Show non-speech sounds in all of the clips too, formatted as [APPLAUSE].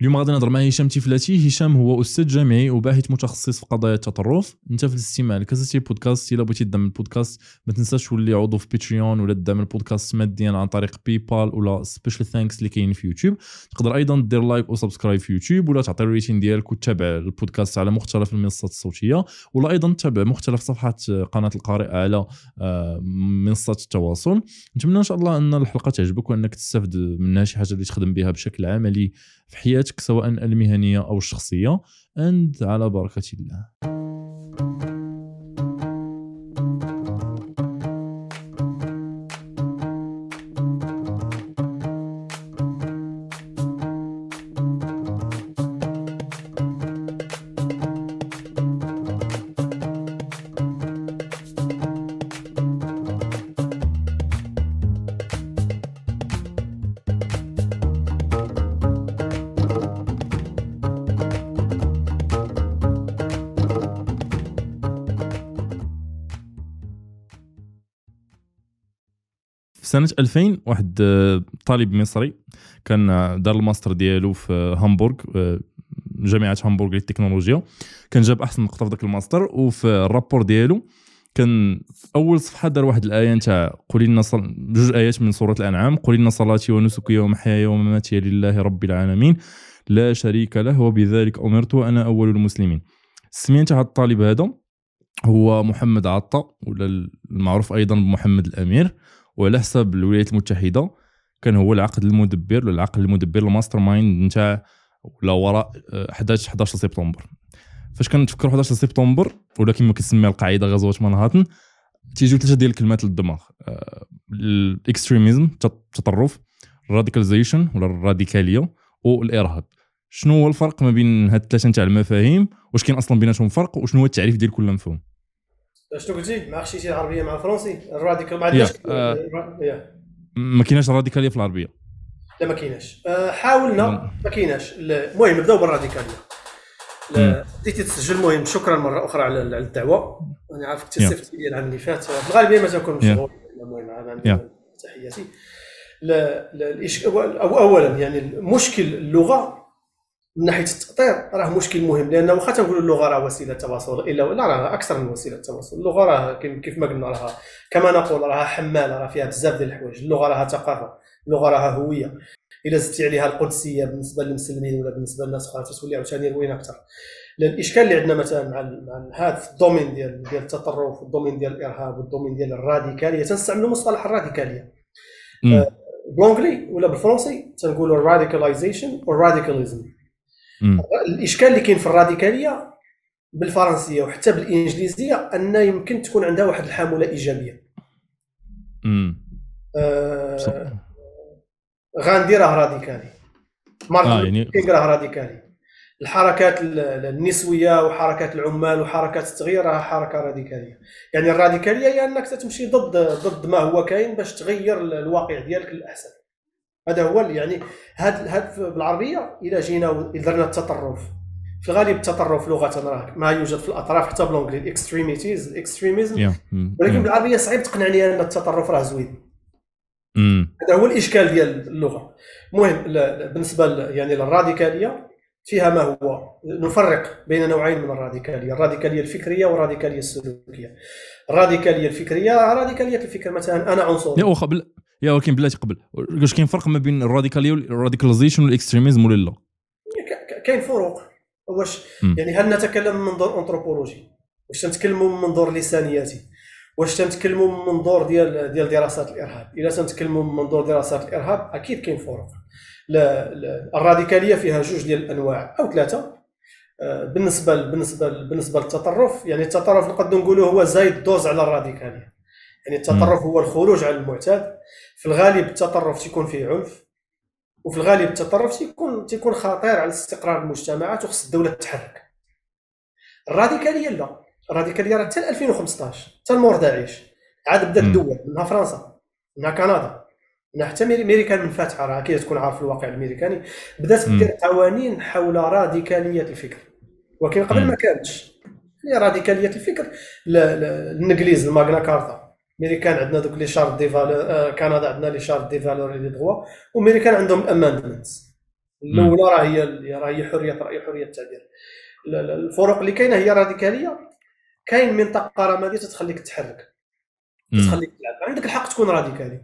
اليوم غادي نهضر مع هشام تيفلاتي. هشام هو أستاذ جامعي وباحث متخصص في قضايا التطرف. أنت في الاستماع لكاسيتي بودكاست إلا بغيتي تدعم البودكاست ما تنساش تولي عضو في Patreon ولا تدعم البودكاست ماديا عن طريق PayPal ولا special thanks اللي كاين في يوتيوب. تقدر أيضا دير like و subscribe في يوتيوب ولا تعطي ال rating ديالك وتتابع البودكاست على مختلف المنصات الصوتية. ولا أيضا تتابع مختلف صفحات قناة القارئ على آه، منصات التواصل. نتمنى إن شاء الله أن الحلقة تعجبك وأنك تستافد منها شي حاجة اللي تخدم بها بشكل عملي. في حياتك سواء المهنية أو الشخصية. اند على بركة الله. في سنة 2000 واحد آه، طالب مصري كان آه، دار الماستر ديالو في هامبورغ آه، جامعة هامبورغ للتكنولوجيا. كان جاب أحسن نقطه في ذاك الماستر وفي ال rapport ديالو كان في أول صفحة دار واحد الآية نتاع قل إن صل... جوج آيات من سورة الأنعام. قل إن صلاتي ونسكي ومحياي ومماتي لله رب العالمين. لا شريك له وبذلك أمرت وأنا أول المسلمين. السميه تاع الطالب هذا هو محمد عطا ولا المعروف أيضا بمحمد الأمير. وعلى حساب الولايات المتحدة كان هو العقد المدبر ولا العقل المدبر ال mastermind نتاع ولا وراء 11 11 سبتمبر فاش كنتفكر 11 سبتمبر ولا كما كنسميها القاعدة غزوه مانهاتن تيجيو ثلاثة ديال الكلمات للدماغ. ال extremism التطرف ال radicalization ولا الراديكالية والارهاب شنو هو الفرق ما بين هاد الثلاثه نتاع المفاهيم؟ واش كاين أصلا بيناتهم فرق؟ وشنو هو التعريف ديال كل مفهوم؟ شنو قلتي مع خشيتي العربيه مع الفرنسي الراديكال ما عندناش آه ما كايناش الراديكاليه في العربيه لا ما كايناش آه حاولنا ما كايناش المهم نبداو بالراديكاليه بديتي تسجل المهم شكرا مره أخرى على الدعوه أنا عارفك تسفت لي العام اللي فات في الغالبيه ما تكون مشغول المهم تحياتي لا لا اولا يعني مشكل اللغة من ناحية التاطير راه مشكل مهم لأن واخا تنقولوا اللغة راه وسيلة تواصل إلا لا راه أكثر من وسيلة تواصل. اللغة راه كيف ما قلنا راها كما نقول راها حمالة راه فيها بزاف ديال الحوايج. اللغة راها ثقافه اللغة راها هوية. إلا زدتي عليها القدسية بالنسبة للمسلمين ولا بالنسبة للناس أخرى تولي عاوتاني روينة أكثر. الإشكال اللي عندنا مثلا مع مع هذا في ال domaine ديال ديال التطرف وال domaine ديال الإرهاب وال domaine ديال الراديكالية تنستعملوا مصطلح الراديكالية. آه، ب l'anglais ولا بالفرنسي تنقولوا ال radicalization وال radicalism الإشكال اللي كاين في الراديكالية بالفرنسية وحتى بالإنجليزية أن يمكن تكون عندها واحد الحامله إيجابية. امم آه غاندي راه راديكالي. مارك آه يعني... راه راديكالي. الحركات النسوية وحركات العمال وحركات التغيير راه حركة راديكالية. يعني الراديكالية هي أنك تمشي ضد ضد ما هو كاين باش تغير الواقع ديالك للأحسن. هذا هو يعني هاد هاد بالعربية إلى جينا درنا التطرف. في الغالب التطرف لغة راه ما يوجد في الأطراف حتى ب l'anglais ال extremities ال extremism ولكن بالعربية صعيب تقنعني أن التطرف راه زوين. هذا هو الإشكال ديال اللغة. المهم بالنسبة يعني للراديكالية فيها ما هو؟ نفرق بين نوعين من الراديكالية. الراديكالية الفكرية والراديكالية السلوكية. الراديكالية الفكرية راديكالية الفكر مثلا أنا عنصر يا قبل يا ولكن بلاتي قبل واش كاين فرق ما بين الراديكاليه وال radicalization وال extremism ولا لا كاين فروق. واش؟ يعني هل نتكلم من منظور أنثروبولوجي؟ واش تنتكلموا من منظور لسانياتي واش تنتكلموا من منظور ديال ديال دراسات الإرهاب؟ إلا تنتكلموا من منظور دراسات الإرهاب أكيد كاين فروق. الراديكالية فيها جوج ديال الأنواع أو ثلاثة. آه، بالنسبة بالنسبة بالنسبة للتطرف يعني التطرف نقدر نقولوا هو زايد دوز على الراديكالية. يعني التطرف هو الخروج على المعتاد. في الغالب التطرف تيكون فيه عنف وفي الغالب التطرف تيكون تيكون خطير على استقرار المجتمعات وخص الدولة تتحرك. الراديكالية لا. الراديكالية راه حتى 2015 حتى المور داعش عاد بدات الدول منها فرنسا منها كندا منها حتى ميريكان من فاتحة راه أكيد تكون عارف الواقع الأمريكاني. بدات دير قوانين حول راديكالية الفكر. ولكن قبل ما كانتش. هي راديكالية الفكر الإنجليز ال Magna Carta. ميريكان عندنا donc les chartes des valeurs كندا عندنا les chartes des valeurs des droits وميريكان عندهم ال amendment الأولى راه هي راه هي حريه الراي حرية التعبير. الفروق اللي كاينة هي راديكالية. كاين منطقة رمادية تتخليك تتحرك تخليك تلعب. عندك الحق تكون راديكالي.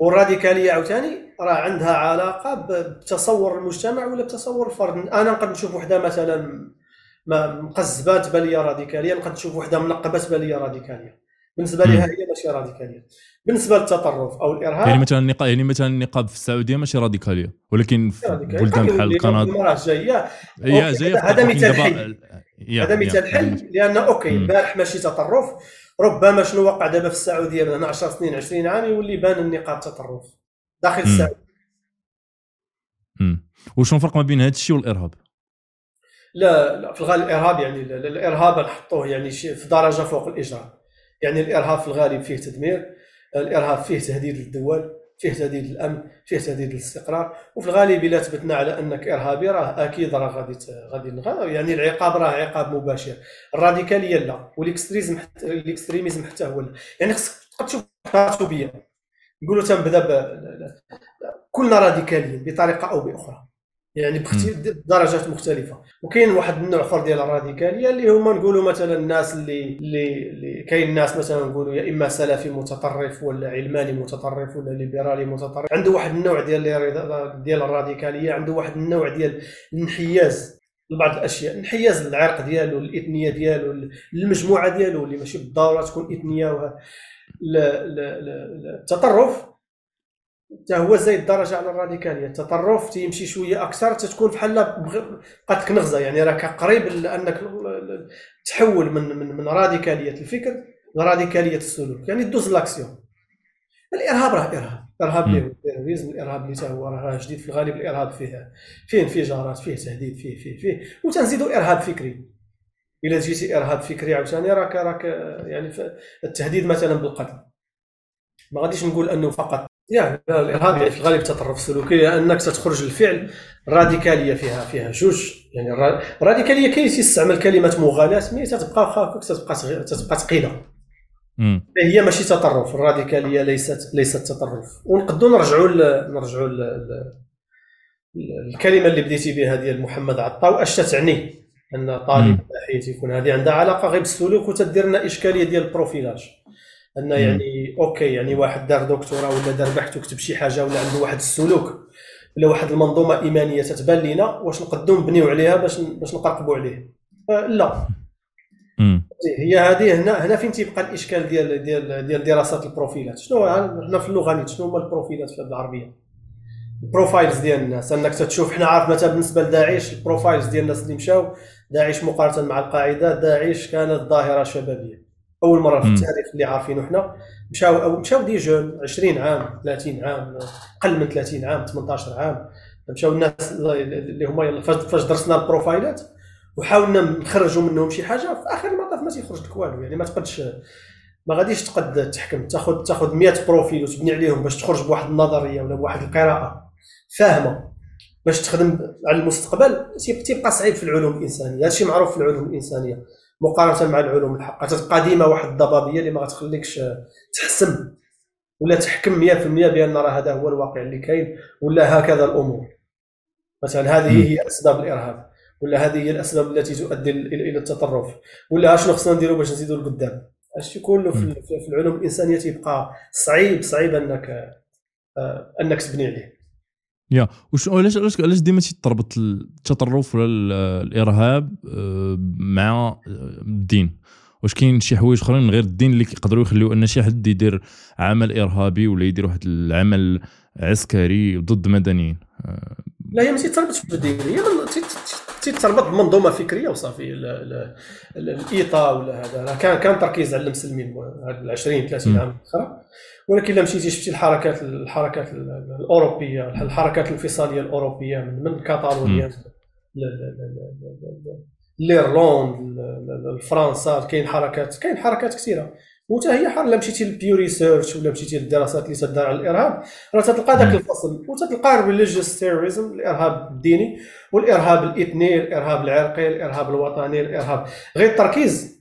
والراديكالية عاوتاني راه عندها علاقة بتصور المجتمع ولا بتصور الفرد أنا نقدر نشوف وحدة مثلا مقزبه تبان لي راديكالية نقدر نشوف وحدة منقبة تبان لي راديكالية. بالنسبة لها هي ماشي راديكالية. بالنسبة للتطرف أو الإرهاب يعني مثلا النقاب يعني مثلا النقاب في السعودية ماشي راديكالية ولكن في بلدان بحال كندا راه جاية جاية هذا مثال حي. هذا مثال حي لأن أوكي البارح ماشي تطرف ربما شنو وقع دابا في السعودية من هنا 10 سنين 20 عام يولي بان النقاب تطرف داخل السعودية. وشنو الفرق ما بين هذا الشيء والإرهاب؟ لا لا في الغالب الإرهاب يعني الإرهاب نحطوه يعني في درجة فوق الإجرام. يعني الإرهاب في الغالب فيه تدمير الإرهاب فيه تهديد للدول فيه تهديد للأمن فيه تهديد للاستقرار وفي الغالب إلا ثبتنا على أنك إرهابي راه أكيد راه غادي غادي يعني العقاب راه عقاب مباشر. الراديكالية لا وال extremism حتى ال extremism حتى هو لا. يعني خصك تشوف خطوبيه نقولوا تنبدأ كلنا راديكاليين بطريقة أو بأخرى. يعني بدرجات مختلفة. وكاين واحد النوع اخر ديال الراديكاليه اللي هما نقولوا مثلا الناس اللي اللي, اللي كاين الناس مثلا نقولوا يا إما سلفي متطرف ولا علماني متطرف ولا ليبرالي متطرف. عنده واحد النوع ديال ديال الراديكالية عنده واحد النوع ديال الانحياز لبعض الأشياء. الانحياز للعرق ديالو الإثنية ديالو المجموعة ديالو اللي ماشي بالضرورة تكون إثنية التطرف. حتى هو زايد درجة على الراديكالية. التطرف تيمشي شوية أكثر تتكون بحال بقات نغزه يعني راك قريب لانك تحول من من من راديكالية الفكر لراديكالية السلوك. يعني دوز لأكسيون. الإرهاب راه إرهاب. الارهاب ال terrorism الإرهاب اللي هو راه جديد في الغالب الإرهاب فيه فيه انفجارات فيه تهديد فيه فيه فيه. وتنزيدوا إرهاب فكري. إلا جيتي إرهاب فكري عاوتاني راك راك يعني التهديد مثلا بالقتل. ما غاديش نقول أنه فقط. يعني الارهاب في الغالب التطرف السلوكي لانك تخرج الفعل الراديكاليه فيها فيها جوج. يعني الراديكاليه كاين تيستعمل كلمه مغالاة mais تتبقى خاكك تتبقى تتبقى ثقيلة. هي ماشي تطرف الراديكالية ليست ليست تطرف. ونقدروا نرجعوا نرجعوا الكلمة اللي بديتي بها ديال محمد عطاو اش تعني أن طالب دحيح يكون؟ هذه عندها علاقة غير بالسلوك وتدير لنا إشكالية ديال ال profilage. ان يعني أوكي يعني واحد دار دكتوراه ولا دار بحث وكتب شي حاجة ولا عنده واحد السلوك ولا واحد المنظومة إيمانية تتبان لينا واش نقدروا نبنيو عليها باش باش نقرقبوا عليه. لا. هي هذه هنا هنا فين تيبقى الإشكال ديال ديال ديال دراسات البروفيلات؟ شنو حنا في اللغة نيت شنو هما البروفيلات في العربية؟ ال profiles ديال الناس. أنك تشوف حنا عارف مثلا بالنسبة لداعش ال profiles ديال الناس اللي مشاو داعش مقارنة مع القاعدة داعش كانت ظاهرة شبابية. أول مرة في التاريخ اللي عارفينه حنا مشاو أو مشاو des jeunes 20 عام 30 عام أقل من 30 عام 18 عام. مشاو الناس اللي هما فاش درسنا البروفايلات وحاولنا نخرجوا منهم شي حاجة في آخر المطاف ما تيخرج لك والو. يعني ما تقدش ما غاديش تقد تحكم. تاخذ تاخذ 100 profil وتبني عليهم باش تخرج بواحد النظرية ولا بواحد القراءة فاهمة. باش تخدم على المستقبل تيبقى صعيب في العلوم الإنسانية. هذا الشيء معروف في العلوم الإنسانية. مقارنة مع العلوم الحقة. تبقى ديما واحد الضبابية اللي ما غتخليكش تحسم ولا تحكم 100% بأن راه هذا هو الواقع اللي كاين ولا هكذا الأمور. مثلا هذه هي أسباب الإرهاب ولا هذه هي الأسباب التي تؤدي إلى التطرف ولا شنو خصنا نديروا باش نزيدوا لقدام هادشي كله في العلوم الإنسانية تيبقى صعيب صعيب انك آه، أنك تبني عليه. يا وش علاش علاش علاش ديما تربط التطرف ولا الإرهاب آه، مع آه، الدين؟ واش كاين شي حوايج أخرين غير الدين اللي كيقدروا يخليو أن شي حد يدير عمل إرهابي ولا يدير واحد العمل عسكري ضد مدنيين؟ آه، لا هي ما تيتربطش بالدين هي تيتربط بمنظومة فكرية وصافي الإيطا ولا هذا. كان كان تركيز على المسلمين هاد 20 30 عام الاخرى ولكن إلا مشيتي شفتي الحركات الحركات الأوروبية الحركات الانفصالية الأوروبية من كاتالونيا l'Irlande لفرنسا كاين حركات كاين حركات كثيرة. وحتى هي حر إلا مشيتي ل Pew Research ولا مشيتي للدراسات اللي تدار على الإرهاب راه تلقى ذاك الفصل. وتلقى religious terrorism الإرهاب الديني والإرهاب الإثني الإرهاب العرقي الإرهاب الوطني الارهاب غير التركيز.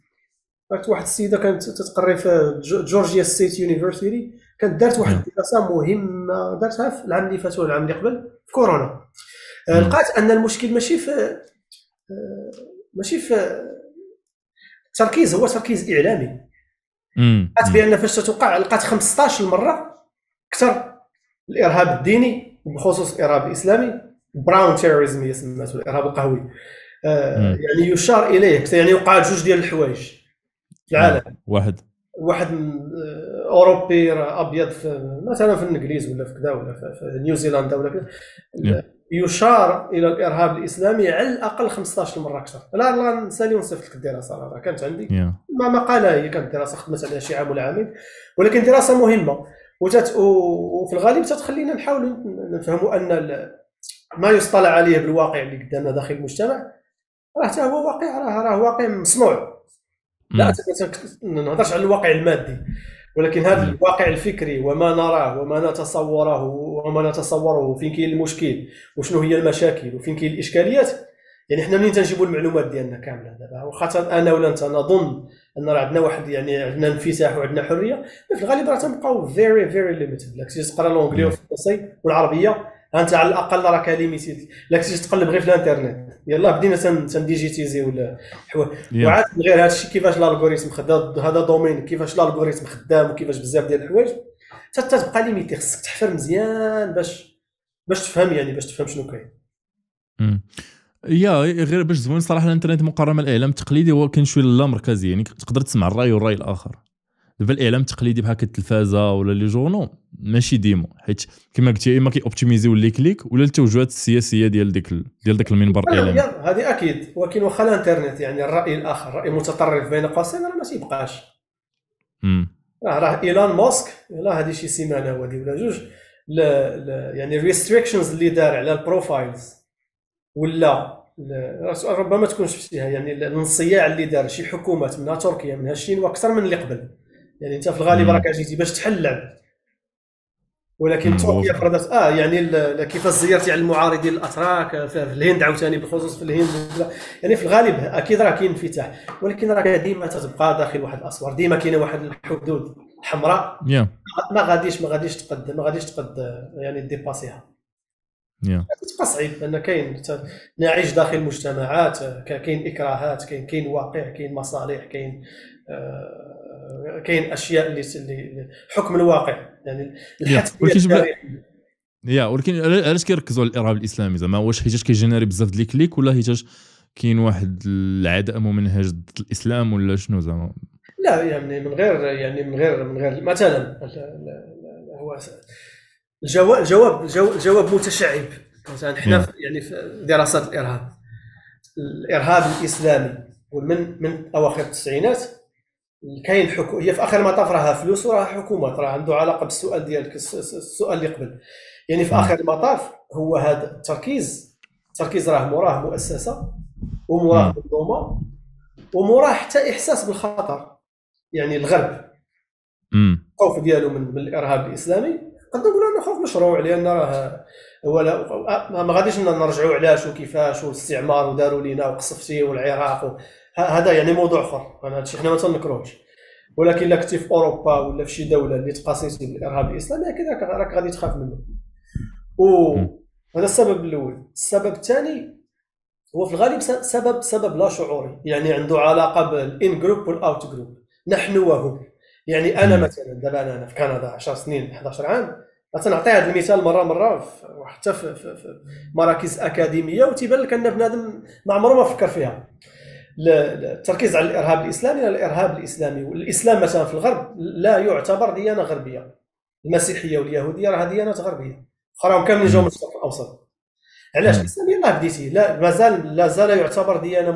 عرفت واحد السيده كانت تتقري في Georgia State University كانت دارت واحد الدراسة مهمة دارتها في العام اللي فات ولا العام اللي قبل في كورونا. لقات أن المشكل ماشي في ماشي في التركيز هو تركيز إعلامي. لقات بأن فاش تتوقع لقات 15 مره أكثر الإرهاب الديني وبخصوص الارهاب الاسلامي brown terrorism هي سماته الإرهاب القهوي. آه يعني يشار إليه يعني وقع جوج ديال الحوايج. في العالم. واحد. واحد آه، أوروبي أبيض في مثلا في الإنجليز ولا في كذا ولا في نيوزيلندا ولا كذا. يشار إلى الإرهاب الإسلامي على الأقل 15 مره أكثر. لا لا نسالي ونصيفط لك الدراسة راه كانت عندي. yeah. ما مقالة هي كانت دراسة خدمت عليها شي عام ولا عامين ولكن دراسة مهمة. وتت... وفي الغالب تتخلينا نحاولوا نفهموا أن ما يصطلع عليه بالواقع اللي قدامنا داخل المجتمع راه حتى هو واقع راه راه واقع مصنوع لا ما نهضرش على الواقع المادي ولكن هذا الواقع الفكري وما نراه وما نتصوره وما نتصوره فين كاين المشكل وشنو هي المشاكل وفين كاين الإشكاليات يعني حنا منين تنجيبوا المعلومات ديالنا كاملة دابا؟ واخا أنا ولا أنت نظن أن راه عندنا واحد يعني عندنا انفتاح وعندنا حرية في الغالب راه تنبقاو very very limited كنتي تقرا l'anglais والفرنسي والعربية أنت على الأقل راك limited لا كنتي تقلب غير في الإنترنت. يلاه بدينا تن digitiser ولا وعاد من غير هذا الشيء كيفاش ال algorithm خدام؟ هذا domaine كيفاش ال algorithm خدام؟ وكيفاش بزاف ديال الحوايج. حتى تبقى limité خصك تحفر مزيان باش باش تفهم يعني باش تفهم شنو كاين. يا غير باش زوين صراحة الإنترنت مقارنه الإعلام التقليدي هو كاين شوية لا مركزي يعني تقدر تسمع الرأي والرأي الآخر. دابا الإعلام التقليدي بحال التلفازة ولا les journaux. ماشي ديما حيت كما قلتي إما كي optimis يو les clics ولا التوجهات السياسية ديال ديك ديال داك المنبر الإعلامي. هذه أكيد. ولكن واخا الانترنت يعني الرأي الآخر الراي المتطرف بين قوسين راه ما تيبقاش راه راه إيلون ماسك لا هذه شي سيمانة هذه ولا جوج لا لا يعني ال restrictions اللي دار على ال profiles ولا ربما تكون شفتيها يعني الانصياع اللي دار شي حكومات منها تركيا منها الصين وأكثر من اللي قبل. يعني أنت في الغالب راك جيتي باش تحل اللعب ولكن تركيا فرضت آه يعني كيفاش زيرتي على المعارضين الاتراك في الهند عاوتاني بخصوص في الهند يعني في الغالب أكيد راه كاين انفتاح ولكن راه ديما تتبقى داخل واحد الأسوار ديما كاينة واحد الحدود حمراء yeah. ما غاديش ما غاديش تقد ما غاديش تقد يعني dépasser ها yeah. تبقى صعيب لأن كاين نعيش داخل مجتمعات كاين إكراهات كاين كاين واقع كاين مصالح كاين آه كاين أشياء اللي اللي حكم الواقع. يعني الحتميه yeah ولكن علاش كيركزوا على الإرهاب الإسلامي زعما؟ واش حيتاش كي générer بزاف ديال ال clics ولا حيتاش كاين واحد العداء ممنهج ضد الإسلام ولا شنو زعما؟ لا يعني من غير يعني من غير من غير مثلا هو الجواب الجواب الجواب متشعب. مثلا إحنا يعني في دراسات الإرهاب. الإرهاب الإسلامي ومن من أواخر التسعينات كاين حكو هي في آخر المطاف راها فلوس وراها حكومات راه عنده علاقة بالسؤال ديالك السؤال اللي قبل. يعني في آخر المطاف هو هذا التركيز التركيز راه موراه مؤسسة وموراه منظومة وموراه حتى إحساس بالخطر يعني الغرب. الخوف ديالو من, الإرهاب الإسلامي. قد نقولوا أنه خوف مشروع لأن راه ولا ما غاديش نرجعوا علاش وكيفاش والإستعمار وداروا لينا وقصفتي والعراق هذا يعني موضوع آخر. أنا هادشي حنا ما تنكروهش. ولكن إلا كنتي في أوروبا ولا في شي دولة اللي تقاسيتي بالإرهاب الإسلامي أكيد راك غادي تخاف منه وهذا السبب الأول. السبب الثاني هو في الغالب سبب سبب لا شعوري. يعني عنده علاقة بال in-group وال out-group نحن وهم. يعني أنا مثلا دابا أنا في كندا 10 سنين 11 عام. تنعطي هذا المثال مره مرة حتى في, في, في مراكز أكاديمية وتيبان لك أن بنادم ما عمره ما فكر فيها. التركيز على الإرهاب الإسلامي لا الإرهاب الإسلامي والإسلام مثلا في الغرب لا يعتبر ديانة غربية. المسيحية واليهودية راه ديانات غربية. اخراهم كاملين جاوا من الشرق الأوسط. علاش؟ الإسلام يلاه بديتي. لا مازال لا زال يعتبر ديانة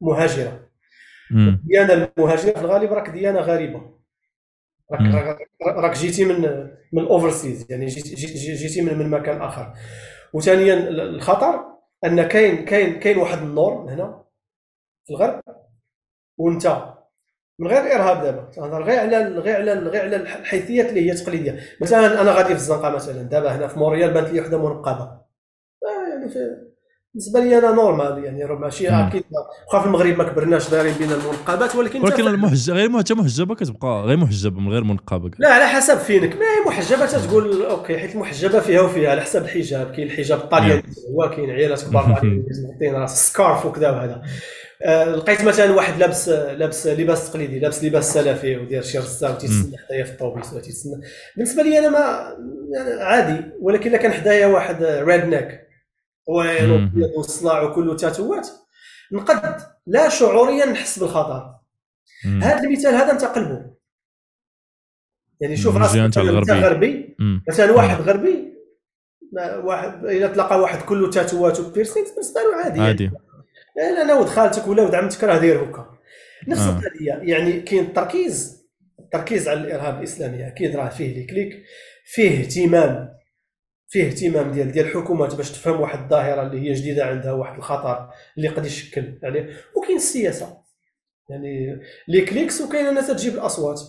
مهاجرة. الديانة المهاجرة في الغالب راك ديانة غريبة. راك راك جيتي من من ال overseas يعني جيتي, جيتي من, من مكان آخر. وثانيا الخطر أن كاين كاين كاين واحد ال norme هنا. في الغرب وانت. من غير الارهاب دابا. تهضر غير على غير على غير على الحيثيات اللي هي تقليدية. مثلا أنا غادي في الزنقة مثلا. دابا هنا في موريال بانت لي وحدة منقبة. آه يعني بالنسبة لي أنا normal يعني. راه ماشي أكيد واخا في المغرب ما كبرناش دايرين بين المنقبات ولكن ولكن المحجبه غير حتى محجبه كتبقى غير محجبه من غير منقبة. لا على حسب فينك. ما هي محجبة تقول okay حيت المحجبة فيها وفيها على حسب الحجاب. كاين الحجاب الطالياني هو كاين عيالات كبار [LAUGHS] مغطين راس scarf وكذا وهذا لقيت مثلا واحد لابس لابس لباس تقليدي لابس لباس سلفي ودير شي رسام تيتسنى حدايا في الطوبيس ولا تيتسنى بالنسبة لي أنا ما يعني عادي ولكن إلا كان حدايا واحد redneck طويل وصلاع وكله تاتوات نقد لا شعوريا نحس بالخطر. هذا المثال هذا انت قلبه. يعني شوف راسك انت غربي مثلا واحد غربي واحد اذا تلقى واحد كله تاتوات و piercing بالنسبة له عادي عادي. يعني أنا ولد خالتك ولا ولد عمتك راه داير هكا. نفس آه. القضية يعني كاين التركيز التركيز على الإرهاب الإسلامي أكيد راه فيه les clics فيه اهتمام فيه اهتمام ديال ديال الحكومات باش تفهم واحد الظاهرة اللي هي جديدة عندها واحد الخطر اللي قد يشكل عليه. وكاين السياسة. يعني les clics وكاين الناس تجيب الأصوات.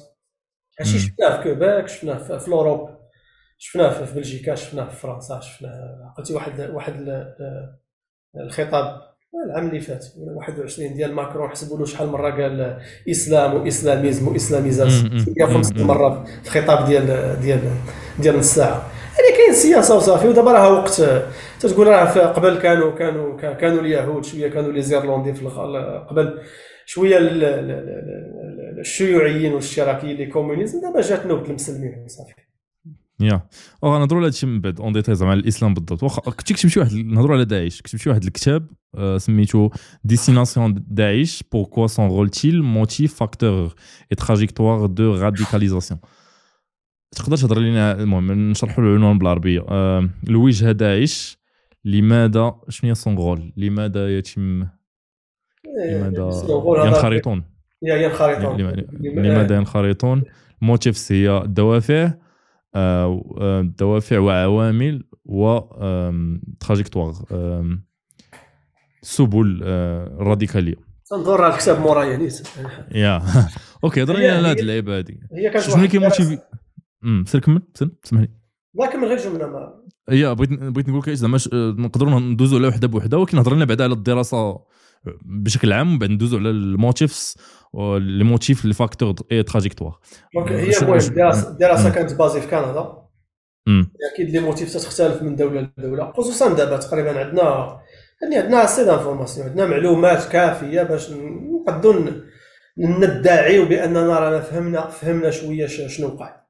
هادشي شفناه في كيبيك شفناه في, l'Europe شفناه في بلجيكا شفناه في فرنسا شفناه قلتي واحد واحد الخطاب. العام اللي فات 21 ديال ماكرون حسبوا له شحال مرة قال إسلام و islamisme و islamisation 150 مرة في الخطاب ديال ديال ديال نص ساعة. يعني كاين سياسة وصافي ودابا راه وقت تتقول راه قبل كانوا كانوا كانوا اليهود شوية كانوا les Irlandais في قبل شوية الشيوعيين والاشتراكيين le communisme دابا جات نوبه المسلمين وصافي yeah. أو غنهضروا على هادشي من بعد en détail زعما الإسلام بالضبط. واخا كنت كتب شي واحد نهضروا على داعش. كتب شي واحد الكتاب آه، سميتو destination Daech pourquoi s'enrôlent-ils motifs facteurs et trajectoires de radicalisation تقدر تهضر لنا المهم نشرحوا العنوان بالعربية. آه، الوجهه داعش لماذا شنو هي s'enrôlent لماذا يتم؟ لماذا ينخرطون؟ ينخرطون. لماذا ينخرطون؟ motifs هي الدوافع دوافع وعوامل و trajectoires سبل الراديكاليه تنهضر [LAUGHS] على الكتاب مورايا نيت yeah okay هضر لي على هذه اللعيبة هذه شنو اللي كي motiver سير كمل سمح لي لا كمل غير جملة ما. yeah بغيت بغيت نقول لك زعما نقدروا ندوزوا على وحدة بوحدة ولكن هضر لنا بعدا على الدراسة بشكل عام بعد ندوزوا على ال motifs les motifs les facteurs et trajectoires. donc هي المهم الدراسه كانت basée في كندا. أكيد les motifs تختلف من دولة لدولة. خصوصا دابا تقريبا عندنا يعني عندنا assez d'informations عندنا معلومات كافية باش نقدروا ندعيو بأننا رانا فهمنا فهمنا شوية شنو وقع.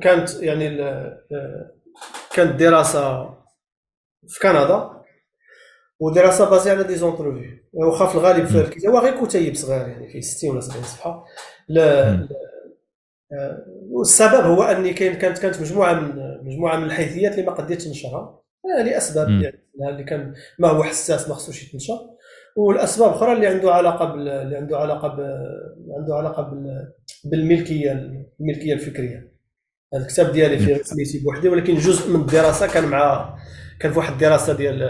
كانت يعني كانت دراسة في كندا. ودراسه basée على des interviews واخا في الغالب في الكتاب هو غير كتيب صغير يعني فيه 60 ولا 70 صفحة. لا والسبب هو أني كاين كانت كانت مجموعة من مجموعة من الحيثيات اللي ما قديتش ننشرها لأسباب يعني. اللي كان ما هو حساس ما خصوش يتنشر. والأسباب أخرى اللي عنده علاقة بال... اللي عنده علاقة ب... عنده علاقة بال... بالملكيه الملكية الفكرية. هذا الكتاب ديالي فيه سميتي بوحدي ولكن جزء من الدراسة كان مع كان في واحد الدراسة ديال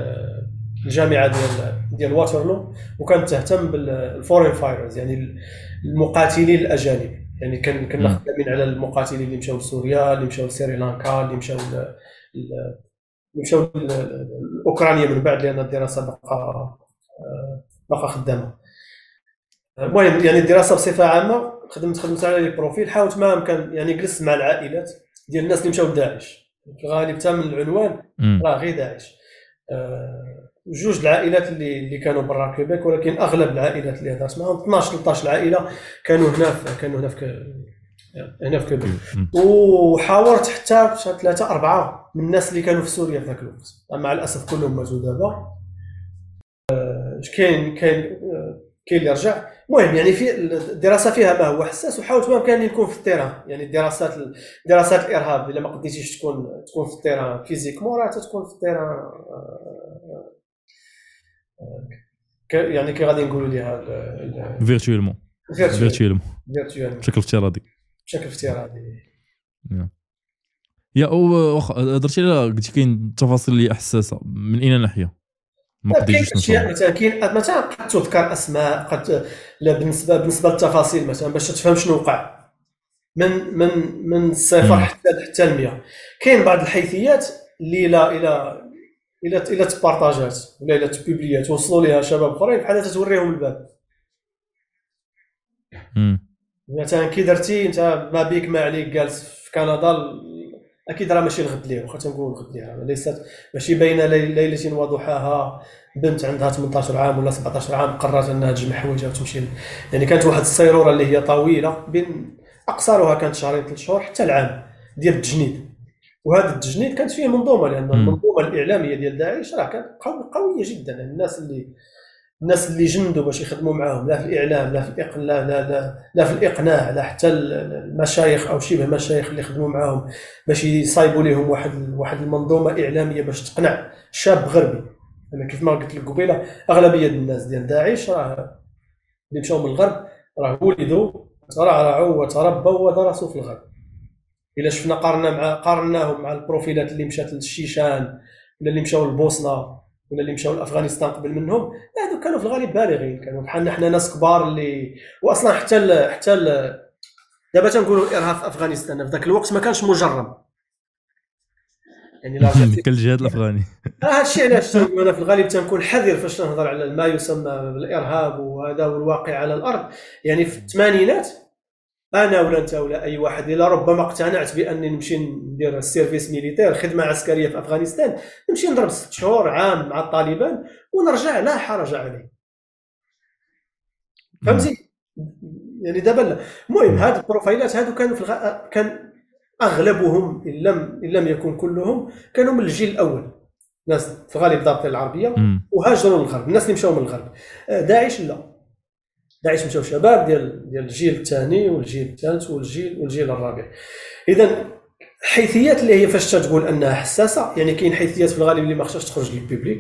الجامعة ديال ديال واترلو وكانت تهتم بال foreign fighters يعني المقاتلين الأجانب. يعني كان كنا خدامين على المقاتلين اللي مشاو لسوريا اللي مشاو لسريلانكا اللي مشاو اللي مشاو لأوكرانيا من بعد لأن الدراسة بقى بقى خدامة. المهم يعني الدراسة بصفة عامة خدمت خدمت على les profils حاولت ما أمكن يعني جلست مع العائلات ديال الناس اللي مشاو لداعش. في الغالب تم العنوان راه غير داعش. أه جوج العائلات اللي اللي كانوا برا كيبيك ولكن أغلب العائلات اللي هضرت معاهم 12 13 العائلة كانوا هنا في كانوا هنا في هنا في كيبيك. وحاورت حتى ثلاثة أربعة من الناس اللي كانوا في سوريا في ذاك الوقت. مع الأسف كلهم ماتوا دابا. آه، كاين كاين آه، كاين اللي رجع. المهم يعني في الدراسة فيها ما هو حساس وحاولت ما كان نكون في ال terrain. يعني الدراسات دراسات الإرهاب إلا ما قديتيش تكون تكون في ال terrain physiquement راه تكون في ال terrain آه، يعني كي غادي نقولوا ليها virtuellement virtuellement بشكل افتراضي. بشكل افتراضي. يا أو هضرتي على قلتي كاين تفاصيل اللي حساسة. من اي ناحية؟ ما قديتش اشياء مثلا كاين مثلا قد تذكر أسماء قد لا بالنسبة بالنسبة للتفاصيل مثلا باش تفهم شنو وقع. من من من الصفر حتى حتى ال 100 كاين بعض الحيثيات اللي لا إلى إلا إلا تبارطاجات ولا إلا تبوبليات وصلوا ليها شباب أخرين بحال تتوريهم الباب. مثلا كي درتي أنت ما بيك ما عليك جالس في كندا أكيد راه ماشي الغد ليها واخا تنقول الغد ليها ليست ماشي بين ليلة وضحاها. بنت عندها 18 عام ولا 17 عام قررت أنها تجمع حوايجها وتمشي يعني كانت واحد السيرورة اللي هي طويلة بين أقصرها كانت شهرين ثلاث شهور حتى العام ديال التجنيد. وهذا التجنيد كانت فيه منظومة لأن المنظومة الإعلامية ديال داعش راه كانت قوية جدا. الناس اللي الناس اللي جندوا باش يخدموا معاهم لا في الإعلام لا في الإقناع لا, لا, لا, لا في الإقناع لا حتى المشايخ أو شبه مشايخ اللي يخدموا معاهم باش يصايبوا لهم واحد واحد المنظومة إعلامية باش تقنع شاب غربي. أنا كيف ما قلت لك قبيله اغلبيه الناس ديال داعش راه اللي مشاو من الغرب راه ولدوا ترعرعوا وتربوا ودرسوا في الغرب. إلا شفنا قارنا مع قارناهم مع البروفيلات اللي مشات للشيشان ولا اللي مشاو لبوسنا ولا اللي مشاو لأفغانستان قبل منهم هذو كانوا في الغالب بالغين. كانوا بحالنا حنا ناس كبار اللي واصلا حتى ال حتى ال دابا تنقولوا الارهاب في أفغانستان في ذاك الوقت ما كانش مجرم. يعني [LAUGHS] كالجهاد الأفغاني. [LAUGHS] آه، هذا الشيء علاش؟ أنا في الغالب تنكون حذر فاش نهضر على ما يسمى بالإرهاب وهذا والواقع على الأرض. يعني في الثمانينات أنا ولا أنت ولا أي واحد. إلا ربما اقتنعت بأني نمشي ندير ال service militaire خدمة عسكرية في أفغانستان نمشي نضرب ست شهور عام مع الطالبان ونرجع. لا حرج عليه. فهمتي؟ يعني دابا المهم هاد البروفايلات هادو كانوا في الغ... كان أغلبهم إن لم إن لم يكن كلهم كانوا من الجيل الأول. ناس في الغالب ضابطين العربية وهاجروا للغرب. الناس اللي مشاو من الغرب. آه، داعش لا. داعش مشاو شباب ديال ديال الجيل الثاني والجيل الثالث والجيل والجيل الرابع. اذا حيثيات اللي هي فاش تقول أنها حساسة يعني كاين حيثيات في الغالب اللي ما خصهاش تخرج للبيبليك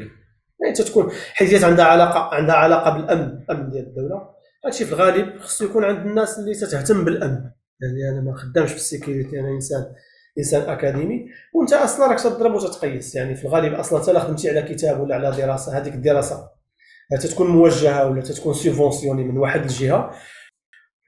يعني تكون حيثيات عندها علاقة عندها علاقة بالأمن الامن ديال الدولة. هادشي في الغالب خصو يكون عند الناس اللي تتهتم بالأمن. يعني أنا ما خدامش في ال security أنا إنسان إنسان أكاديمي. وأنت أصلا راك تضرب وتتقيس. يعني في الغالب أصلا انت خدمتي على كتاب ولا على دراسة هذيك الدراسة تتكون موجهة ولا تتكون subventionnée من واحد الجهة.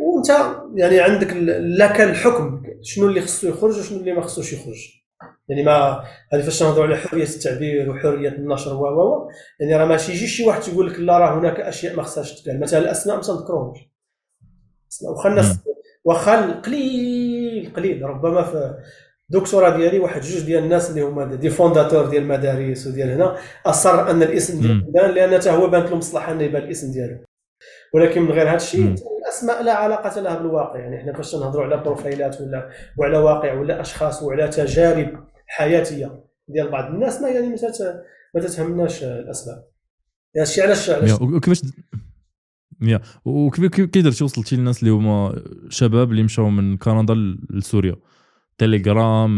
وانت يعني عندك لك الحكم. شنو اللي خصو يخرج وشنو اللي ما خصوش يخرج. يعني ما هذه فاش نهضروا على حرية التعبير وحرية النشر و و يعني راه ماشي يجي شي واحد يقول لك لا راه هناك أشياء ما خصهاش تقال مثلا الأسماء ما تنذكروهمش واخا الناس واخا قليل قليل. ربما في الدكتوراه ديالي واحد جوج ديال الناس اللي هما des fondateurs ديال المدارس وديال هنا أصر أن الاسم ديال فلان لأن حتى هو بانت له مصلحه أنه يبان الاسم ديالو ولكن من غير هذا الشيء الاسماء لا علاقة لها بالواقع. يعني إحنا فاش نهضروا على بروفايلات ولا وعلى واقع ولا أشخاص وعلى تجارب حياتية ديال بعض الناس ما يعني ما تتهمناش الاسباب هذا الشيء علاش وكيفاش يا وكيف كي درتي وصلتي للناس اللي هما شباب اللي مشاو من كندا لسوريا؟ تليجرام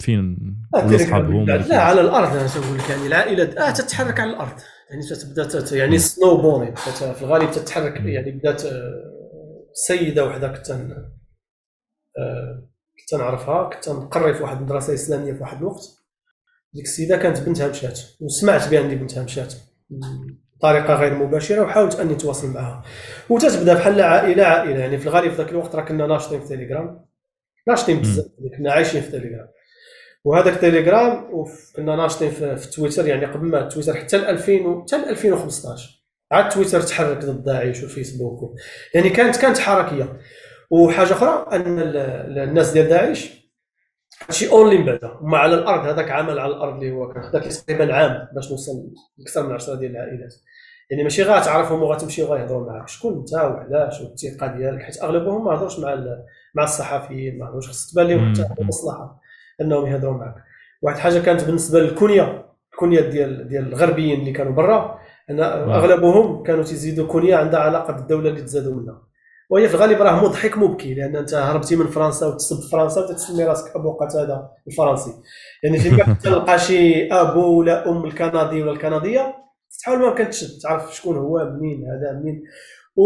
فين اصحابهم لا على الأرض أنا تقول لك يعني العائله آه تتحرك على الأرض. يعني تبدا يعني سنو بوني في الغالب تتحرك يعني بدأت آه، سيدة وحدة كنت آه، كنت نعرفها كنت نقري في واحد المدرسة إسلامية في واحد الوقت. ديك السيدة كانت بنتها مشات وسمعت بان بنتها مشات بطريقة غير مباشرة وحاولت أني نتواصل معها. وتتبدا بحال عائلة عائلة يعني في الغالب في ذاك الوقت راه كنا ناشطين في تيليجرام ناشطين بزاف كنا عايشين في تيليجرام وهذاك تيليجرام كنا ناشطين في, في تويتر يعني قبل ما تويتر حتى ل 2000 حتى ل 2015 عاد تويتر تحرك ضد داعش وفيسبوك يعني كانت كانت حركية. وحاجة أخرى أن الناس ديال داعش هادشي اونلي من بعدا. وما على الأرض هذاك عمل على الأرض اللي هو كان. خداك تقريبا عام باش نوصل أكثر من 10 ديال العائلات. يعني ماشي غاتعرفهم وغتمشي وغيهضروا معاك. شكون أنت وعلاش والثقة ديالك؟ حيت أغلبهم ما هضروش مع مع الصحفيين ما عرفوش خص تبان لهم حتى مصلحه أنهم يهضروا معك. واحد الحاجة كانت بالنسبة للكونيا الكونيا ديال ديال الغربيين اللي كانوا برا أن أغلبهم كانوا تيزيدوا كونيا عندها علاقة بالدولة اللي تزادوا منها. وهي في الغالب راه مضحك مبكي لأن أنت هربتي من فرنسا وتسب فرنسا وتتسمي راسك أبو قتادة الفرنسي. يعني فين [LAUGHS] تلقى شي ابو ولا أم الكندي ولا الكندية تحاول ما كنتش تعرف شكون هو منين هذا منين. و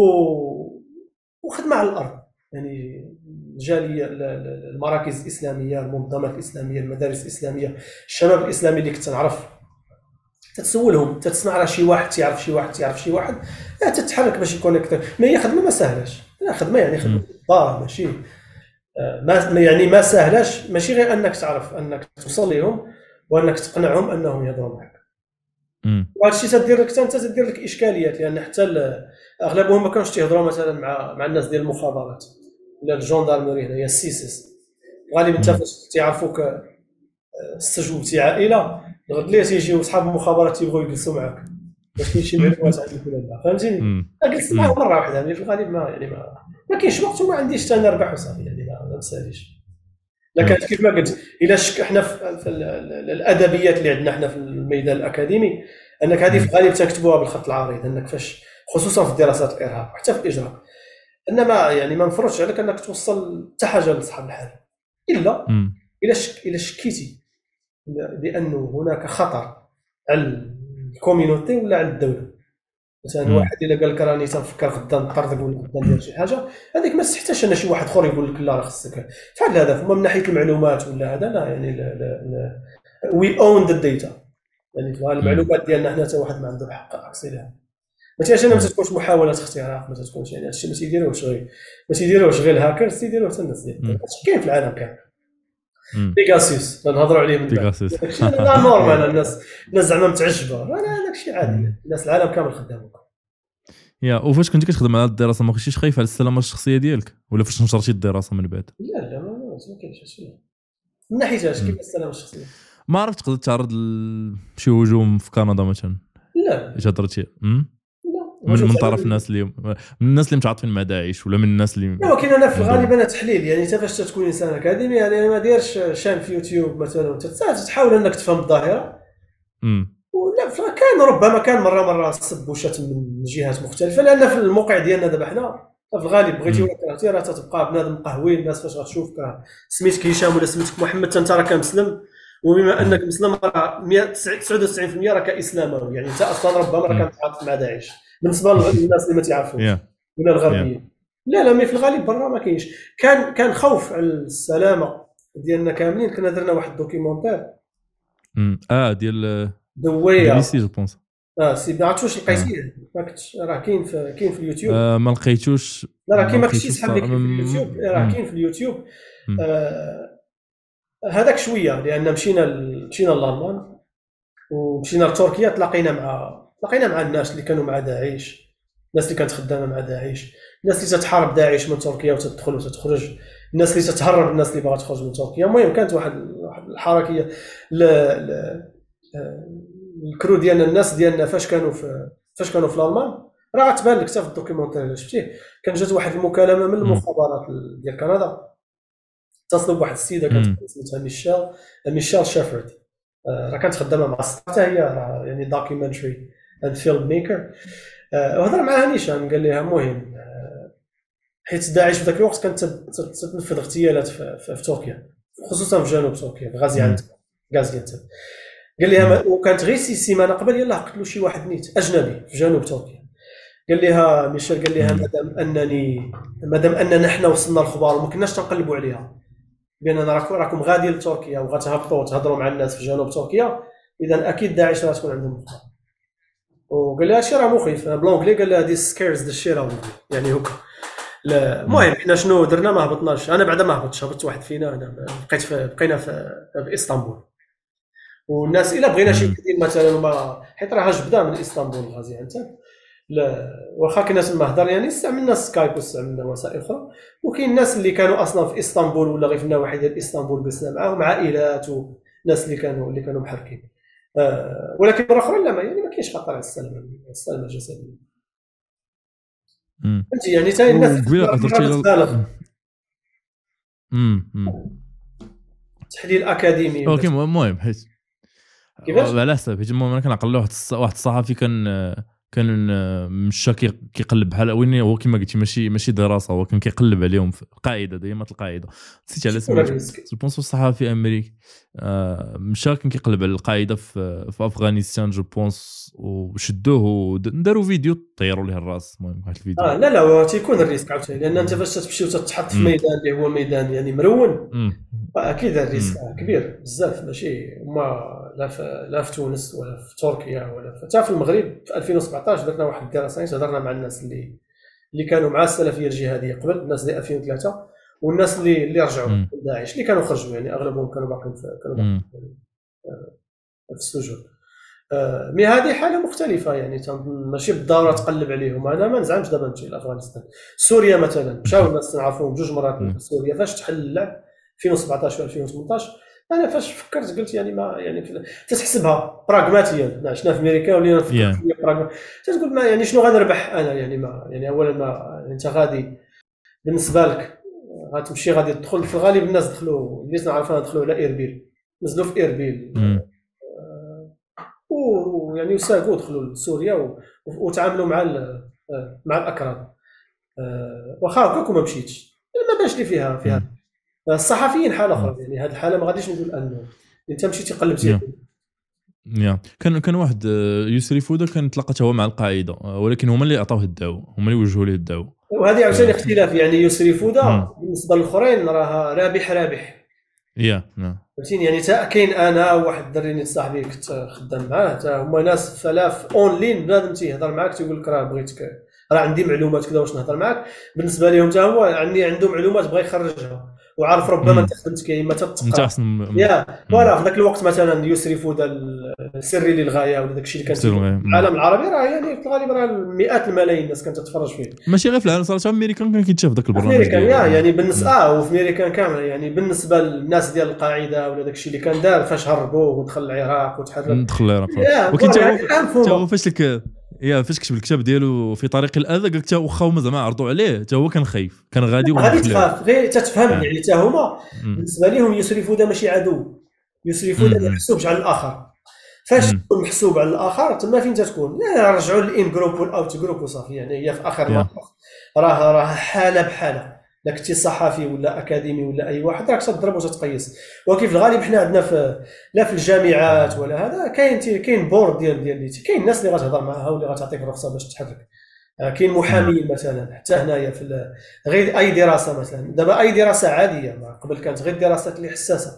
وخدمة على الأرض. يعني الجاليه المراكز الإسلامية المنظمات الإسلامية المدارس الإسلامية الشباب الإسلامي اللي كنت نعرف تتسولهم تتسمع راه شي واحد تيعرف شي واحد تيعرف شي واحد تتحرك باش يكون أكثر ما هي خدمة ما سهلاش. لا خدمة يعني خدمة ضار ماشي. آه، ما يعني ما سهلاش. ماشي غير أنك تعرف أنك توصل لهم وأنك تقنعهم أنهم يهضروا معك. وهذا الشيء تدير لك أنت تدير لك إشكاليات لأن حتى أغلبهم ما كانوش تيهضروا مثلا مع مع الناس ديال المخابرات. ولا الجندرمري هي السيسيس غالبا انت فاش تيعرفوك آه، استجوبتي عائلة. غد ليه تيجيو اصحاب المخابرات تيبغوا يجلسوا معك باش كاين شي معلومات عندك ولا لا. فهمتيني. جلست معاه مرة واحدة يعني في الغالب ما يعني ما ما كاينش وقت وما عنديش حتى نربح وصافي يعني ما مساليش لكن كيف ما قلت إلا شك إحنا في, في ال- ال- الأدبيات اللي عندنا إحنا في الميدان الأكاديمي أنك هذه في الغالب تكتبوها بالخط العريض أنك فاش خصوصا في دراسات الإرهاب وحتى في الإجراء. إنما يعني ما نفرضش عليك انك توصل حتى حاجة لصحاب الحال. إلا. إلى شك إلى شكيتي بانه هناك خطر على ال community ولا على الدولة. مثلا. واحد إلا قال لك راني تنفكر غدا نطردك ولا غدا ندير شي حاجة هذيك ما تحتاجش ان شي واحد آخر يقول لك لا راه خصك. فهاد الهدف اما من ناحية المعلومات ولا هذا لا يعني we own the data يعني المعلومات ديالنا حنا حتى واحد ما عنده الحق لها. ما تيعرفش ما تكونش محاولات اختراق ما تكونش يعني هادشي ما تيديروش غير ما تيديروش غير الهاكرز تيديروه حتى الناس ديال. هادشي كاين في العالم كامل. بيغاسيوس نهضروا عليه من داكشي لا normal الناس الناس زعما متعجبة. أنا داكشي عادي. الناس العالم كامل خدام يا وفاش كنتي كتخدم على الدراسة ما كنتيش خايف على السلامة الشخصية ديالك؟ ولا فاش نشرتي الدراسة من بعد؟ لا لا ما كاينش من ناحيه اش كيف السلامة الشخصية؟ ما عرفت تقدر تعرض لشي هجوم في كندا مثلا؟ لا. اش هضرتي؟ من, من طرف الناس اللي من الناس اللي متعاطفين مع داعش ولا من الناس اللي لا ولكن أنا في الغالب أنا تحليل. يعني انت فاش تكون انسان اكاديمي يعني أنا ما دايرش chaîne في يوتيوب مثلا تحاول إنك تفهم الظاهرة. ولا كان ربما كان مرة مرة سب وشتم من جهات مختلفة لأن في الموقع ديالنا دابا حنا في الغالب بغيتي. ولا كرهتي راه تتبقى بنادم قهوي الناس فاش غتشوفك سميتك هشام ولا سميتك محمد انت راك مسلم. وبما أنك مسلم راه 100 99% راك اسلاموي يعني انت أصلا ربما. راك متعاطف مع داعش. بالنسبة [LAUGHS] للناس اللي ما تعرفوش ولا الغربيين. لا لا mais في الغالب برا ما كاينش. كان كان خوف على السلامة ديالنا كاملين. كنا درنا واحد documentaire أم. آه ديال دوية. si je pense. آه سي ما عرفتش واش لقيتيه. ما كنتش راه كاين في كاين في اليوتيوب. آه ما لقيتوش. لا راه كاين ما لقيتوش كنتش يسحب لك في. اليوتيوب. راه. كاين في اليوتيوب. آه هذاك شوية لأن مشينا مشينا لألمان. ومشينا لتركيا تلاقينا مع تلاقينا مع الناس اللي كانوا مع داعش الناس اللي كانت خدامة مع داعش الناس اللي تتحارب داعش من تركيا وتدخل وتتخرج الناس اللي تتهرب الناس اللي باغا تخرج من تركيا. المهم كانت واحد واحد الحركيه ل... ل... آه، ال crew ديالنا الناس ديالنا فاش كانوا في فاش كانوا في الألمان راه غتبان لك حتى في ال documentaire اللي شفتيه. كان جات واحد المكالمة من المخابرات ديال كندا. اتصلوا بواحد السيدة كانت. سميتها ميشيل ميشيل شيفرد. آه، راه كانت خدامة مع حتى هي يعني documentary and filmmaker وهضر معها نيشان قال لها المهم آه، حيت داعش في ذاك الوقت كانت تنفذ اغتيالات في, في, في تركيا خصوصا في جنوب تركيا في غازيانتب غازيانتب قال لها ما- وكانت غير سي سيمانة قبل يلاه قتلوا شي واحد نيت أجنبي في جنوب تركيا. قال لها ميشيل قال لها. مادام انني مادام اننا حنا وصلنا الخبار وما كناش تنقلبوا عليها باننا راكم راكم غادي لتركيا وغتهبطوا وتهضروا مع الناس في جنوب تركيا اذا أكيد داعش راه تكون عندهم أخبار وقال لها هادشي راه مخيف. بالونجلي قال لها the shit out of me. يعني هكا. المهم حنا شنو درنا؟ ما هبطناش. أنا بعدا ما هبطتش هبط واحد فينا أنا بقيت في بقينا في, في إسطنبول. والناس إلا بغينا شي. مدينه مثلا ما حيت راه جبدا من إسطنبول غازي انت لا واخا كنا تما هضر يعني استعملنا سكايب واستعملنا وسائل أخرى. وكاين الناس اللي كانوا أصلا في إسطنبول ولا غير في النواحي ديال إسطنبول جلسنا معاهم عائلات وناس اللي كانوا اللي كانوا محركين. آه ولكن مرة أخرى لا ما يعني ما كاينش خطر على السلامه السلامه الجسدية. فهمتي يعني حتى الناس. تحليل أكاديمي okay المهم حيت؟ على حسب حيت المهم أنا كنعقل واحد الص- واحد الصحفي كان كان مشى كي- كيقلب. بحال وين هو كما قلتي ماشي ماشي دراسة هو كان كيقلب عليهم في القاعدة ديما القاعدة. نسيت على سميتو الريسك. جو بونس صحفي امريكي آه، مشى كان كيقلب على القاعدة في في أفغانستان جو بونس وشدوه وداروا فيديو طيروا ليه الرأس. المهم واحد الفيديو. آه لا لا تيكون ال risque عاوتاني. لأن أنت فاش تمشي وتتحط في. ميدان اللي هو ميدان يعني مرون. أكيد ال risque كبير بزاف ماشي. هما لا في لا في تونس ولا في تركيا ولا في حتى في المغرب في 2017 درنا واحد الدراسة هضرنا مع الناس اللي اللي كانوا مع السلفية الجهادية قبل الناس ديال 2003 والناس اللي اللي رجعوا. من داعش اللي كانوا خرجوا يعني أغلبهم كانوا باقيين في كانوا باقيين مم. في- في السجون. آه، mais هذه حالة مختلفة يعني ماشي بالضرورة تقلب عليهم. أنا ما نزعمش دابا نمشي لأفغانستان. سوريا مثلا مشاو الناس نعرفوهم جوج مرات سوريا فاش تحل اللعب؟ 2017 و 2018 أنا فاش فكرت قلت يعني ما يعني تتحسبها براغماتيا عشنا في أمريكا ولينا نفكر yeah. تقول ما يعني شنو غنربح أنا؟ يعني ما يعني اولا ما أنت غادي بالنسبة لك غتمشي غادي تدخل في الغالب الناس دخلوا الناس نعرفها دخلوا على ايربيل نزلوا في ايربيل ويعني وساقوا دخلوا لسوريا وتعاملوا مع مع الأكراد. آه، واخا هكاك وما مشيتش. ما باش لي فيها فيها. الصحفيين حاله أخرى يعني هذه الحالة ما غاديش نقول أنه أنت مشيتي قلبتي. يا. كان كان واحد آه، يسري فودا كان تلاقى هو مع القاعدة آه، ولكن هما اللي عطاوه الدعوة هما اللي وجهوا ليه الدعوة. وهذه عاوتاني اختلاف يعني يسري فودا بالنسبة للأخرين راه رابح رابح. يا نعم. فهمتيني؟ يعني تا كاين أنا واحد الدري صاحبي كنت خدام معاه تا هما ناس فلاف اونلاين بنادم تيهضر معاك تيقول لك راه بغيتك راه عندي معلومات كذا واش نهضر معاك. بالنسبة لهم تا هو عندي عنده معلومات بغى يخرجها. وعارف ربما انت خدمتك اما تتقى يا voilà في ذاك الوقت مثلا يسري فودا السري للغاية ولا داك الشيء اللي كان في العالم العربي راه يعني في الغالب راه مئات الملايين الناس كانت تتفرج فيه. ماشي غير في العالم صراحة أمريكان كان كيتشاف ذاك البرنامج أمريكان يا يعني بالنسبة آه وفي أمريكان كامله يعني بالنسبة للناس ديال القاعدة ولا داك الشيء اللي كان دار فاش هربوا ودخل العراق وتحرر دخل العراق. ولكن حتى هو فاش لك يا فاش كتب الكتاب ديالو في طريق الأذى قال لك واخا هما زعما عرضوا عليه حتى هو كان خايف كان غادي غادي تخاف غير تتفهم آه. يعني حتى هما بالنسبة لهم يسري فودا ماشي عدو يسري فودا ما يحسوبش على الآخر. فاش تكون محسوب على الآخر تما فين تتكون رجعوا لل in-group وال out-group وصافي يعني هي في آخر المطاف راه راه حالة بحالة. لا كنتي صحفي ولا أكاديمي ولا أي واحد راك تضرب وتتقيس ولكن في الغالب حنا عندنا في لا في الجامعات ولا هذا كاين كاين board ديال ديال كاين الناس اللي غتهضر معاها واللي غتعطيك الرخصة باش تتحرك آه، كاين محامين مثلا حتى هنايا في غير أي دراسة مثلا. دابا أي دراسة عادية قبل كانت غير دراسات اللي حساسة.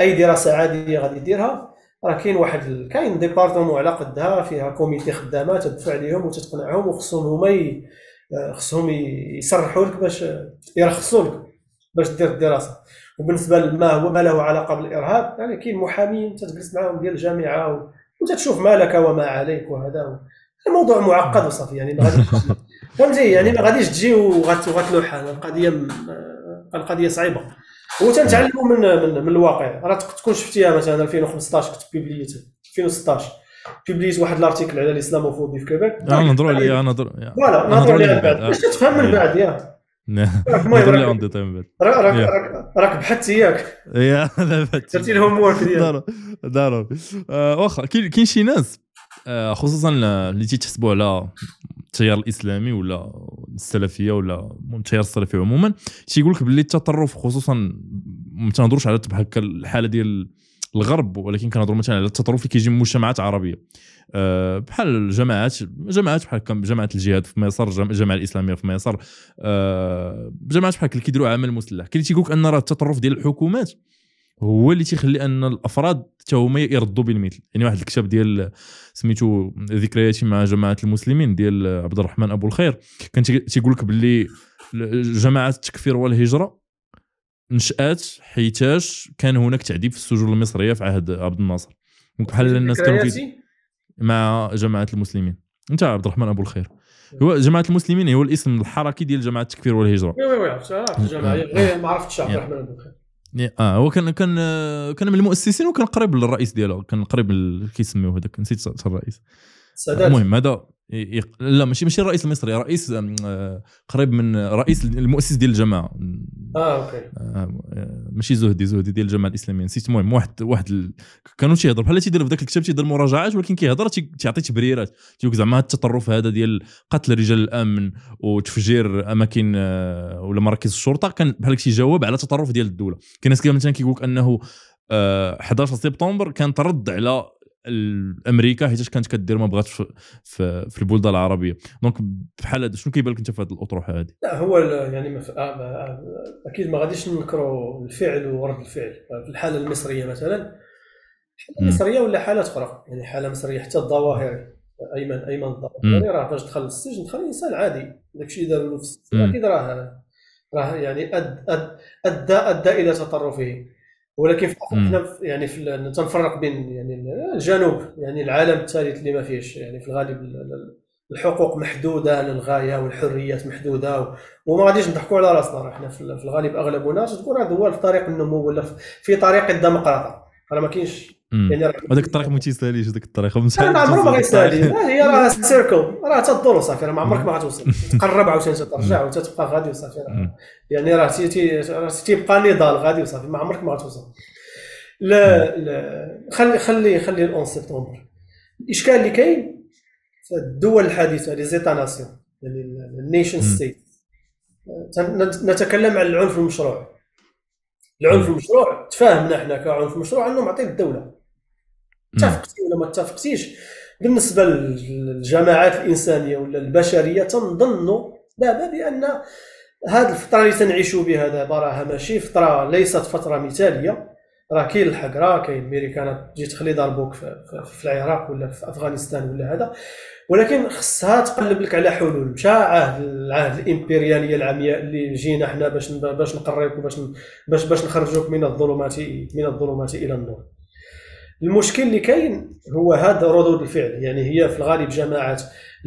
أي دراسة عادية غادي ديرها راه كاين واحد كاين département على قدها فيها comité خدامات تدفع عليهم وتتقنعهم وخصهم هما خصهم يصرحوا لك باش يرخصوا لك باش دير الدراسة. وبالنسبة لما هو ما له علاقة بالإرهاب يعني كاين محامين تجلس معاهم ديال الجامعة وتشوف ما لك وما عليك وهذا الموضوع معقد وصافي يعني ما غاديش [LAUGHS] فهمتي يعني ما غاديش تجي وغتلوح. القضية القضية صعيبة. وتنتعلموا من من, من الواقع. راه تكون شفتيها مثلا 2015 كنت publiيت 2016 publiيت واحد ال article على ال islamophobie في كيبيك آه نهضروا عليه نهضروا voilà نهضروا عليه بعد. باش تفهم من بعد يا. المهم راك راك بحثت ياك يا درتي الهوم وورك ديالك ضروري آه، واخا كاين شي ناس آه، خصوصا اللي تيتحسبوا على التيار الإسلامي ولا السلفية ولا التيار السلفي عموما تيقول لك باللي التطرف خصوصا ما تنهضروش على هكا الحالة ديال الغرب ولكن كنهضروا مثلا على التطرف اللي كيجي من مجتمعات عربية. أه بحال الجماعات جماعات بحال جماعة الجهاد في مصر الجماعة الإسلامية في مصر أه جماعات بحال اللي كيديروا عمل مسلح. كاين اللي تيقول أن راه التطرف ديال الحكومات هو اللي تيخلي أن الأفراد حتى هما يردوا بالمثل. يعني واحد الكتاب ديال سميتو ذكرياتي مع جماعة المسلمين ديال عبد الرحمن أبو الخير. كان تيقول لك باللي جماعة التكفير والهجرة نشأت حيتاش كان هناك تعذيب في السجون المصرية في عهد عبد الناصر. بحال الناس كانوا في مع جماعة المسلمين. أنت عبد الرحمن أبو الخير. هو جماعة المسلمين هو الاسم الحركي ديال جماعة التكفير والهجرة. وي وي وي الجماعة. غير ما عرفتش عبد الرحمن أبو الخير. آه هو كان كان كان من المؤسسين وكان قريب للرئيس ديالو. كان قريب كيسميوه هذاك نسيت الرئيس. المهم هذا لا ماشي ماشي الرئيس المصري رئيس آه، قريب من رئيس المؤسس ديال الجماعة. آه okay. آه ماشي زهدي زهدي ديال الجماعة الإسلامية. نسيت المهم واحد واحد ال... كانوا تيهضر بحال تيدير في ذاك الكتاب تيدير مراجعات ولكن كيهضر تيعطي تبريرات. تيقول زعما التطرف هذا ديال قتل رجال الأمن وتفجير أماكن آه، ولا مراكز الشرطة كان بحال شي جواب على تطرف ديال الدولة. كاين ناس مثلا كيقول لك أنه 11 آه، سبتمبر كان ترد على أمريكا حيت كانت كدير ما بغات في, في, في البلدان العربية. donc بحال هذا شنو كيبان لك انت في هذه الأطروحة هذه لا هو يعني مف... آه، آه، أكيد ما غاديش ننكروا الفعل ورد الفعل. في الحالة المصرية مثلا المصرية ولا حالات أخرى؟ يعني حالة مصرية حتى الظواهري ايمن أيمن الظواهري راه فاش دخل للسجن دخل إنسان عادي. داك الشيء داروا له في السجن أكيد راه راه يعني ادى أدى إلى تطرفه. ولكن في حنا يعني في تنفرق بين يعني الجنوب يعني العالم الثالث اللي ما فيهش يعني في الغالب الحقوق محدودة للغاية والحريات محدودة وما غاديش نضحكوا على راسنا راه حنا في الغالب اغلبنا تقول راه دول في طريق النمو ولا في طريق الديمقراطية. راه ما كاينش يعني هذاك الطريق ما تيساليش هذاك الطريق ما عمره ما غيسالي. [LAUGHS] هي راه سيركل راه تدور وصافي راه ما عمرك ما غتوصل. تقرب عاوتاني ترجع وتتبقى غادي وصافي. يعني راه تيبقى نضال غادي وصافي ما عمرك ما غتوصل. لا لا. خلي خلي خلي ال 11 سبتمبر الإشكال اللي كاين في الدول الحديثة les états-nations يعني ال nation state نتكلم عن العنف المشروع. العنف المشروع. تفاهمنا إحنا كعنف مشروع إنه معطيه الدولة. اتفقتي ولا ما اتفقتيش بالنسبة للجماعات الإنسانية ولا البشرية تنظن دابا بأن هذه الفترة اللي تنعيشوا بها دابا راها ماشي فترة ليست فترة مثالية. راه كاين الحق راه كاين الميريكان تجي تخلي ضربوك في, في العراق ولا في أفغانستان ولا هذا. ولكن خصها تقلب لك على حلول. مشى عهد العهد الإمبريالية العمياء اللي جينا حنا باش باش نقريك وباش باش باش نخرجوك من الظلمات من الظلمات إلى النور. المشكل اللي كاين هو هذا ردود الفعل. يعني هي في الغالب جماعات.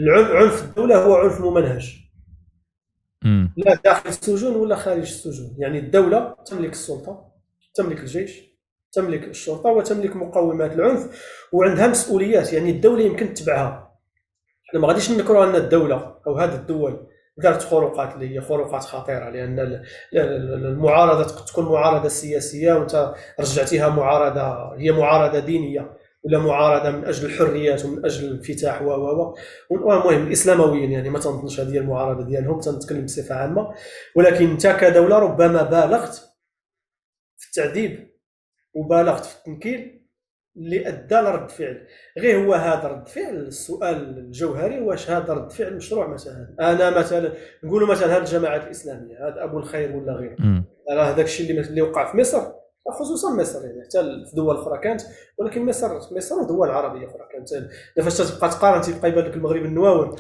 عنف الدولة هو عنف ممنهج. لا داخل السجون ولا خارج السجون. يعني الدولة تملك السلطة. تملك الجيش تملك الشرطة وتملك مقومات العنف وعندها مسؤوليات يعني الدولة يمكن تتبعها. إحنا ما غاديش نذكروا أن الدولة أو هذه الدول دارت خروقات اللي هي خروقات خطيرة لأن المعارضة تكون معارضة سياسية وأنت رجعتيها معارضة هي معارضة دينية ولا معارضة من أجل الحريات ومن أجل الانفتاح و و المهم اسلامويا يعني ما تنظنش هذه المعارضة ديالهم تنتكلم بصفة عامة. ولكن انت كدولة ربما بالغت التعذيب وبالغت في التنكيل اللي أدى لرد فعل. غير هو هذا رد فعل. السؤال الجوهري واش هذا رد فعل مشروع مثلا؟ أنا مثلا نقولوا مثلا هذه الجماعات الإسلامية هذا أبو الخير ولا غيره. راه هذاك الشيء اللي اللي وقع في مصر خصوصا مصر يعني حتى في دول أخرى كانت ولكن مصر مصر ودول عربية أخرى كانت. فاش تبقى تقارن تيبقى يبان لك المغرب النواون.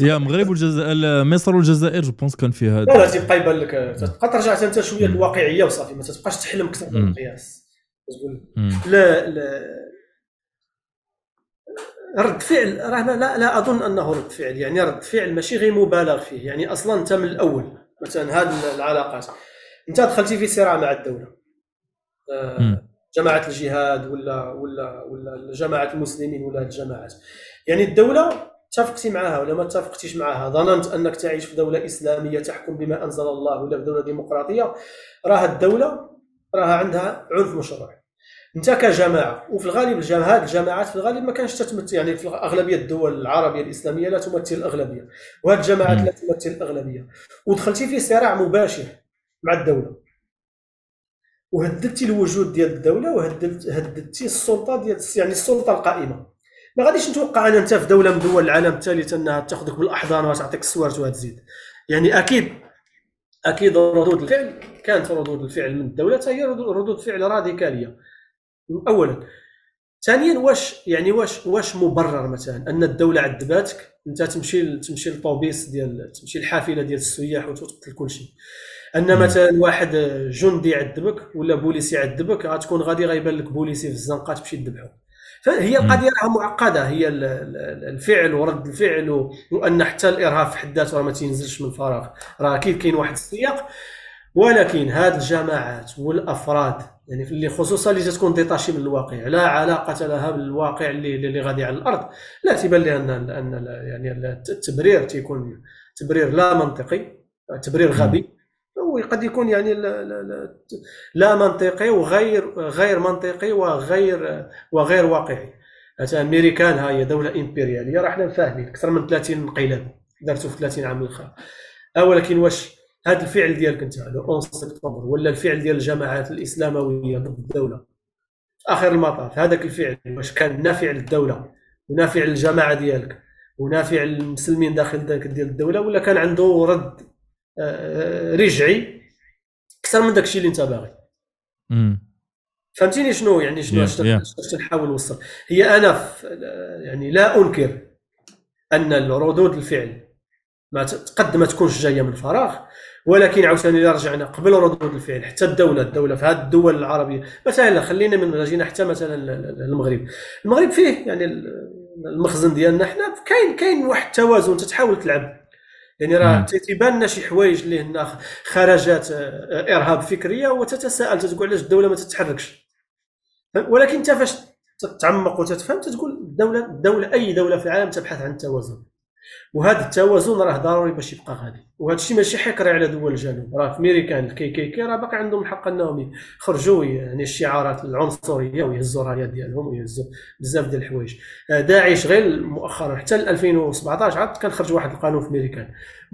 يا المغرب والجزائر مصر والجزائر je pense كان فيها. لا لا تيبقى يبان لك. تبقى ترجع انت شوية للواقعية وصافي ما تبقاش تحلم أكثر من القياس. تقول لا لا. رد فعل راه لا لا أظن أنه رد فعل. يعني رد فعل ماشي غير مبالغ فيه. يعني أصلا انت من الأول مثلا هذه العلاقات. أنت دخلتي في صراع مع الدولة. آه جماعة الجهاد ولا ولا ولا جماعة المسلمين ولا الجماعات. يعني الدولة اتفقتي معها ولا ما اتفقتيش معها؟ ظننت أنك تعيش في دولة إسلامية تحكم بما أنزل الله ولا في دولة ديمقراطية. راه الدولة راه عندها عنف مشروع أنت كجماعة وفي الغالب هذه الجماعات في الغالب ما كانش تتمثل يعني في اغلبيه الدول العربية الإسلامية لا تمثل الأغلبية. وهذه الجماعات لا تمثل الأغلبية. ودخلتي في صراع مباشر مع الدولة. وهددتي الوجود ديال الدولة وهددتي السلطة ديال يعني السلطة القائمة. ما غاديش نتوقع ان أنت في دولة من دول العالم الثالث انها تاخذك بالأحضان وتعطيك السوارت وتزيد. يعني أكيد أكيد ردود الفعل كانت ردود الفعل من الدولة هي ردود فعل راديكالية. اولا. ثانيا واش يعني واش واش مبرر مثلا؟ أن الدولة عذباتك؟ أنت تمشي تمشي للطوبيس ديال تمشي الحافله ديال السياح وتقتل كل شيء. أن مثلا واحد جندي يعذبك ولا بوليسي يعذبك غتكون غادي غيبان لك بوليسي في الزنقة تمشي تذبحو فهي القضية راها معقدة. هي الفعل ورد الفعل وأن حتى الإرهاب في حد ذاته ما تينزلش من فراغ. راه أكيد كاين واحد السياق. ولكن هذه الجماعات والأفراد يعني اللي خصوصا اللي تكون ديتاشي من الواقع لا علاقة لها بالواقع اللي اللي غادي على الأرض. لا تيبان لي ان ان يعني التبرير تيكون تبرير لا منطقي تبرير غبي. وقد يكون يعني لا, منطقي وغير غير منطقي وغير وغير واقعي. مثلا امريكان هي دولة إمبريالية راه حنا فاهمين أكثر من 30 انقلاب دارتو في 30 عام الآخر ولكن واش هذا الفعل ديالك أنت لو 11 سبتمبر ولا الفعل ديال الجماعات الإسلاموية ضد الدولة؟ في آخر المطاف هذاك الفعل واش كان نافع للدوله ونافع للجماعه ديالك ونافع للمسلمين داخل ذاك ديال الدولة ولا كان عنده رد رجعي أكثر من داك الشيء اللي انت باغي. فهمتيني شنو يعني شنو اش تنحاول نوصل؟ هي أنا يعني لا أنكر أن ردود الفعل ما قد ما تكونش جاية من فراغ ولكن عاوتاني إلا رجعنا قبل ردود الفعل حتى الدولة الدولة في هذه الدول العربية. مثلا خلينا من جينا حتى مثلا المغرب. المغرب فيه يعني المخزن ديالنا حنا كاين كاين واحد التوازن تتحاول تلعب. يعني راه تيبان لنا شي حوايج اللي هنا خرجات آه، إرهاب فكرية وتتساءل تتقول علاش الدولة ما تتحركش؟ ولكن انت فاش تتعمق وتتفهم تتقول الدولة الدولة أي دولة في العالم تبحث عن التوازن. وهذا التوازن راه ضروري باش يبقى غادي. وهذا الشيء ماشي حكر على دول الجنوب راه في امريكان ال KKK راه باقي عندهم الحق أنهم يخرجوا يعني الشعارات العنصرية ويهزوا الرايات ديالهم ويهزوا بزاف ديال الحوايج. آه، داعش غير مؤخرا حتى 2017 عاد كان خرج واحد القانون في أمريكان.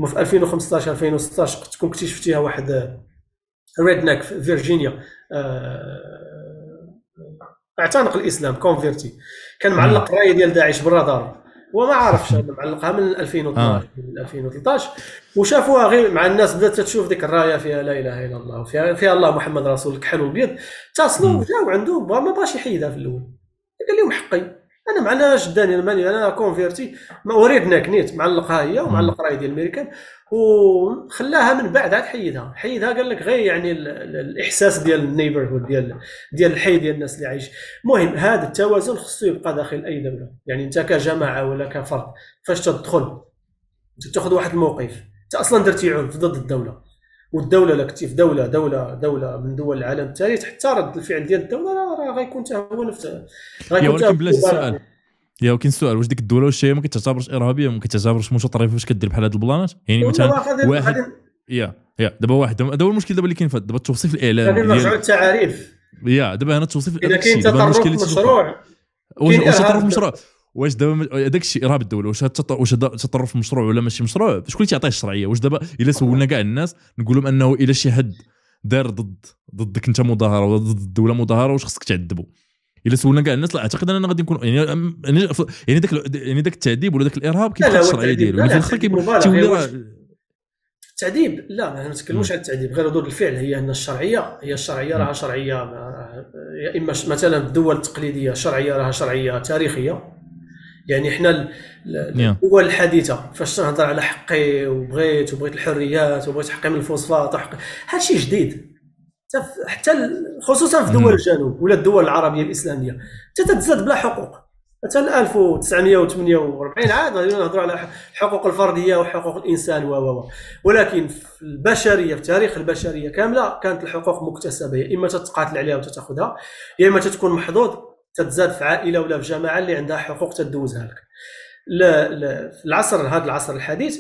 في 2015 2016 تكون اكتشفتيها واحد ريد آه، ناك في فيرجينيا. آه، اعتنق الإسلام كونفيرتي كان معلق رايه ديال داعش برا دارو وما عرفش معلقها من 2012 آه. من 2013 وشافوها غير مع الناس بدات تشوف ديك الراية فيها لا إله إلا الله فيها, فيها الله محمد رسول الكحل والبيض اتصلوا جاو عندهم ما بغاش يحيدها في الأول. قال لهم حقي. أنا معنا شداني الماني أنا كونفيرتي وريدنا كنيت معلقها هي ومعلق راي ديال الميريكان وخلاها من بعد عاد حيدها. حيدها قال لك غير يعني الإحساس ديال النيبرهود ديال ديال الحي ديال الناس اللي عايش. المهم هذا التوازن خصو يبقى داخل أي دولة. يعني أنت كجماعة ولا كفرد فاش تدخل؟ تاخذ واحد الموقف. أنت أصلا درتي عنف ضد الدولة. والدولة لك في دولة دولة دولة من دول العالم الثالث حتى رد الفعل ديال الدولة راه غيكون حتى هو نفس غيكون ولكن بلاش السؤال يا ولكن السؤال واش ديك الدولة واش هي ما كتعتبرش إرهابية؟ ما كتعتبرش متطرفة؟ فاش كدير بحال هاد البلانات؟ يعني مثلا واحد يا يا دابا واحد. هذا هو المشكل دابا اللي كاين دابا التوصيف الاعلامي غادي نرجعوا للتعاريف. يا دابا هنا التوصيف إذا كاين تطرف مشروع واش تطرف مشروع؟ واش دابا داك الشيء ارهاب الدولة واش واش تطرف مشروع ولا ماشي مشروع؟ شكون اللي تيعطيه الشرعية؟ واش دابا إلا سولنا كاع الناس نقول لهم أنه إلا شي حد دار ضد ضدك أنت مظاهرة ولا ضد الدولة مظاهرة واش خصك تعذبه؟ إلا سولنا كاع الناس لا أعتقد أننا غادي نكون يعني يعني يعني داك يعني داك التعذيب ولا داك الإرهاب كيبقى الشرعية ديالو. في الآخر تيولي التعذيب لا ما نتكلموش على التعذيب غير ردود الفعل. هي أن الشرعيه هي الشرعية راها شرعية يا إما مثلا الدول التقليدية شرعية راها شرعية تاريخية يعني حنا الدول الحديثه فاش تنهضر على حقي وبغيت وبغيت الحريات وبغيت حقي من الفوسفات وحقي هذا شيء جديد. حتى خصوصا في دول الجنوب ولا الدول العربية الإسلامية حتى تتزاد بلا حقوق. حتى 1948 عاد غادي نهضروا على الحقوق الفردية وحقوق الإنسان و و ولكن في البشرية في تاريخ البشرية كاملة كانت الحقوق مكتسبة يا إما تتقاتل عليها وتتأخذها يا إما تتكون محظوظ تتزاد في عائلة ولا في جماعة اللي عندها حقوق تدوزها لك. لا لا في العصر هذا العصر الحديث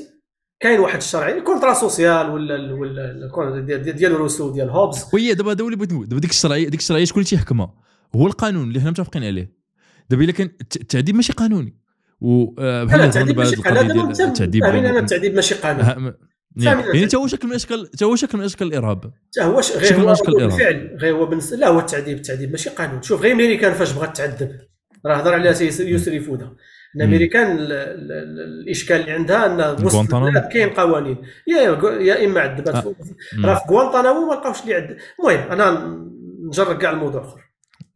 كاين واحد الشرعي ال contrat social ولا ولا ديال ديال روسو ديال هوبز. وهي دابا هذا اللي بغيت نقول دابا ديك الشرعيه ديك الشرعيه شكون اللي تيحكمها؟ هو القانون اللي حنا متفقين عليه. دابا إلا كان التعذيب ماشي قانوني. و آه، بحال التعذيب ماشي قانوني. التعذيب أنا التعذيب ماشي قانوني. يعني حتى هو شكل من اشكال حتى هو شكل من أشكال الإرهاب. حتى هو غير هو بالفعل غير هو بالنسبة لا هو التعذيب التعذيب ماشي قانون. شوف غير أمريكان فاش بغات تعذب. راه هضر عليها يسري فودا إن أمريكان الإشكال اللي عندها إن وسط كاين قوانين. يا يا إما عذبت. آه. راه في غوانتانامو ما لقاوش اللي يعذب. المهم أنا نجرب كاع الموضوع آخر.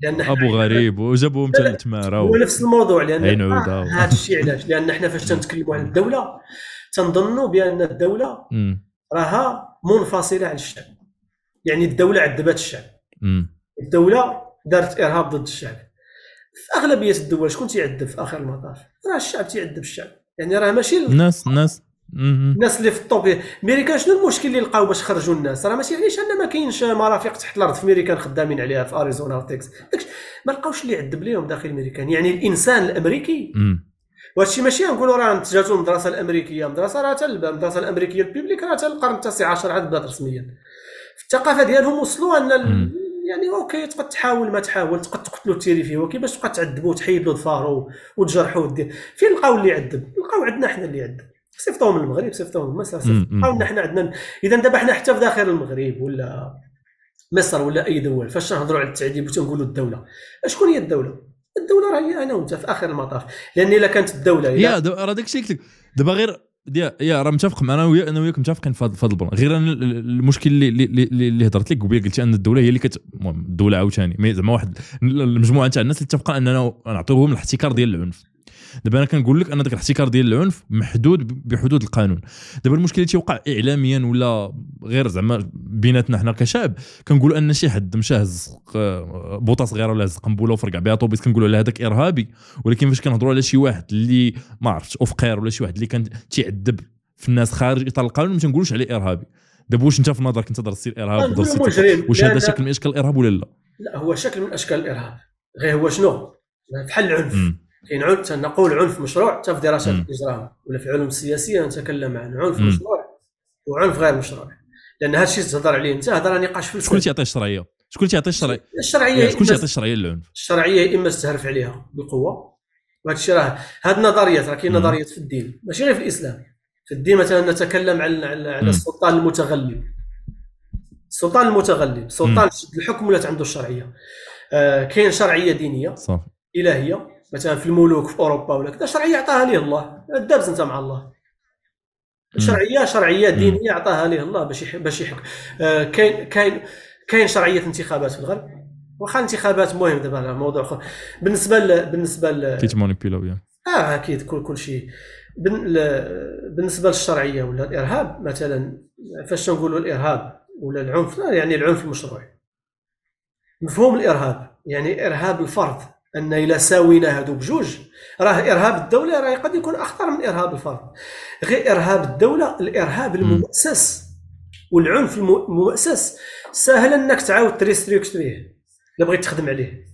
لأن أبو غريب وجابوهم للتمارة هو نفس الموضوع لأن هذا الشيء علاش؟ لأن حنا فاش تنتكلموا على الدولة تنظنوا بأن الدولة راها منفصلة عن الشعب. يعني الدولة عذبت الشعب. الدولة دارت إرهاب ضد الشعب. في أغلبية الدول شكون تيعذب في آخر المطاف؟ راه الشعب تيعذب الشعب. يعني راه ماشي الناس الناس. الناس اللي في ال top. ميريكان شنو المشكل اللي لقاو باش خرجوا الناس؟ راه ماشي يعنيش أن ما كاينش مرافق تحت الأرض في ميريكان خدامين عليها في اريزونا وتكساس ما لقاوش اللي يعذب ليهم داخل ميريكان يعني الإنسان الأمريكي وهادشي ماشي نقولوا راه جاتو المدرسة الأمريكية. المدرسة راه المدرسة الأمريكية ال publique راه حتى القرن التاسع عشر عاد بدات رسميا. في الثقافة ديالهم وصلوا أن يعني OK تقد تحاول ما تحاول تقد تقتلو تيري فيه. ولكن باش تبقى تعذبو وتحيد له ظفارو وتجرحو ودير فين لقاو اللي يعذب؟ لقاو عندنا حنا اللي يعذب. صيفطوهم من المغرب صيفطوهم من مصر صيفطوهم حنا عندنا إذا دابا حنا حتى في داخل المغرب ولا مصر ولا أي دول فاش نهضروا على التعذيب وتنقولوا الدولة. شكون هي الدولة؟ الدولة راه هي أنا وأنت في آخر المطاف لأن إلا كانت الدولة يا راه داك الشيء دابا غير يا يا راه متفق أنا وياك أنا وياك متفقين في هذا ال plan. غير أنا المشكل اللي اللي, اللي هضرت لك قبيله قلت أن الدولة هي اللي كت الدولة عاوتاني. زعما واحد المجموعة تاع الناس اللي اتفقوا أننا نعطيوهم الاحتكار ديال العنف. دابا أنا كنقول لك ان داك الاحتكار ديال العنف محدود بحدود القانون. دابا المشكل اللي تيوقع اعلاميا ولا غير زعما بيناتنا حنا كشعب كنقول أن شي حد مشى هز بوطة صغيرة ولا هز قنبلة وفرقع بها طوبيس كنقولوا على هذاك إرهابي. ولكن فاش كنهضروا على شي واحد اللي ما عرفتش اوفقير ولا شي واحد اللي كان تيعذب في الناس خارج إطار القانون ما تنقولوش عليه إرهابي. دابا واش أنت في نظرك أنت درستي الارهاب درستي واش هذا شكل من أشكال الإرهاب ولا لا؟ لا هو شكل من أشكال الإرهاب. غير هو شنو؟ بحال العنف. كاين عنف نقول عنف مشروع حتى في دراسات الاجرام ولا في العلوم السياسيه نتكلم عن عنف مم. مشروع وعنف غير مشروع. لأن هذا الشيء تهضر عليه أنت هذا نقاش في شكون تيعطي الشرعية؟ شكون تيعطي الشرعية؟ الشرعية شكون اللي تيعطي الشرعية للعنف؟ الشرعية إما تستهرف عليها بقوه وهذا الشيء راه هذه النظريات راه كاين نظريات في الدين ماشي غير في الإسلام. في الدين مثلا نتكلم على على السلطان المتغلب. السلطان المتغلب سلطان الحكم ولات عنده الشرعية. آه كاين شرعية دينية صح إلهية مثلا في الملوك في أوروبا ولا كذا شرعية عطاها ليه الله. دابز انت مع الله. شرعية شرعية دينية عطاها ليه الله باش باش يحكم. آه كاين كاين كاين شرعية انتخابات في الغرب. واخا الانتخابات مهم دابا موضوع أخر. بالنسبة ل... بالنسبة ل... كيتمانيبيلاو يعني آه أكيد كل كل شيء. بالنسبة للشرعية ولا الإرهاب مثلا فاش تنقولوا الإرهاب ولا العنف؟ يعني العنف المشروع مفهوم الإرهاب يعني إرهاب الفرد. أن إلى ساوينا هادو بجوج. راه إرهاب الدولة راه قد يكون أخطر من إرهاب الفرد. غير إرهاب الدولة الإرهاب المؤسس والعنف المؤسس سهل أنك تعاود تريستريكتريه إلا بغيت تخدم عليه.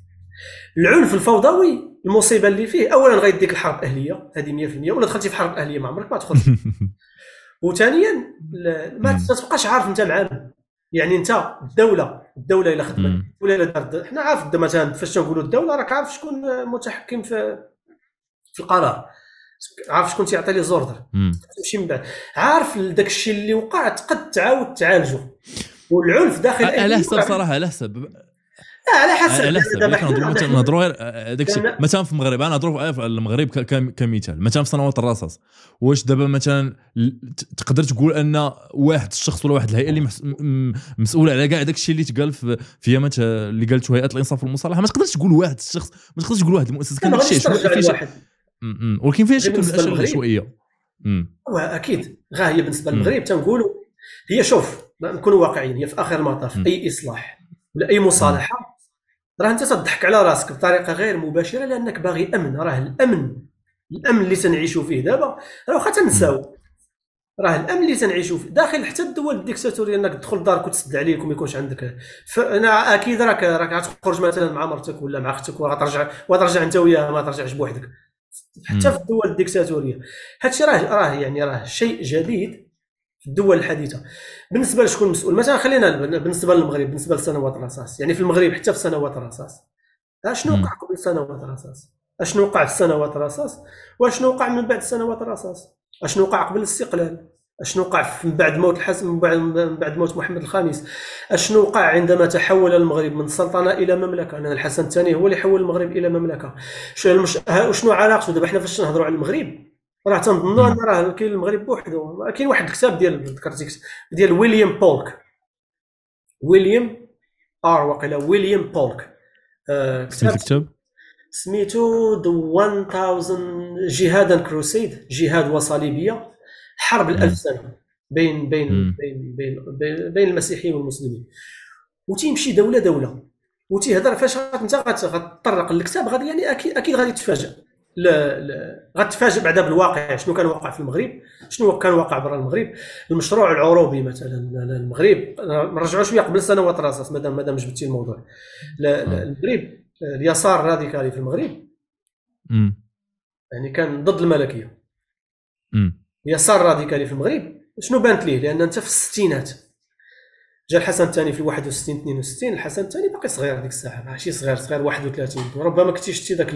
العنف الفوضوي المصيبة اللي فيه اولا غيديك الحرب اهليه هذه 100% ولا دخلتي في حرب أهلية ما عمرك ما تدخل [LAUGHS] وثانيا ما تبقاش عارف أنت مع يعني انت الدولة الدولة الا خدمت ولا الا دارت. حنا عارف مثلا فاش تنقولوا الدولة راك عارف شكون متحكم في في القرار. عارف شكون تيعطي لي زوردر تمشي من بعد. عارف داك الشيء اللي وقع تقد تعاود تعالجه والعنف داخل على حسب صراحة على حسب. على حسب. على حسب نهضروا نهضروا داك الشيء مثلا في المغرب؟ أنا نهضروا في المغرب كمثال. مثلا في سنوات الرصاص؟ واش دابا مثلا تقدر تقول أن واحد الشخص ولا واحد الهيئة اللي مسؤوله على كاع داك الشيء اللي تقال في يامات اللي قالته هيئه الانصاف والمصالحة؟ ما تقدرش تقول واحد الشخص ما تقدرش تقول واحد المؤسسه كان الشيء ولكن فيها شكل من الأشياء العشوائيه أكيد غا هي بالنسبة للمغرب. تنقولوا هي شوف نكونوا واقعيين هي في آخر المطاف أي إصلاح ولا اي مصالحة راه انت تضحك على راسك بطريقة غير مباشرة لأنك باغي امن راه الأمن الأمن اللي تنعيشوا فيه دابا. راه واخا تنساو راه الأمن اللي تنعيشوا فيه. داخل حتى الدول الديكتاتورية إنك تدخل لدارك وتسد عليك وما يكونش عندك. فانا أكيد راك راك غتخرج مثلا مع مرتك ولا مع أختك وغترجع وغترجع أنت وياها ما ترجعش بوحدك. حتى في الدول الديكتاتورية. هادشي راه راه يعني راه شيء جديد. في الدول الحديثة. بالنسبة لشكون مسؤول مثلا خلينا بالنسبة للمغرب بالنسبة لسنوات الرصاص. يعني في المغرب حتى في سنوات الرصاص. أشنو وقع قبل سنوات الرصاص؟ أشنو وقع في سنوات الرصاص؟ وأشنو وقع من بعد سنوات الرصاص؟ أشنو وقع قبل الاستقلال أشنو وقع من بعد موت الحسن من بعد من بعد موت محمد الخامس؟ أشنو وقع عندما تحول المغرب من سلطنة إلى مملكة؟ لأن الحسن الثاني هو اللي حول المغرب إلى مملكة. شنو علاقته؟ دابا حنا فاش نهضروا على المغرب راه تنظنوا أن راه كاين المغرب بوحدو. كاين واحد الكتاب ديال ذكرتي ديال ويليام بولك. ويليام آر وقيلا ويليام بولك. آه كتاب سميتو the 1000 jihad and crusade جهاد وصليبية حرب الألف سنة بين بين بين بين, بين المسيحيين والمسلمين. وتيمشي دولة دولة وتيهضر فاش انت غتطرق للكتاب غادي يعني أكيد أكيد غادي تفاجئ لا لا غتفاجئ بعدا بالواقع شنو كان واقع في المغرب؟ شنو كان واقع برا المغرب؟ المشروع العروبي مثلا المغرب. نرجعوا شوية قبل سنوات راساس مادام مادام جبتي الموضوع. المغرب اليسار الراديكالي في المغرب. يعني كان ضد الملكية. اليسار الراديكالي في المغرب. شنو بانت ليه؟ لأن أنت في الستينات. جا الحسن الثاني في 61 62 الحسن الثاني باقي صغير هذيك الساعة ماشي صغير صغير 31 ربما كنتي شتي ذاك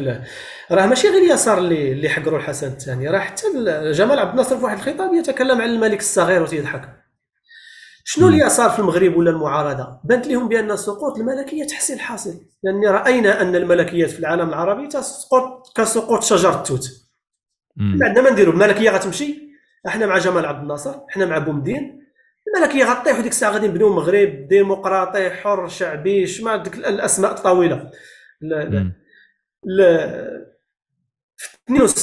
راه ماشي غير اليسار اللي اللي حقروا الحسن الثاني راه حتى جمال عبد الناصر في واحد الخطاب يتكلم عن الملك الصغير وتيضحك. شنو اليسار في المغرب ولا المعارضة؟ بانت لهم بأن سقوط الملكية تحصيل حاصل. لأن رأينا أن الملكيات في العالم العربي تسقط كسقوط شجر التوت عندنا ما نديروا الملكية غتمشي؟ إحنا مع جمال عبد الناصر إحنا مع بومدين الملكيه غطيح وديك الساعة غادي نبنيو مغرب ديمقراطي حر شعبي شما ديك الأسماء الطويلة. لا لا. لا.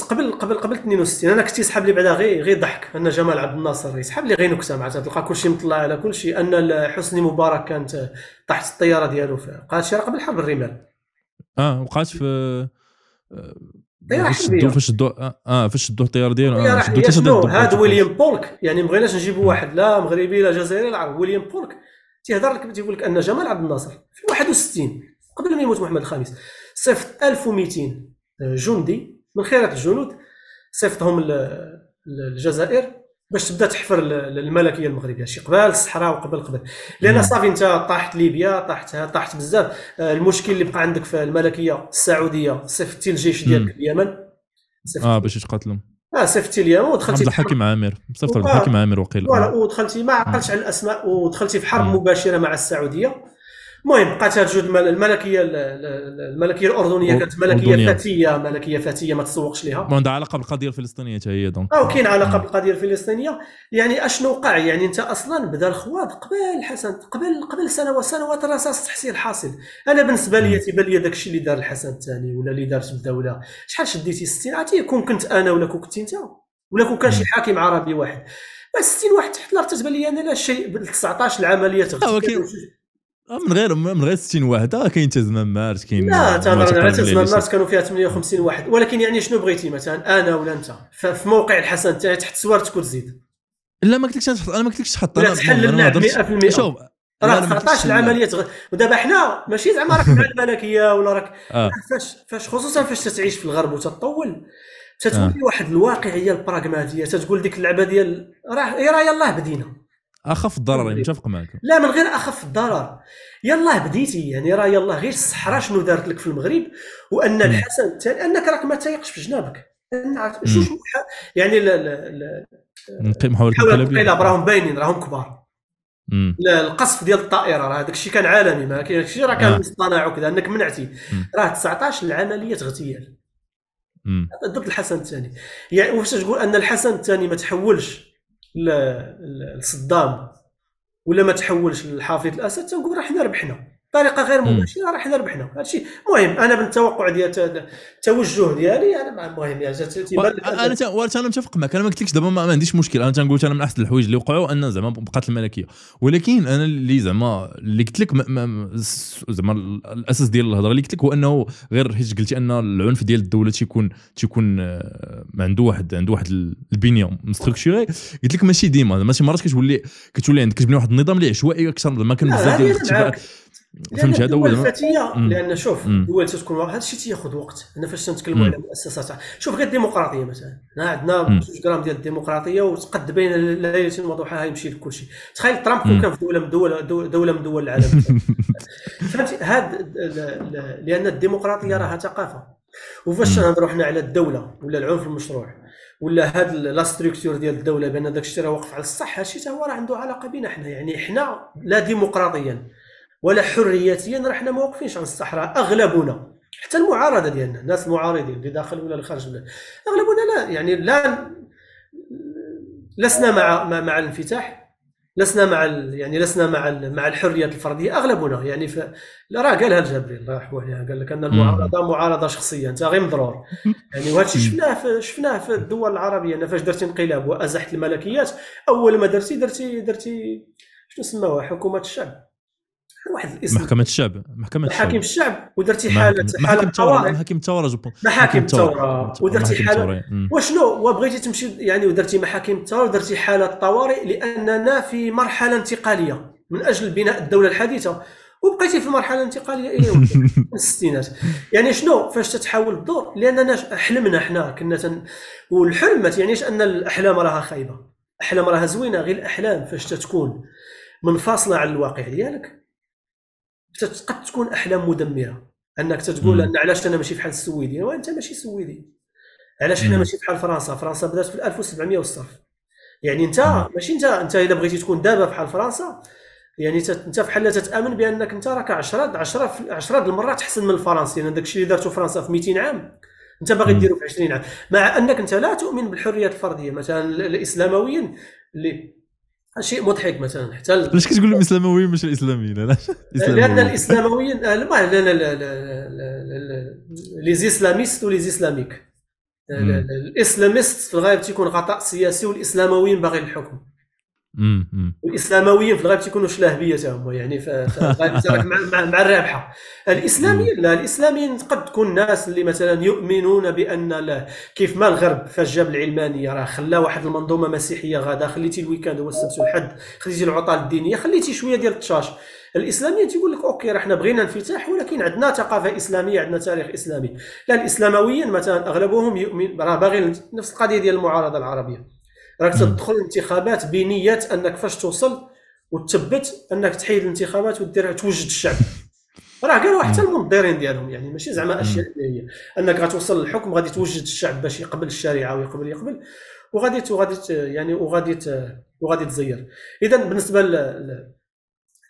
قبل قبل قبل 62 أنا كنت يسحب لي بعدا غير غير ضحك أن جمال عبد الناصر يسحب لي غير نكتة معناتها تلقى كلشي مطلع على كلشي أن حسني مبارك كانت طاحت الطيارة ديالو قالت شي قبل حرب الرمال. آه وقعت في طياره حربية. فاش شدوا آه, آه، فاش شدوا الطيارة ديالو آه شدوا شنو؟ هذا ويليام بولك. يعني ما بغيناش نجيبوا واحد لا مغربي لا جزائري لا ويليام بولك. تيهضر لك تيقول لك أن جمال عبد الناصر في 61 قبل ما يموت محمد الخامس صيفط 1200 جندي من خيرات الجنود صيفطهم للجزائر باش تبدا تحفر الملكيه المغربيه. شي قبال الصحراء وقبل قبل. لأن صافي انت طاحت ليبيا طاحت طاحت بزاف. آه، المشكل اللي بقى عندك في الملكيه السعوديه صيفطتي الجيش ديالك اليمن. آه باش يتقاتلوا. آه صيفطتي اليمن ودخلتي عبد الحكيم عامر. صيفط عبد الحكيم عامر وقيل. voilà ودخلتي ما عقلتش على الأسماء ودخلتي في حرب مباشرة مع السعودية. المهم بقات هاد جوج الملكية الملكية الأردنية كانت ملكية فتيه ملكية فتيه ما تسوقش لها عندها علاقة بالقضية الفلسطينية حتى هي donc. أو كاين علاقة بالقضية الفلسطينية. يعني أشنو وقع؟ يعني أنت أصلا بدا الخواض قبل حسن قبل قبل سنوات سنوات الرصاص تحصيل حاصل. أنا بالنسبة لي تيبان لي داك الشيء اللي دار الحسن الثاني ولا اللي دارت الدولة شحال شديتي 60 عرفتي كون كنت أنا ولا كون كنت أنت؟ ولا كون كان شي حاكم عربي واحد. 60 واحد تحت الأرض تتبان لي أنا لا شيء 19 العملية تغطي آه، من غير من غير 60 واحد. آه كاين تزمام مارس كاين لا تهضر على تزمام مارس كانوا فيها 58 واحد. ولكن يعني شنو بغيتي؟ مثلا أنا ولا أنت؟ في موقع الحسن الثاني تحت سوار تكون تزيد لا ما قلتلكش تحط أنا ما قلتلكش تحط أنا تحل اللعب 100% شوف راه 19 العملية تغ... ودابا حنا ماشي زعما راك مع الملكية ولا راك آه. فاش فاش خصوصا فاش تتعيش في الغرب وتطول تتولي آه. واحد الواقعيه البراغماتية تتقول ديك اللعبة ديال راه راه يلاه بدينا أخف الضرر متفق معك. لا من غير أخف الضرر يلاه بديتي يعني راه يلاه غير الصحراء شنو دارت لك في المغرب وأن الحسن أنك راك ما تايقش في جنابك. جوج يعني لا لا لا محاولة الانقلاب راهم باينين راهم كبار. القصف ديال الطائرة راه هذاك الشيء كان عالمي ما كاين شيء راه كان آه. مصطنع وكذا أنك منعتي. راه 19 العملية اغتيال ضد الحسن الثاني يعني واش تقول أن الحسن الثاني ما تحولش لصدام ولا ما تحولش للحافظ الأسد تنقول راه حنا ربحنا بطريقه غير مباشرة راه حنا. ربحنا هذا الشيء المهم أنا بالتوقع ديال التوجه ديالي أنا المهم يعني. أنا أنا متفق معك. أنا ما قلتلكش دابا ما, عنديش مشكل. أنا تنقول أنا من أحسن الحوايج اللي وقعوا أن زعما بقات الملكية. ولكن أنا اللي زعما اللي قلت لك زعما الأساس ديال الهضرة اللي قلت لك هو أنه غير حيت قلتي أن العنف ديال الدولة تيكون تيكون آه، عنده واحد عنده واحد البنية مستركتوري. قلت لك ماشي ديما. ماشي مرات كتولي كتولي عندك كتبني واحد النظام اللي عشوائي أكثر. ما كان بزاف ديال الاختبارات فهمت هذا هو الفتيه لأن شوف الدول تتكون هذا الشيء تياخذ وقت. أنا فاش تنتكلموا على مؤسسات شوف غير الديمقراطية مثلا. هنا عندنا 2 غرام ديال الديمقراطية وتقد بين ليله وضحاها يمشي لكل شيء تخيل ترامب كون كان في دولة من دول دولة من دول العالم. [LAUGHS] فهمتي؟ هذا لأن الديمقراطية راها ثقافة. وفاش نهضروا حنا على الدولة ولا العنف المشروع ولا هاد لا ستركتور ديال الدولة بأن داك الشيء راه واقف على الصح هادشي هو راه عنده علاقة بنا حنا. يعني حنا لا ديمقراطيا. ولا حرياتيا راه حنا ما واقفينش عن الصحراء أغلبنا حتى المعارضة ديالنا الناس المعارضين اللي داخل ولا اللي خارج أغلبنا لا يعني لا لسنا مع مع الانفتاح لسنا مع يعني لسنا مع مع الحريات الفردية أغلبنا يعني ف... راه قالها الجبري الله يرحمه قال لك أن المعارضة معارضة شخصية أنت غير مضرور. [LAUGHS] يعني وهذا الشيء شفناه في شفناه في الدول العربية أنا فاش درتي انقلاب وأزحت الملكيات أول ما درتي درتي درتي شنو سموها حكومة الشعب. واحد الاسم. محكمة الشعب محكمة الشعب. محاكم الشعب ودرتي حالة حالة الثورة محاكم الثورة جو محاكم الثورة ودرتي حالة وشنو؟ وبغيتي تمشي يعني ودرتي محاكم الثورة ودرتي حالة طوارئ لأننا في مرحلة انتقالية من أجل بناء الدولة الحديثة. وبقيتي في مرحلة انتقالية إلى الستينات [LAUGHS] يعني شنو؟ فاش تتحول الدور؟ لأننا حلمنا حنا كنا تن... والحلم ما تعنيش أن الأحلام راها خايبة. احلام راها زوينة غير الأحلام فاش تتكون منفصله عن الواقع ديالك. قد تكون أحلام مدمرة. أنك تقول أن علاش أنا ماشي بحال السويدي؟ وأنت ماشي سويدي. علاش حنا ماشي بحال فرنسا؟ فرنسا بدات في 1700 والصرف. يعني أنت ماشي انت أنت اذا بغيتي تكون دابا بحال فرنسا يعني انت بحال تتامن بأنك أنت راك 10 10 10 المرات احسن من الفرنسي لأن داك الشيء اللي دارته فرنسا في 200 عام. أنت باغي ديرو في 20 عام. مع أنك أنت لا تؤمن بالحريات الفردية. مثلا الإسلامويين اللي شيء مضحك مثلا حتى علاش كتقول لهم اسلامويين مش الاسلاميين علاش لأن الاسلامويين لأن les islamistes و les islamiques ال islamistes في الغالب تيكون غطاء سياسي والاسلامويين باغي الحكم والاسلامويين في الغالب تيكونوا شلاهبية هما يعني مع, مع الرابحة. الاسلاميين لا الإسلاميين قد تكون ناس اللي مثلا يؤمنون بأن كيف ما الغرب فاش جاب العلمانيه راه خلا واحد المنظومة مسيحية غادا خليتي ال week-end هو السبت والحد خليتي العطل الدينية خليتي شوية ديال التشاش. الاسلاميين تيقول لك OK راه حنا بغينا انفتاح ولكن عندنا ثقافة إسلامية عندنا تاريخ إسلامي. لا الإسلامويين مثلا أغلبهم يؤمن راه باغي نفس القضية ديال المعارضة العربية. راك تدخل الانتخابات بنيه انك فاش توصل وتثبت انك تحيد الانتخابات ودير توجد الشعب. راه قالوا حتى المنظرين ديالهم يعني ماشي زعما أشياء اللي هي أنك غتوصل للحكم غادي توجد الشعب باش يقبل الشريعة ويقبل يقبل وغادي وغادي يعني وغادي وغادي تزير. اذا بالنسبة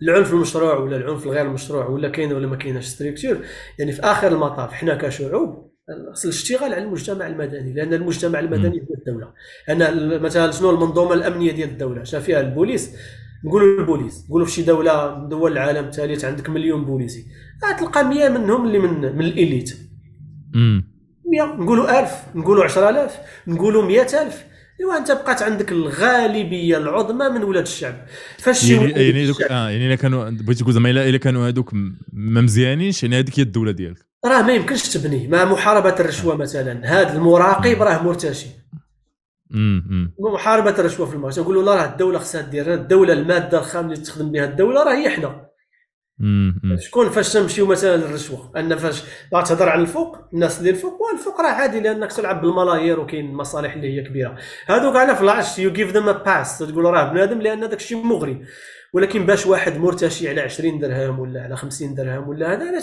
العنف المشروع ولا العنف الغير مشروع ولا كاين ولا ما كاينش ستريكتور يعني في آخر المطاف حنا كشعوب خص الاشتغال على المجتمع المدني لأن المجتمع المدني هو الدولة. أنا مثلا شنو المنظومة الأمنية ديال الدولة؟ شاف فيها البوليس نقولوا البوليس نقولوا في شي دولة من دول العالم الثالث عندك مليون بوليسي غتلقى 100 منهم اللي من من الإليت. 100 نقولوا 1000 نقولوا 10000 نقولوا 100000 إيوا أنت بقات عندك الغالبية العظمى من ولاد الشعب. فاش يعني يعني دوك آه يعني إلا كانوا بغيت تقول زعما الا كانوا هذوك ما مزيانينش يعني هذيك هي الدولة ديالك؟ راه ما يمكنش تبني مع محاربة الرشوة مثلا. هذا المراقب راه مرتشي. محاربة الرشوة في المغرب نقولوا لا راه الدولة خصها دير الدولة المادة الخام اللي تخدم بها الدولة راه هي حنا. شكون فاش تمشيو مثلا للرشوة؟ أن فاش تهضر على الفوق الناس اللي الفوق والفوق راه عادي لأنك تلعب بالملايير وكاين مصالح اللي هي كبيرة. هذوك على فلاش you give them a pass تقول راه بنادم لأن داك الشيء مغري. ولكن باش واحد مرتشي على 20 درهم ولا على 50 درهم ولا هذا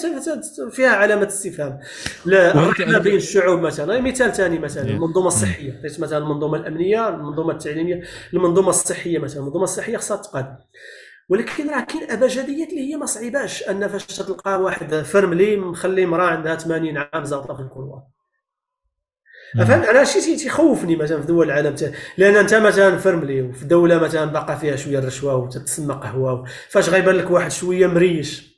فيها علامة استفهام. لا بين الشعوب مثلا مثال ثاني مثلا المنظومة الصحية مثلا المنظومة الأمنية المنظومة التعليمية المنظومة الصحية مثلا المنظومة الصحية خصها تقاد. ولكن راه كاين أبجديات اللي هي ما صعيباش أن فاش تلقى واحد فرملي مخلي مراه عندها 80 عام زاطه في ال couloir فهمت أنا شي تيخوفني مثلا في دول العالم لأن أنت مثلا فرملي وفي دولة مثلا باقا فيها شوية الرشوة وتتسمى قهوة فاش غيبان لك واحد شوية مريش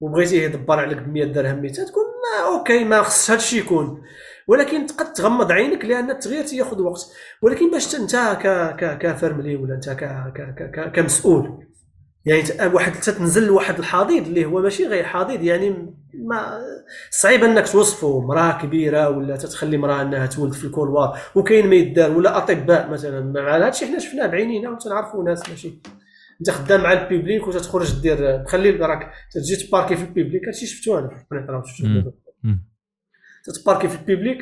وبغيتيه يدبر عليك ب 100 درهم 200 تكون ما OK ما خص هذا الشيء يكون. ولكن قد تغمض عينك لأن التغيير تياخذ وقت. ولكن باش أنت ك infirmier ولا أنت كمسؤول يعني واحد تنزل لواحد الحضيض اللي هو ماشي غير حضيض يعني ما صعيب انك توصفه مراه كبيرة ولا تتخلي مراه انها تولد في ال couloir وكاين ما يدار ولا أطباء مثلا. مع هذا الشيء حنا شفناه بعينينا وتنعرفوا ناس ماشي. أنت خدام مع ال public وتتخرج دير تخلي راك تجي تباركي في ال public. هادشي شفتو أنا تتباركي في ال public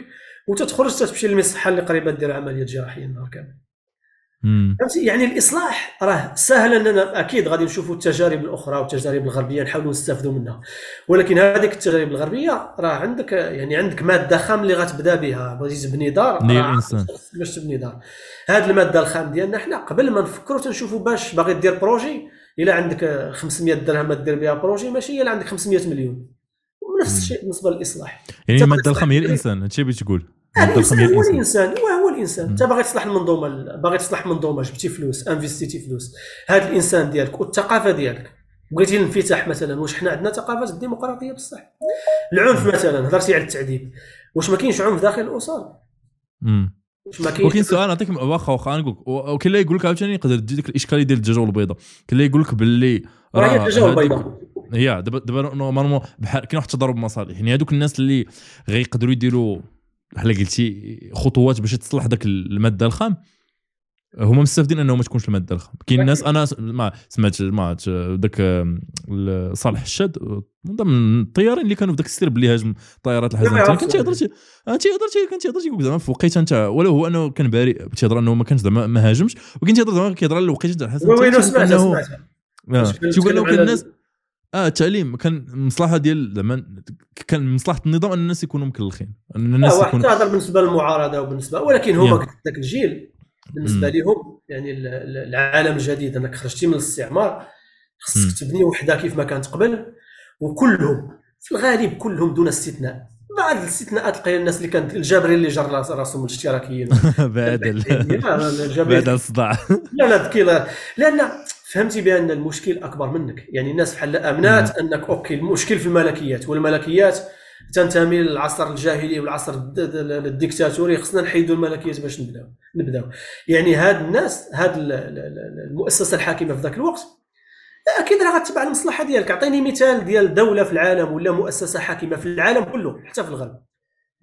وتتخرج تمشي للمصحه اللي قريبة دير عملية جراحية النهار كامل. فهمتي؟ يعني الإصلاح راه سهل أننا أكيد غادي نشوفوا التجارب الأخرى والتجارب الغربية نحاولوا نستافدوا منها. ولكن هذيك التجارب الغربية راه عندك يعني عندك مادة خام اللي غتبدا بها. بغيتي تبني دار باش تبني دار. هذه المادة الخام ديالنا حنا قبل ما نفكروا تنشوفوا باش باغي دير projet إلا عندك 500 درهم دير بها projet ماشي إلا عندك 500 مليون. ونفس الشيء بالنسبة للإصلاح. يعني المادة الخام هي الإنسان هادشي بغيت تقول. الإنسان هو الإنسان. وهو الإنسان. انت باغي تصلح المنظومة باغي تصلح منظومه جبتي فلوس انفستيتي فلوس. هذا الإنسان ديالك والثقافة ديالك. بغيتي الانفتاح مثلا واش حنا عندنا ثقافة الديمقراطية بصح. العنف مثلا هضرتي على التعذيب. واش ما كاينش عنف داخل الاسر وكاين سؤال نعطيك واخا واخا نقول وكاين اللي يقول لك عاوتاني يقدر تجي ديك الإشكالية ديال الدجاجه والبيضه كاين اللي يقول لك باللي راه الدجاجه والبيضه هي دابا دابا normalement بحال كاين واحد التضارب مصالح يعني هذوك الناس اللي غيقدروا يديروا بحال قلتي خطوات باش تصلح ذاك المادة الخام. هما مستافدين انه ما تكونش المادة الخام. كاين الناس أنا ما سمعت ما ذاك صالح حشاد من ضمن الطيارين اللي كانوا في ذاك السرب اللي هاجم طيارة الحسن كان تيهضر كان تيهضر كان تيهضر تيقول زعما في وقيته أنت ولو هو أنه كان باري تيهضر أنه ما كانش زعما ما هاجمش ولكن تيهضر زعما كيهضر على الوقيته تاع الحزام وين سمعت سمعت. تيقول انه كان الناس آه التعليم كان المصلحه ديال زعما كان مصلحة النظام أن الناس يكونوا مكلخين. أن الناس آه يكونوا تهضر بالنسبة للمعارضة وبالنسبه ولكن هما ذاك الجيل بالنسبة لهم يعني العالم الجديد أنك خرجتي من الاستعمار خصك تبني وحدة كيف ما كانت قبل وكلهم في الغالب كلهم دون استثناء. بعض الاستثناءات تلقى الناس اللي كانت الجابري اللي جر رأسهم الاشتراكيين. [LAUGHS] بعد [LAUGHS] بعد الصداع لا لا ذكي لأن فهمتي بأن المشكل أكبر منك؟ يعني الناس بحال أمنات أنك OK المشكل في الملكيات والملكيات تنتمي للعصر الجاهلي والعصر الديكتاتوري خصنا نحيدوا الملكيه باش نبداو نبداو يعني هاد الناس هاد المؤسسة الحاكمة في ذاك الوقت أكيد راه غتبع المصلحة ديالك. اعطيني مثال ديال دولة في العالم ولا مؤسسة حاكمة في العالم كله حتى في الغرب.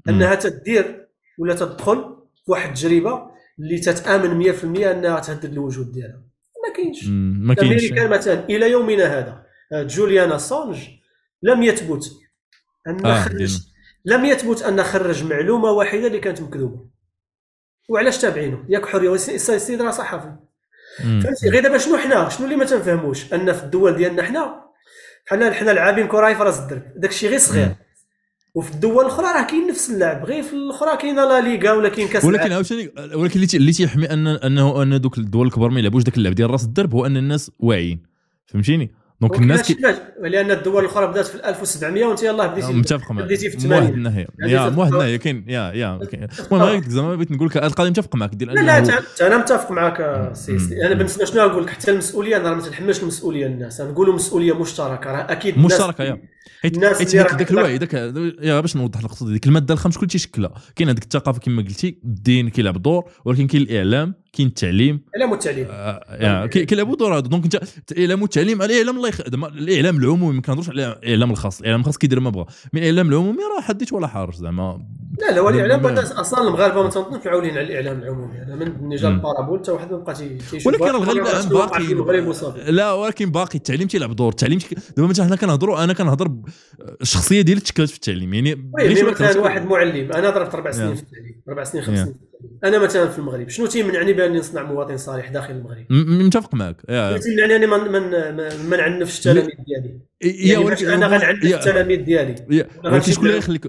أنها تدير ولا تدخل في واحد التجربة اللي تتآمن 100% أنها تهدد الوجود ديالها. كاينش. ما كاينش. مثلا إلى يومنا هذا جوليان أسانج لم يثبت أن آه خرج لم يثبت أن خرج معلومة واحدة اللي كانت مكذوبة. وعلاش تابعينه؟ ياك حرية السيد راه صحفي. فهمتي؟ غير دابا شنو حنا؟ شنو اللي ما تنفهموش؟ أن في الدول ديالنا حنا حنا حنا لاعبين كره في راس الدرب داك الشيء غير صغير. وفي الدول الاخرى راه كاين نفس اللعب غير في الاخرى كاينة La Liga ولا كاين كاس ولكن عاوتاني ولكن اللي تيحمي ان أنه أن دوك الدول الكبار ما يلعبوش داك اللعب ديال راس الدرب هو أن الناس واعيين. فهمتيني؟ donc الناس كي... لأن الدول الأخرى بدات في 1700 وأنت يلاه بديتي متفق معك. بديتي في 80 واحد الناحيه يا واحد الناحيه كاين يا يا المهم غير زعما بغيت نقول لك القضية متفق معك ديال لا لا أنا متفق معك سي أنا بالنسبة شنو نقول لك؟ حتى المسؤولية أنا ما تنحملش المسؤولية الناس. نقولوا مسؤولية مشتركة راه أكيد مشتركة يا. حيت حيت ذاك الوعي ذاك يا باش نوضح القصة ديك المادة الخامس كل تيشكلها كاين هذيك الثقافة كما قلتي الدين كيلعب دور ولكن كاين الإعلام كاين التعليم. الاعلام والتعليم. آه كيلعبوا دور هذا دونك انت الاعلام والتعليم الاعلام الله يخدم الإعلام العمومي ما كنهضروش على الاعلام الخاص. الإعلام الخاص كيدير ما بغى من الاعلام العمومي راه حديت ولا حارج زعما. لا لا هو الإعلام أصلا المغاربة ما تنظنش معولين على الإعلام العمومي أنا من جا البارابول حتى واحد ما بقى تيشوف ولكن الغالب باقي لا ولكن باقي التعليم تيلعب دور. التعليم دابا مثلا حنا كنهضروا أنا كنهضر الشخصية ديالي تشكلت في التعليم. يعني مثلا واحد معلم؟ أنا ضربت أربع سنين في التعليم. أربع سنين خمس سنين. أنا مثلا في المغرب شنو تيمنعني بأني نصنع مواطن صالح داخل المغرب؟ متفق معك. تيمنعني اني ما نعنفش التلاميذ ديالي؟ يعني أنا غنعنف التلاميذ ديالي. ولكن شكون اللي غيخليك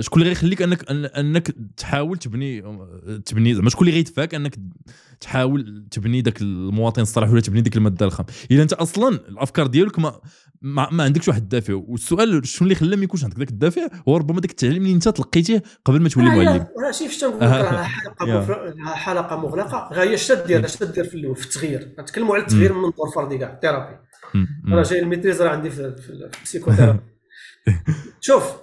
شكون اللي غيخليك انك أنك تحاول تبني تبني زعما شكون اللي غيدفعك أنك تحاول تبني ذاك المواطن الصالح ولا تبني ديك المادة الخام؟ إذا أنت أصلا الأفكار ديالك ما ما, ما عندكش واحد الدافع. والسؤال شنو اللي خلى ما يكونش عندك ذاك الدافع؟ هو ربما ذاك التعليم اللي انت تلقيتيه قبل ما تولي معلم. راه شي فاش تنقول لك حلقة حلقة مغلقة. غير اش تدير اش تدير في الأول في التغيير؟ نتكلموا على التغيير من منظور فردي كاع ثيرابي. أنا جاي ال maîtrise راه عندي في ال psychothérapie. [LAUGHS] شوف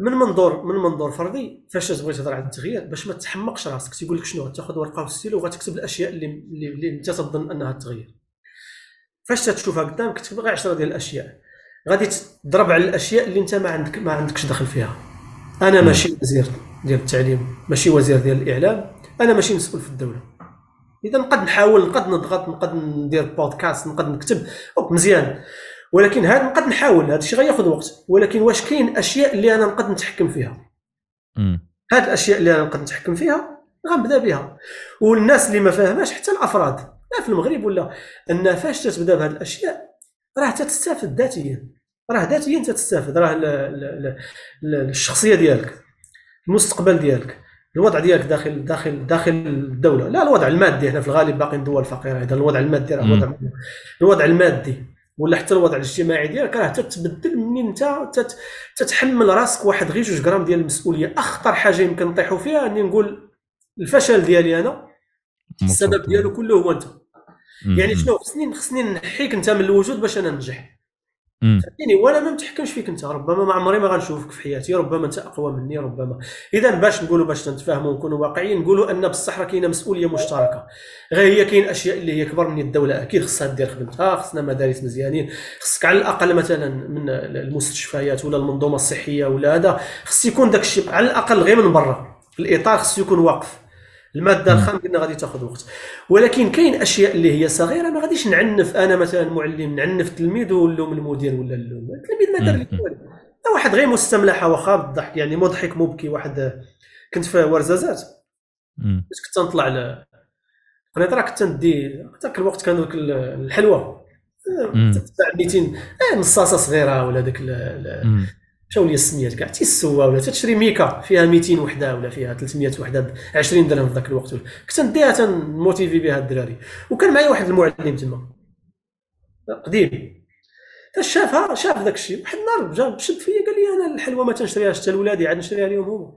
من منظور من منظور فردي فاش تبغي تهضر على التغيير باش ما تحمقش راسك. تيقول لك شنو؟ تاخذ ورقة وستيلو وغتكتب الأشياء اللي اللي, اللي أنت تظن أنها تغير. فاش تشوفها قدامك تكتب غير 10 ديال الأشياء. غادي تضرب على الأشياء اللي أنت ما عندك ما عندكش دخل فيها. أنا ماشي وزير ديال التعليم ماشي وزير ديال الإعلام أنا ماشي مسؤول في الدولة. إذا نقد نحاول نقد نضغط نقد ندير بودكاست نقد نكتب. مزيان. ولكن هذا نقد نحاول هذا الشيء غياخذ وقت. ولكن واش كاين أشياء اللي أنا نقد نتحكم فيها؟ هاد الأشياء اللي أنا نقد نتحكم فيها غنبدأ بها. والناس اللي ما فاهماش حتى الأفراد. لا في المغرب ولا ان فاش تتبدأ بهذه الأشياء راه تستافد ذاتيا راه ذاتيا تستافد راه الشخصية ديالك المستقبل ديالك الوضع ديالك داخل داخل داخل الدولة. لا الوضع المادي هنا في الغالب باقي دول فقيره إذا الوضع المادي راه الوضع الوضع المادي ولا حتى الوضع الاجتماعي ديالك راه تتبدل منين انت تتحمل راسك واحد غير جوج غرام ديال المسؤولية. أخطر حاجة يمكن نطيحوا فيها أني نقول الفشل ديالي أنا السبب ديالو كله هو أنت. يعني شنو خصني خصني نحيك انت من الوجود باش أنا ننجح. فهمتيني وأنا ما متحكمش فيك انت ربما ما عمري ما غنشوفك في حياتي ربما انت اقوى مني ربما. اذا باش نقولوا باش نتفاهموا ونكونوا واقعيين نقولوا أن بصح راه كاينة مسؤولية مشتركة. غير هي كاين أشياء اللي هي كبر من الدولة أكيد خصها دير خدمتها خصنا مدارس مزيانين. خصك على الأقل مثلا من المستشفيات ولا المنظومة الصحية ولا هذا خص يكون داك الشيء على الأقل غير من برا. الإطار خصو يكون واقف. المادة الخام قلنا غادي تاخذ وقت. ولكن كاين أشياء اللي هي صغيرة ما غاديش نعنف أنا مثلا معلم نعنف التلميذ ونلوم المدير ولا اللوم. التلميذ ما دار لي والو. واحد غير مستملحه واخا بالضحك يعني مضحك مبكي واحد كنت في ورزازات. باش كنت نطلع ل قريت راه كنت ندي ذاك الوقت كانوا دوك الحلوى تدفع 200 مصاصه صغيرة ولا داك مشاو لي السميات كاع تيسوا ولا تشري ميكا فيها 200 وحدة ولا فيها 300 وحدة ب 20 درهم في ذاك الوقت. كنت نديها تنموتيفي بها الدراري. وكان معايا واحد المعلم تما. قديم. شافها شاف ذاك الشيء. واحد النهار جا شد فيا قال لي أنا الحلوة ما تنشريهاش حتى لولادي عاد نشريها لهم هما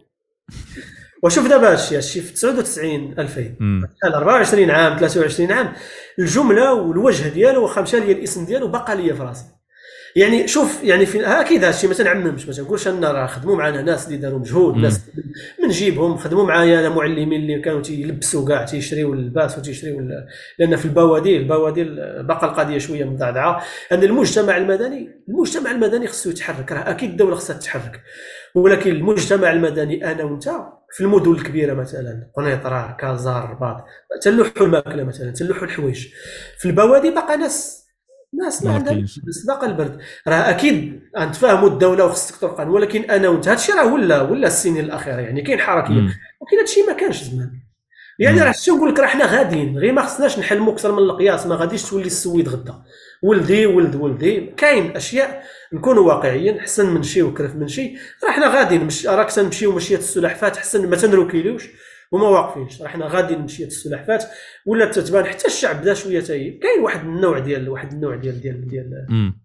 [LAUGHS] وشوف دابا هادشي هادشي في 99 2000 24 عام 23 عام. الجملة والوجه ديالو واخا مشى لي الاسم ديالو بقى لي في راسي. يعني شوف يعني في أكيد هذا الشيء ما تنعممش ما تنقولش أن راه خدموا معنا ناس اللي داروا مجهود. ناس من جيبهم خدموا معايا أنا معلمين اللي كانوا تيلبسوا كاع تيشريوا اللباس وتيشريوا لأن في البوادي البوادي باقا القضية شوية مضعضعه أن المجتمع المدني المجتمع المدني خصو يتحرك راه أكيد الدولة خصها تتحرك. ولكن المجتمع المدني أنا وأنت في المدن الكبيرة مثلا قنيطرة كازار الرباط تلوحوا الماكلة مثلا تلوحوا الحوايج. في البوادي باقا ناس ناس ما ما عندها كاينش. بس باقا البرد. راه أكيد نتفاهموا الدولة وخصك ترقن ولكن أنا وأنت هادشي راه ولا ولا السنين الأخيرة يعني كاين حركية. ولكن هادشي ما كانش زمان. يعني. راه شتي نقول لك راه حنا غاديين. غير ما خصناش نحلموا أكثر من القياس. ما غاديش تولي السويد غدا. ولدي ولد ولدي. كاين أشياء نكونوا واقعيين. حسن من شي وكرف من شي. راه حنا غاديين. مش راك تنمشيو مشية السلحفات حسن ما تنروكيلوش وما واقفينش. راه حنا غاديين مشيه السلحفات ولا تتبان حتى الشعب بدا شوية تاي كاين واحد النوع ديال واحد النوع ديال ديال ديال مم.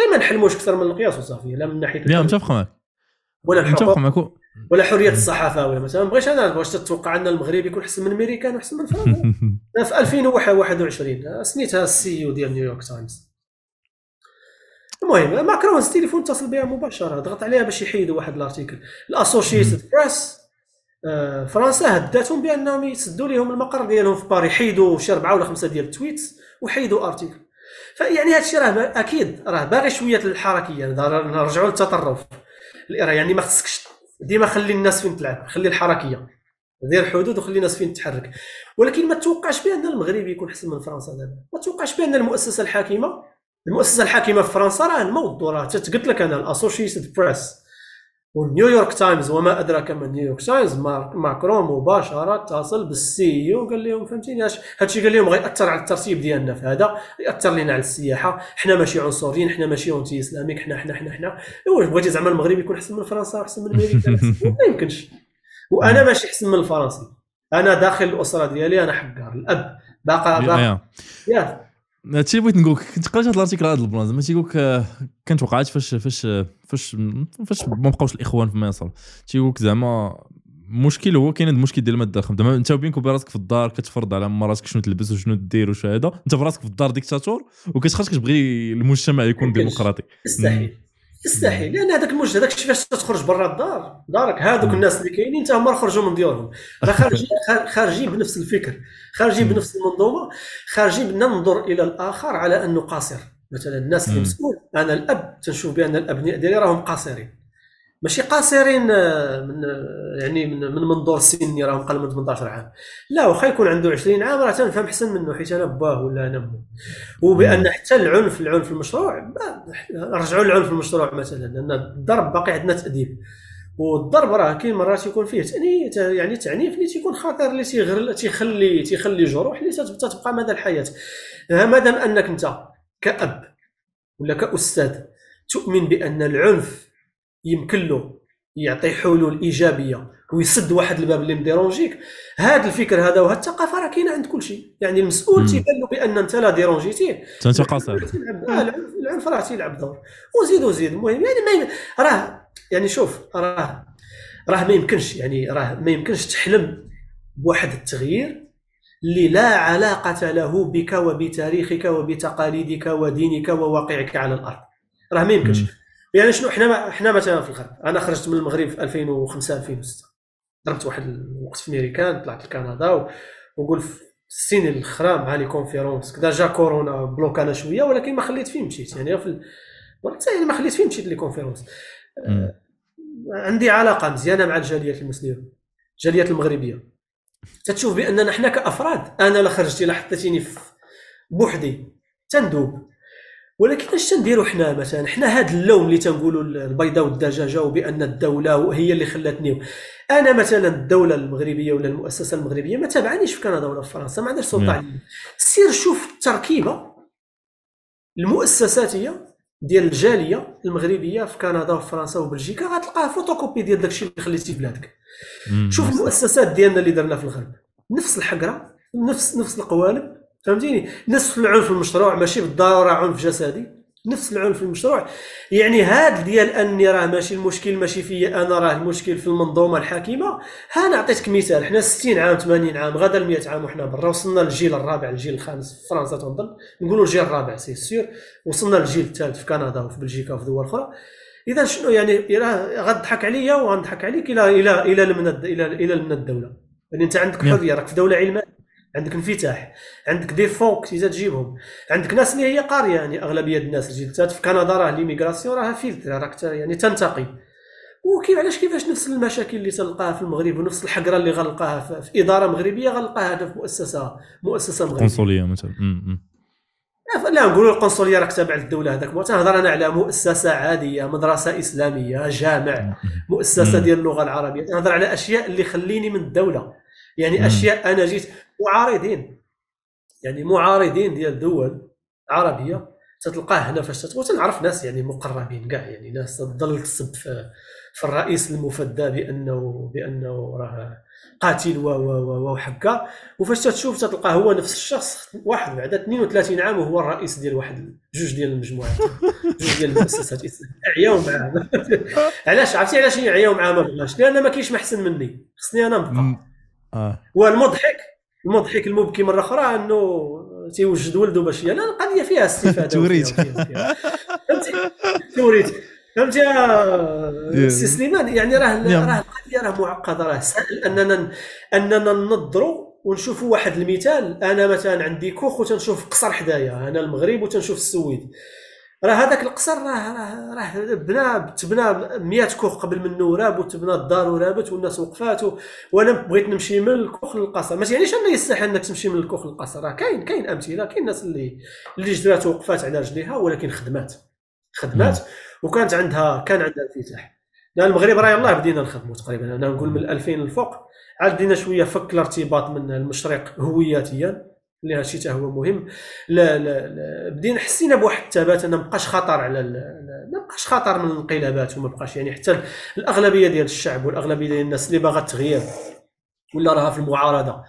غير ما نحلموش أكثر من القياس وصافي لا من ناحية لا متفق معك. ولا متفق الحقوق معك. ولا حرية الصحافة ولا مثلا ما بغيتش أنا واش تتوقع أن المغرب يكون أحسن من الميريكان واحسن من فرنسا؟ [LAUGHS] في 2021 سنيتها ال CEO ديال New York Times. المهم ماكرون التليفون اتصل بها مباشرة ضغط عليها باش يحيدوا واحد ال article. ال Associated Press فرنسا هدداتهم بأنهم يسدوا لهم المقر ديالهم في باري حيدوا شي أربعة ولا خمسة ديال ال tweets وحيدوا article فيعني هذا الشيء راه أكيد راه باغي شوية الحركية نرجعوا للتطرف. يعني ما خصكش ديما خلي الناس فين تلعب خلي الحركية دير حدود وخلي الناس فين تتحرك ولكن ما توقعش بأن المغرب يكون أحسن من فرنسا دابا. ما توقعش بأن المؤسسة الحاكمة المؤسسة الحاكمة في فرنسا راه الموضوع راه قلت لك أنا ال Associated Press. وال New York Times وما أدراك ما New York Times ماكرون مباشرة اتصل بال CEO قال لهم فهمتيني؟ اش هادشي قال لهم غيأثر على الترتيب ديالنا في هذا يأثر لنا على السياحة حنا ماشي عنصريين حنا ماشي anti-islamique حنا حنا حنا حنا. واش بغيتي زعما المغرب يكون أحسن من فرنسا أحسن من أمريكا؟ [LAUGHS] ما يمكنش. وأنا ماشي أحسن من الفرنسي. أنا داخل الأسرة ديالي أنا حقار الأب باقا باقا هادشي بغيت نقول كنت قريت هذا ال article هذا ال plan زعما تيقول آه، كانت وقعت فاش فاش فاش فاش ما بقاوش الإخوان في مصر. تيقول زعما المشكل هو كاين هاد المشكل ديال الماده الخام زعما انت بينك وبين راسك في الدار كتفرض على مراتك شنو تلبس وشنو دير وش هذا انت في راسك في الدار ديكتاتور وكتخرج كتبغي المجتمع يكون. ديمقراطي. يستحيل يستحيل لأن هذاك المجتمع هذاك الشيء فاش تخرج برا الدار دارك هذوك. الناس اللي كاينين انت هما خرجوا من ديورهم راه خارجين [LAUGHS] خار- خارجين بنفس الفكر خارجين. بنفس المنظومة خارجين ننظر إلى الآخر على أنه قاصر مثلا الناس اللي. مسؤول أنا الأب تنشوف بأن الأبناء ديالي راهم قاصرين ماشي قاصرين آه، من آه، يعني من من منظور سني راهم قل من 18 عام. لا واخا يكون عنده 20 عام راه تنفهم احسن منه حيت أنا باه ولا أنا امه وبأن حتى العنف العنف المشروع رجعوا للعنف المشروع مثلا لأن الضرب باقي عندنا تأديب. والضرب راه كاين مرات يكون فيه تاني يعني تعنيف اللي تيكون خطير اللي تيغر تيخلي تيخلي جروح اللي تت- تتبقى مدى الحياة. ما دام أنك أنت كأب ولا كأستاذ تؤمن بأن العنف يمكن له يعطي حلول ايجابيه ويسد واحد الباب اللي مديرونجيك هذا الفكر هذا وهذه الثقافه راه كاينة عند كل شيء يعني المسؤول. تيبان له بان انت لا ديرونجيتيه انت قاصر آه، العنف راه تيلعب دور وزيد وزيد المهم يعني راه يعني شوف راه راه ما يمكنش يعني راه ما يمكنش تحلم بواحد التغيير اللي لا علاقة له بك وبتاريخك وبتقاليدك ودينك وواقعك على الأرض راه ما يمكنش. يعني شنو حنا حنا مثلا في الغرب أنا خرجت من المغرب في 2005 2006 ضربت واحد الوقت في ميريكان طلعت لكندا و- وقول في السنين الأخرى مع les conférences كدا جا كورونا بلوكانا شوية ولكن ما خليت فيه مشيت يعني في ال... يعني ما خليت فيه مشيت les conférences مم. عندي علاقة مزيانة مع الجاليه المسلمة الجاليه المغربية. تتشوف بأننا حنا كأفراد أنا لا خرجتي لا حطيتيني في بوحدي تندوب. ولكن اش تنديروا حنا مثلا؟ حنا هاد اللوم اللي تنقولوا البيضاء والدجاجة وبأن الدولة هي اللي خلاتني أنا مثلا الدولة المغربية ولا المؤسسة المغربية ما تابعنيش في كندا ولا في فرنسا ما عندهاش سلطة نعم. عليا. سير شوف التركيبة المؤسساتية ديال الجالية المغربية في كندا وفي فرنسا وبلجيكا غتلقاها فوتوكوبي ديال داكشي اللي خليتي في بلادك. شوف المؤسسات ديالنا اللي درنا في الغرب. نفس نفس نفس نفس القوالب. فهمتيني؟ نفس العنف المشروع ماشي بالضرورة عنف جسدي. نفس العنف في المشروع. يعني هاد ديال أني راه ماشي المشكل ماشي فيا أنا راه المشكل في المنظومة الحاكمة. ها نعطيتك مثال. حنا 60 عام 80 عام غدا ل 100 عام وحنا برا وصلنا للجيل الرابع الجيل الخامس في فرنسا تنظن نقولوا الجيل الرابع سي سير وصلنا للجيل الثالث في كندا وفي بلجيكا وفي دول أخرى. إذا شنو يعني؟ غضحك عليا وغنضحك عليك إلى إلى إلى إلى إلى الدولة. يعني أنت عندك. حرية راك في دولة علمانية. عندك انفتاح عندك دي فونك تيزا تجيبهم عندك ناس اللي هي قارية يعني أغلبية الناس اللي جات في كندا راه l'immigration راه فيلتر راك يعني تنتقي. وكيف علاش كيفاش نفس المشاكل اللي تلقاها في المغرب ونفس الحقرة اللي غنلقاها في إدارة مغربية غنلقاها هذا في مؤسسه مؤسسة مغربية. قنصليه مثلا. لا نقولوا القنصلية راك تابع للدولة هذاك تنهضر أنا على مؤسسة عادية مدرسة إسلامية جامع مؤسسة ديال اللغة العربية. تنهضر على أشياء اللي خليني من الدولة. يعني أشياء أنا جيت معارضين يعني معارضين ديال دول عربية تتلقاه هنا فاش تنعرف ناس يعني مقربين كاع يعني ناس تضل تسب في, في الرئيس المفدى بانه بأنه راه قاتل و و وحكا وفاش تشوف تلقاه هو نفس الشخص واحد بعد 32 عام وهو الرئيس ديال واحد جوج ديال المجموعات جوج ديال المؤسسات. عياو معاه [LAUGHS] علاش؟ عرفتي علاش عياو معاه ما بغاش لأن ما كاينش محسن مني. خصني أنا نبقى. آه. والمضحك المضحك المبكي مرة أخرى إنه تيوجد ولده باش لا القضية فيها استفادة توريت. فهمتي؟ توريت. فهمت يا سي سليمان؟ يعني راه راه القضية راه معقدة راه سهل أننا أننا ننظروا ونشوفوا واحد المثال. أنا مثلا عندي كوخ وتنشوف قصر حدايا أنا المغرب وتنشوف السويد. راه هذاك القصر راه راه راه بنا تبنى 100 كوخ قبل منه وراب وتبنى الدار ورابت والناس وقفات وأنا بغيت نمشي من الكوخ للقصر. ما يعنيش انه يستحيل انك تمشي من الكوخ للقصر؟ راه كاين كاين أمثلة كاين ناس اللي اللي جدات وقفات على رجليها ولكن خدمات خدمات. وكانت عندها كان عندها انفتاح. لأن المغرب راه يلاه بدينا نخدموا تقريبا. أنا نقول من 2000 للفوق عاد بدينا شوية فك الارتباط من المشرق هوياتيا. اللي هادشي حتى هو مهم. لا لا, لا بدينا حسينا بواحد الثبات أنه ما بقاش خطر على ما بقاش خطر من الانقلابات وما بقاش يعني حتى الأغلبية ديال الشعب والأغلبية ديال الناس اللي باغا التغيير ولا راها في المعارضة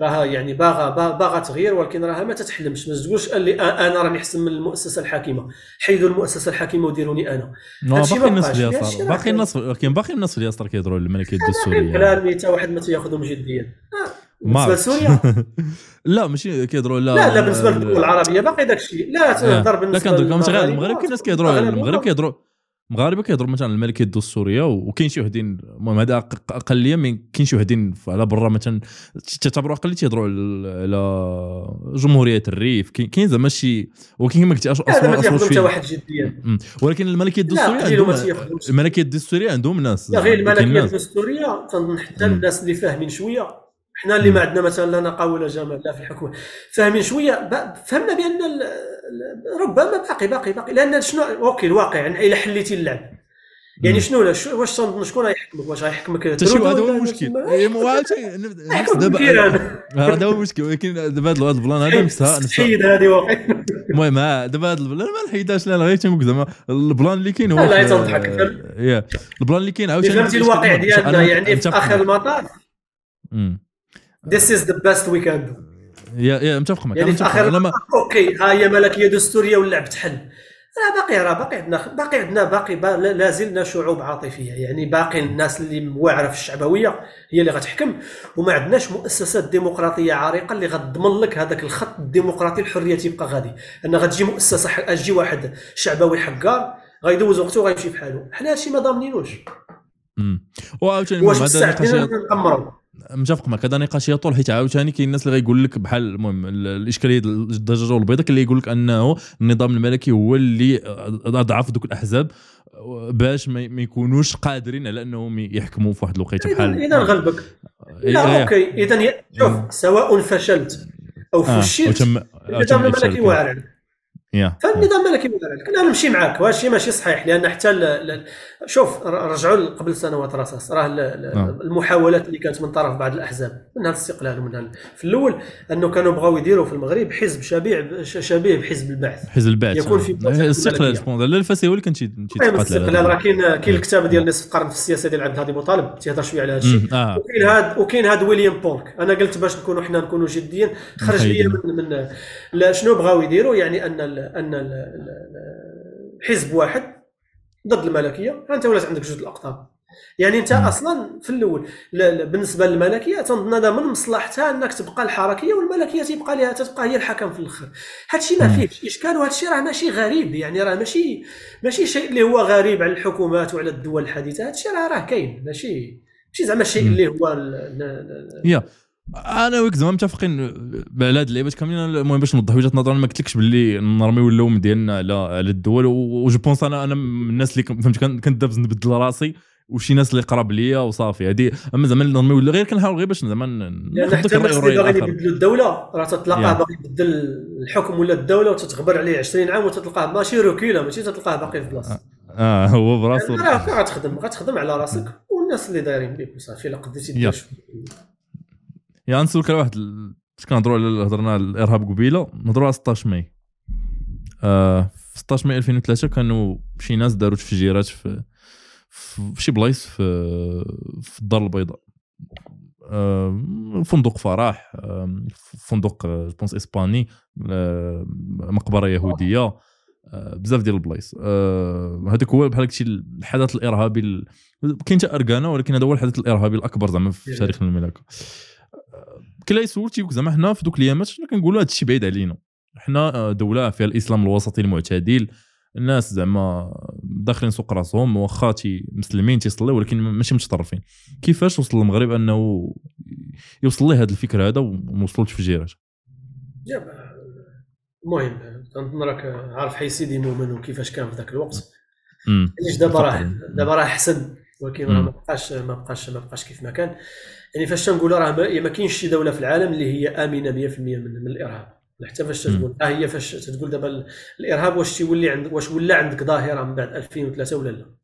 راها يعني باغا باغا تغيير ولكن راها ما تتحلمش. ما تقولش اللي أنا راني أحسن من المؤسسة الحاكمة. حيدوا المؤسسة الحاكمة وديروني أنا. باقي الناس في اليسار باقي الناس ولكن باقي الناس في اليسار كيهضروا على الملكيه الدستوريه كلام حتى واحد ما تياخذهم جديا. آه. بالنسبة لسوريا؟ [LAUGHS] لا ماشي كيهضروا لا. لا لا بالنسبة للدول العربيه باقي داك الشيء. لا تهضر بالنسبة لا كنهضر غير المغرب كاين ناس كيهضروا المغرب كيهضروا المغاربة كيهضروا مثلا الملكيه الدستوريه وكاين شي وحدين المهم هذا أقلية من كاين شي وحدين على برا مثلا تعتبروا أقلية تيهضروا على جمهورية الريف. كاين زعما شي ولكن كما قلتي أصلا ما حتى واحد جديا. ولكن الملكيه الدستوريه عندهم الملكيه الدستوريه عندهم ناس غير الملكيه الدستوريه تنظن حتى الناس اللي فاهمين شوية. حنا اللي ما عندنا مثلا لا نقاوه ولا جمال لا في الحكومة فاهمين شوية فهمنا بأن ربما باقي باقي باقي. لأن شنو أوكي الواقع يعني الا حليتي اللعب. يعني شنو واش تنظن شكون غيحكمك واش غيحكمك هذا هو المشكل. [LAUGHS] دابا هذا هو المشكل. ولكن دابا هذا البلان هذا [LAUGHS] نفسها حيد هذه واقع. [LAUGHS] المهم دابا هذا البلان ما نحيدهاش لا غير تنقول زعما البلان اللي كاين هو لا تضحك البلان اللي كاين عاوتاني فهمتي الواقع ديالنا يعني في آخر المطاف؟ This is the best we can do. يا يا متفق معك يعني في آخر لما... أوكي ها هي ملكية دستورية واللعب تحل. راه باقي راه باقي عندنا باقي عندنا باقي با لا زلنا شعوب عاطفية. يعني باقي الناس اللي واعرة في الشعبوية هي اللي غتحكم وما عندناش مؤسسات ديمقراطية عريقة اللي غتضمن لك هذاك الخط الديمقراطي الحرية تيبقى غادي. أن غتجي مؤسسة غتجي واحد شعبوي حكار غيدوز وقته وغيمشي بحاله حنا هادشي ما ضامنينوش. امم واش الساعة نقمروا متفق معك هذا نقاش يطول حيت عاوتاني كاين الناس اللي غيقول لك بحال المهم الإشكالية الدجاجة والبيضه اللي يقول لك أنه النظام الملكي هو اللي أضعف ذوك الأحزاب باش ما يكونوش قادرين على أنهم يحكموا في واحد الوقيتة بحال اذا غلبك. لا أوكي اذا شوف سواء فشلت أو آه، فشلت النظام الملكي واعر فالنظام الملكي ذلك أنا نمشي معاك وهذا الشيء ماشي صحيح لأن حتى. شوف رجعوا قبل سنوات رصاص. راه نعم. المحاولات اللي كانت من طرف بعض الأحزاب منها الاستقلال ومنها في الأول أنه كانوا بغاو يديروا في المغرب حزب شبيه شبيه بحزب البعث. حزب البعث. يكون في الاستقلال لا الفاسي هو اللي كان الاستقلال راه كاين كاين الكتاب ديال نصف القرن في السياسة ديال عبد الهادي بوطالب تيهضر شوية على هذا الشيء. آه. وكاين هاد وكاين هاد ويليام بولك أنا قلت باش نكونوا حنا نكونوا جديين خرج لي من, من شنو بغاو يديروا؟ يعني أن أن حزب واحد ضد الملكية. انت ولات عندك جوج الأقطاب. يعني انت أصلا في الأول لا لا بالنسبة للملكية تنظن هذا من مصلحتها أنك تبقى الحركية والملكية تبقى لها تبقى هي الحكم في الأخر. هادشي ما فيهش إشكال وهذا الشيء راه ماشي غريب. يعني راه ماشي ماشي شيء اللي هو غريب على الحكومات وعلى الدول الحديثة. هذا الشيء راه راه كاين. ماشي ماشي زعما الشيء اللي هو أنا وياك زعما متفقين على هاد اللعيبات كاملين. المهم باش نوضح وجهة نظري ما قلتلكش باللي نرميو اللوم ديالنا على على الدول. وجو بونس أنا أنا من الناس اللي فهمت كنت دابز نبدل راسي وشي ناس اللي قراب ليا وصافي. هذه أما زعما نرميو غير كنحاول غير باش زعما لأن حتى الناس اللي باغيين يبدلوا الدولة راه تتلقاه باغي يبدل الحكم ولا الدولة وتتغبر عليه 20 عام وتتلقاه ماشي روكيلا ماشي تتلقاه باقي في بلاصة. آه هو براسو راه غتخدم غتخدم على راسك والناس اللي دايرين بك وصافي الا قديتي دير يا نسولك على واحد باش كنهضروا على هضرنا على الإرهاب قبيلة نهضروا على 16 ماي. آه في 16 ماي 2003 كانوا شي ناس داروا تفجيرات في في شي بلايص في في الدار البيضاء. آه فندق فرح آه فندق بونس إسباني آه مقبرة يهودية بزاف ديال البلايص. هذاك هو بحال هكشي الحدث الإرهابي كاين حتى أركانا ولكن هذا هو الحدث الإرهابي الأكبر زعما في تاريخ المملكة. كلا يسول تيقول زعما حنا في دوك الأيامات حنا كنقولوا؟ هذا الشيء بعيد علينا. حنا دولة فيها الإسلام الوسطي المعتدل. الناس زعما داخلين سوق راسهم واخا مسلمين تيصليو ولكن ماشي متطرفين. كيفاش وصل المغرب أنه يوصل ليه هذه الفكرة هذا ووصلوا تفجيرات المهم كنظن راك عارف حي سيدي مؤمن وكيفاش كان في ذاك الوقت. علاش دابا راه دابا راه أحسن ولكن ما بقاش ما بقاش ما بقاش كيف ما كان. يعني فاش تنقولوا راه ما كاينش شي دولة في العالم اللي هي آمنة 100% من, من الإرهاب. حتى فاش تقول ها هي فاش تقول دابا الإرهاب واش تيولي عند واش ولا عندك ظاهرة من بعد 2003 ولا لا؟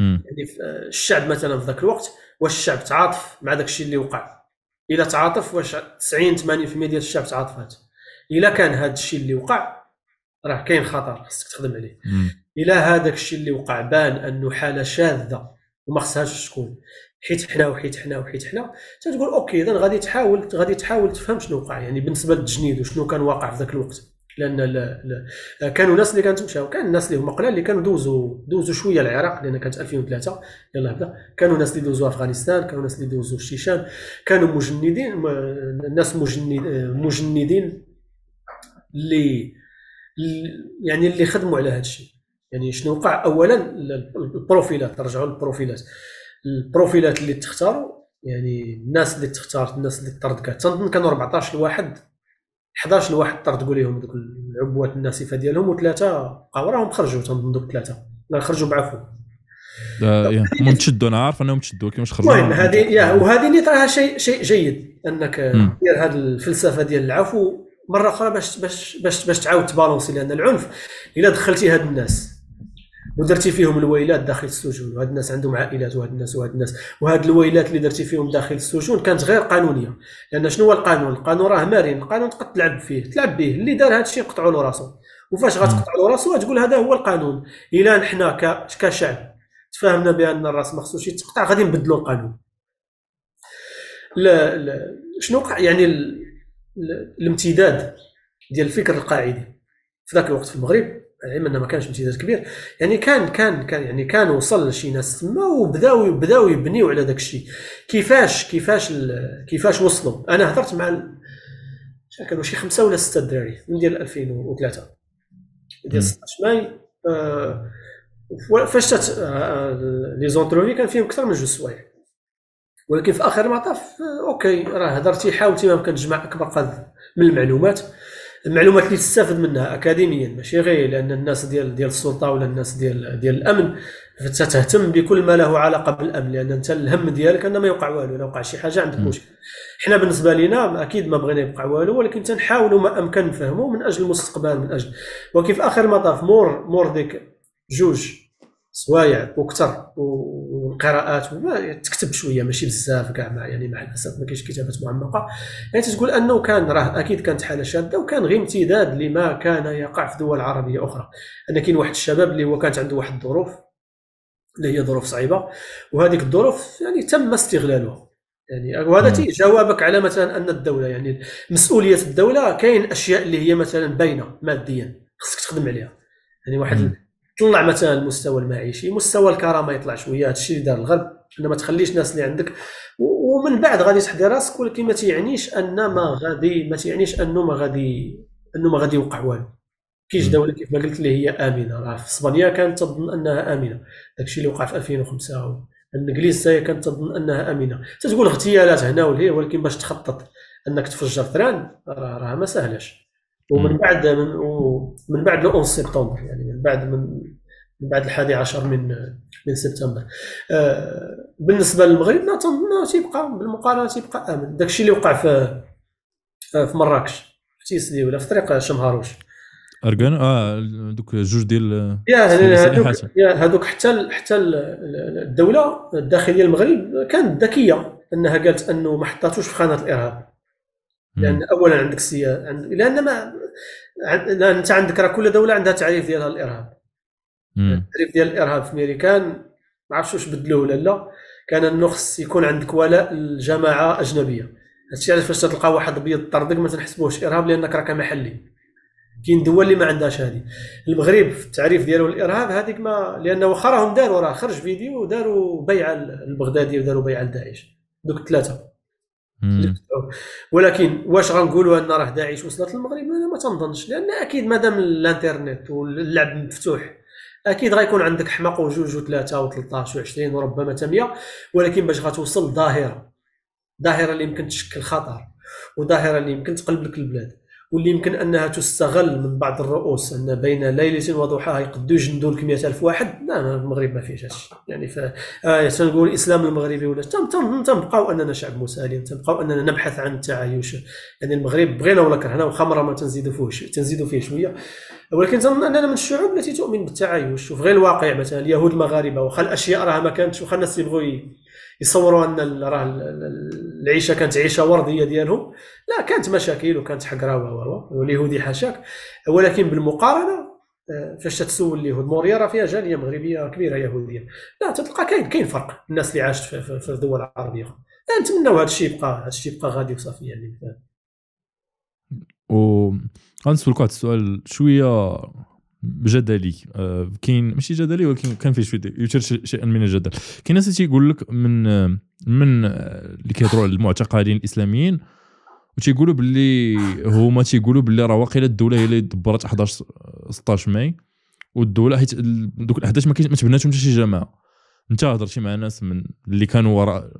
يعني الشعب مثلا في ذاك الوقت واش الشعب تعاطف مع داك الشيء اللي وقع؟ إلا تعاطف واش 90 80% ديال الشعب تعاطفات. إلا كان هذا الشيء اللي وقع راه كاين خطر خصك تخدم عليه. إلا هذاك الشيء اللي وقع بان أنه حالة شاذة وما خصهاش تكون. حيت حنا وحيت حنا وحيت حنا تتقول أوكي اذا غادي تحاول غادي تحاول تفهم شنو وقع يعني بالنسبة للتجنيد وشنو كان واقع في ذاك الوقت. لأن لا لا كانوا ناس اللي كانت مشاو كان الناس اللي هما قلال اللي كانوا دوزوا دوزوا شوية العراق لأن كانت 2003 يلا بدا كانوا ناس اللي دوزوا أفغانستان كانوا ناس اللي دوزوا الشيشان كانوا مجندين ناس مجند مجندين اللي يعني اللي خدموا على هذا الشيء. يعني شنو وقع اولا البروفيلات نرجعوا للبروفيلات. البروفيلات اللي تختاروا يعني الناس اللي تختار الناس اللي طردكات تنظن كانوا 14 لواحد 11 لواحد طردقوا لهم دوك العبوات الناسفه ديالهم وثلاثه بقاو راهم خرجوا تنظن دوك ثلاثة لا خرجوا بعفو هم تشدوا أنا عارف أنهم تشدوا كيفاش خرجوا المهم هذه يا وهذه اللي تراها شيء شيء جيد أنك دير هذه الفلسفة ديال العفو مرة أخرى باش باش باش باش تعاود تبالونسي لأن العنف إلا دخلتي هاد الناس. ودرتي فيهم الويلات داخل السجون وهاد الناس عندهم عائلات وهاد الناس وهاد الناس. وهاد الويلات اللي درتي فيهم داخل السجون كانت غير قانونية لأن شنو هو القانون؟ القانون راه مرن القانون تقدر تلعب فيه تلعب به اللي دار هذا الشيء قطعوا له راسه وفاش غتقطع له راسه تقول هذا هو القانون. إلى نحنا كشعب تفاهمنا بأن الرأس ما خصوش يتقطع غادي نبدلوا القانون. لا لا. شنو يعني الامتداد ديال الفكر القاعدي في ذاك الوقت في المغرب؟ العلم إنه ما كانش امتداد كبير. يعني كان كان كان يعني كان وصل لشي ناس تما وبداو بداو يبنيو على داك الشيء كيفاش كيفاش كيفاش وصلوا؟ أنا هضرت مع كانوا؟ شي خمسة ولا ستة دراري من ديال 2003 ديال 16 ماي آه فاش تات آه les entrevues كان فيهم أكثر من جوج سوايع. ولكن في آخر المطاف آه أوكي راه هضرتي حاولتي ما امكن تجمع أكبر قدر من المعلومات. المعلومات اللي تستافد منها اكاديميا ماشي غير لأن الناس ديال ديال السلطة ولا الناس ديال ديال الأمن تهتم بكل ما له علاقة بالأمن لأن أنت الهم ديالك ان ما يوقع والو الا وقع شي حاجة عندك مشكل. حنا بالنسبة لنا أكيد ما بغينا يبقى والو ولكن تنحاولوا ما أمكن نفهموا من أجل المستقبل من أجل ولكن في اخر المطاف مور مور ديك جوج سوايع وكثر والقراءات تكتب شوية ماشي بزاف كاع يعني مع الأسف ما كاينش كتابات معمقة. يعني تقول أنه كان راه أكيد كانت حالة شادة وكان غير امتداد لما كان يقع في دول عربية أخرى. أن كاين واحد الشباب اللي هو كانت عنده واحد الظروف اللي هي ظروف صعيبة وهذيك الظروف يعني تم استغلالها. يعني وهذا جوابك على مثلا أن الدولة يعني مسؤولية الدولة كاين أشياء اللي هي مثلا باينة ماديا خصك تخدم عليها. يعني واحد طلع مثلا المستوى المعيشي مستوى الكرامة يطلع شوية هذا الشيء اللي دار الغرب. ان ما تخليش الناس اللي عندك ومن بعد غادي تحدي راسك ولكن ما تيعنيش أن ما غادي ما تيعنيش أنه ما غادي أنه ما غادي يوقع والو. كاينش دولة كيف ما قلت لي هي آمنة. راه في إسبانيا كانت تظن أنها آمنة. داكشي اللي وقع في 2005 الانجليز حتى كانت تظن أنها آمنة. تتقول اغتيالات هنا وهي ولكن باش تخطط أنك تفجر ثران راه راه ما سهلاش ومن بعد من من بعد 11 سبتمبر يعني من بعد من من بعد الحادي عشر من من سبتمبر. آه بالنسبة للمغرب نظن تيبقى بالمقارنة تيبقى آمن. داكشي اللي وقع في في مراكش في تيسدي ولا في طريق شمهاروش. اركان آه دوك جوج ديال يا هذوك يا هذوك حتى حتى الدولة الداخلية المغرب كانت ذكية أنها قالت أنه ما حطاتوش في خانة الإرهاب. لأن اولا عندك سياسه لأن ما أنت عندك راه كل دولة عندها تعريف ديالها الإرهاب. التعريف ديال الإرهاب في امريكان ما عرفتش واش بدلوه ولا لا. كان إنه خص يكون عندك ولاء لجماعه أجنبية. هادشي علاش فاش تلقى واحد ابيض طردك ما تنحسبوش إرهاب لأنك راك محلي. كاين دول اللي ما عندهاش هذه المغرب في التعريف ديالو الارهاب هذيك ما لأنه واخا راهم داروا راه خرج فيديو وداروا بيعه البغدادي وداروا بيعه لداعش دوك الثلاثه ولكن واش غنقولوا ان راه داعش وصلت للمغرب؟ أنا ما تنظنش لأن أكيد مادام الإنترنت واللعب مفتوح أكيد غيكون عندك حماق وجوج وثلاثة و13 و20 وربما 100 ولكن باش غتوصل ظاهرة ظاهرة اللي يمكن تشكل خطر وظاهرة اللي يمكن تقلب لك البلاد. واللي يمكن أنها تستغل من بعض الرؤوس أن بين ليلة وضحاها يقدوا يجندوا لك 100000 واحد. لا المغرب ما فيهش هادشي يعني ف آه تنقول الإسلام المغربي ولا تنبقاو أننا شعب مسالم تنبقاو أننا نبحث عن التعايش. يعني المغرب بغينا ولا كرهنا وخمرة ما تنزيدوا فيه تنزيدوا فيه شوية. ولكن تنظن أننا من الشعوب التي تؤمن بالتعايش. شوف غير الواقع مثلا اليهود المغاربة واخا الاشياء راه ما كانتش واخا الناس يبغوا يصوروا أن راه العيشة كانت عيشة وردية ديالهم. لا كانت مشاكل وكانت حقراوه واليهودي حاشاك. ولكن بالمقارنة آه، فاش تسول اليهود موريا راه فيها جالية مغربية كبيرة يهودية. لا تلقى كاين كاين فرق الناس اللي عاشت في, في الدول العربية. نتمنوا هذا الشيء يبقى هذا الشيء يبقى غادي وصافي يعني. و غنسولك واحد السؤال شوية جدلي. آه، كاين ماشي جدلي ولكن كان فيه شوية يثير شيئا من الجدل كاين ناس تيقول لك من من اللي كيهضروا على المعتقلين الإسلاميين وتيقولوا باللي هما تيقولوا باللي راه واقيلا الدولة هي اللي دبرت 11 16 ماي والدولة حيت دوك الاحداث ما تبناتهم حتى شي جماعة. انت هضرتي مع ناس من اللي كانوا وراء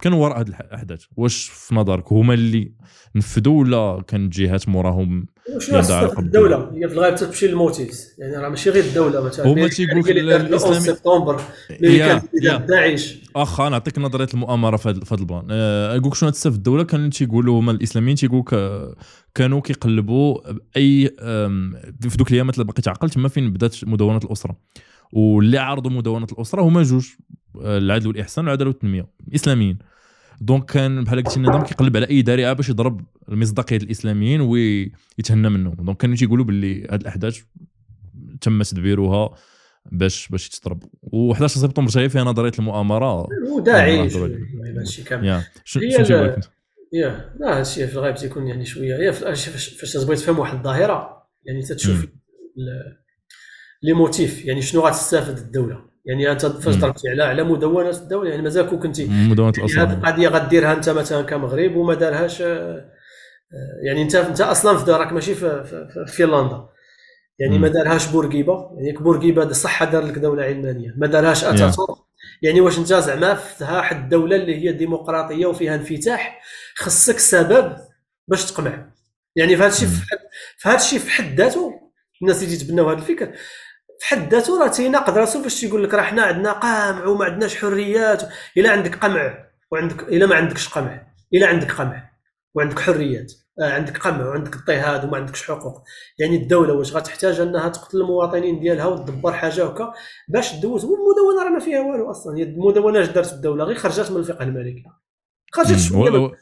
كانوا وراء هذه الاحداث واش في نظرك هما اللي نفذوا ولا كانت جهات موراهم شنو الدولة؟ هي في الغالب تمشي لل motives يعني راه ماشي غير الدولة مثلا هما تيقول لك الاسلامي سبتمبر اللي كان داعش. واخا نعطيك نظرية المؤامرة في هذا البلان. أه نقول شنو في الدولة. كانوا تيقولوا هما الإسلاميين تيقولوا كانوا كيقلبوا أي في دوك الأيامات اللي باقي تعقل تما فين بدات مدونة الأسرة. واللي عرضوا مدونة الأسرة هما جوج. العدل والإحسان والعدالة والتنمية إسلاميين. donc كان بحال قلتي النظام كيقلب على أي ذريعه باش يضرب المصداقية الإسلاميين ويتهنى منهم. donc كانوا تيقولوا باللي هذه الأحداث تم تدبيرها باش باش تضرب و11 سبتمبر جاي فيها نظريه المؤامرة. وداعش ماشي كامل شنو تيقول لك يا. لا هادشي في الغالب تيكون يعني شوية. يا فاش تبغي تفهم واحد الظاهرة يعني تتشوف لي موتيف يعني شنو غتستافد الدولة. يعني أنت فاش ضربتي على على مدونة الدولة. يعني مازال كون كنتي مدونة الأصل. هذه القضية غديرها أنت مثلا كمغرب وما دارهاش آه، يعني انت أنت أصلا في دارك ماشي في, في, في فنلندا. يعني ما دارهاش بورقيبة. يعني بورقيبة صح دار لك دولة علمانية. ما دارهاش أتاتورك. يعني واش أنت زعما فيها واحد الدولة اللي هي ديمقراطية وفيها انفتاح خصك سبب باش تقمع يعني في هذا الشيء في هذا الشيء في حد ذاته الناس اللي تيتبناو هذا الفكر في حد ذاته راه تيناقض راسو فاش تيقول لك راه حنا عندنا قمع وما عندناش حريات إلا عندك قمع وعندك إلا ما عندكش قمع إلا عندك قمع وعندك حريات. آه عندك قمع وعندك اضطهاد وما عندكش حقوق. يعني الدولة واش غتحتاج أنها تقتل المواطنين ديالها وتدبر حاجة هكا؟ باش تدوز والمدونة راه ما فيها والو أصلا. المدونة اش دارت الدولة؟ غير خرجت من الفقه المالكي خرجت شوية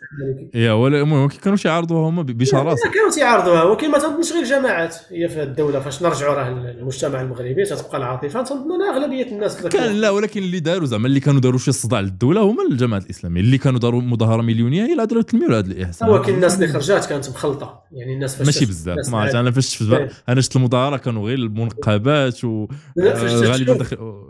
يا ولا المهم كانوا تيعارضوها هما بشراسه كانوا تيعارضوها ولكن ما تنظنش غير الجماعات هي في الدولة فاش نرجعوا راه المجتمع المغربي تتبقى العاطفة. تنظن أغلبية الناس كان لا ولكن اللي داروا زعما اللي كانوا داروا شي صداع للدولة هما الجماعات الإسلامية. اللي كانوا داروا مظاهرة مليونية هي اللي داروا تلميوا هذا الاحسان ولكن الناس اللي خرجات كانت مخلطة. يعني الناس فاش ماشي بزاف. ما عرفت أنا فاش شفت أنا شفت المظاهرة كانوا غير المنقبات و غالبا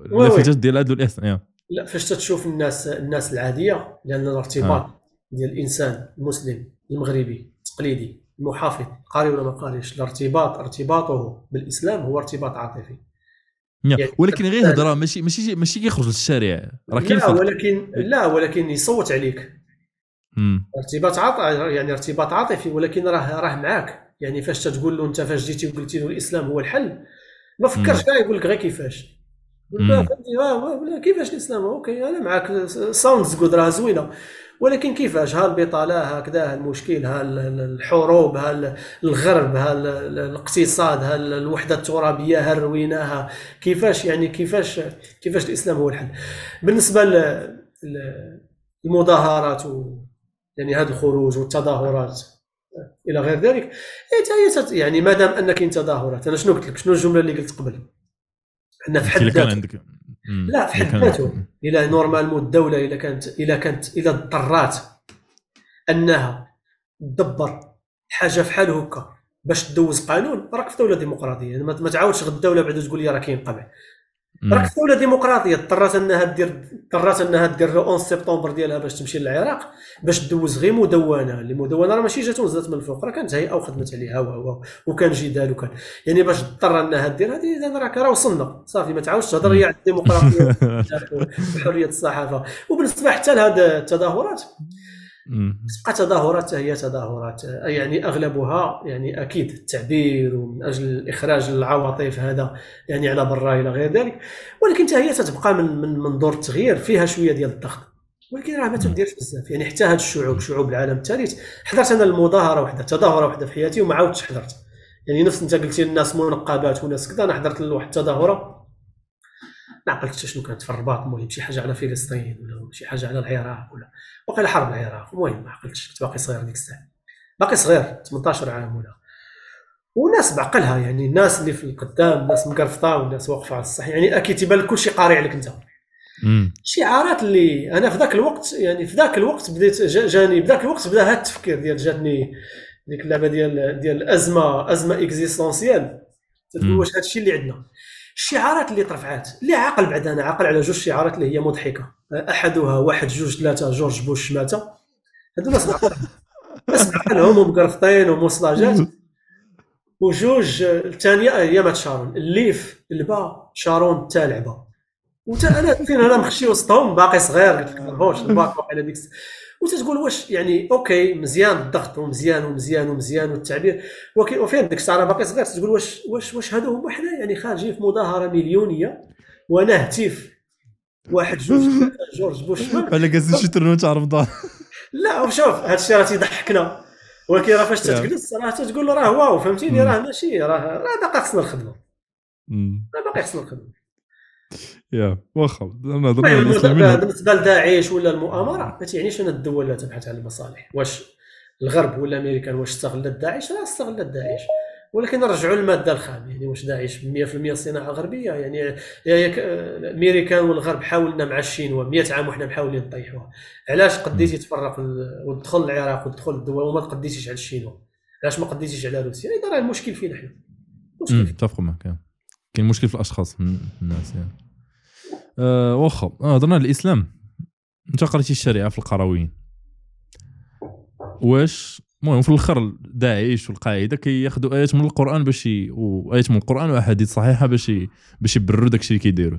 اللافتات ديال هذا الاحسان لا فاش تشوف الناس الناس العادية لأن الارتباط ديال الإنسان المسلم المغربي التقليدي المحافظ قاري ولا ما قاريش الارتباط ارتباطه بالإسلام هو ارتباط عاطفي. يعني ولكن غير هضره ماشي ماشي ماشي كيخرج للشارع. راه كاين لا ولكن لا ولكن يصوت عليك. ارتباط عاطفي يعني ارتباط عاطفي ولكن راه راه معاك. يعني فاش تقول له انت فاش جيتي وقلتي له الإسلام هو الحل ما فكرش كاع يقول لك غير كيفاش. كيفاش الإسلام؟ أوكي أنا معاك. sounds good راه زوينة. ولكن كيفاش؟ ها البطاله هكذا المشكل ها الحروب ها الغرب ها الاقتصاد ها الوحدة الترابية ها رويناها؟ كيفاش يعني كيفاش كيفاش الإسلام هو الحل؟ بالنسبة للمظاهرات يعني هذا الخروج والتظاهرات إلى غير ذلك يعني ما دام إن كاين تظاهرات أنا شنو قلت لك؟ شنو الجملة اللي قلت قبل؟ ان في حد كان عندك لا في حد ذاته. إلى normalement الدولة اذا كانت اذا كانت اذا اضطرات. أنها تدبر حاجة في حال هكا باش تدوز قانون راك في دولة ديمقراطية. ما تعاودش غد الدولة بعد تقول لي راه كاين قمع راك دوله ديمقراطية اضطرت إنها دير اضطرت إنها دير 11 سبتمبر ديالها باش تمشي للعراق باش دوز غير مدونة. اللي مدونة راه ماشي جات ونزلت من الفوق راه كانت هيئه وخدمت عليها و وكان جدال وكان. يعني باش اضطر إنها دير هذه إذا راك راه وصلنا صافي ما تعاودش تهضر هي على الديمقراطيه وحريه [LAUGHS] الصحافة. وبالنسبة حتى لهذه التظاهرات تبقى تظاهرات هي تظاهرات. يعني أغلبها يعني أكيد التعبير ومن أجل إخراج العواطف هذا يعني على برا إلى غير ذلك. ولكن هي تتبقى من من منظور التغيير فيها شوية ديال الضغط. ولكن راه ما تديرش بزاف. يعني حتى هاد الشعوب شعوب العالم الثالث حضرت أنا المظاهرة وحدة تظاهرة وحدة في حياتي وما عاودتش حضرت يعني نفس أنت قلتي الناس منقبات وناس كذا أنا حضرت لواحد التظاهرة. ما عقلت شنو كانت في الرباط المهم شي حاجة على فلسطين ولا شي حاجة على العراق ولا وقيلا حرب العراق. المهم ما عقلتش كنت باقي صغير ديك الساعة باقي صغير 18 عام ولا. وناس بعقلها يعني الناس اللي في القدام الناس مقرفطة والناس واقفة على الصح يعني أكيد تيبان لك كلشي قاري عليك أنت. شعارات اللي أنا في ذاك الوقت يعني في ذاك الوقت بديت جاني في ذاك الوقت بدأ هذا التفكير ديال جاتني ديك اللعبة ديال ديال الازمه أزمة existentielle تقول واش هذا الشيء اللي عندنا. الشعارات اللي ترفعات اللي عاقل بعد أنا عاقل على جوج شعارات اللي هي مضحكة. أحدها واحد جوج ثلاثة جورج بوش مات هادو ناس ناس عقلهم ومقرفطين ومصلاجات. وجوج الثانية هي مات شارون. الليف البا شارون تاع لعبة. وانت أنا فين أنا مخشي وسطهم باقي صغير. ما الباك على ديك وتتقول واش يعني أوكي مزيان الضغط ومزيان ومزيان ومزيان والتعبير. وفين ديك الساعة باقي صغير تقول واش واش واش هادو هما حنا يعني خارجين في مظاهرة مليونية وأنا هتيف. واحد جوج [LAUGHS] جورج بوش. بحال quasi شي tournoi تاع رمضان لا وشوف هذا الشيء راه تيضحكنا ولكن راه فاش تجلس راه تقول راه wow فهمتيني؟ راه ماشي راه راه باقي خصنا الخدمه راه باقي خصنا الخدمه يا واخا بالنسبة لداعش ولا المؤامرة ما تعنيش ان الدول تبحث عن المصالح؟ واش الغرب ولا أمريكا واش استغلت داعش لا استغلت داعش ولكن نرجعوا للمادة الخام يعني واش داعش 100% صناعه غربيه يعني الامريكان والغرب حاولنا مع الشينوا 100 عام وحنا محاولين نطيحوها. علاش قديتي تفرق وتدخل العراق وتدخل الدول وما قديتيش على الشينوا علاش ما قديتيش على روسيا؟ اذا راه المشكل فينا حنا متفق معك كاين مشكل في الأشخاص الناس يعني أه واخا آه، هضرنا على الإسلام. انت قريتي الشريعة في القرويين. واش؟ المهم في الأخر داعش والقاعدة كياخذوا آيات من القرآن باش وآيات من القرآن وأحاديث صحيحة باش باش يبرروا داكشي اللي كيديروا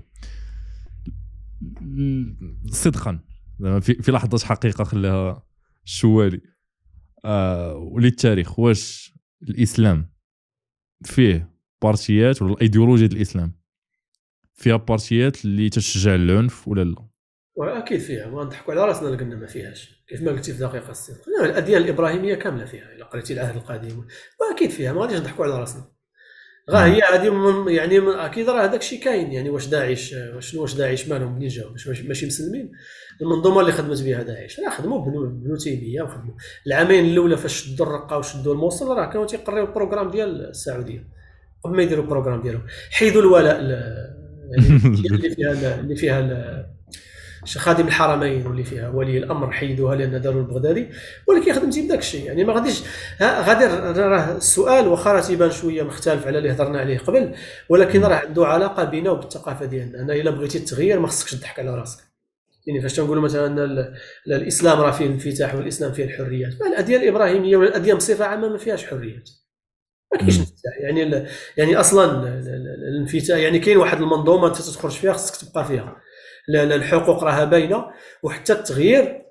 صدقا في, في لحظة حقيقة خلاها الشوالي آه وللتاريخ واش الإسلام فيه بارتيات ولا الإيديولوجيا الإسلام؟ فيها بارتيات اللي تشجع العنف ولا لا؟ واكيد فيها. ما نضحكوا على رأسنا اللي قلنا ما فيهاش. كيف ما قلتي في دقيقة الصدق الأديان الإبراهيمية كاملة فيها إلا قريتي العهد القديم وأكيد فيها ما غاديش نضحكوا على رأسنا. راه هي هذه يعني أكيد راه هذاك الشيء كاين. يعني واش داعش شنو واش داعش مالهم منين جاو ماشي مسلمين؟ المنظومة اللي خدمت بها داعش. راه خدموا ابن تيمية وخدموا. العامين الأولى فاش شدوا الرقه وشدوا الموصل راه كانوا تيقريو ال programme ديال السعودية. قبل ما يديروا ال programme ديالهم. حيدوا الولاء اللي [LAUGHS] فيها اللي فيها خادم الحرمين واللي فيها ولي الأمر حيدوها لأن داروا البغدادي. ولكن خدمتي بداك الشيء. يعني ما غاديش غادي راه السؤال واخا راه تيبان شوية مختلف على اللي هضرنا عليه قبل ولكن راه عنده علاقة بينه وبالثقافة ديالنا. أنا إلا بغيتي التغيير ما خصكش تضحك على راسك. يعني فاش تنقولوا مثلا الإسلام راه فيه الانفتاح والإسلام فيه الحريات. الاديان الإبراهيمية ولا الاديان بصفة عامة ما فيهاش حريات. ما كاينش يعني يعني أصلا الانفتاح يعني كاين واحد المنظومة أنت تخرج فيها خصك تبقى فيها. الحقوق راها باينة وحتى التغيير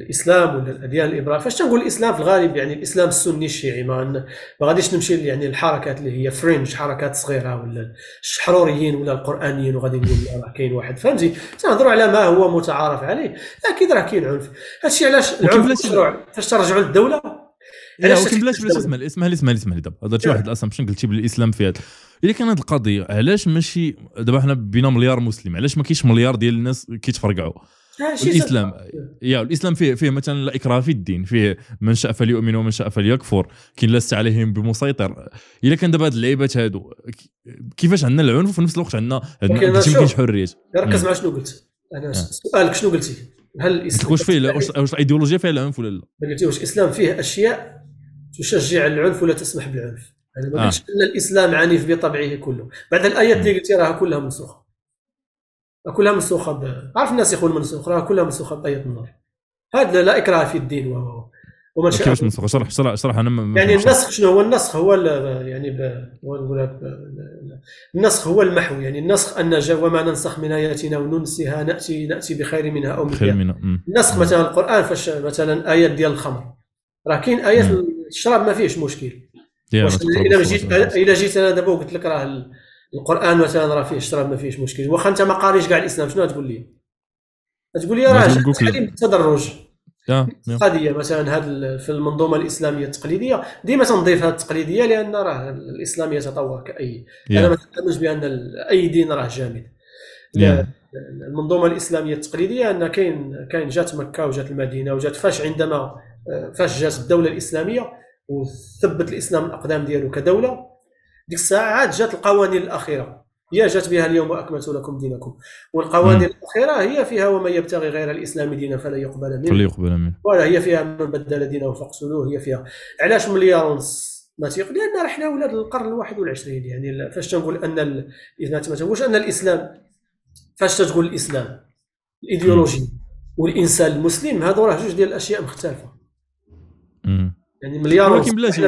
الإسلام ولا الأديان الإبراهيمية. فاش تنقول الإسلام في الغالب يعني الإسلام السني الشيعي ما ما غاديش نمشي يعني الحركات اللي هي fringe حركات صغيرة ولا الشحروريين ولا القرآنيين وغادي نقول راه كاين واحد. فهمتي؟ تنهضروا على ما هو متعارف عليه. أكيد راه كاين عنف. هادشي علاش العنف مشروع. فاش ترجعوا للدولة لا ولكن بلاش بلاش اسمح لي اسمح لي دابا. درتي واحد ال assumption قلتي بالإسلام في هذا. إلا كان هذه القضية علاش ماشي دابا حنا بينا مليار مسلم علاش ما كاينش مليار ديال الناس كيتفرقعوا؟ الإسلام يا الإسلام فيه فيه مثلا لا إكراه في الدين فيه من شاء فليؤمن ومن شاء فليكفر كاين لست عليهم بمسيطر. إلا كان دابا هاد اللعيبات هادو كيفاش عندنا العنف وفي نفس الوقت عندنا ما كاينش حريه ركز مع شنو قلت. أنا سؤالك شنو قلتي؟ هل الاسلام واش فيه واش الإيديولوجيا فيها العنف ولا لا؟ قلتي واش الإسلام فيه أشياء تشجع العنف ولا تسمح بالعنف. يعني ما قلتش آه. إن الإسلام عنيف بطبعه كله. بعد الآيات اللي قلتي راها كلها منسوخة. كلها منسوخة ب... عارف الناس يقول منسوخ راها كلها منسوخة بأية النار. هذا لا إكراه في الدين و ومن شاء كيفاش منسوخ اشرح اشرح اشرح أنا يعني النسخ شنو هو؟ النسخ هو يعني ب... النسخ هو المحو. يعني النسخ أن جاء وما ننسخ من آياتنا وننسها ناتي نأتي بخير منها أو بخير منها. النسخ مثلا القرآن فاش مثلا آيات ديال الخمر. راه كاين ايات الشراب ما فيهش مشكل. إلا جيت إلا جيت أنا دابا وقلت لك راه القرآن مثلا راه فيه الشراب ما فيهش مشكل. واخا أنت ما قاريش كاع الإسلام شنو تقول لي؟ تقول لي راه التحريم بالتدرج قضيه مثلا هذا في المنظومة الإسلامية التقليدية ديما تنضيفها التقليدية لأن راه الاسلام يتطور كأي. yeah. أنا ما تامنش بأن أي دين راه جامد. yeah. المنظومة الإسلامية التقليدية أن كاين كاين جات مكة وجات المدينة وجات فاش عندما فاش جات الدولة الإسلامية وثبت الإسلام الأقدام ديالو كدولة ديك الساعة عاد جات القوانين الأخيرة. هي جات بها اليوم وأكملت لكم دينكم. والقوانين الأخيرة هي فيها ومن يبتغي غير الإسلام دينا فلا يقبل منه. فلا يقبل منه. ولا هي فيها من بدل دينه فاقتلوه هي فيها. علاش مليار ونص؟ ما تيق لأن إحنا ولاد القرن الواحد والعشرين يعني. فاش تنقول أن ال... ما تنقولش أن الإسلام؟ فاش تقول الإسلام؟ الإيديولوجي والإنسان المسلم هذو راه جوج ديال الأشياء مختلفة. يعني مليار ولكن بلاش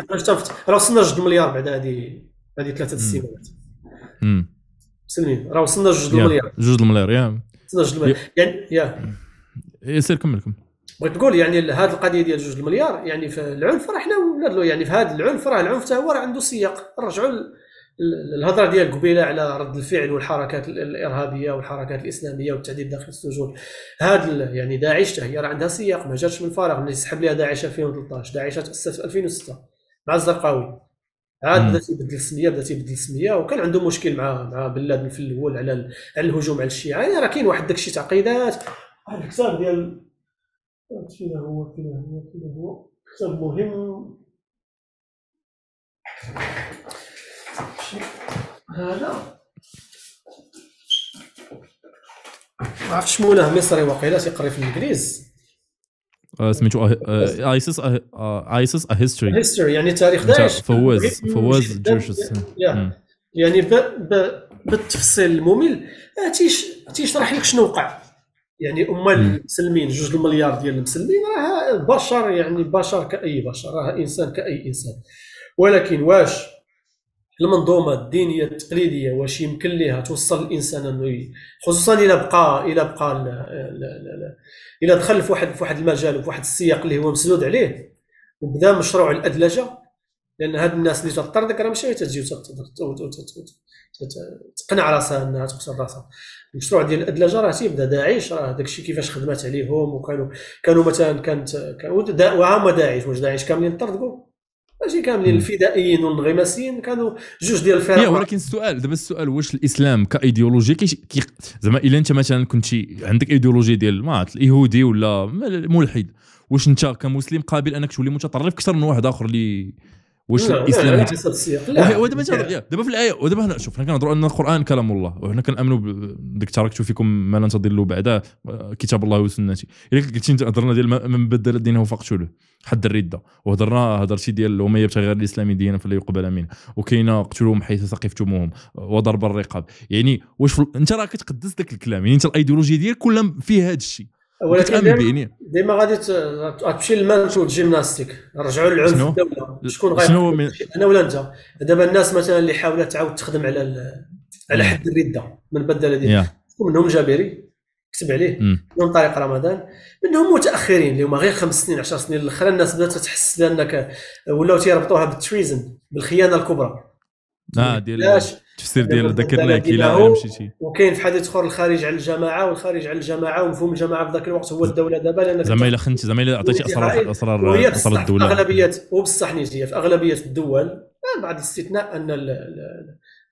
راه وصلنا جوج مليار بعد هذه هذه ثلاثة السنوات مسلمين. راه وصلنا جوج المليار جوج المليار يا. وصلنا جوج المليار يعني يا. سير كمل كمل. بغيت تقول يعني هذه القضية ديال جوج المليار يعني في العنف راه حنا يعني في هذا العنف راه العنف حتى هو راه عنده سياق. نرجعوا الهضره ديال قبيله على رد الفعل والحركات الارهابيه والحركات الاسلاميه والتعذيب داخل السجون. هذا يعني داعش هي راه عندها سياق ما جاتش من فراغ اللي سحب لها داعش 2013 داعش تاسست في 2006 مع الزرقاوي. عاد بدا تيبدل السمية بدا تيبدل السمية وكان عنده مشكل مع مع بلاد في الأول على على الهجوم على الشيعة. يعني راه كاين واحد داكشي تعقيدات. واحد الكتاب ديال فين هو فين هو فين هو. كتاب مهم. هذا. ما عرفتش مولاه مصري واقيلا تيقري في الإنجليز. سميتو ISIS ISIS a history history يعني تاريخ داعش. فواز فواز جرجس يعني بالتفصيل الممل تيشرح لك شنو وقع. يعني اما المسلمين جوج المليار ديال المسلمين راه بشر يعني بشر كأي بشر راه إنسان كأي إنسان. ولكن واش المنظومة الدينية التقليدية واش يمكن لها توصل الإنسان إنه خصوصا إلى بقى إلى بقى إلى دخل في واحد في واحد المجال وفي واحد السياق اللي هو مسدود عليه وبدا مشروع الأدلجة لأن هاد الناس اللي تطردك راه ماشي تجي تقنع راسها إنها تقتل راسها. المشروع ديال الأدلجة راه تيبدا داعش راه داكشي كيفاش خدمات عليهم وكانوا كانوا مثلا كانت وهما داعش واش داعش كاملين طردقوا ماشي كاملين الفدائيين والانغماسيين كانوا جوج ديال الفرق. ولكن السؤال دابا السؤال واش الإسلام كايديولوجيا كي زعما إلا أنت مثلا كنتي عندك ايديولوجيا ديال ما عرفت اليهودي ولا ملحد واش أنت كمسلم قابل أنك تولي متطرف أكثر من واحد آخر اللي واش الإسلام؟ ودابا دابا في الآية ودابا شوف حنا كنهضروا أن القرآن كلام الله وحنا كنأمنوا بديك تركت فيكم ما لن تضلوا بعده كتاب الله وسنتي إلا قلتي هضرنا ديال من بدل دينه فاقتلوه حد الردة. وهضرنا هضرتي ديال ومن يبتغي غير الإسلام دينا فلا يقبل منه. وكاينه اقتلوهم حيث ثقفتموهم وضرب الرقاب. يعني واش أنت راك كتقدس ذاك الكلام يعني أنت الأيديولوجيا ديالك كلها فيها هذا الشيء. ولكن ديما غادي تمشي لل mental gymnastics. رجعوا للعنف الدولة شكون غير أنا ولا أنت. دابا الناس مثلا اللي حاولت تعاود تخدم على على حد الردة من بدل ديال شكون منهم؟ جابري. كتب عليه. من طارق رمضان. منهم متأخرين اللي هما غير خمس سنين 10 سنين الأخرى الناس بدات تحس بأنك ولاو تيربطوها بال treason بالخيانة الكبرى. آه ديال التفسير ديال ذكرناه كي لا مشيتي وكاين في حديث آخر الخارج على الجماعة والخارج على الجماعة ومفهوم الجماعة في ذاك الوقت هو الدولة دابا لأن زعما إلا خنتي زعما إلا عطيتي اسرار اسرار أسرار الدولة. اغلبيه وبصح نيجي في أغلبية الدول آه، بعد الاستثناء أن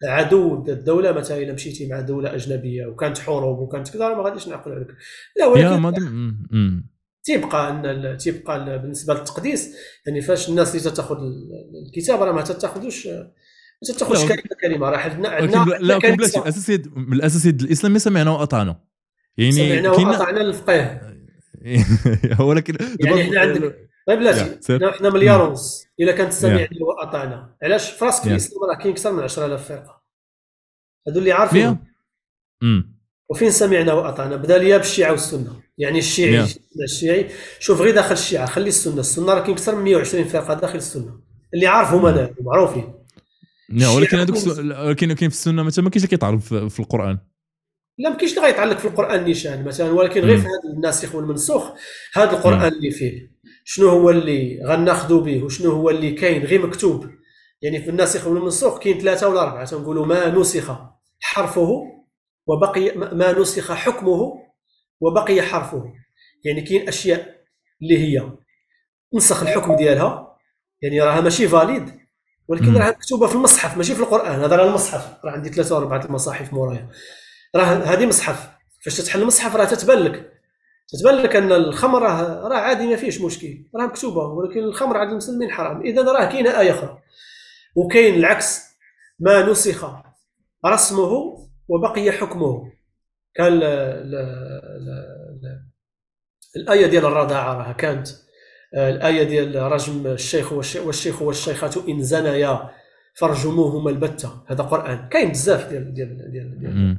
عدو الدولة مثلا إلا مشيتي مع دولة أجنبية وكانت حروب وكانت كذا ما غاديش نعقل عليك. لا ولكن تيبقى أن تيبقى بالنسبة للتقديس يعني فاش الناس اللي تاخذ الكتاب راه ما تاخذوش تاخذش كلمة كلمة راه [LAUGHS] حنا عندنا لا بلاتي الاساسيات من الاساسيات الإسلام ما سمعنا واطعنا يعني سمعنا واطعنا الفقيه. ولكن يعني حنا عندك طيب بلاتي حنا مليار ونص. الا كانت سمعنا واطعنا علاش؟ في راسك الإسلام راه كاين أكثر من 10000 فرقة. هذو اللي عارفين. وفين سمعنا واطعنا بدا ليا بالشيعة والسنة. يعني الشيعي الشيعي شوف غير داخل الشيعة خلي السنة. السنة راه كاين أكثر من 120 فرقة داخل السنة. اللي عارفهم أنا معروفين. ولكن هذوك ولكن كاين في السنة مثلا ما كاينش اللي كيتعرف في القرآن. لا ما كاينش اللي غيتعلق في القرآن نيشان مثلا ولكن غير في هذا الناسخ والمنسوخ هذا القرآن اللي فيه شنو هو اللي غناخذوا به وشنو هو اللي كاين غير مكتوب. يعني في الناسخ والمنسوخ كاين ثلاثة ولا أربعة تنقولوا ما نسخ حرفه وبقي ما نسخ حكمه وبقي حرفه. يعني كاين أشياء اللي هي نسخ الحكم ديالها يعني راها ماشي فاليد ولكن راه مكتوبة في المصحف ماشي في القرآن هذا راه المصحف. راه عندي ثلاثة ولا اربعه المصاحف مورايا. راه هذه مصحف. فاش تتحل المصحف راه تتبان لك. تتبان لك أن الخمر راه راه عادي ما فيهش مشكل. راه مكتوبة ولكن الخمر عند المسلمين حرام. اذا راه كاينة آية أخرى. وكاين العكس. ما نسخ رسمه وبقي حكمه. كان ل... ل... ل... الآية ديال الرضاعة راه كانت الآية ديال رجم الشيخ والشيخ والشيخة إن زنيا فرجموهما البتة. هذا قرآن. كاين بزاف ديال ديال ديال, ديال.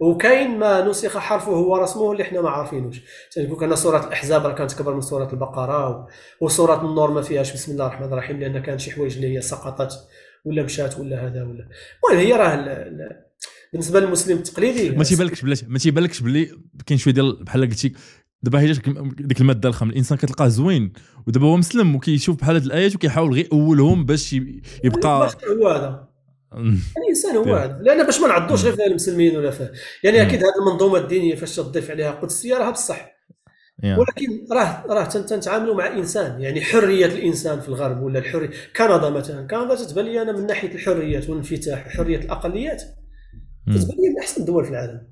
وكاين ما نسخ حرفه ورسمه اللي حنا ما عارفينوش. تنقول كان سورة الأحزاب راه كانت كبر من سورة البقرة وسورة النور ما فيهاش بسم الله الرحمن الرحيم لأن كان شي حوايج اللي هي سقطت ولا مشات ولا هذا ولا. المهم هي راه بالنسبة للمسلم التقليدي ما تيبانلكش بلاتي ما تيبانلكش بلي كاين شوية ديال بحال قلتي دابا هي ديك المادة الخام الإنسان كتلقاه زوين ودابا هو مسلم وكيشوف بحال هاد الآيات وكيحاول غير يأولهم باش يبقى هو هذا. الإنسان هو هذا. لأن باش ما نعضوش غير في المسلمين ولا في يعني أكيد هذه المنظومة الدينية فاش تضيف عليها قدسيه راه بصح. ولكن راه راه تنتعاملوا مع إنسان. يعني حرية الإنسان في الغرب ولا الحريه كندا مثلا. كندا تتبان لي أنا من ناحية الحريات والانفتاح وحريه الأقليات. تتبان لي من أحسن الدول في العالم.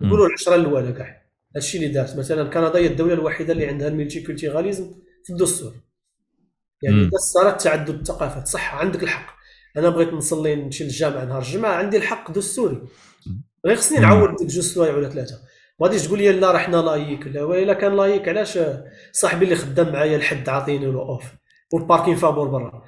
نقولوا العشرة الأولى كاع هادشي اللي دارت. مثلا كندا هي الدولة الوحيدة اللي عندها ال multiculturalisme في الدستور يعني دسترت تعدد الثقافات. صح عندك الحق. أنا بغيت نصلي نمشي للجامع نهار الجمعة عندي الحق دستوري غير خصني نعاود ديك جوج سوايع ولا ثلاثة. ما غاديش تقول لي لا راه حنا laïque لا ويلا كان laïque. علاش صاحبي اللي خدام معايا الحد عاطيني له off؟ وال parking فابور برا.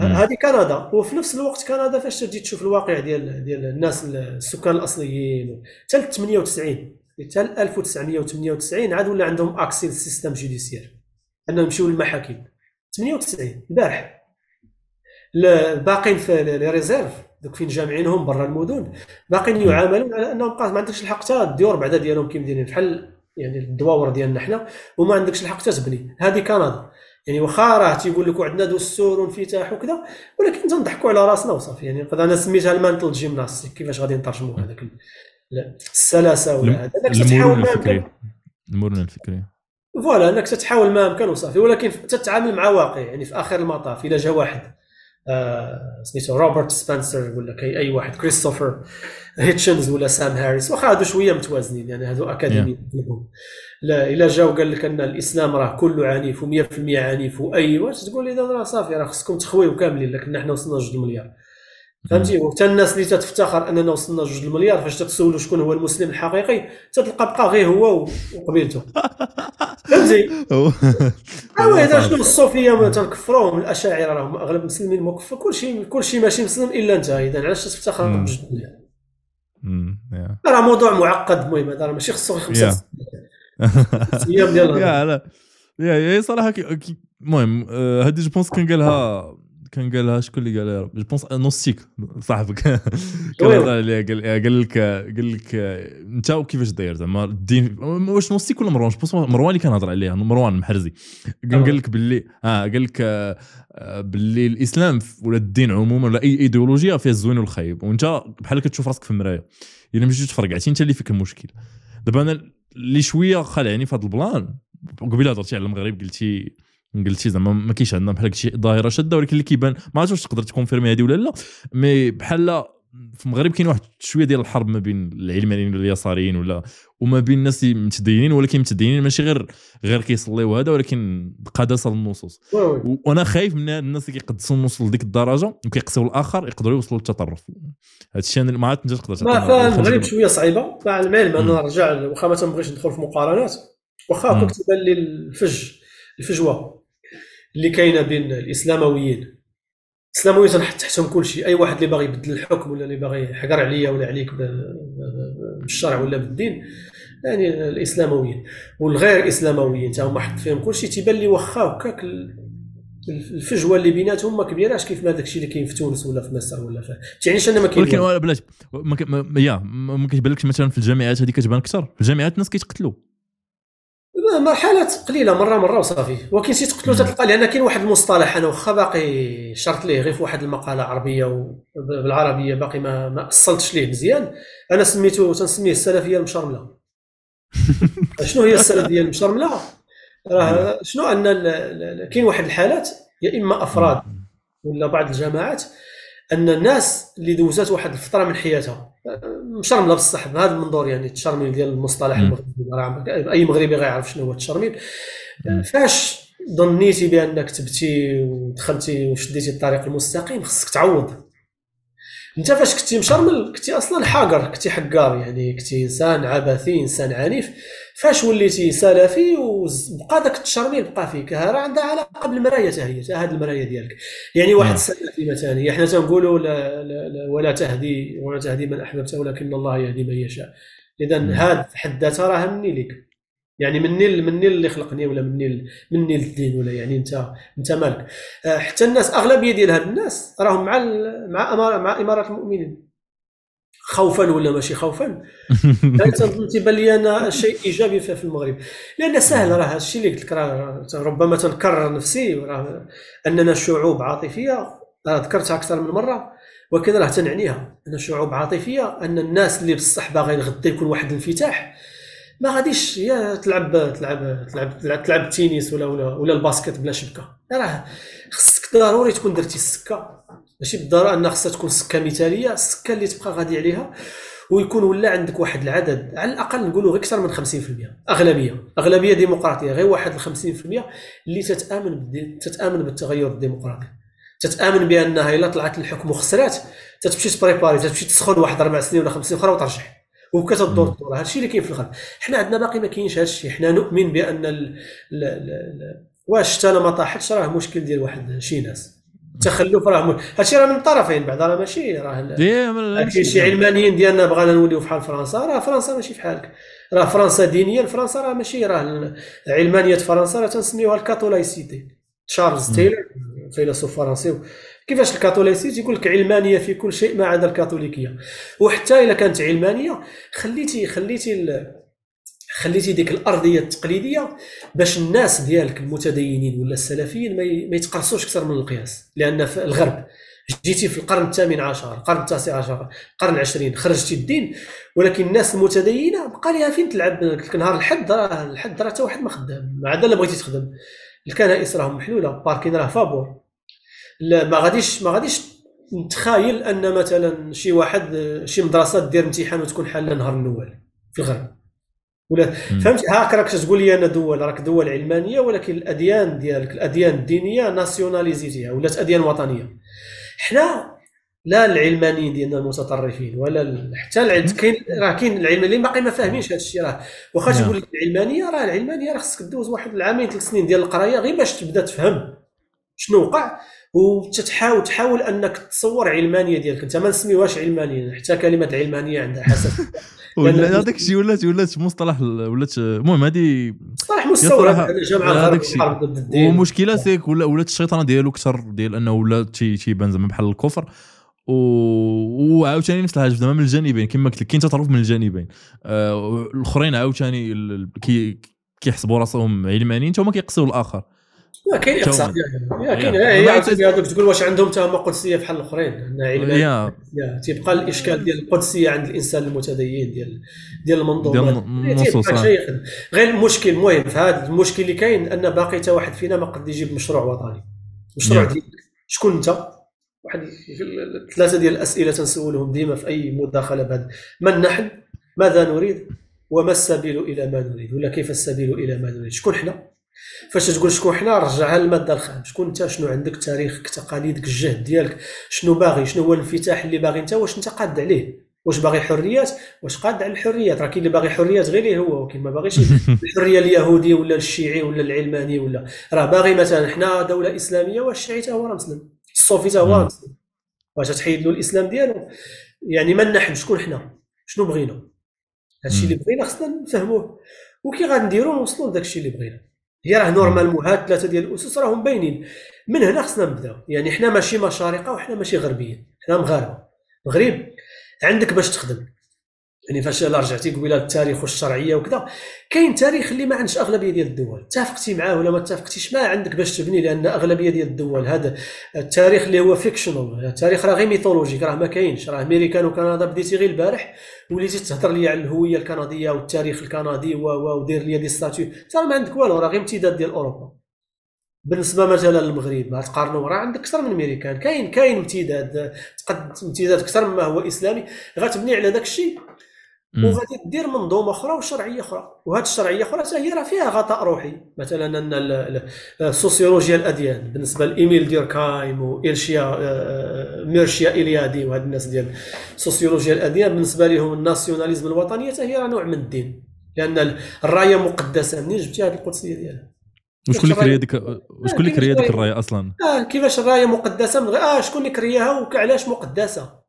هذه كندا. وفي نفس الوقت كندا فاش تجي تشوف الواقع ديال ديال الناس السكان الأصليين حتى 98 حتى 1998 عاد ولا عندهم accès لل système judiciaire انهم يمشيو للمحاكم. 98 البارح. الباقين في les réserves donc فين جامعينهم برا المدن. باقين يعاملون على أنهم ما عندكش الحق حتى الديور بعدا ديالهم كيما دايرين بحال يعني الدواور ديالنا حنا وما عندكش الحق حتى تبني. هذه كندا. يعني واخا راه تيقول لك عندنا دستور وانفتاح وكذا ولكن تنضحكوا على راسنا وصافي. يعني أنا سميتها mental gymnastics كيفاش غادي نترجموا هذاك السلاسة ولا هذا. المرونة الفكرية. المرونة الفكرية. voilà إنك تتحاول ما امكن وصافي. ولكن تتعامل مع واقع يعني في آخر المطاف إلى جا واحد. آه سميتو روبرت سبنسر ولا كاي أي واحد كريستوفر هيتشنز ولا سام هاريس. وأخا هادو شوية متوازنين يعني هادو أكاديميين yeah. لا الا جا وقال لك أن الإسلام راه كله عنيف و100% عنيف وأي واش تقول إذا راه صافي راه خصكم تخويو كاملين لكن حنا وصلنا جوج المليار فهمتي؟ وحتى الناس اللي تتفتخر اننا وصلنا جوج المليار فاش تتسولوا شكون هو المسلم الحقيقي تتلقى بقى غير هو وقبيلته. [LAUGHS] فهمتي؟ [LAUGHS] ايوا هذا شنو الصوفية تنكفروهم الأشاعرة راهم أغلب المسلمين مكفر كلشي كلشي ماشي مسلم إلا أنت إذا علاش تفتخر بجوج المليار؟ راه موضوع معقد المهم هذا راه ماشي خصو خمسة أيام ديال [LAUGHS] لا. يا صراحة المهم هذه جو بونس كان قالها كان قالها شكون اللي قالها جو بونس نوستيك صاحبك. [LAUGHS] كان هضر عليها قال قال لك قال لك أنت كيفاش داير؟ زعما الدين واش نوستيك ولا مروان؟ جو مروان اللي كان هضر عليها مروان المحرزي قال لك باللي آه قال لك باللي الإسلام ولا الدين عموما ولا أي ايديولوجيا فيها الزوين والخايب. وأنت بحال كتشوف راسك في المراية. إلا مشيتي تفرقعتي أنت اللي فيك المشكل دابا أنا اللي شوية خلعني في هذا plan. قبيلة هضرتي على المغرب قلتي قلتي زعما ما كاينش عندنا بحال شي ظاهرة شادة ولكن اللي كيبان ما عرفتش تقدر تconfirmer هذه ولا لا mais بحال في المغرب كاين واحد شوية ديال الحرب ما بين العلمانيين واليساريين ولا وما بين الناس المتدينين ولكن متدينين ماشي غير غير كيصليو هذا ولكن بقداسه النصوص. وأنا خايف من الناس اللي كيقدسوا النصوص لديك الدرجة وكيقسيو الآخر يقدروا يوصلوا للتطرف. هذا الشيء أنا ما عرفت انت تقدر ما المغرب شوية صعيبة. مع العلم أنا نرجع واخا ما تنبغيش ندخل في مقارنات واخا كنت تبان لي الفج الفجوة. اللي كاينة بين الإسلامويين. الاسلامويين تحتهم كل شيء. أي واحد اللي باغي يبدل الحكم ولا اللي باغي يحقر عليا ولا عليك بالشرع ولا بالدين يعني الإسلامويين. والغير إسلامويين تا هما حط فيهم كل شيء. تيبان لي واخا هكاك الفجوة اللي بيناتهم ما كبيراش كيف ما داك الشيء اللي كاين في تونس ولا في مصر ولا في تعنيش أنا ما كاين. ولكن بلاتي ما, يا ما كيبانلكش مثلا في الجامعات هذه كتبان أكثر. في الجامعات الناس كيتقتلوا. حالات قليلة مرة مرة وصافي. ولكن شي تقتلوا تلقى لأن كاين واحد المصطلح أنا واخا باقي شرط ليه غير في واحد المقالة عربية بالعربية باقي ما ما أصلتش ليه مزيان. أنا سميته تنسميه السلفية المشرملة. [LAUGHS] شنو هي السلفية المشرملة؟ راه شنو؟ أن كاين واحد الحالات يا إما أفراد ولا بعض الجماعات أن الناس اللي دوزات واحد الفترة من حياتها مشرمله بصح بهذا المنظور يعني التشرميل ديال المصطلح المغربي أي مغربي غيعرف شنو هو التشرميل فاش ظنيتي بأنك تبتي ودخلتي وشديتي الطريق المستقيم خصك تعوض. أنت فاش كنتي مشرمل كنتي أصلا حاقر كنتي حقار يعني كنتي إنسان عبثي إنسان عنيف. فاش وليتي سلفي وبقى داك التشرميل بقى فيك راه عندها علاقة بالمرايه حتى هي هذه المرايه ديالك. يعني واحد السلفي مثلا إحنا تنقولوا لا, لا, لا ولا تهدي ولا تهدي من أحببت ولكن الله يهدي من يشاء. اذا هذا في حد ذاتها راه مني لك يعني مني مني اللي خلقني ولا مني مني الدين ولا يعني انت انت مالك. آه، حتى الناس أغلبية ديال هاد الناس راهم مع مع مع إمارة المؤمنين. خوفا ولا ماشي خوفا؟ [LAUGHS] تيبان لي أنا شيء إيجابي في المغرب. لأن سهل راه هذا الشيء اللي قلت لك راه ربما تنكرر نفسي راه أننا شعوب عاطفية ذكرتها أكثر من مرة ولكن راه تنعنيها. ان شعوب عاطفية أن الناس اللي بصح باغيين غدا يكون واحد الانفتاح ما غاديش يا تلعب تلعب تلعب تلعب, تلعب التنس ولا ولا ولا الباسكت بلا شبكة. راه خصك ضروري تكون درتي السكة. ماشي بالضرورة ان خصها تكون سكة مثالية السكه اللي تبقى غادي عليها ويكون ولا عندك واحد العدد على الأقل نقولوا غير أكثر من 50% أغلبية أغلبية ديمقراطية غير واحد ال 50% اللي تتآمن تتآمن بالتغير الديمقراطي. تتآمن بأنها إلا طلعت الحكم وخسرات تتمشي تبريباري تمشي تسخن واحد أربع سنين ولا خمس سنين أخرى وترشح وكتدور الدور هذا الشيء اللي كاين في الغرب. حنا عندنا باقي ما كاينش هذا الشيء حنا نؤمن بأن ال ال ال واش حتى ما طاحتش راه مشكل ديال واحد شي ناس. التخلف راه هادشي راه من الطرفين بعد راه ماشي راه كاين شي علمانيين ديالنا بغانا نوليو بحال فرنسا راه فرنسا ماشي بحالك راه فرنسا دينيا فرنسا راه ماشي راه علمانية فرنسا راه تنسميوها la catho-laïcité تشارلز تايلور فيلسوف فرنسي. كيفاش la catho-laïcité يقول لك علمانية في كل شيء ما عدا الكاثوليكية. وحتى إلا كانت علمانية خليتي خليتي خليتي ديك الأرضية التقليدية باش الناس ديالك المتدينين ولا السلفيين ما يتقرصوش أكثر من القياس. لأن في الغرب جيتي في القرن الثامن عشر القرن التاسع عشر القرن العشرين خرجتي الدين ولكن الناس المتدينة بقى لها فين تلعب؟ نهار الحد راه الحد راه حتى واحد ما خدام ما عاد لا بغيتي تخدم. الكنائس راهم محلولة باركين راه فابور. لا ما غاديش ما غاديش نتخايل أن مثلا شي واحد شي مدرسة دير امتحان وتكون حالة نهار الأول في الغرب. ولا فهمت؟ هاك راك تقول لي أنا دول راك دول علمانية ولكن الأديان ديالك الأديان الدينية ناسيوناليزيتيها ولات أديان وطنية. حنا لا العلمانيين ديالنا المتطرفين ولا حتى العلم كاين راه كاين العلمانيين باقي ما فاهمينش هذا الشيء راه. واخا نعم. تقول لك العلمانية راه العلمانية راه خصك دوز واحد العامين ثلاث سنين ديال القراية غير باش تبدا تفهم شنو وقع وتتحاول تحاول أنك تصور علمانية ديالك. أنت ما نسميوهاش علمانية حتى كلمة علمانية عندها حسب [LAUGHS] ولا هذاك الشيء ولات ولات مصطلح ولات المهم هذه مصطلح مستورد هذاك الشيء ومشكلة سيك ولا ولات الشيطانه ديالو أكثر ديال أنه ولا شي بان زعما بحال الكفر. و... وعاوتاني نفس الحاجة زعما من الجانبين كما قلت لك كاين تطرف من الجانبين. آه الأخرين عاوتاني كي كيحسبوا راسهم علمانيين حتى هما كيقصيو الآخر. لا كاين اقساط كاين تقول واش عندهم تهمه قدسية بحال الأخرين علمانيين تيبقى الإشكال ديال القدسية عند الإنسان المتدين ديال ديال المنظومة. ديال غير المشكل المهم في هذا المشكل اللي كاين أن باقي حتى واحد فينا ما قد يجيب مشروع وطني. مشروع ديالك شكون أنت؟ واحد ثلاثة ديال الأسئلة تنسولهم ديما في أي مداخلة بهذا من نحن؟ ماذا نريد؟ وما السبيل إلى ما نريد؟ ولا كيف السبيل إلى ما نريد؟ شكون حنا فاش تقول شكون حنا رجعها للمادة الخام شكون انت؟ شنو عندك تاريخك تقاليدك الجهد ديالك. شنو باغي؟ شنو هو الانفتاح اللي باغي انت؟ واش انت قاد عليه؟ واش باغي حريات؟ واش قاد على الحريات؟ راه كاين اللي باغي حريات غير هو وكاين ما باغيش [LAUGHS] الحرية اليهودي ولا الشيعي ولا العلماني ولا. راه باغي مثلا حنا دولة إسلامية والشيعي حتى هو راه مسلم. الصوفي حتى هو مسلم. واش تحيد له الإسلام ديالو؟ يعني من نحن شكون حنا؟ شنو بغينا؟ هادشي اللي بغينا خصنا نفهموه. وكي غنديرو نوصلوا لداك الشيء اللي بغينا. هي راه normalement هاد ثلاثة ديال الأسس راهم باينين. من هنا خصنا نبداو يعني حنا ماشي مشارقة وحنا ماشي غربيين حنا مغاربة. المغرب عندك باش تخدم. يعني فاش رجعتي قبيلة للتاريخ والشرعية وكذا كاين تاريخ اللي ما عندش أغلبية ديال الدول. اتفقتي معاه ولا ما اتفقتيش ما عندك باش تبني لأن أغلبية ديال الدول. هذا التاريخ اللي هو fictional التاريخ راه غير mythologique راه ما كاينش. راه أمريكان وكندا بديتي غير البارح وليتي تهضر لي على الهوية الكندية والتاريخ الكندي ودير لي des statues انت ما عندك والو راه غير امتداد ديال أوروبا. بالنسبة مثلا للمغرب ما تقارنوا راه عندك أكثر من أمريكان. كاين كاين امتداد تقد امتداد أكثر مما هو إسلامي. غتبني على داك الشيء؟ وغادي دير منظومه أخرى وشرعية أخرى. وهذه الشرعية أخرى حتى هي راه فيها غطاء روحي. مثلا أن سوسيولوجيا الأديان بالنسبة لإيميل ديركايم وميرشيا آه، آه، ميرشيا إليادي وهاد الناس ديال سوسيولوجيا الأديان بالنسبة لهم ال nationalisme الوطنية حتى هي راه نوع من الدين. لأن الراية مقدسة. منين جبتي هذه القدسية ديالها؟ وشكون اللي créa ديك وشكون اللي كريا ديك الراية أصلا؟ آه كيفاش الراية مقدسة؟ من غير آه شكون اللي كرياها وعلاش مقدسة؟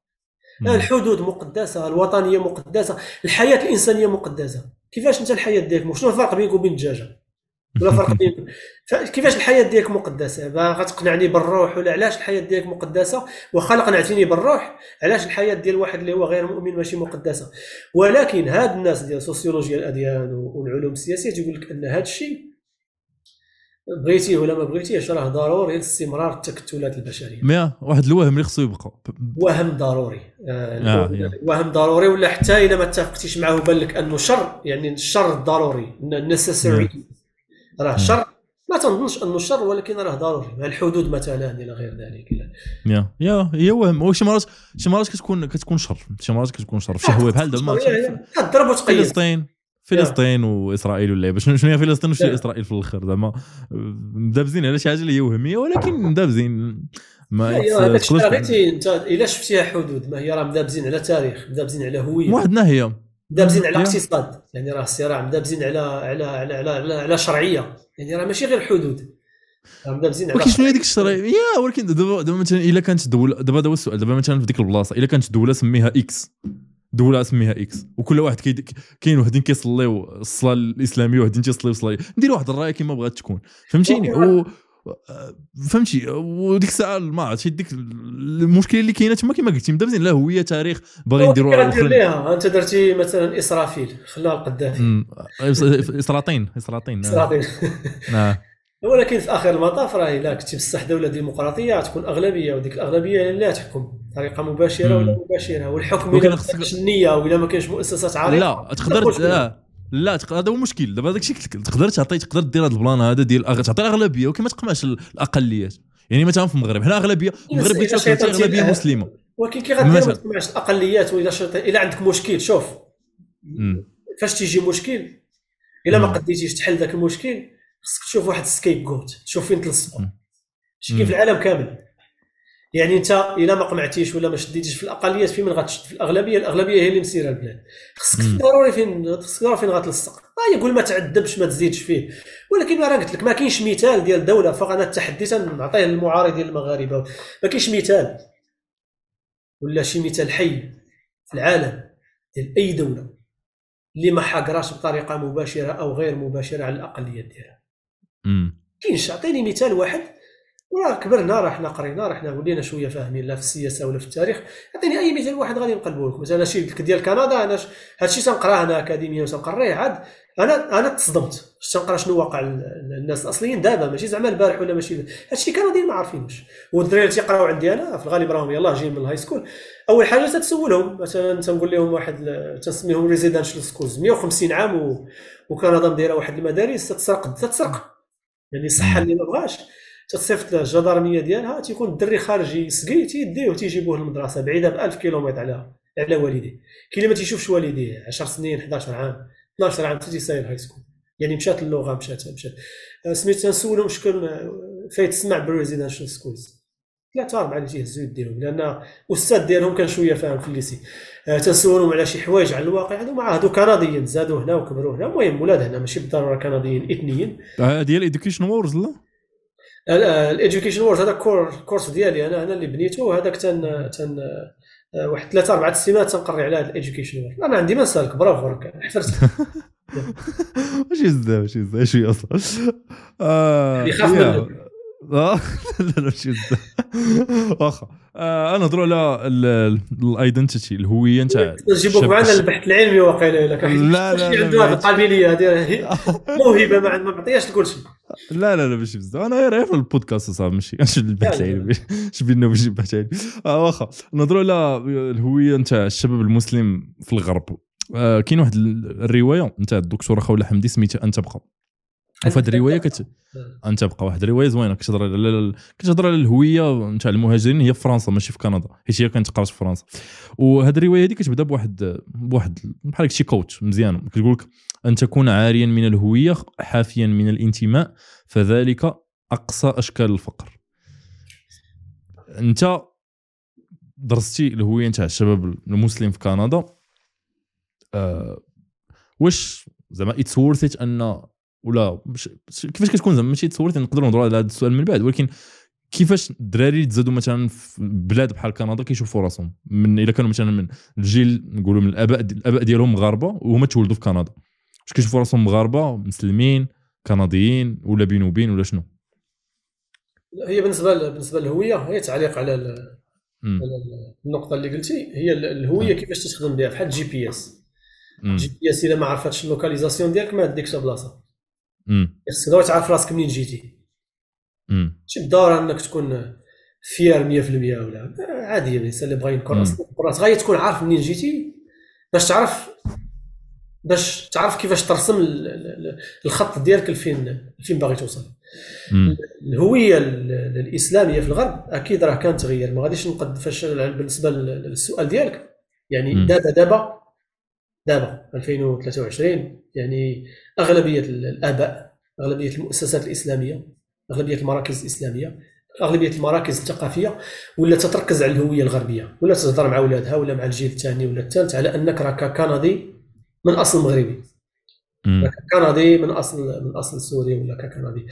الحدود مقدسة الوطنية مقدسة الحياة الإنسانية مقدسة. كيفاش أنت الحياة ديالك شنو الفرق بينك وبين الدجاجة؟ ولا فرق [LAUGHS] بين كيفاش الحياة ديالك مقدسة؟ غتقنعني بالروح ولا علاش الحياة ديالك مقدسة؟ واخا قنعتيني بالروح علاش الحياة ديال واحد اللي هو غير مؤمن ماشي مقدسة؟ ولكن هاد الناس ديال سوسيولوجيا الأديان والعلوم السياسية تيقول لك أن هذا الشيء بغيتيه ولا ما بغيتيهش راه ضروري لاستمرار التكتلات البشرية. مي واحد الوهم اللي خصو يبقى. وهم ضروري. آه, آه وهم ضروري ولا حتى اذا ما اتفقتيش معه وبان لك أنه شر يعني الشر ضروري نيسيسري راه شر. ما تنظنش أنه شر ولكن راه ضروري. الحدود مثلا إلى غير ذلك. يا يا هي وهم. شي مرات شي مرات كتكون كتكون شر. شي مرات كتكون شر. في شهوة بحال دابا تضرب وتقيد. فلسطين. فلسطين وإسرائيل ولا شنو شنو هي فلسطين وشنو إسرائيل في الآخر؟ زعما مدابزين على شي حاجة اللي هي وهمية ولكن مدابزين ما انت إلا شفتيها حدود ما هي راه مدابزين على تاريخ مدابزين على هوية. وحدنا هي مدابزين على اقتصاد. يعني راه الصراع مدابزين على على على على, على, على شرعية. يعني راه ماشي غير حدود. ولكن شنو هي ديك الشرعية؟ يا ولكن دابا دابا مثلا إلا كانت دوله دابا هذا هو السؤال دابا مثلا في ديك البلاصة إلا كانت دوله سميها إكس دولة اسميها X وكل واحد كاين وحدين كيصليو الصلاة الإسلامية وحدين تيصليو الصلاة ندير واحد الرايه كما بغات تكون فهمتيني؟ و فهمتي؟ وديك الساعة ما عرفتش ديك المشكلة اللي كاينة تما كما قلتي مدابزين لا هوية تاريخ باغي نديروا انت درتي مثلا إسرافيل خلاها القذافي إسراطين إسراطين إسراطين. نعم. ولكن في آخر المطاف راه الا كنتي بصح دولة ديمقراطية تكون أغلبية وديك الأغلبية لا تحكم. بطريقه مباشرة ولا مباشرة. والحكم الا ما كانش النية ولا ما كانش مؤسسات عريقه لا تقدر لا لا هذا هو المشكل دابا داك الشيء تقدر تعطي تقدر دير هذا plan هذا ديال تعطي الأغلبية ولكن ما تقمعش الأقليات. يعني مثلا في المغرب حنا أغلبية المغرب أغلبية مسلمة. ولكن كي غادير ما تقمعش الأقليات وإذا إلا عندك مشكل شوف. فاش تيجي مشكل؟ إلا ما قديتيش تحل ذاك المشكل خصك تشوف واحد scapegoat تشوف فين تلصقوا شي كيف العالم كامل. يعني انت الا ما قمعتيش ولا ما شديتيش في الاقليات فين غتشد في الاغلبيه الأغلبية هي اللي مسيرة البلاد. خصك ضروري فين خصك ضروري فين غتلصق آه يقول ما تعذبش ما تزيدش فيه. ولكن راه قلت لك ما كاينش مثال ديال دولة فقط أنا التحدي تنعطيه للمعارضين المغاربة. ما كاينش مثال. ولا شي مثال حي في العالم ديال أي دولة اللي ما حاقراش بطريقة مباشرة أو غير مباشرة على الاقليات ديالها. كاينش. عطيني مثال واحد. وراه كبرنا راه حنا قرينا راه حنا ولينا شوية فاهمين لا في السياسة ولا في التاريخ. عطيني أي مثال واحد غادي نقلبوا لك مثلا شي ديال كندا أنا هادشي تنقراه أنا اكاديميا وتنقريه عاد أنا أنا تصدمت. تنقرا شنو واقع الناس الأصليين دابا؟ ماشي زعما البارح ولا ماشي هادشي كنديين ما عارفينش والدراري اللي تيقراو عندي أنا في الغالب راهم يلاه جايين من ال high school أول حاجة تتسولهم. مثلا تنقول لهم واحد تنسميهم residential schools 150 عام و... وكندا مديره واحد المدارس تتسرق تتسرق. يعني صح اللي ما بغاش. تتصيفط الجدارميه ديالها تيكون الدري خارجي يسقي تيديه وتيجيبوه للمدرسة بعيدة ب 1000 كيلومتر على على والديه. كاين اللي ما تيشوفش والديه 10 سنين 11 عام 12 عام حتى تيسالي high school يعني مشات اللغة مشات مشات. آه، سميت تنسولهم شكون فايت تسمع بال residential schools ثلاثة أربعة اللي تيهزو يديهم لأن الأستاذ ديالهم كان شوية فاهم في ال lycée آه، تنسولهم على شي حوايج على الواقع هادو مع هادو كنديين زادوا هنا وكبروا هنا المهم ولاد هنا ماشي بالضرورة كنديين إثنيين. آه، ديال إيديوكيشن وورز لا؟ الإيديوكيشن وورز هذا كورس ديالي أنا أنا اللي بنيته هذاك تن تن واحد ثلاثة أربعة سنوات تنقري على هذا الإيديوكيشن وورز. أنا عندي ما نسالك برافو حفرت. [LAUGHS] ماشي بزاف ماشي بزاف شوي أصلا. آه يخاف منك. [LAUGHS] لا لا ماشي بزاف. واخا. آه أنا نهضروا على الايدنتيتي الهوية نتاع نجيبوك معنا البحث العلمي واقيلا لا لا لا عنده القابليه هذه [LAUGHS] موهبة ما معطيهاش لكل شيء لا لا لا ماشي بزاف. أنا غير في البودكاست صافي ماشي. [LAUGHS] البحث العلمي؟ اش [LAUGHS] بينا باش البحث العلمي؟ آه، واخا. نهضروا على الهوية نتاع الشباب المسلم في الغرب. آه كاين واحد الرواية نتاع الدكتوره خوله حمدي سميتها ان تبقى وفي هذه الرواية كت ان تبقى واحد الرواية زوينة كتهضر على كتهضر على الهوية نتاع المهاجرين هي في فرنسا ماشي في كندا حيت هي كانت قرات في فرنسا. وهذه الرواية هذه كتبدا بواحد بواحد بحال شي quote مزيان كتقول لك أن تكون عاريا من الهوية حافيا من الانتماء فذلك أقصى أشكال الفقر. أنت درستي الهوية نتاع الشباب المسلم في كندا آه واش زعما it's worth it ولا كيفاش كتكون زعما؟ ماشي تصورت نقدروا نهضروا على هذا السؤال من بعد ولكن كيفاش الدراري تزادوا مثلا في بلاد بحال كندا كيشوفوا راسهم؟ من اذا كانوا مثلا من الجيل نقولوا من الآباء الآباء ديالهم مغاربة وهما تولدوا في كندا. واش كيشوفوا راسهم مغاربة مسلمين كنديين ولا بين وبين ولا شنو؟ هي بالنسبة بالنسبة للهوية هي تعليق على النقطة اللي قلتي. هي الهوية كيفاش تخدم بها؟ بحال جي بي اس جي بي اس اذا ما عرفتش ال localisation ديالك ما تديكش بلاصة. خصك دابا تعرف راسك منين جيتي ماشي بالضروره انك تكون فير 100% ولا عادي الانسان اللي بغى ينكر راسك. غاية تكون عارف منين جيتي باش تعرف باش تعرف كيفاش ترسم الخط ديالك لفين فين باغي توصل. الهوية الإسلامية في الغرب أكيد راه كان تغير. ما غاديش نقد فاش بالنسبة للسؤال ديالك. يعني دابا دابا دابا 2023 يعني أغلبية الآباء أغلبية المؤسسات الإسلامية أغلبية المراكز الإسلامية أغلبية المراكز الثقافية ولا تتركز على الهوية الغربية ولا تهضر مع أولادها ولا مع الجيل الثاني ولا الثالث على أنك راك كندي من أصل مغربي. كندي من اصل من أصل سوري ولا كندي.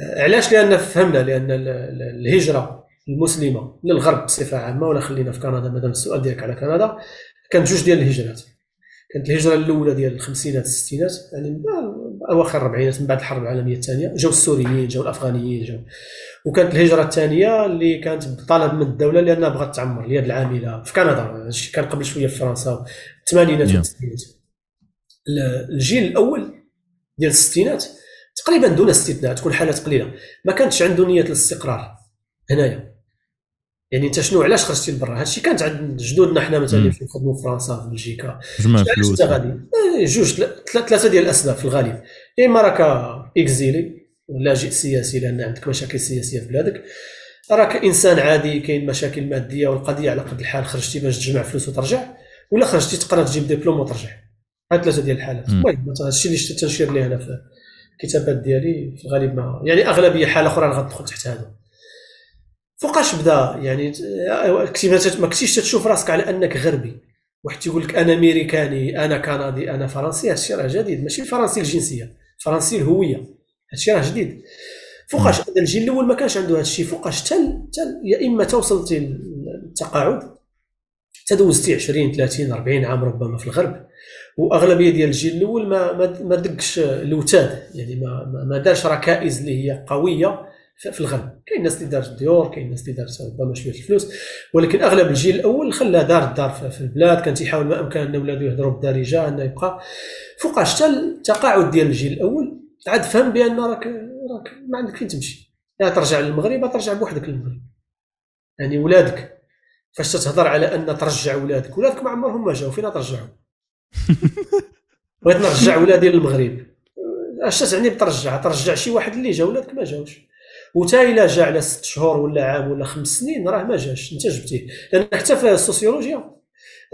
علاش؟ لأن فهمنا لأن الهجرة المسلمة للغرب بصفة عامة ولا خلينا في كندا مادام السؤال ديالك على كندا كانت جوج ديال الهجرات. كانت الهجرة الأولى ديال الخمسينات الستينات يعني أواخر الاربعينات من بعد الحرب العالمية الثانية جاو السوريين جاو الأفغانيين جاو. وكانت الهجرة الثانية اللي كانت بطلب من الدولة لأنها بغات تعمر اليد العاملة في كندا هادشي كان قبل شوية في فرنسا الثمانينات والتسعينات. الجيل الأول ديال الستينات تقريبا دون استثناء تكون حالات قليلة. ما كانتش عنده نية الاستقرار هنايا. يعني انت شنو علاش خرجتي لبرا؟ هادشي كانت عند جدودنا حنا مثلا اللي كنخدموا في فرنسا في بلجيكا. جمع فلوس. غادي؟ إيه، جوج ثلاثة ديال الأسباب في الغالب. يا اما راك exilé لاجئ سياسي لأن عندك مشاكل سياسية في بلادك. راك إنسان عادي كاين مشاكل مادية والقضية على قد الحال خرجتي باش تجمع فلوس وترجع ولا خرجتي تقرا تجيب ديبلوم وترجع. هاد ثلاثة ديال الحالات. المهم هادشي اللي شفت تنشير ليه أنا في الكتابات ديالي في الغالب ما يعني أغلبية حالة أخرى غتدخل تحت هذا فوقاش بدا يعني كنتي ما كنتيش تشوف راسك على أنك غربي. واحد تيقول لك أنا أمريكاني أنا كندي أنا فرنسي هادشي راه جديد. ماشي فرنسي الجنسية فرنسي الهوية هادشي راه جديد. فوقاش هذا الجيل الأول ما كانش عنده هادشي. فوقاش تل تل يا إما توصلتي للتقاعد تدوزتي 20 30 40 عام ربما في الغرب. وأغلبية ديال الجيل الأول ما ما, ما دقش الوتاد. يعني ما ما دارش ركائز اللي هي قوية. في الغرب. كاين الناس اللي دارت ديور كاين الناس اللي دارت ربما شوية الفلوس. ولكن أغلب الجيل الأول خلى دار الدار في البلاد كان تيحاول ما أمكن أن ولادو يهضروا بالدارجة انه يبقى فوقاش حتى التقاعد ديال الجيل الأول عاد فهم بأن راك راك ما عندك فين تمشي. يا ترجع للمغرب ترجع بوحدك للمغرب. يعني ولادك. فاش تهضر على أن ترجع ولادك ولادك ما عمرهم ما جاوا فين ترجعهم. [LAUGHS] بغيت نرجع ولادي للمغرب. أش تعني بترجع؟ ترجع شي واحد اللي جا ولادك ما جاوش. وتا إلا جا على ست شهور ولا عام ولا خمس سنين راه ما جاش. أنت جبتيه لأن حتى في السوسيولوجيا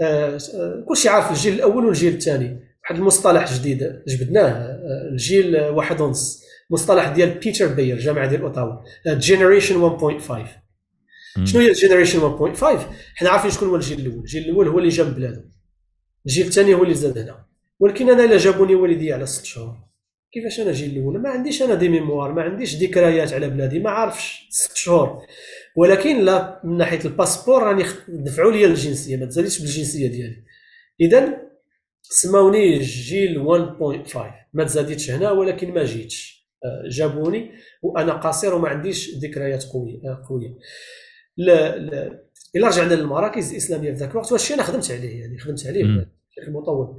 آه، آه، كلشي عارف الجيل الأول والجيل الثاني. واحد المصطلح جديد جبدناه آه، الجيل واحد ونص. مصطلح ديال بيتر بير جامعة ديال أوتاوا. generation 1.5 شنو هي ال generation 1.5 حنا عارفين شكون هو الجيل الأول. الجيل الأول هو اللي جا من بلادو. الجيل الثاني هو اللي زاد هنا. ولكن أنا الا جابوني والدي على ست شهور. كيفاش أنا جيل الأول ما عنديش أنا des mémoires ما عنديش ذكريات على بلادي ما عارفش ست شهور. ولكن لا من ناحية ال passeport راني دفعوا لي الجنسية ما تزاليش بالجنسية ديالي. إذا سماوني جيل 1.5 ما تزاديتش هنا ولكن ما جيتش. آه، جابوني وأنا قصير وما عنديش ذكريات قوية آه، قوية. لا لا. إلا رجعنا للمراكز الإسلامية في ذاك الوقت واش أنا خدمت عليه يعني خدمت عليه. بشكل مطول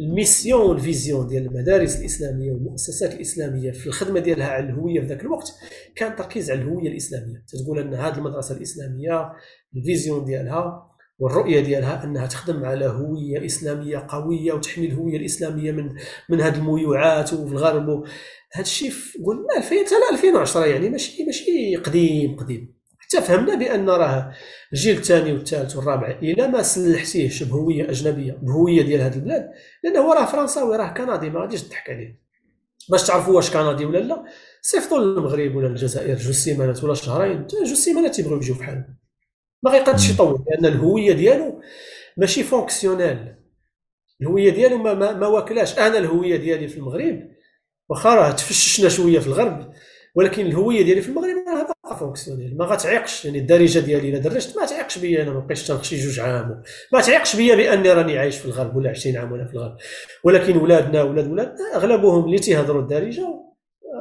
ال mission وال vision ديال المدارس الإسلامية والمؤسسات الإسلامية في الخدمة ديالها على الهوية في ذاك الوقت كان تركيز على الهوية الإسلامية. تقول أن هذه المدرسة الإسلامية ال vision ديالها والرؤية ديالها أنها تخدم على هوية إسلامية قوية وتحمي الهوية الإسلامية من من هذه الميوعات وفي الغرب. هذا الشيء قلنا 2000 2010 يعني ماشي ماشي قديم قديم. حتى فهمنا بأن راه الجيل الثاني والثالث والرابع إلا ما سلحتيهش بهوية أجنبية بهوية ديال هذه البلاد لأنه هو راه فرنساوي راه كندي ما غاديش تضحك عليه. باش تعرفوا واش كندي ولا لا صيفطوا للمغرب ولا الجزائر جوج سيمانات ولا شهرين جوج سيمانات تيبغيو يجيو بحالهم ما غيقدش يطول لأن الهوية ديالو ماشي fonctionnelle الهوية ديالو ما, ما, ما واكلاش. أنا الهوية ديالي في المغرب واخا راه تفششنا شوية في الغرب ولكن الهوية ديالي في المغرب راه باقا fonctionnelle ما غتعيقش يعني الدارجه ديالي إلا درجت ما تعيقش بيا أنا ما بقيتش تنخشي جوج عام. ما تعيقش بيا بأني راني عايش في الغرب ولا 20 عام وأنا في الغرب. ولكن ولادنا ولاد ولادنا أغلبهم اللي تيهضروا الدارجة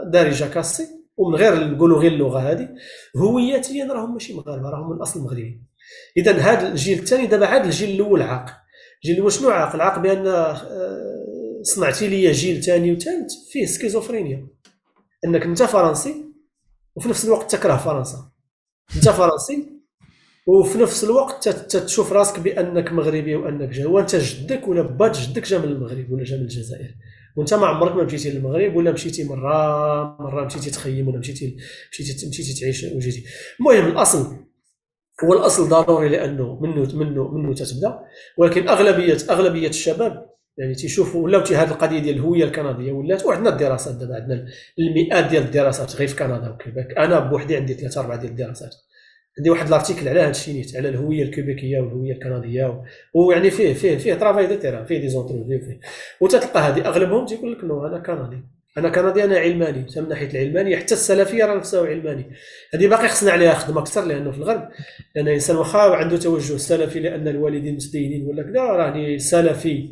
دارجة cassée ومن غير نقولوا غير اللغة هذه هوياتيا راهم ماشي مغاربة راهم من الأصل مغربي اذا هذا الجيل الثاني دابا عاد الجيل الأول عاق. الجيل الأول شنو عاق؟ العاق بأن آه، صنعتي لي جيل ثاني وثالث فيه سكيزوفرينيا. انك انت فرنسي وفي نفس الوقت تكره فرنسا. انت فرنسي وفي نفس الوقت تشوف راسك بأنك مغربي وأنك جا وأنت جدك ولا بات جدك جا من المغرب ولا جا من الجزائر. وأنت ما عمرك ما مشيتي للمغرب ولا مشيتي مرة مرة مشيتي تخيم ولا مشيتي مشيتي مشيتي تعيش وجيتي. المهم الأصل هو الاصل ضروري لأنه منه منه منه تتبدا ولكن اغلبيه أغلبية الشباب يعني تيشوفوا ولاو هذه القضية ديال الهويه الكندية ولات وعندنا الدراسات دابا عندنا المئات ديال الدراسات غير في كندا وكيباك. أنا بوحدي عندي ثلاثة أربعة ديال الدراسات. عندي واحد ال article على هذا الشيء نيت على الهوية الكيبيكيه والهوية الكندية ويعني فيه فيه فيه travail de terrain فيه des entrevues فيه. وتتلقى هذه أغلبهم تيقول لك non أنا كندي. أنا كندي أنا علماني. من ناحية العلمانية حتى السلفية راه نفسها علماني هذه باقي خصنا عليها خدمة أكثر لأنه في الغرب لأن الإنسان واخا عنده توجه سلفي لأن الوالدين متدينين ولا كذا راني سلفي.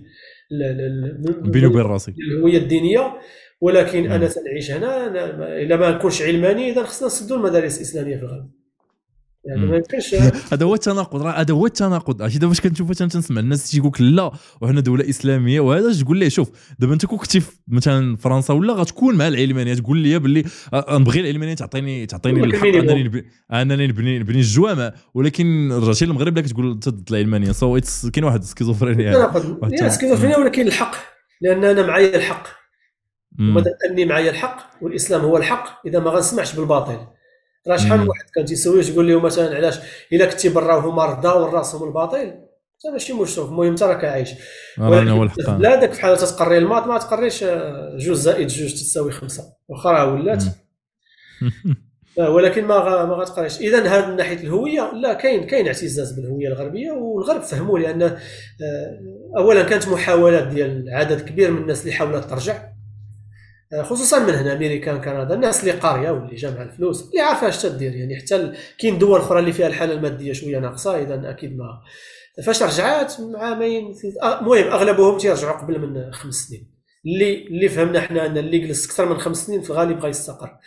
بيني وبين راسي. الهوية الدينية. ولكن أنا سنعيش هنا إلا ما نكونش علماني إذا خصنا نسدوا المدارس الإسلامية في الغرب. يعني ما يمكنش [LAUGHS] هذا هو التناقض راه هذا هو التناقض. عرفتي دابا فاش كنشوف مثلا تنسمع الناس تيقول لك لا وحنا دولة إسلامية وهذا تقول ليه شوف دابا انت كون كنتي مثلا فرنسا ولا غتكون مع العلمانية تقول لي باللي نبغي العلمانية تعطيني تعطيني الحق انني نبني انني نبني نبني الجوامع. ولكن رجعتي للمغرب لا كتقول ضد العلمانية. so كاين واحد سكيزوفرينيا يعني. سكيزوفرينيا ولكن الحق. لأن أنا معايا الحق. ومادام أني معايا الحق والإسلام هو الحق إذا ما غنسمعش بالباطل. راه شحال من واحد كان تيسوي تقول لهم مثلا علاش إلا كنتي برا وهما رداو راسهم الباطل هذا ماشي مشكل المهم انت راك عايش ولكن في بلادك في حال تتقري الماط ما تقريش جوج زائد جوج تساوي خمسة. واخا راه ولات. [LAUGHS] ولكن ما ما غتقريش. اذا هذا من ناحية الهوية لا كاين كاين اعتزاز بالهوية الغربية والغرب فهموا لأن آه، اولا كانت محاولات ديال عدد كبير من الناس اللي حاولت ترجع. آه، خصوصا من هنا امريكان كندا الناس اللي قارية واللي جامعة الفلوس اللي عارفة اش تدير. يعني حتى كاين دول أخرى اللي فيها الحالة المادية شوية ناقصة اذا أكيد ما. فاش رجعات عامين آه، المهم أغلبهم تيرجعوا قبل من خمس سنين. اللي اللي فهمنا حنا أن اللي جلس أكثر من خمس سنين في الغالب غيستقر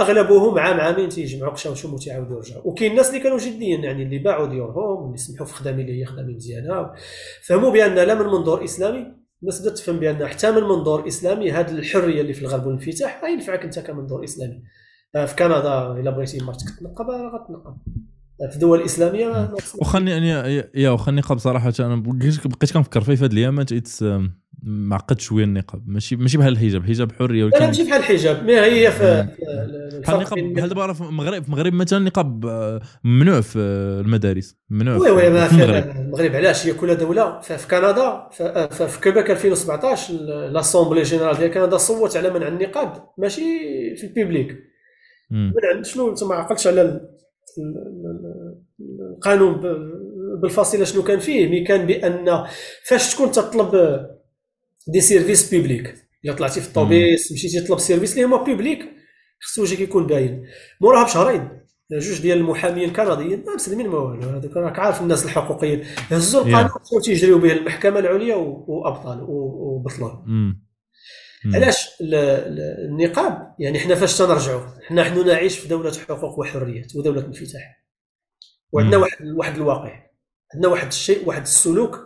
أغلبهم عام عامين تيجمعوا قشاوشهم وتيعاودوا يرجعوا. وكاين الناس اللي كانوا جديين يعني اللي باعوا ديورهم واللي سمحوا في خدامه اللي هي خدامه مزيانة. فهموا بأن لا من منظور إسلامي الناس بدات تفهم بأن حتى من منظور إسلامي هذه الحرية اللي في الغرب والانفتاح غينفعك أنت كمنظور إسلامي. آه، في كندا إلا بغيتي مرتك تنقب غتنقب. آه، في الدول الإسلامية؟ وخلني يعني يا وخلني نقاب صراحة أنا بقيت كنفكر فيه في هذه الايامات معقد شوية النقاب. ماشي ماشي بحال الحجاب. الحجاب حرية ولكن لا ماشي بحال الحجاب. ما هي في بحال النقاب بحال دابا في المغرب في المغرب مثلا النقاب آه، ممنوع في المدارس. ممنوع oui oui ما في المغرب. المغرب علاش؟ هي كل دولة في كندا في كيبيك 2017 l'assemblée générale ديال كندا صوت على منع النقاب. ماشي في ال public. منع شنو؟ انت ما عقلتش على القانون بالفاصله شنو كان فيه mais كان بأن فاش تكون تطلب des services publics إلا طلعتي في الطوبيس مشيتي تطلب services اللي هما publics خصو وجهك يكون باين. موراها بشهرين جوج ديال المحامين الكنديين ما مسلمين ما والو هذوك راك عارف الناس الحقوقيين. هزوا القانون yeah. تيجريو به المحكمة العليا وأبطال وبطلوه علاش النقاب؟ يعني حنا فاش تنرجعوا حنا نحن نعيش في دولة حقوق وحريات ودولة انفتاح. وعندنا واحد واحد الواقع. عندنا واحد الشيء واحد السلوك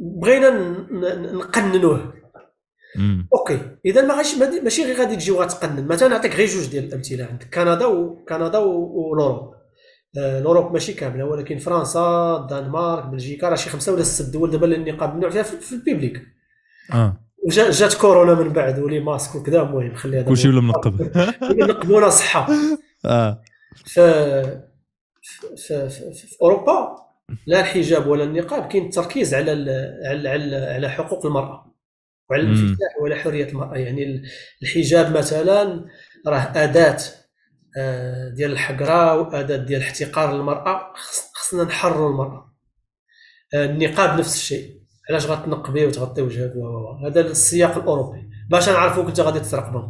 بغينا نقننوه. okay إذا ما غاش ماشي غير غادي تجي وغتقنن مثلا نعطيك غير جوج ديال الأمثلة. عندك كندا وكندا و l'Europe. آه l'Europe ماشي كاملة ولكن فرنسا الدنمارك بلجيكا راه شي خمسة ولا ست دول دابا اللي النقاب ممنوع فيها في ال public. آه. وجات كورونا من بعد ولي ماسك وكذا المهم خلي هذا كلشي ولا منقب [LAUGHS] نقبونا صحة. [LAUGHS] آه. ف في, في, في أوروبا لا الحجاب ولا النقاب كاين التركيز على على على, على حقوق المرأة وعلى الانفتاح وعلى حرية المرأة. يعني الحجاب مثلا راه أداة آه، ديال الحقرة واداه ديال احتقار المرأة خصنا نحرروا المرأة. آه، النقاب نفس الشيء. علاش غتنقبي وتغطي وجهك هذا السياق الأوروبي. باش نعرفوك انت غادي تسرق بنك.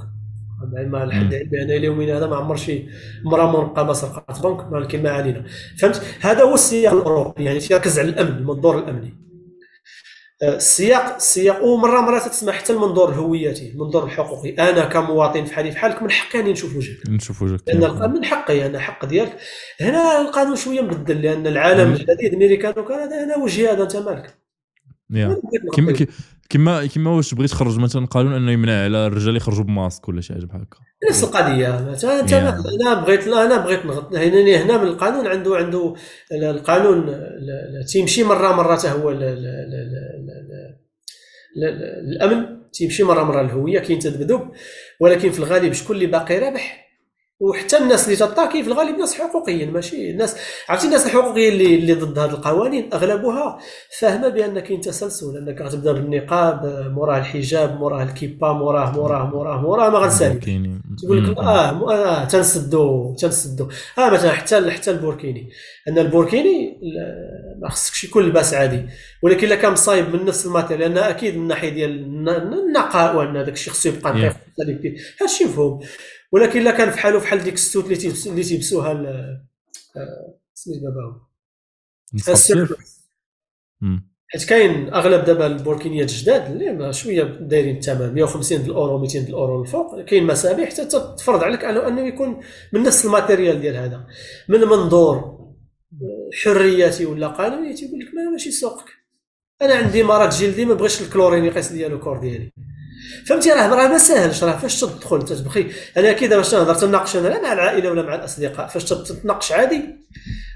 مع الحد علمي أنا اليومين هذا ما عمر شي امراه منقبه سرقات بنك ولكن ما علينا. فهمت؟ هذا هو السياق الأوروبي يعني تيركز على الأمن المنظور الأمني. آه، السياق السياق ومرة مرة تسمع حتى المنظور الهويتي المنظور الحقوقي. أنا كمواطن فحالي فحالك من حقي أني نشوف وجهك. نشوف وجهك. لأن من حقي أنا حق ديالك. هنا القانون شوية مبدل لأن العالم الجديد امريكان وكندا هنا وجهي هذا أنت مالك. كما كما كما واش بغيت تخرج مثلا قانون إنه يمنع على الرجال يخرجوا بماسك ولا شي حاجة بحال هكا. نفس القضية. مثلا أنت أنا بغيت أنا بغيت نغط هنا هنا من القانون عنده عنده القانون تيمشي مره مرة حتى هو الامن تيمشي مره مرة الهويه كاين تذبذب ولكن في الغالب شكون اللي باقي رابح؟ وحتى الناس اللي t'attaquer في الغالب ناس حقوقيين ماشي؟ الناس عرفتي الناس الحقوقيين اللي اللي ضد هذه القوانين أغلبها فاهمة بان كاين تسلسل أنك غتبدأ بالنقاب موراه الحجاب موراه الكيبا موراه موراه موراه موراه ما غنسالي تقول لك آه, آه تنسدو تنسدو. آه مثلا حتى حتى البوركيني. أن البوركيني ما خصكش يكون لباس عادي. ولكن إلا كان مصايب من نفس ال matériel لأن أكيد من الناحية ديال النقاء وأن هذاك الشيء خصو يبقى نقي هذا الشيء مفهوم. ولكن إلا كان فحالو فحال ديك les shorts اللي تيبس اللي تيبسوها آه، سميت باباهم حيت كاين أغلب دابا البوركينيات الجداد اللي شوية دايرين الثمن 150 الأورو 200 الأورو الفوق كاين مسابح حتى تفرض عليك انه يكون من نفس الماتيريال ديال هذا من منظور حرياتي ولا قانونيتي يقول لك ما ماشي سوقك. أنا عندي مرض جلدي ما بغيتش الكلورين يقيس لي ال corps ديالي. فهمتي راه راه ما ساهلش راه فاش تدخل تتبخي. أنا كذا باش نهضر تناقش أنا لا مع العائلة ولا مع الأصدقاء فاش تتناقش عادي.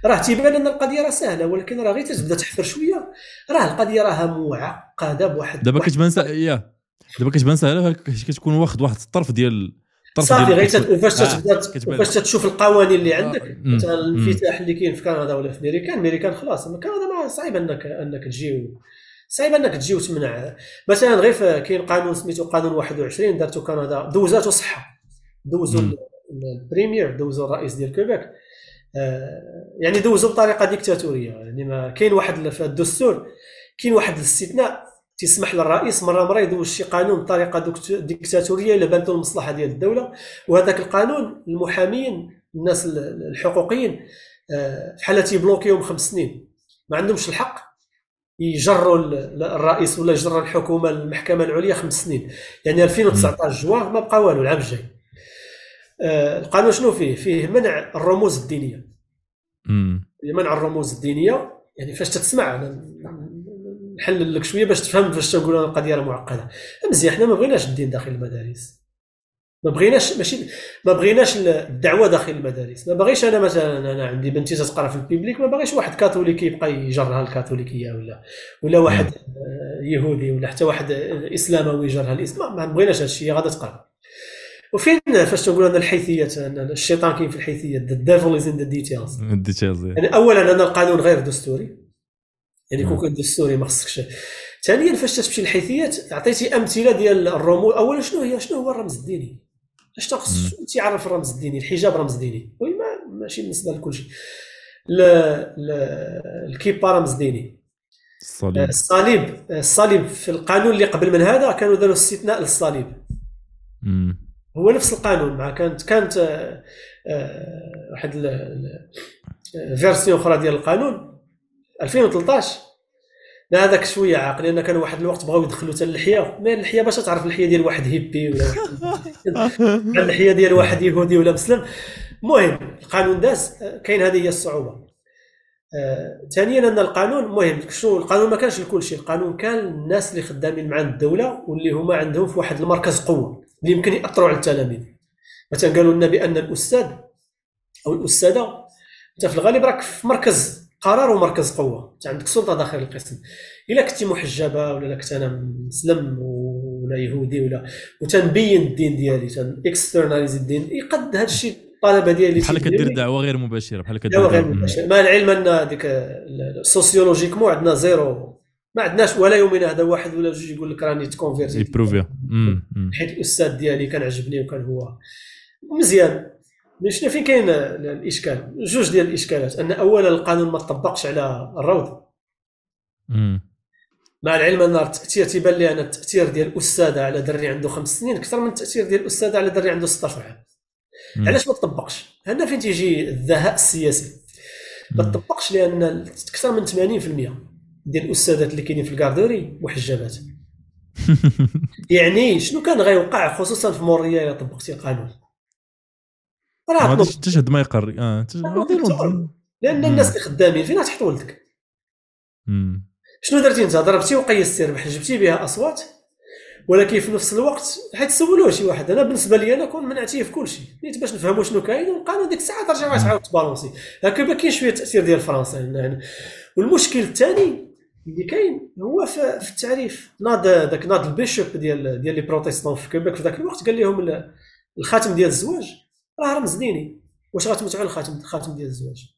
راه تيبان أن القضية راه سهلة ولكن راه غير تبدا تحفر شوية. راه القضية راها معقده بواحد دابا كتبان يا. دابا كتبان سهلة كتكون واخد واحد الطرف ديال صافي غير وفاش تبدا آه، وفاش تشوف القوانين اللي عندك آه، مثلا الانفتاح اللي كاين في كندا ولا في امريكان أمريكان خلاص كندا ما صعيب انك أنك تجي صعيب أنك تجي وتمنع. مثلا غير كاين قانون سميتو قانون 21 دارتو كندا دوزاتو صحة. دوزو ال premier دوزو الرئيس ديال كيبيك آه، يعني دوزو بطريقة ديكتاتورية. يعني ما كاين واحد في الدستور كاين واحد الاستثناء تسمح للرئيس مرة مرة يدوز شي قانون بطريقة ديكتاتورية إلا بانت المصلحة ديال الدولة. وهذاك القانون المحامين الناس الحقوقيين آه، بحال تيبلوكيهم خمس سنين. ما عندهمش الحق. يجروا الرئيس ولا يجروا الحكومة المحكمة العليا خمس سنين. يعني 2019 جوان ما بقى والو العام الجاي. آه، القانون شنو فيه؟ فيه منع الرموز الدينية. منع الرموز الدينية. يعني فاش تسمع نحلل لك شوية باش تفهم فاش تنقول القضية راه معقده مزيان حنا ما بغيناش الدين داخل المدارس. ما بغيناش ماشي ما بغيناش الدعوة داخل المدارس. ما باغيش أنا مثلا أنا عندي بنتي تقرأ في ال public ما باغيش واحد كاثوليكي يبقى يجرها الكاثوليكية ولا ولا واحد آه، يهودي ولا حتى واحد اسلاموي يجرها الاسلام ما بغيناش هذا الشيء غادا تقرأ. وفين فاش تقول أن الحيثيات أن الشيطان كاين في الحيثيات the devil is in the details. يعني اولا أن القانون غير دستوري. يعني كون كان دستوري ما خصكش. ثانيا فاش تمشي الحيثيات عطيتي أمثلة ديال الرموز. اولا شنو هي؟ شنو هو الرمز الديني؟ اش تخص تيعرف الرمز الديني الحجاب رمز ديني oui mais ماشي بالنسبة لكل شيء الكيبا رمز ديني الصليب. الصليب الصليب في القانون اللي قبل من هذا كانوا داروا استثناء للصليب. هو نفس القانون مع كانت كانت آه، آه، واحد version أخرى ديال القانون 2013 لا هذاك شوية عاق لأن كان واحد الوقت بغاو يدخلوا حتى اللحيه ما اللحيه باش تعرف اللحيه ديال واحد هيبي ولا [LAUGHS] اللحيه ديال واحد يهودي ولا مسلم. المهم القانون داز. كاين هذه هي الصعوبة. آه، ثانيا أن القانون مهم شنو القانون ما كانش لكل شيء. القانون كان الناس اللي خدامين مع الدولة واللي هما عندهم في واحد المركز قوة اللي يمكن يأثروا على التلاميذ. مثلا قالوا لنا بان الأستاذ أو الأستاذة أنت في الغالب راك في مركز قرار ومركز قوة. انت عندك سلطة داخل القسم. إلا كنتي محجبة ولا كنت أنا مسلم ولا يهودي ولا وتنبين الدين ديالي تن externaliser الدين يقد هذا الشيء الطلبة ديالي بحال كدير دعوة غير مباشرة بحال كدير دعوة غير مباشرة. مع العلم أن ديك sociologiquement عندنا زيرو ما عندناش ولا يومين هذا واحد ولا جوج يقول لك راني ت convertit حيت الأستاذ ديالي كان عجبني وكان هو مزيان. شنو فين كاين الإشكال؟ جوج ديال الإشكالات أن أولا القانون ما طبقش على الروض. مع العلم أن التأثير تيبان لي أنا التأثير ديال الاستاذه على دري عنده خمس سنين أكثر من التأثير ديال الاستاذه على دري عنده 16 عام. علاش ما تطبقش هنا فين تيجي الذهاء السياسي؟ ما تطبقش لأن أكثر من 80% ديال الأستاذات اللي كاينين في الكاردوري محجبات [LAUGHS] يعني شنو كان غيوقع خصوصا في موريا الا طبقتي القانون راه تشهد ما يقر آه لأن الناس اللي خدامين فين تحط ولدك. شنو درتي أنت؟ ضربتي وقيستي ربح جبتي بها أصوات؟ ولكن في نفس الوقت حيت سولوه شي واحد. أنا بالنسبة لي أنا كون منعتيه في كل شيء نيت باش نفهموا شنو كاين والقانون ديك الساعة ترجع تعاود ت balancer. هكا كاين شوية تأثير ديال فرنسا. يعني والمشكل الثاني اللي كاين هو في التعريف. ناض داك ناض ال bishop ديال ديال les protestants في كيبيك في ذاك الوقت. قال لهم الخاتم ديال الزواج راه رمز ديني واش غتموتوا على الخاتم الخاتم ديال الزواج؟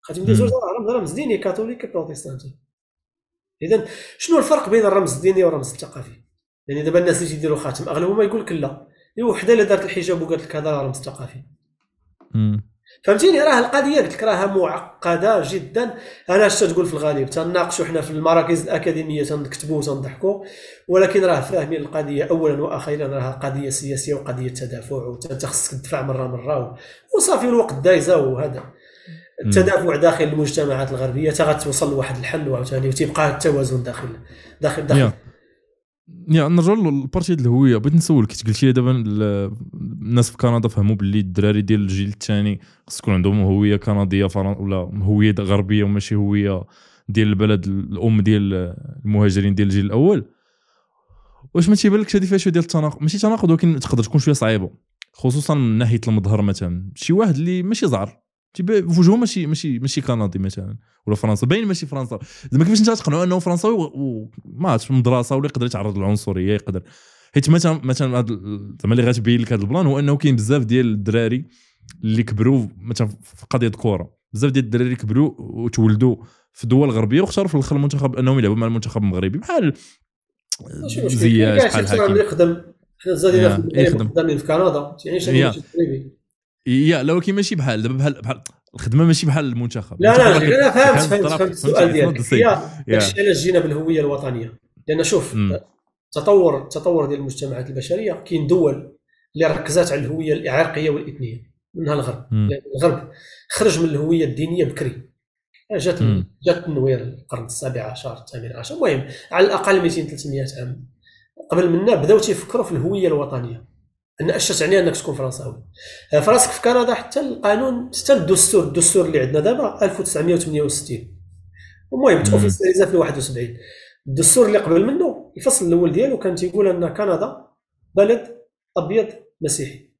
الخاتم ديال الزواج راه رمز ديني كاثوليكي بروتيستانتي اذا شنو الفرق بين الرمز الديني والرمز الثقافي؟ يعني دابا الناس اللي تيديروا خاتم أغلبهم يقول لك لا. وحده اللي دارت الحجاب وقالت لك هذا رمز ثقافي. فهمتيني؟ راه القضية قلت لك راها معقدة جدا. أنا اش تقول في الغالب تناقشوا حنا في المراكز الأكاديمية تنكتبوا وتنضحكوا ولكن راه فاهمين القضية اولا وأخيرا راه قضية سياسية وقضية تدافع وانت خصك تدفع مرة مرة وصافي الوقت دايزة وهذا. التدافع داخل المجتمعات الغربية حتى غتوصل لواحد الحل وعاوتاني وتيبقى التوازن داخل داخل داخل. يا. يا نرجعوا للبارتي ديال الهوية. بغيت نسولك قلت لي دابا الناس في كندا فهموا باللي الدراري ديال الجيل الثاني خص تكون عندهم هوية كندية ولا هوية غربية وماشي هوية ديال البلد الأم ديال المهاجرين ديال الجيل الأول. واش ما تيبان لكش هذه فيها شوية ديال التناقض؟ ماشي تناقض ولكن تقدر تكون شوية صعيبة خصوصا من ناحية المظهر مثلا. شي واحد اللي ماشي زعر. في وجهه ماشي ماشي ماشي كندي مثلا ولا فرنسا باين ماشي فرنسا زعما كيفاش انت تقنعوا انه فرنساوي وما عرفتش في المدرسة ولا يقدر يتعرض للعنصريه يقدر حيت مثلا مثلا زعما اللي غتبين لك هذا البلان هو انه كاين بزاف ديال الدراري اللي كبروا مثلا في قضيه كوره بزاف ديال الدراري كبروا وتولدوا في دول غربيه واختاروا في الآخر المنتخب انهم يلعبوا مع المنتخب المغربي بحال زياش بحال حكيم يخدم زاد خدامين في كندا يعني يا لو كي ماشي بحال دابا بحال بحال الخدمة ماشي بحال المنتخب. لا لا أنا فهمت فهمت فهمت السؤال ديالك. داكشي علاش جينا بالهوية الوطنية. لأن شوف تطور التطور ديال المجتمعات البشرية كاين دول اللي ركزات على الهوية العرقيه والإثنية. منها الغرب الغرب خرج من الهوية الدينية بكري. جات جات التنوير القرن السابع عشر الثامن عشر. المهم على الأقل 200 300 عام. قبل منا بداو تيفكروا في الهوية الوطنية. أن اش تعني أنك تكون فرنساوي. آه، فراسك في كندا حتى القانون حتى الدستور الدستور اللي عندنا دابا 1968 المهم توفيسياليزا في 71 الدستور اللي قبل منه الفصل الأول ديالو كان تيقول أن كندا بلد أبيض مسيحي.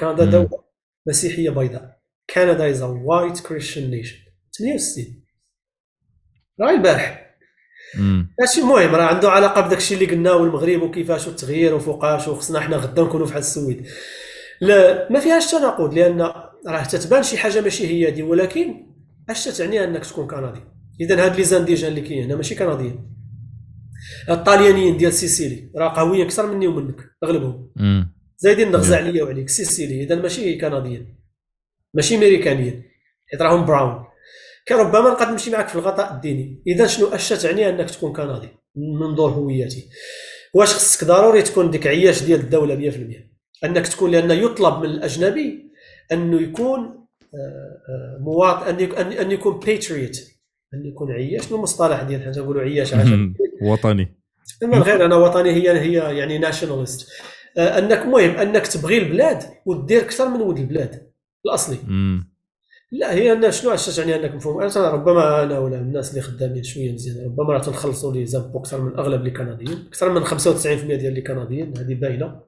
كندا دولة مسيحية بيضاء. Canada is a white Christian nation 68 راه البارح. ماشي المهم راه عنده علاقة بداك الشيء اللي قلناه والمغرب وكيفاش والتغيير وفوقاش وخصنا حنا غدا نكونوا بحال السويد. لا ما فيهاش تناقض لأن راه تتبان شي حاجة ماشي هي دي ولكن اش تعني أنك تكون كندي؟ اذا هاد les indigènes اللي كاين هنا ماشي كنديين. الطاليانيين ديال سيسيلي راه قهويين أكثر مني ومنك أغلبهم. زايدين نغزى عليا وعليك سيسيلي اذا ماشي كنديين. ماشي أمريكانيين حيت راهم براون. كربما نقدر نمشي معك في الغطاء الديني. إذا شنو اش تعني أنك تكون كندي من منظور هويتي؟ واش خصك ضروري تكون ديك عياش ديال الدولة 100% أنك تكون لأن يطلب من الأجنبي انه يكون آه، آه، مواطن أن يكون باتريوت أن يكون عياش. من المصطلح ديال حنا نقولوا عياش وطني. غير أنا وطني هي هي يعني nationalist آه، أنك المهم أنك تبغي البلاد ودير أكثر من ود البلاد. الأصلي. لا هي أنا شنو علاش تعني أنك مفهوم؟ أنا ربما أنا ولا الناس اللي خدامين شوية مزيان ربما راه تنخلصوا les impôts أكثر من أغلب اللي كنديين أكثر من 95% ديال اللي كنديين هذه باينة.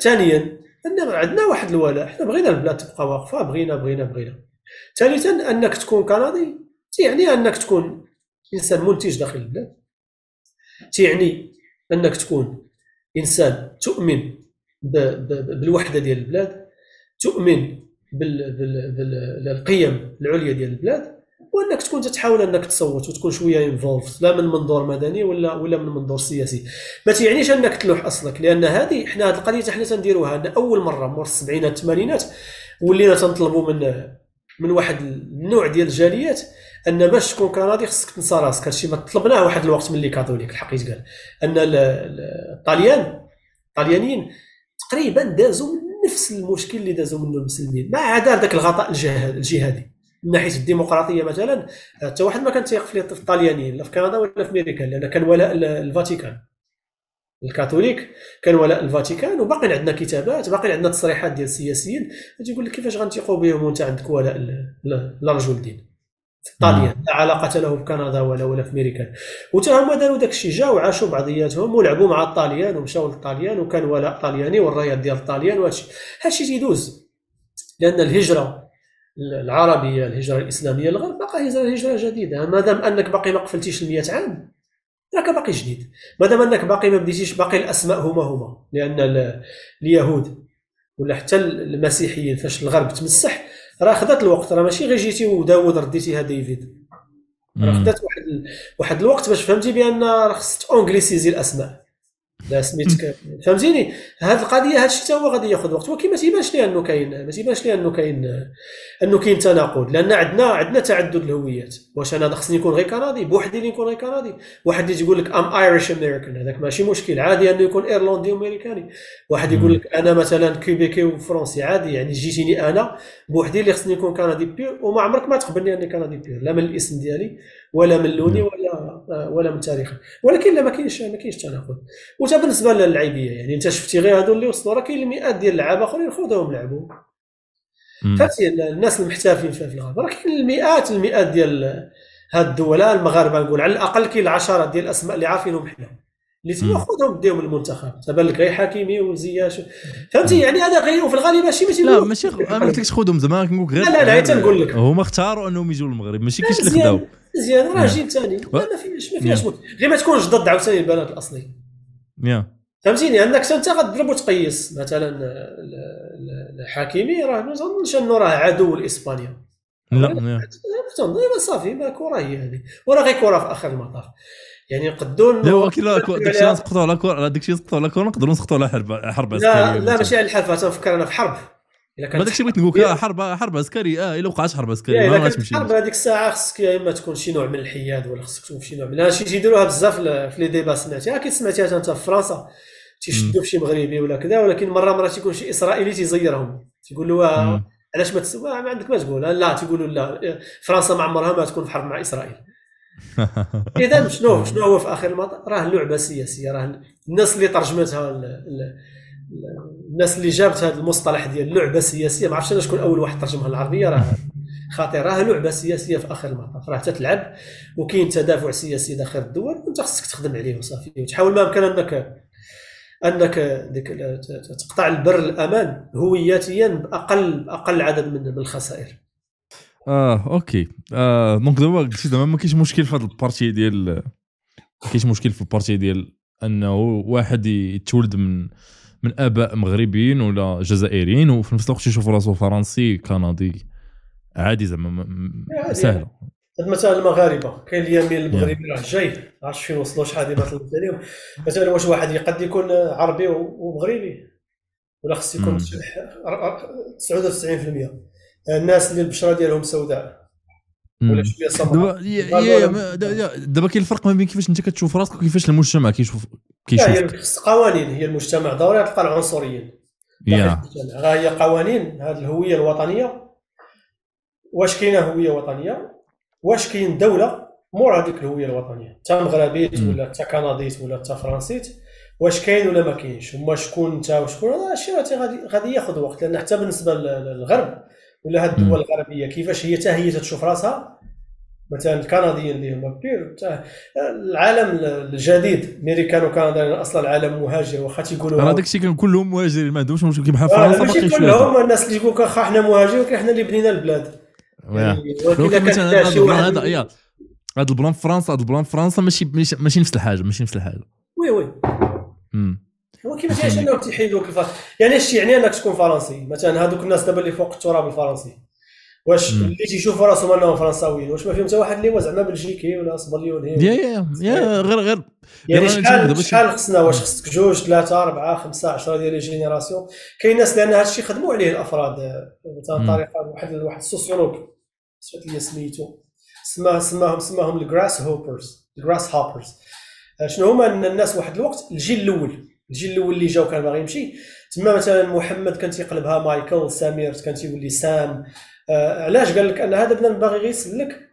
ثانيا أن عندنا واحد الولاء حنا بغينا البلاد تبقى واقفة بغينا بغينا بغينا. ثالثا أنك تكون كندي تعني أنك تكون إنسان منتج داخل البلاد. تعني أنك تكون إنسان تؤمن بالوحدة ديال البلاد تؤمن بالقيم العليا ديال البلاد وأنك تكون تحاول أنك تصوت وتكون شوية involved لا من منظور مدني ولا ولا من منظور سياسي. ما تيعنيش أنك تلوح أصلك لأن هذه حنا هذه القضية حنا تنديروها أن أول مرة مور السبعينات الثمانينات ولينا تنطلبوا من من واحد النوع ديال الجاليات أن باش تكون كندي خصك تنسى راسك. هادشي ما طلبناه واحد الوقت ملي كاثوليك الحق يتقال أن الطاليان الطاليانيين تقريبا دازوا نفس المشكل اللي دازوا منه المسلمين. ما عدا ذاك الغطاء الجهادي. من ناحية الديمقراطية مثلا حتى واحد ما كان تيقف في الطاليانيين لا في كندا ولا في أمريكا لأن كان ولاء الفاتيكان. الكاثوليك كان ولاء الفاتيكان وباقي عندنا كتابات باقي عندنا تصريحات ديال السياسيين. تيقول لك كيفاش غنتيقوا بهم وأنت عندك ولاء لرجل دين؟ في الطاليان لا علاقة له بكندا ولا ولا في أمريكا. وتا هما داروا داك الشيء جاوا وعاشوا بعضياتهم ولعبوا مع الطاليان ومشاو للطاليان وكان ولاء طالياني والرايات ديال الطاليان وهادشي هادشي تيدوز لأن الهجرة العربية الهجرة الإسلامية للغرب باقا هجره هجرة جديدة. مادام أنك باقي ما قفلتيش ال 100 عام راك باقي جديد. مادام أنك باقي ما بديتيش باقي الأسماء هما هما. لأن اليهود ولا حتى المسيحيين فاش الغرب تمسح راه خدات الوقت راه ماشي غير جيتي وداود رديتيها ديفيد. راه خدات واحد واحد الوقت باش فهمتي بأن راه خصك angliciser الأسماء. لا سميتك فهمتيني؟ هذه القضية هذا الشيء هو غادي ياخذ وقت. ولكن ما تيبانش لي انه كاين ما تيبانش لي انه كاين أنه كاين تناقض. لأن عندنا عندنا تعدد الهويات. واش أنا خصني نكون غير كندي بوحدي اللي نكون غير كندي واحد اللي تيقول لك I'm Irish American هذاك ماشي مشكل. عادي أنه يكون إيرلندي وأمريكاني. واحد يقول لك أنا مثلا كيبيكي وفرنسي عادي. يعني جيتيني أنا بوحدي اللي خصني نكون كندي pure وما عمرك ما تقبلني أني كندي pure لا من الاسم ديالي ولا من لوني ولا ولا من تاريخي. ولكن لا ما كاينش ما كاينش تناقض وتا بالنسبة للعايبية يعني أنت شفتي غير هذو اللي وصلوا راه كاين المئات ديال اللعابه آخرين خذوهم لعبوا. فهمتي؟ الناس المحترفين في الغرب راه كاين المئات المئات ديال هاد الدول المغاربة نقول على الأقل كاين العشرات ديال الأسماء اللي عارفينهم حنا. اللي تما خذهم ديهم المنتخب. تبان لك غير حكيمي وزياش. فهمتي؟ يعني هذا غير وفي الغالب ماشي ماشي لا ماشي [LAUGHS] ما قلتلكش خذهم زعما كنقول غير لا لا لا تنقول لك. هما اختاروا أنهم يجوا للمغرب ماشي كاينش اللي خداو. مزيان راه جيل ثاني. ما فيهاش ما فيهاش غير ما تكونش ضد عاوتاني البنات الاصلي يا. فهمتيني؟ انك أنت غتضرب وتقيس مثلا الحكيمي راه ما نظنش أنه راه عدو لإسبانيا. لا صافي ما كره هي هذه وراه غير كرة في آخر المطاف. يعني نقدروا لا كي داكشي نسقطوا على كره داكشي نسقطوا على كره نقدروا نسقطوا على حرب حرب عسكرية لا لا ماشي على الحرب تنفكر أنا في حرب. الا كان داكشي بغيت نقول لك حرب حرب عسكريه آه إلا وقعت حرب عسكرية ما غاتمشي حرب هذيك الساعة خصك يا إما تكون شي نوع من الحياد ولا خصك تكون شي نوع من هادشي تيديروها بزاف في لي ديبا سمعتي. أكيد سمعتيها أنت في فرنسا تيشدوا في شي مغربي ولا كذا ولكن مره مرة تيكون شي إسرائيلي تيزيرهم. تيقول له علاش ما تسوى ما عندك ما تقول. لا تيقولوا لا. فرنسا ما عمرها ما تكون في حرب مع إسرائيل. إذا شنو شنو هو في آخر المطاف؟ راه لعبة سياسية راه الناس اللي ترجمتها الناس اللي جابت هذا المصطلح ديال اللعبه السياسيه ما عرفتش أنا شكون أول واحد ترجمها العربيه راه خاطر راه لعبة سياسية في آخر المطاف راه تتلعب وكاين تدافع سياسي داخل الدول وأنت خصك تخدم عليه وصافي وتحاول ما أمكن انك أنك ديك تقطع البر الأمان هوياتيا باقل أقل عدد من الخسائر. آه OK. آه donc دابا قلتي زعما ما كاينش مشكل في هذا ال partie ديال ما كاينش مشكل في ال partie ديال أنه واحد يتولد من من آباء مغربيين ولا جزائريين وفي نفس الوقت يشوف راسو فرنسي كندي عادي زعما سهلة. مثلا المغاربة. كاين اليمين المغربي راه جاي. عرفت فين وصلوا شحال هذه مثلا عليهم مثلا واش واحد قد يكون عربي ومغربي؟ ولا خص يكون 99% الناس اللي البشرة ديالهم سوداء. ولا شوية سمراء دابا كاين الفرق ما بين كيفاش انت كتشوف راسك وكيفاش المجتمع كيشوف كيشوف هي قوانين هي المجتمع. ضروري تلقى العنصريين يا. راه هي قوانين هذه الهوية الوطنية. واش كاينة هوية وطنية؟ واش كاين دولة مور هذيك الهوية الوطنية؟ تا مغربيت ولا تا كنديت ولا تا فرنسيت. واش كاين ولا ما كاينش؟ هما شكون انت وشكون هذا الشيء غادي غادي ياخذ وقت لأن حتى بالنسبة للغرب ولا هاد الدول الغربية؟ كيفاش هي حتى هي تشوف راسها؟ مثلا الكنديين اللي هما بير العالم الجديد امريكان وكندا أصلا العالم مهاجر واخا تيقولوا راه داكشي كان كلهم مهاجرين ما عندهمش مشكل بحال فرنسا آه ماشي كلهم الناس اللي يقولوا واخا حنا مهاجرين ولكن حنا اللي بنينا البلاد. يعني مثلا هذا هذا هذا ال plan في فرنسا هذا ال plan في فرنسا ماشي ماشي نفس الحاجة ماشي نفس الحاجة. oui oui. هو كيفاش علاش انهم تيحيدوك يعني إيش يعني انك تكون فرنسي؟ مثلا هذوك الناس دابا اللي فوق التراب الفرنسي. واش اللي تيشوفوا راسهم انهم فرنساويين؟ واش ما فيهم حتى واحد اللي هو زعما بلجيكي ولا اسبانيولي؟ يا يا يا غير غير. يعني شحال شحال خصنا؟ واش خصك جوج ثلاثة أربعة خمسة 10 ديال les générations كاين ناس لأن هذا الشيء خدموا عليه الأفراد مثلا طريقة واحد واحد ال sociologue سمعت لي سميتو. سماه سماهم سماهم ال grasshoppers ال grasshoppers شنو هما؟ الناس واحد الوقت الجيل الأول. الجيل الأول اللي جاو كان باغي يمشي. تما مثلا محمد كان تيقلبها مايكل سمير كان تيولي سام. آه علاش قال لك أن هذا بنادم باغي غير يسلك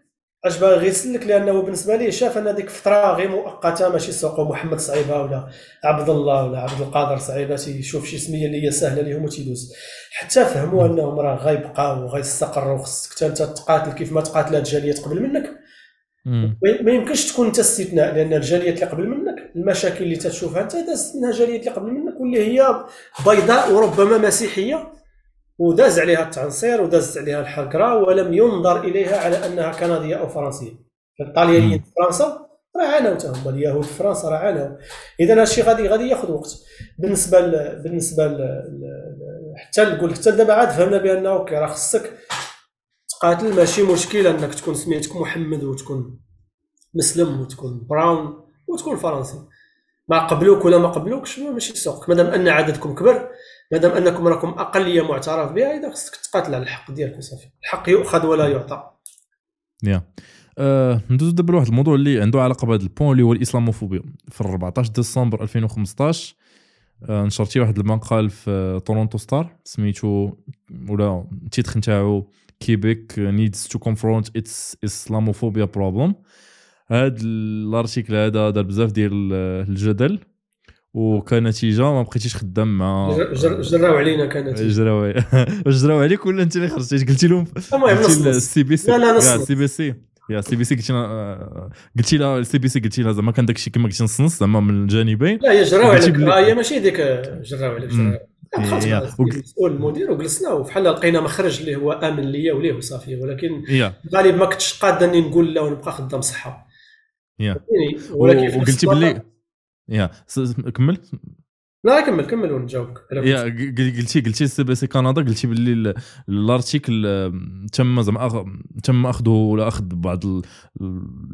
اش باغي غير يسلك لأنه بالنسبة ليه شاف أن هذيك فترة غير مؤقتة ماشي سوق محمد صعيبة ولا عبد الله ولا عبد القادر صعيبه تيشوف شي سمية اللي هي سهلة لهم وتيدوز حتى فهموا انهم راه غيبقاو وغيستقروا خصك أنت تقاتل كيف ما تقاتلات جاليات قبل منك. ما يمكنش تكون انت استثناء لأن الجاليات اللي قبل منك المشاكل اللي تشوفها أنت دازت منها جاليات اللي قبل منك واللي هي بيضاء وربما مسيحية وداز عليها التعنصير ودازت عليها الحكره ولم ينظر إليها على أنها كندية أو فرنسية. الطاليانيين في فرنسا راه عانوا هم اليهود في فرنسا راه عانوا إذا هذا الشيء غادي غادي ياخذ وقت. بالنسبة ل... بالنسبة ل... حتى نقول حتى دابا عاد فهمنا بأنه راه خصك تقاتل ماشي مشكل أنك تكون سميتك محمد وتكون مسلم وتكون براون وتكون فرنسي. ما قبلوك ولا ما قبلوكش ماشي سوقك مادام أن عددكم كبر مادام أنكم راكم اقليه معترف بها إذا خصك تقاتل على الحق ديالك وصافي. الحق يؤخذ ولا يعطى. يا. آه ندوز دابا لواحد الموضوع اللي عنده علاقة بهذا ال point اللي هو الإسلاموفوبيا. في 14 ديسمبر 2015 آه نشرتي واحد المقال في تورونتو ستار سميتو ولا ال titre نتاعو Quebec needs to confront its Islamophobia problem هذا ال article هذا دار بزاف ديال الجدل وكنتيجه ما بقيتيش خدام مع جراو علينا كانت [LAUGHS] جراو جراو عليك ولا انت اللي خرجتي؟ قلتي لهم ال CBC لا لا ال CBC يا CBC قلتي قلتي لها السي بي سي قلتي لها زعما كان داكشي كما قلتي نص نص زعما من الجانبين لا هي جراو عليك. آه، هي ماشي ديك جراو عليك. وق- المسؤول المدير وجلسنا وفحال لقينا مخرج اللي هو آمن ليا وليه وصافي ولكن غالبا ما كنتش قاد إني نقول لا ونبقى خدام صحة؟ ولكن وقلتي باللي يا س- كمل لا كمل كمل ونجاوبك. يا قلتي قلتي CBC كندا قلتي باللي ال- article تم زعما تم أخذه ولا أخذ بعض ال-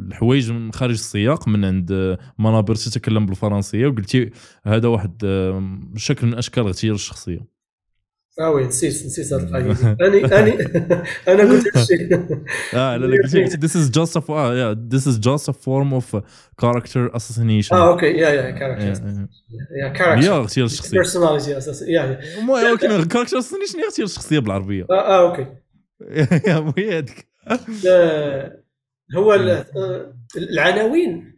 الحوايج من خارج السياق من عند آه، منابر تتكلم بالفرنسية وقلتي هذا واحد شكل من أشكال اغتيال الشخصية. آه oui نسيت نسيت هذا القضية اني اني أنا قلت هذا الشيء. آه لا لا this is just a آه yeah, this is just a form of character assassination. آه okay. yeah yeah yeah- character yeah- yeah character اغتيال الشخصية. personality yeah yeah المهم ولكن character assassination هي اغتيال الشخصية بالعربية. آه آه okay. [LAUGHS] yeah هي هذيك آه، هو آه، العناوين.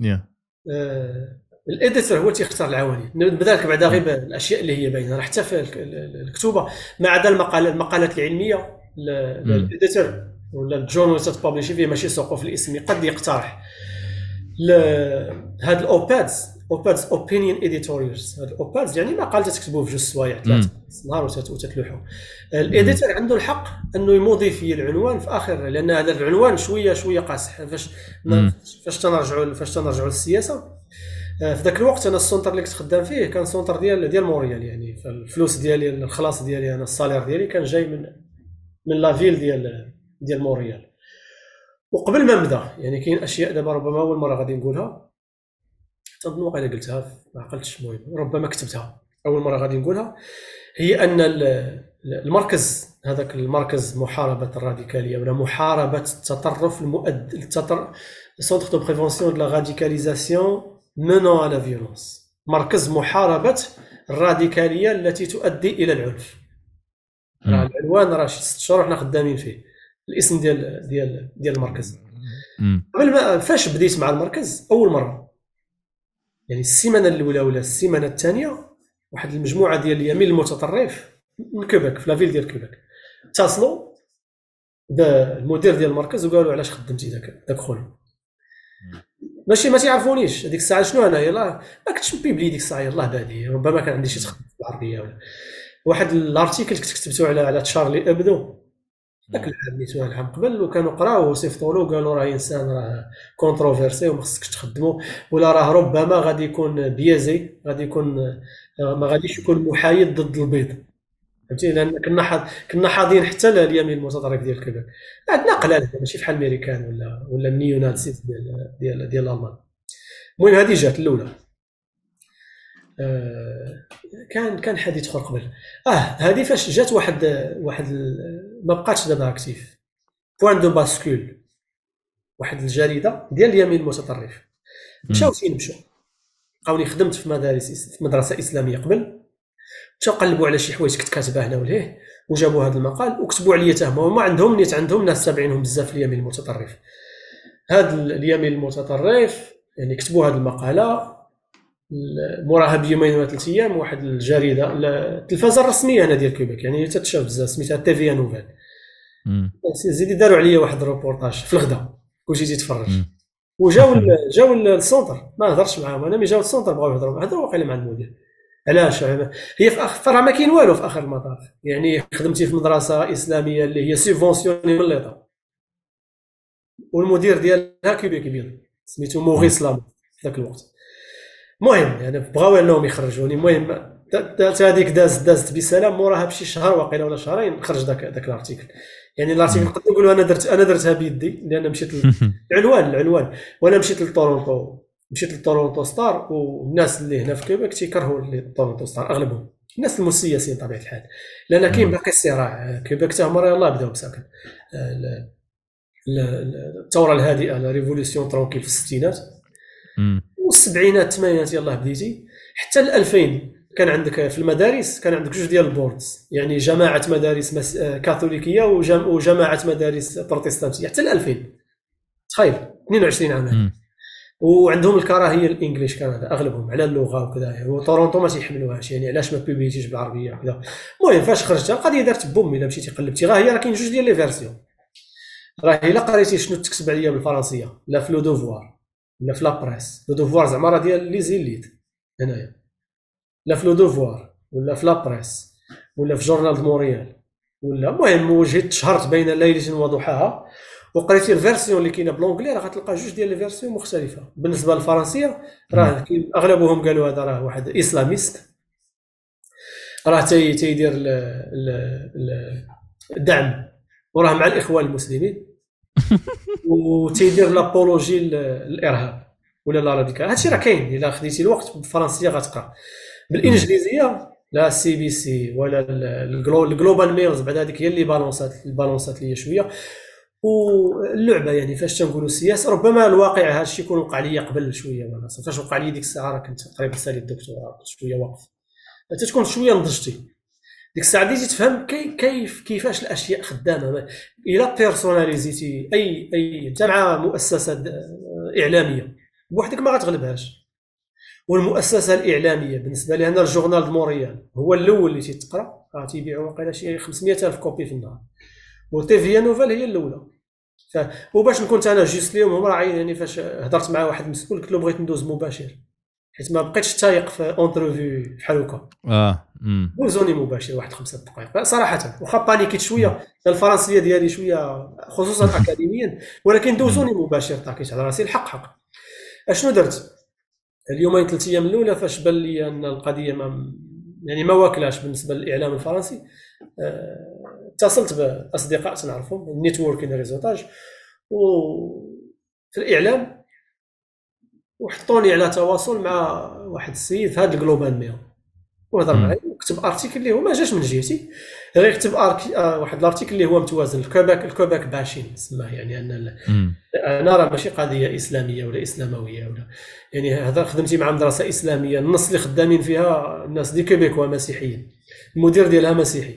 yeah آه، ال editor هو تيختار العناوين نبدا لك بعدا غير الأشياء اللي هي باينة. راه حتى في الك- ال- ال- الكتوبة. ما عدا المقال المقالات العلمية. ال editor ولا ال journal ت publish ي فيه ماشي سوقه في الاسم قد يقترح. هاد ال op-eds op-eds opinion editorials هاد ال op-eds يعني مقال تكتبوه في جوج سوايع ثلاثة نهار وتت- وتتلوحوا ال editor عنده الحق أنه ي modifier العنوان في آخر لأن هذا العنوان شوية شوية قاصح. فاش. فاش تنرجعوا فاش تنرجعوا للسياسة؟ في ذاك الوقت أنا ال centre اللي كنت خدام فيه كان centre ديال ديال مونريال يعني فالفلوس ديالي الخلاص ديالي أنا ال salaire ديالي كان جاي من من la ville ديال ديال مونريال. وقبل ما نبدا يعني كاين أشياء دابا ربما أول مرة غادي نقولها. تنظن واقيلا قلتها ما عقلتش المهم ربما كتبتها. أول مرة غادي نقولها هي أن ال- المركز هذاك المركز محاربة الراديكالية ولا محاربة التطرف المؤد التطر centre de prévention de la radicalisation menant à la violence مركز محاربه الراديكاليه التي تؤدي إلى العنف راه العنوان راه شي ست شهور حنا خدامين فيه الاسم ديال ديال ديال المركز. قبل ما فاش بديت مع المركز اول مره يعني السيمانه الاولى ولا السيمانه الثانية واحد المجموعه ديال اليمين المتطرف من كيبك في لافيل ديال كيبك اتصلوا بالمدير ديال المركز وقالوا علاش خدمتي ذاك ذاك خونا ماشي ما تيعرفونيش هذيك الساعة شنو أنا؟ يلاه ما كنتش م publié ديك الساعة. يلاه بادي ربما كان عندي شي تخطيط بالعربيه ولا. واحد ال article كنت كتبته على على تشارلي إبدو. ذاك العام نيتو العام قبل وكانوا قراوه وصيفطوا له وقالوا راه إنسان راه controversé وما خصكش تخدمو. ولا راه ربما غادي يكون biaisé غادي يكون ما غاديش يكون محايد ضد البيض. فهمتي؟ لأن كنا حاض كنا حاضين حتى اليمين المتطرف ديال كيبك عندنا قلال ماشي بحال الميريكان ولا ولا ال neo-Nazis ديال ديال ديال الالمان المهم هذه جات الأولى. آه، كان كان حديث آخر قبل. آه هذه فاش جات واحد واحد ما بقاتش دابا active Point de Bascule واحد الجريدة ديال اليمين المتطرف. مشاو فين مشاو. لقاوني خدمت في مدارس في مدرسة إسلامية قبل. مشاو قلبوا على شي حوايج كنت كاتبه هنا ولهيه وجابوا هذا المقال وكتبوا عليا حتى هما وما عندهم نيت عندهم ناس تابعينهم بزاف اليمين المتطرف. هذا اليمين المتطرف يعني كتبوا هذه المقالة موراها بيومين ولا ثلاث أيام واحد الجريدة التلفازه الرسميه هنا ديال كيبيك يعني تتشاف بزاف سميتها TVA Nouvelles. مم. زيدي داروا عليا واحد الروبورتاج في الغدا كلشي تيتفرج. وجاو [LAUGHS] جاو ال- ال centre ما هضرش معاهم أنا ملي جاو ال centre بغاو يهضروا هضروا واقيلا مع المدير. علاش هي في اخر راه ما كاين والو في آخر المطاف. يعني خدمتي في مدرسة إسلامية اللي هي subventionnée من l'État والمدير ديالها كبير كبير. سميتو موغيس لام في ذاك الوقت. المهم يعني بغاو انهم يخرجوني. المهم هذيك دازت دازت بسلام موراها بشي شهر واقيلا ولا شهرين خرج ذاك ذاك ال article. يعني ال article نقدر نقولوا أنا درت أنا درتها بيدي لأن مشيت العنوان [LAUGHS] العنوان وأنا مشيت لتورونتو مشيت لتورونتو ستار والناس اللي هنا في كيبيك تيكرهوا تورونتو ستار أغلبهم. الناس المسيسين بطبيعه الحال. لأن كاين باقي الصراع. كيبيك حتى هما يلاه بداو بساكن الثورة الهادئة la révolution tranquille في الستينات. والسبعينات الثمانينات يلاه بديتي. حتى ل 2000 كان عندك في المدارس كان عندك جوج ديال ال boards. يعني جماعة مدارس مس... كاثوليكية وجماعة مدارس بروتستانتية. حتى ل 2000 تخيل 22 عام وعندهم الكراهيه ال English كان أغلبهم على اللغة وكذا. وطورونتو ما تيحملوهاش يعني علاش ما publié تيش بالعربية وكذا. المهم فاش خرجت القضية دارت boum إلا مشيتي قلبتي. راه هي راه كاين جوج ديال les versions راه الا قريتي شنو تكتب عليا بالفرنسية لا في Le Devoir لا في La Presse Le Devoir زعما راه ديال les élites هنايا. لا في Le Devoir ولا في La Presse ولا في Journal de Montréal ولا المهم وجهت شهرت بين ليله وضحاها وقريتي ال version اللي كاينة ب l'anglais راه غتلقى جوج ديال ال version مختلفة. بالنسبة للفرنسية راه أغلبهم قالوا هذا راه واحد islamiste. راه تيدير الدعم. وراه مع الإخوان المسلمين. [LAUGHS] وتيدير l'apologie الإرهاب ولا لا radical هادشي راه كاين. إلا خديتي الوقت بالفرنسية غتقرأ. بالإنجليزية لا CBC ولا ال Globe and Mail بعد هذيك هي اللي balancé ات balancé ات ليا شوية. واللعبة يعني فاش تنقولوا السياسة ربما الواقع هذا الشيء يكون وقع لي قبل شوية وأنا فاش وقع لي ديك الساعة راه كنت قريب سالي الدكتوراه شوية واقف. تكون شوية نضجتي. ديك الساعة بديتي تفهم كي كيف كيفاش الأشياء خدامة. الا personnalisé تي أي أي انت مع مؤسسه إعلامية. بوحدك ما غتغلبهاش. والمؤسسة الإعلامية بالنسبة لي أنا ال Journal de Montréal هو الأول اللي تيتقرأ. راه تيبيعوا واقيلا شي 500 ألف copies في النهار. و TVA Nouvelles هي الأولى. وباش نكون أنا ليهم هما راه يعني فاش هضرت مع واحد مسؤول قلت له بغيت ندوز مباشر حيت ما بقيتش تايق في entrevue بحال هكا. آه دوزوني مباشر واحد خمسة دقائق. صراحة واخا paniqué يت شوية الفرنسية ديالي شوية خصوصا [LAUGHS] اكاديميا ولكن دوزوني مباشر طاكيت على راسي الحق حق. أشنو درت؟ اليومين ثلاث أيام الأولى فاش بان لي أن القضية ما يعني ما واكلاش بالنسبة للإعلام الفرنسي آه، اتصلت بأصدقاء تنعرفهم ال networking réseautage. وفي الإعلام وحطوني على تواصل مع واحد السيد في هذا ال Globe and Mail. وهضر معايا وكتب article اللي هو ما جاش من جهتي. غير كتب آه واحد الأرتيكل اللي هو متوازن الكوباك الكوباك باشين سماه يعني أن أنا راه ماشي قضية إسلامية ولا إسلاموية ولا. يعني هذا خدمتي مع مدرسة إسلامية النص اللي خدامين فيها الناس دي كيبيكوا مسيحيين المدير ديالها مسيحي.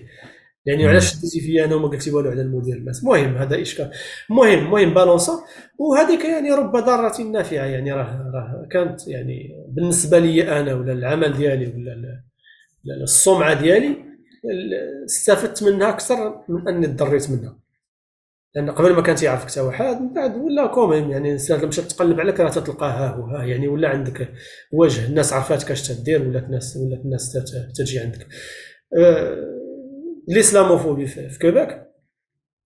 يعني علاش شديتي فيا أنا وما قلتي والو على المدير الماس المهم هذا إشكال. المهم المهم بالونسا وهذيك يعني رب ضارة نافعة يعني راه راه كانت يعني بالنسبة لي أنا ولا العمل ديالي ولا السمعه ديالي استفدت منها أكثر من أني تضريت منها. لأن قبل ما كان تيعرفك حتى واحد من بعد ولا quand même يعني الانسان مشات تقلب عليك راه تلقاه ها هو ها يعني ولا عندك وجه الناس عرفاتك اش تدير ولا الناس ولا الناس تجي عندك. أه ال islamophobie في كيباك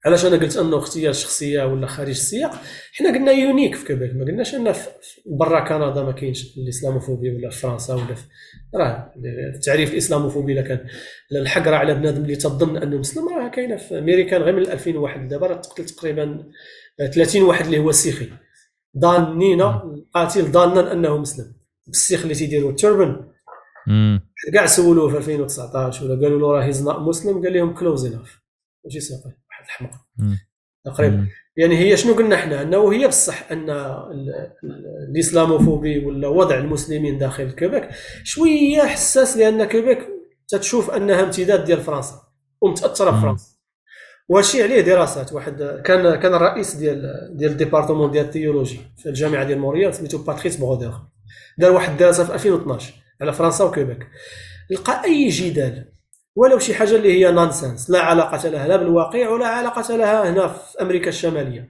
علاش أنا قلت أنه اختيار شخصية ولا خارج السياق حنا قلنا unique في كيباك ما قلناش ان برا كندا ما كاينش ال islamophobie ولا في فرنسا ولا في. راه تعريف الإسلاموفوبي الا كان الحقره على بنادم اللي تظن أنه مسلم راه كاينة في أمريكا غير من 2001 دابا راه تقتل تقريبا 30 واحد اللي هو سيخي ظانين القاتل ظانا أنه مسلم. بالسيخ اللي تيديروا التوربن كاع سولوه في 2019 ولا قالوا له راه هيز مسلم قال لهم كلوز انف ماشي ساقي واحد الحمق تقريبا. يعني هي شنو قلنا إحنا؟ إنه هي بصح إن ال islamophobie ولا وضع المسلمين داخل كيبيك شوية حساس لأن كيبيك تتشوف أنها امتداد ديال فرنسا ومتأثرة بفرنسا. وهادشي عليه دراسات. واحد كان كان الرئيس ديال ديال ال département ديال ال théologie في الجامعة ديال موريال سميتو Patrice Brodeur دار واحد الدراسه في 2012 على فرنسا وكيبيك لقى أي جدال؟ ولو شي حاجة اللي هي nonsense لا علاقة لها لا بالواقع ولا علاقة لها هنا في أمريكا الشمالية.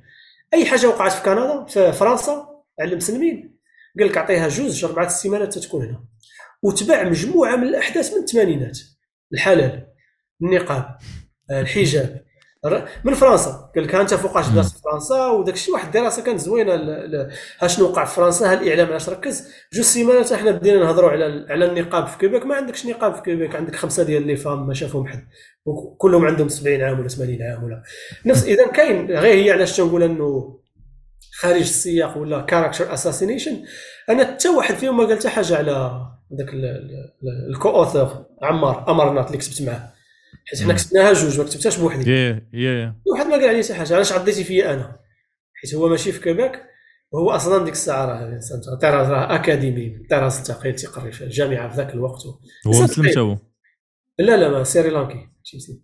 أي حاجة وقعت في كندا في فرنسا على المسلمين قال لك أعطيها جوج أربعة السيمانات تتكون هنا. وتبع مجموعة من الأحداث من الثمانينات. الحلال النقاب الحجاب. من فرنسا. قال لك أنت فوقاش دارت في فرنسا وداك الشيء واحد الدراسه كانت زوينة شنو وقع في فرنسا هل الإعلام علاش ركز. جوج سيمانات إحنا بدينا نهضروا على على النقاب في كيبيك ما عندكش نقاب في كيبيك عندك خمسة ديال les femmes ما شافهم حد. وكلهم عندهم 70 عام ولا 80 عام ولا. نفس إذا كاين غير هي علاش تنقول إنه خارج السياق ولا character assassination أنا حتى واحد فيهم ما قال حتى حاجة على ذاك ال co-author عمار امرنات اللي كتبت معاه حيت حنا كتبناها جوج ما كتبتهاش بوحدي. يا يا واحد ما قال عليه حتى حاجة علاش عديتي فيا أنا؟ حيت هو ماشي في كيبيك وهو أصلا ديك الساعة راه طراز راه أكاديمي طراز التقيل تيقري في الجامعة في ذاك الوقت. هو مسلم هو لا لا ما سريلانكي مسلم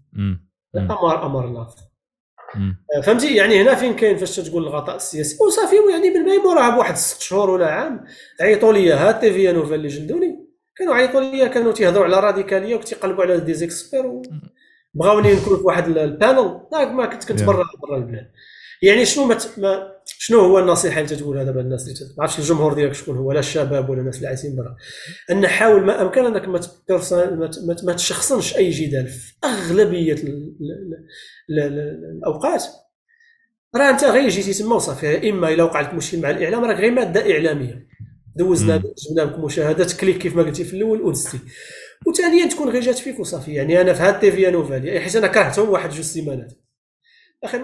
أمر أمر ناف فهمتي؟ يعني هنا فين كاين؟ فاش تقول الغطاء السياسي؟ وصافي يعني بعد موراها بواحد ست شهور ولا عام عيطوا لي هاد TVA Nouvelles اللي جلدوني كانوا عيطوا لي كانوا تيهضروا على راديكالية وتيقلبوا على دي زيكسبير بغاوني نكون في واحد ال panel ما كنت كنت برا برا البلاد يعني شنو ما, ما شنو هو النصيحة اللي تقولها دابا الناس اللي ما عرفتش الجمهور ديالك شكون هو لا الشباب ولا الناس اللي عايشين برا. أن حاول ما أمكن أنك ما ما, ما تشخصنش أي جدال في أغلبية الأوقات. راه أنت غير جيتي تما وصافي إما إلا وقع لك مشكل مع الإعلام راك غير مادة إعلامية. دوزنا جبنا لك مشاهدات clic كيف ما قلتي في الأول ودزتي وثانيا تكون غير جات فيك وصافي. يعني أنا في هاد TVA Nouvelles حيت أنا كرهتهم واحد جوج سيمانات. أخي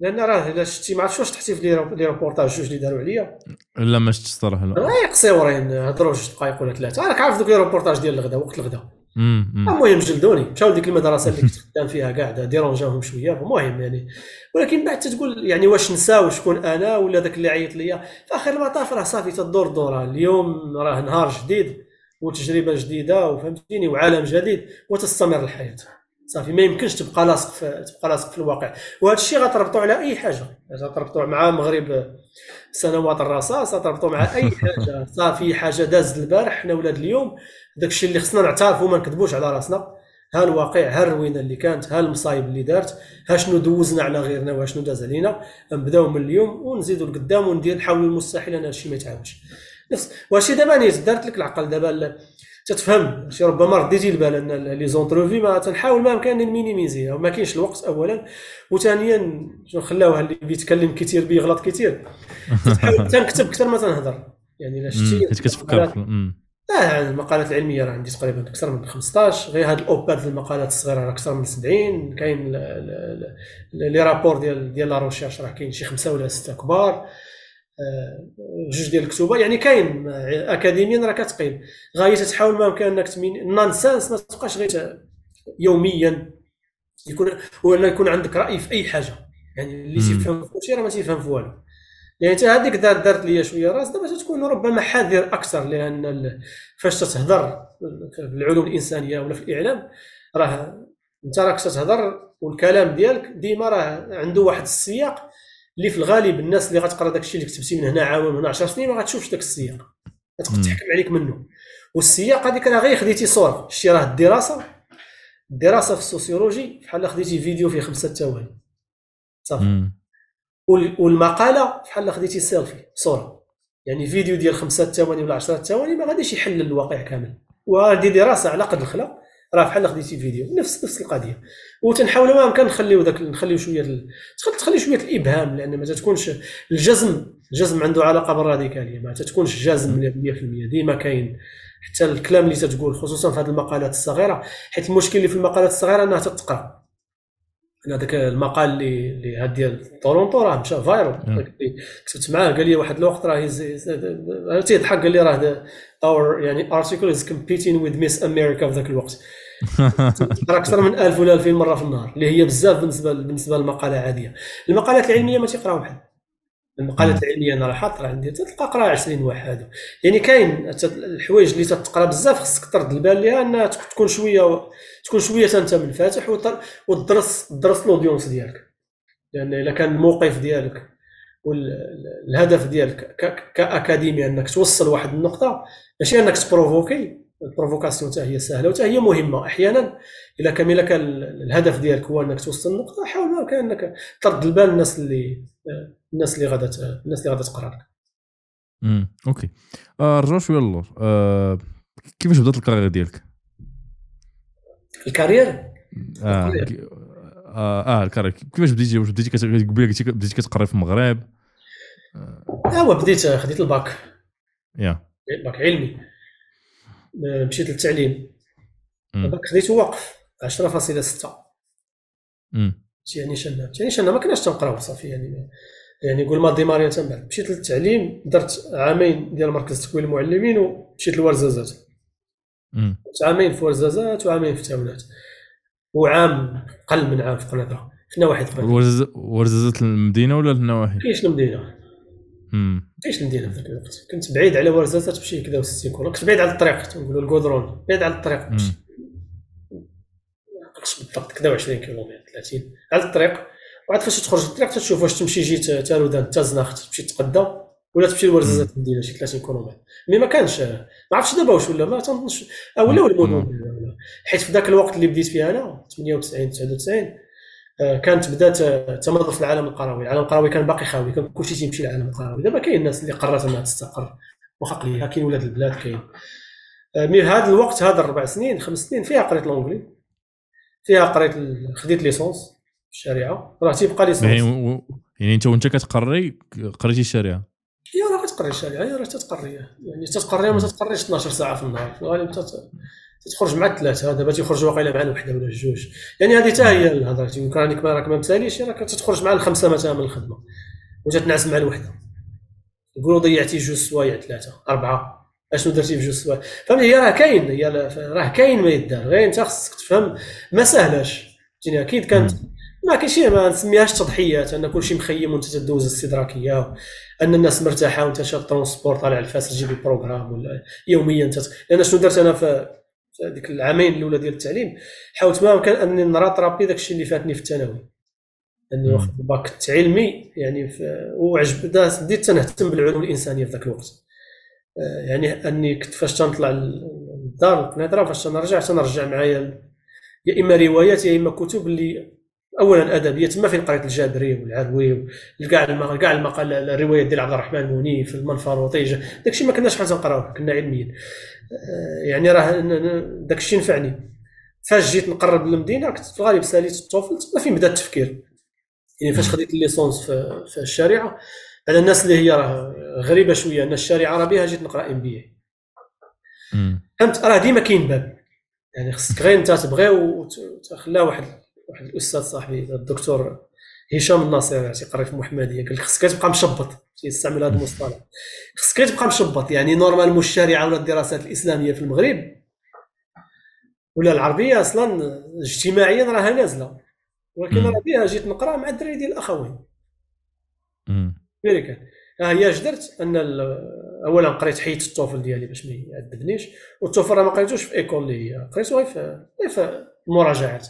لأن راه إلا شتي ما عرفتش واش تحتي في les reportages جوج اللي داروا عليا. لا ما شفتش الصراحه لا. راه قصيورين هضروا جوج دقائق ولا ثلاثة. راك عارف دوك لي روبورتاج ديال الغدا وقت الغدا. المهم جلدوني. مشاو لديك المدرسة اللي كنت خدام فيها كاع ديرونجاهم شوية. المهم يعني ولكن بعد تقول يعني واش نساو شكون أنا ولا داك اللي عيط ليا. في اخر المطاف راه صافي تدور الدوره اليوم راه نهار جديد. وتجربة جديدة وفهمتيني وعالم جديد وتستمر الحياة. صافي ما يمكنش تبقى لاصق في تبقى لاصق في الواقع. وهذا الشيء غتربطوا على أي حاجة. غتربطوا مع مغرب سنوات الرصاص غتربطوا مع أي حاجة. [LAUGHS] صافي حاجة دازت البارح حنا ولاد اليوم داك الشيء اللي خصنا نعترفوا ما نكذبوش على راسنا. ها الواقع ها الروينة اللي كانت ها المصايب اللي دارت ها شنو دوزنا على غيرنا وها شنو داز علينا. نبداو من اليوم ونزيدوا لقدام وندير نحاولوا المستحيل ان هادشي ما يتعاودش نفس واش دابا نيت دارت لك العقل دابا تتفهم شي ربما رديتي البال ان les entrevues ما تنحاول ما امكن نمينيميزيها وما كاينش الوقت اولا وثانيا شنو خلاوها اللي بيتكلم كثير بيغلط كثير [LAUGHS] تنكتب أكثر ما تنهضر. يعني إلا شتي كتفكر آه المقالات العلمية راه عندي تقريبا أكثر من 15 غير هاد ال op-ed المقالات الصغيرة راه أكثر من 70 كاين les rapports ديال ديال la recherche راه كاين شي خمسة ولا ستة كبار. جوج ديال الكتوبة. يعني كاين اكاديميا راه كتقيم. غاية تحاول ما أمكن أنك تمين ال nonsense ما تبقاش غير يوميا. يكون ولا يكون عندك رأي في أي حاجة. يعني اللي تيفهم في كلشي راه ما تيفهم في والو. يعني انت هذيك دار دارت ليا شوية راس دابا تكون ربما حذر أكثر لأن فاش تتهضر في العلوم الإنسانية ولا في الإعلام راه أنت راك تتهضر والكلام ديالك ديما راه عنده واحد السياق اللي في الغالب الناس اللي غتقرا داك الشيء اللي كتبتي من هنا عام من هنا 10 سنين ما غتشوفش داك السياق. غتبقى تحكم عليك منه. والسياق هذيك راه غير خديتي صوره شتي راه الدراسة. الدراسة في ال sociologie بحال خديتي فيديو فيه خمسة ثواني. صافي. والمقالة بحال خديتي سيلفي صورة. يعني فيديو ديال خمسة ثواني ولا 10 ثواني ما غاديش يحل الواقع كامل. وهذه دراسة على قد الخلا راه بحال خديتي فيديو نفس نفس القضية. وتنحاولوا ما امكن نخليو داك نخليو شوية ال... تخلي شوية الإبهام لأن ما تكونش الجزم الجزم عنده علاقة بالراديكاليه ما تكونش جازم 100% ديما كاين حتى الكلام اللي تتقول خصوصا في هذه المقالات الصغيرة حيت المشكل اللي في المقالات الصغيرة إنها تتقرأ. هذاك المقال اللي اللي هاد ديال تورونتو راه مشى viral كتبت معاه قال لي واحد الوقت راه تيضحك قال لي راه our يعني article is competing with Miss America في ذاك الوقت. [LAUGHS] تقرا أكثر من 1000 ولا 2000 مرة في النهار اللي هي بزاف بالنسبة بالنسبة للمقالة عاديه المقالات العلمية ما تيقراو بحال. المقالات العلمية أنا راه حاطه عندي تلقى قرا 20 واحد. يعني كاين الحوايج اللي تتقرأ بزاف خصك ترد البال ليها إنها تكون شوية تكون شوية انت منفتح وتدرس تدرس الـ audience ديالك. لأن إلا كان الموقف ديالك والهدف ديالك ك académique إنك توصل واحد النقطة ماشي إنك ت provoquer. ال provocation حتى هي سهلة وحتى هي مهمة. أحيانا الا كان الا كان الهدف ديالك هو إنك توصل النقطة حاول ما كان إنك ترد البال الناس اللي الناس اللي غادا الناس اللي غادا تقرأ لك. امم okay. آه رجعوا شوية للور. آه كيفاش بدأت ال carrière ديالك؟ ال carrière؟ آه آه, آه ال carrière. كيفاش بديتي؟ واش بديتي قبيلة بديتي كتقري في المغرب؟ أه بديت خديت الباك. يا. باك علمي. مشيت للتعليم. الباك خديته واقف 10.6 امم يعني شنا يعني شنا ما كناش تنقراو صافي يعني. يعني قول ما ديماري من بعد مشيت للتعليم درت عامين ديال مركز تكوين المعلمين ومشيت لورزازات. عامين في ورزازات وعامين في تاونات. وعام قل من عام في قنيطره كنا واحد قنيطره ورزازات المدينة ولا النواحي؟ كاينش المدينة. كاينش المدينة في ذاك الوقت كنت بعيد على ورزازات تمشي كذا و60 كيلو كنت بعيد على الطريق تنقولوا الكودرون بعيد على الطريق تمشي. بالضبط كذا 20 كيلومتر 30 على الطريق. وعاد فاش تخرج للطريق تشوف واش تمشي جيت تارودانت تازناخ تمشي تقدى ولا تمشي لورزازات المدينة شي 30 كيلومتر. mais ما كانش ما عرفتش دابا واش ولا ما تنظنش ولاو المدن حيت في ذاك الوقت اللي بديت فيه أنا 98 99 آه، كانت بدات تمرد في العالم القروي. العالم القروي كان باقي خاوي كان كلشي تيمشي للعالم القروي. دابا كاين الناس اللي قررت انها تستقر واخا قليله كاين ولاد البلاد كاين. آه، mais هذا الوقت هذا الربع سنين خمس سنين فيها قريت l'anglais فيها قريت خديت licence الشريعة. راه تيبقى licence. يعني, انت وانت كتقري قريتي الشريعة؟ يا راه كتقري الشريعة. يا راه تتقريها يعني تتقريها ما تتقريش 12 ساعة في النهار. في الغالب تخرج مع الثلاثة دابا تيخرج واقيلا مع الوحده ولا الجوج يعني هذه حتى هي الهضرة. يمكن راك راك ما مساليش راك تتخرج مع الخمسة مثلا من الخدمة. وتتنعس مع الوحدة. يقولوا ضيعتي جوج سوايع ثلاثة أربعة. أشنو درتي في جوج سوايع؟ فهمتي هي راه كاين هي راه كاين ما يدار. غير أنت خصك تفهم ما سهلاش. فهمتيني أكيد كانت ما كاين شي ما نسميهاش تضحيات أن كلشي مخيم وأنت تدوز الاستدراكيه أن الناس مرتاحة وأنت شاد transport طالع الفاس تجيب ال programme ولا يوميا انت لأن شنو درت أنا في هذيك العامين الأولى ديال التعليم. حاولت ما امكن انني ن rattraper داك الشيء اللي فاتني في الثانوي. أني واخد الباك علمي يعني وعجب بديت تنهتم بالعلوم الإنسانية في ذاك الوقت. آه، يعني أني كنت فاش تنطلع للدار القنيطره فاش تنرجع تنرجع معايا يا إما روايات يا إما كتب اللي اولا ادبيه تما فين قريت الجابري والعروي كاع كاع المقال الروايات ديال عبد الرحمن المنيف المنفلوطي داكشي ما كناش حنا نقراوه كنا علميين. آه، يعني راه داكشي نفعني. فاش جيت نقرب للمدينة كنت في الغالب ساليت الطفل ما فين بدا التفكير. يعني فاش خديت الليسونس في, في الشريعة على الناس اللي هي راه غريبة شوية أن الشريعة راه بها جيت نقرأ ام بي فهمت؟ راه ديما كاين باب. يعني خصك غير أنت تبغي وتخلى واحد واحد الأستاذ صاحبي الدكتور هشام الناصر تيقري في المحمديه قال لك خصك تبقى مشبط. تيستعمل هذا المصطلح. خصك تبقى مشبط يعني normal الشريعه ولا الدراسات الإسلامية في المغرب. ولا العربية أصلا اجتماعيا راها نازلة. ولكن راه بها جيت نقرأ مع الدراري ديال الأخوين. كان ها هي اش درت ان اولا قريت حيت ال TOEFL ديالي باش ما يعذبنيش. وال TOEFL راه ما قريتوش في école اللي هي قريتو غير في المراجعات.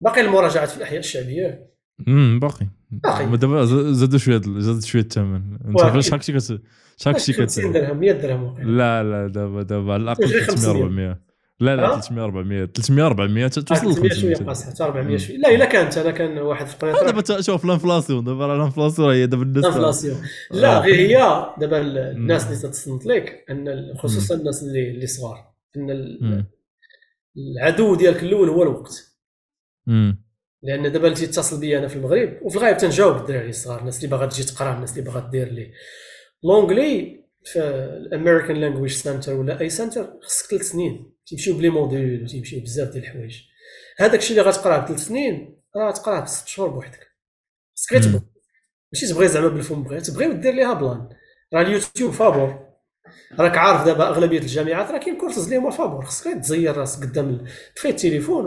باقي المراجعات في الأحياء الشعبية. امم باقي. باقي. دابا زادوا شوية زادوا شوية الثمن. أنت شحال كنتي كت شحال كنتي كت 50 درهم 100 درهم لا لا دابا دابا على الأقل 300 400 لا لا 300 400 300 400 توصل ل 500 شوية قاصحة حتى 400 شوية. لا إلا كانت أنا كان واحد في القناة. دابا شوف ال inflation دابا ال inflation هي دابا الناس ال inflation. لا غير هي دابا الناس اللي تتصنت لك أن خصوصا الناس اللي اللي صغار. أن العدو ديالك الأول هو الوقت. لأن دابا اللي تيتصل بيا أنا في المغرب وفي الغالب تنجاوب الدراري الصغار الناس اللي باغا تجي تقرا الناس اللي باغا دير لي. l'anglais في ال American Language Center ولا أي center خصك ثلاث سنين تيمشيو ب les modules وتيمشيو بزاف ديال الحوايج. هذاك الشيء اللي غتقراه بثلاث سنين راه تقراه بست شهور بوحدك. تبغي. ماشي تبغي زعما بالفم بغي تبغي ودير ليها plan راه اليوتيوب فابور. راك عارف دابا أغلبية الجامعات راه كاين كورسز اللي هما فابور. خصك تزير راسك قدام طفي التليفون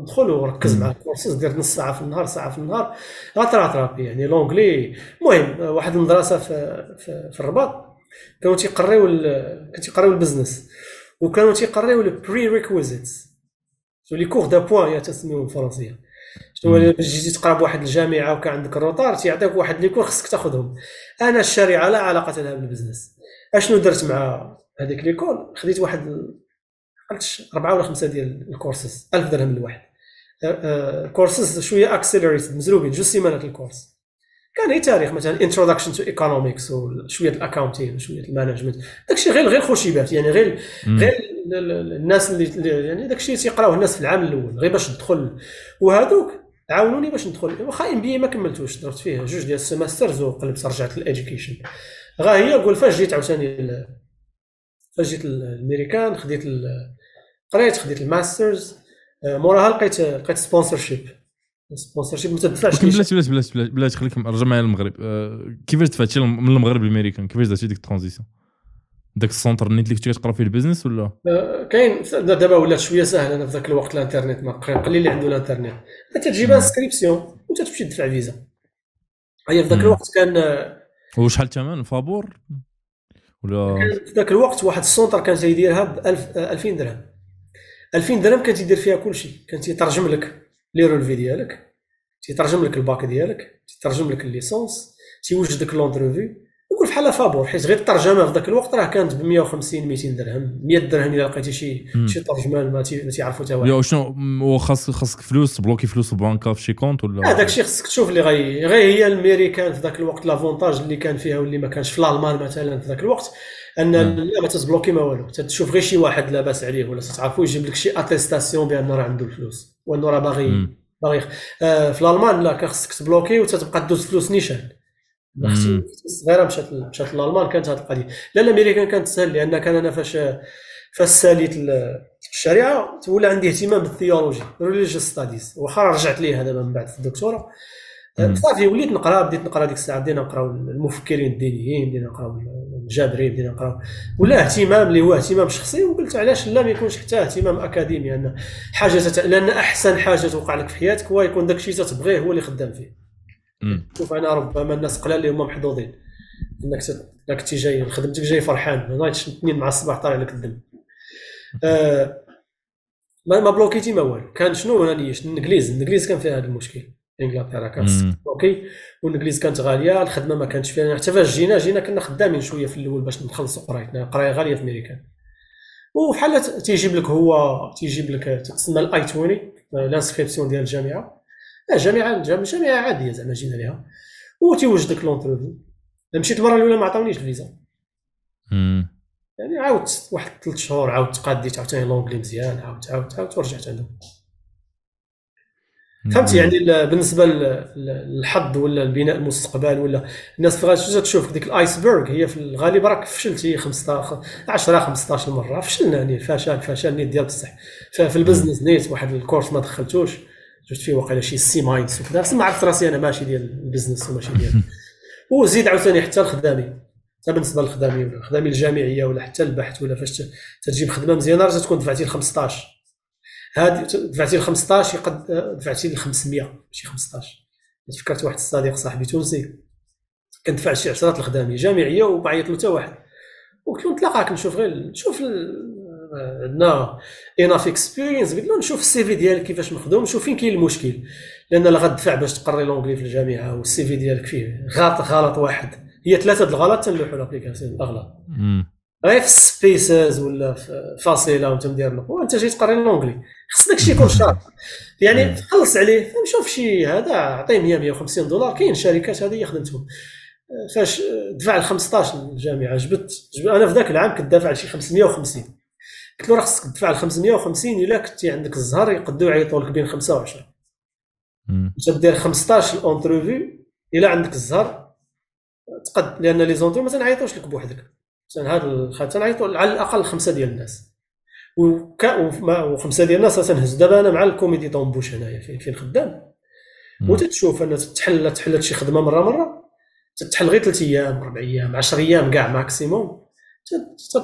ودخل وركز مع الكورسز دير نص ساعة في النهار ساعة في النهار. غت rattraper يعني l'anglais المهم واحد المدرسة في في, في الرباط كانوا تيقريو كانوا تيقريو ال business وكانوا تيقريو ال prerequisites les cours d'appoint يا تسميهم بالفرنسيه شنو باش جيتي تقرا بواحد الجامعة وكان عندك ال retard تيعطيك واحد les cours خصك تاخذهم أنا الشريعه لا علاقة لها بال business. أشنو درت مع هذيك l'école خديت واحد عرفتش أربعة ولا خمسة ديال الكورسز 1000 درهم لواحد. كورسز أه، أه، شوية accelerated مزروبين. جوج سيمانات الكورس كان أي تاريخ مثلا introduction to economics وشويه ال accounting وشويه ال management داكشي غير غير خوشيبات يعني غير غير الناس اللي يعني داكشي تيقراوه الناس في العام الأول غير باش تدخل. وهذوك عاونوني باش ندخل. واخا MBA ما كملتوش درت فيه جوج ديال ال semesters وقلبت رجعت لل education غا هي قول فاش جيت عاوتاني فاش جيت الامريكان خديت قريت خديت ال masters. موراها لقيت لقيت sponsorship sponsorship ما تدفعش. بلاتي بلاتي بلاتي بلاتي بلاتي خليك رجع معايا للمغرب. آه، كيفاش دفعتي من المغرب للأمريكان؟ كيفاش درتي ديك ال transition؟ داك ال centre نيت اللي كنتي كتقرا فيه ال business ولا؟ آه، كاين. دابا ولات شوية ساهله أنا في ذاك الوقت الإنترنت ما قليل اللي عنده الإنترنت. تجيب inscription وتمشي تدفع فيزا. هي في ذاك. الوقت كان آه، وشحال الثمن؟ فابور؟ ولا؟ في ذاك الوقت واحد ال centre كان تيديرها ب 2000 درهم. 2000 درهم كان تيدير فيها كل شيء. كان تيترجم لك les relevés ديالك تيترجم لك الباك ديالك تيترجم لك ال licence تيوجد لك l'interview يقول بحال فابور حيت غير الترجمة في ذاك الوقت راه كانت ب 150 200 درهم 100 درهم إلا لقيتي شي. شي ترجمان ما تي- ما تيعرفوا حتى واحد يا شنو هو خاص خاصك فلوس تبلوكي فلوس في البنكه في شي compte ولا هذاك الشيء خصك تشوف اللي غي غير هي الميريكان في ذاك الوقت l'avantage اللي كان فيها واللي ما كانش في الألمان مثلا في ذاك الوقت أن. لا ما تتبلوكي ما والو تشوف غير شي واحد لاباس عليه ولا تتعرفوا يجيب لك شي attestation بأن راه عنده الفلوس وأنه راه باغي. باغي آه في الألمان لا كان خصك تبلوكي وتتبقى دوز فلوس نيشان صغيره مشات مشات لالمان كانت هذه القضية. لا الأمريكان كانت سهل لأن كان أنا فاش فاش سأليت ال- الشريعة تولى عندي اهتمام بال theology religious studies واخا رجعت ليها دابا من بعد في الدكتوراه. مم. صافي وليت نقرا بديت نقرا ديك الساعة بدينا نقراو المفكرين الدينيين بدينا نقراو الجابري بدينا نقراو. ولا اهتمام اللي هو اهتمام شخصي وقلت علاش لا ما يكونش حتى اهتمام أكاديمي ان حاجة تت... لأن أحسن حاجة توقع لك في حياتك هو يكون داك الشيء تتبغيه هو اللي خدام فيه. شوف أنا ربما الناس قلال اللي هما محظوظين. إنك إنك تي جاي خدمتك جاي فرحان. ما نايضش اثنين مع الصباح طالع لك الدم. آه ما ما بلوكيتي ما والو كان شنو أنا نيش الانجليز الإنجليز كان فيها هذا المشكل. إنجلترا كانت. بلوكي والإنجليز كانت غالية الخدمة ما كانتش فيها. حتى فاش جينا جينا كنا خدامين شوية في الأول باش نخلصوا قرايتنا. قراية غالية في امريكان وبحال ت- تيجيب لك هو تيجيب لك تسمى ال I-20 l'inscription ديال الجامعة. جامعه جامعه عادية زعما جينا ليها. وتيوجدك l'interview مشيت المرة الأولى ما عطاونيش الفيزا. يعني عاودت واحد ثلاث شهور عاودت قاديت عاوتاني l'anglais مزيان عاودت عاودت عاودت ورجعت عندهم. فهمتي؟ يعني ال- بالنسبة لل- للحظ ولا البناء المستقبل ولا الناس في الغالب تشوف ديك ال iceberg هي في الغالب راك فشلتي 15 10 15 مره فشلنا يعني فشل فشل نيت ديال بصح. ففي ال business نيت واحد ال course ما دخلتوش. درت فيه واقيلا شي C minus وكذا. بس ما عرفت راسي أنا ماشي ديال ال business وماشي ديال وزيد عاوتاني حتى الخدامي. حتى بالنسبة للخدامي الخدامي الجامعية ولا حتى البحث ولا فاش تجيب خدمة مزيانة راه تكون دفعتي ل 15 هذه دفعتي ل 15 يقد دفعتي ل 500 ماشي 15 تفكرت واحد الصديق صاحبي تونسي كندفع شي 10 الخدامي جامعية وما عيط له حتى واحد. وكنت نتلاقاك نشوف غير نشوف عندنا enough experience قلت له نشوف ال CV ديالك كيفاش مخدوم نشوف فين كاين المشكل. لأن لا غتدفع باش تقري l'anglais في الجامعة وال CV ديالك فيه غلط غلط واحد. هي ثلاثة د الغلط تنلوحوا l'application الاغلب. غير في spaces ولا في فاصلة وانت مدير نقطه وانت جاي تقري l'anglais خص داك الشيء يكون شارب يعني. تخلص عليه شوف شي هذا عطيه 100 150 دولار. كاين شركات هذه خدمتهم. فاش دفع ل 15 للجامعه جبت, جبت أنا في ذاك العام كنت دافع لشي 550 قلت له راه خصك تدفع ل 550 الا كنتي عندك الزهر يقدروا يعيطوا لك بين 5 و 10 مم. انت دير 15 ال interview الا عندك الزهر. تقد لأن les interviews ما تنعيطوش لك بوحدك. مثلا هذا الخ- تنعيطوا على الأقل خمسة ديال الناس. وكا وخمسة ديال الناس تنهز دابا أنا مع ال comité d'embauche هنايا فين فين خدام. وتتشوف أن تحل تحل شي خدمة مره مرة. تتحل غير ثلاث أيام أربع أيام 10 أيام كاع maximum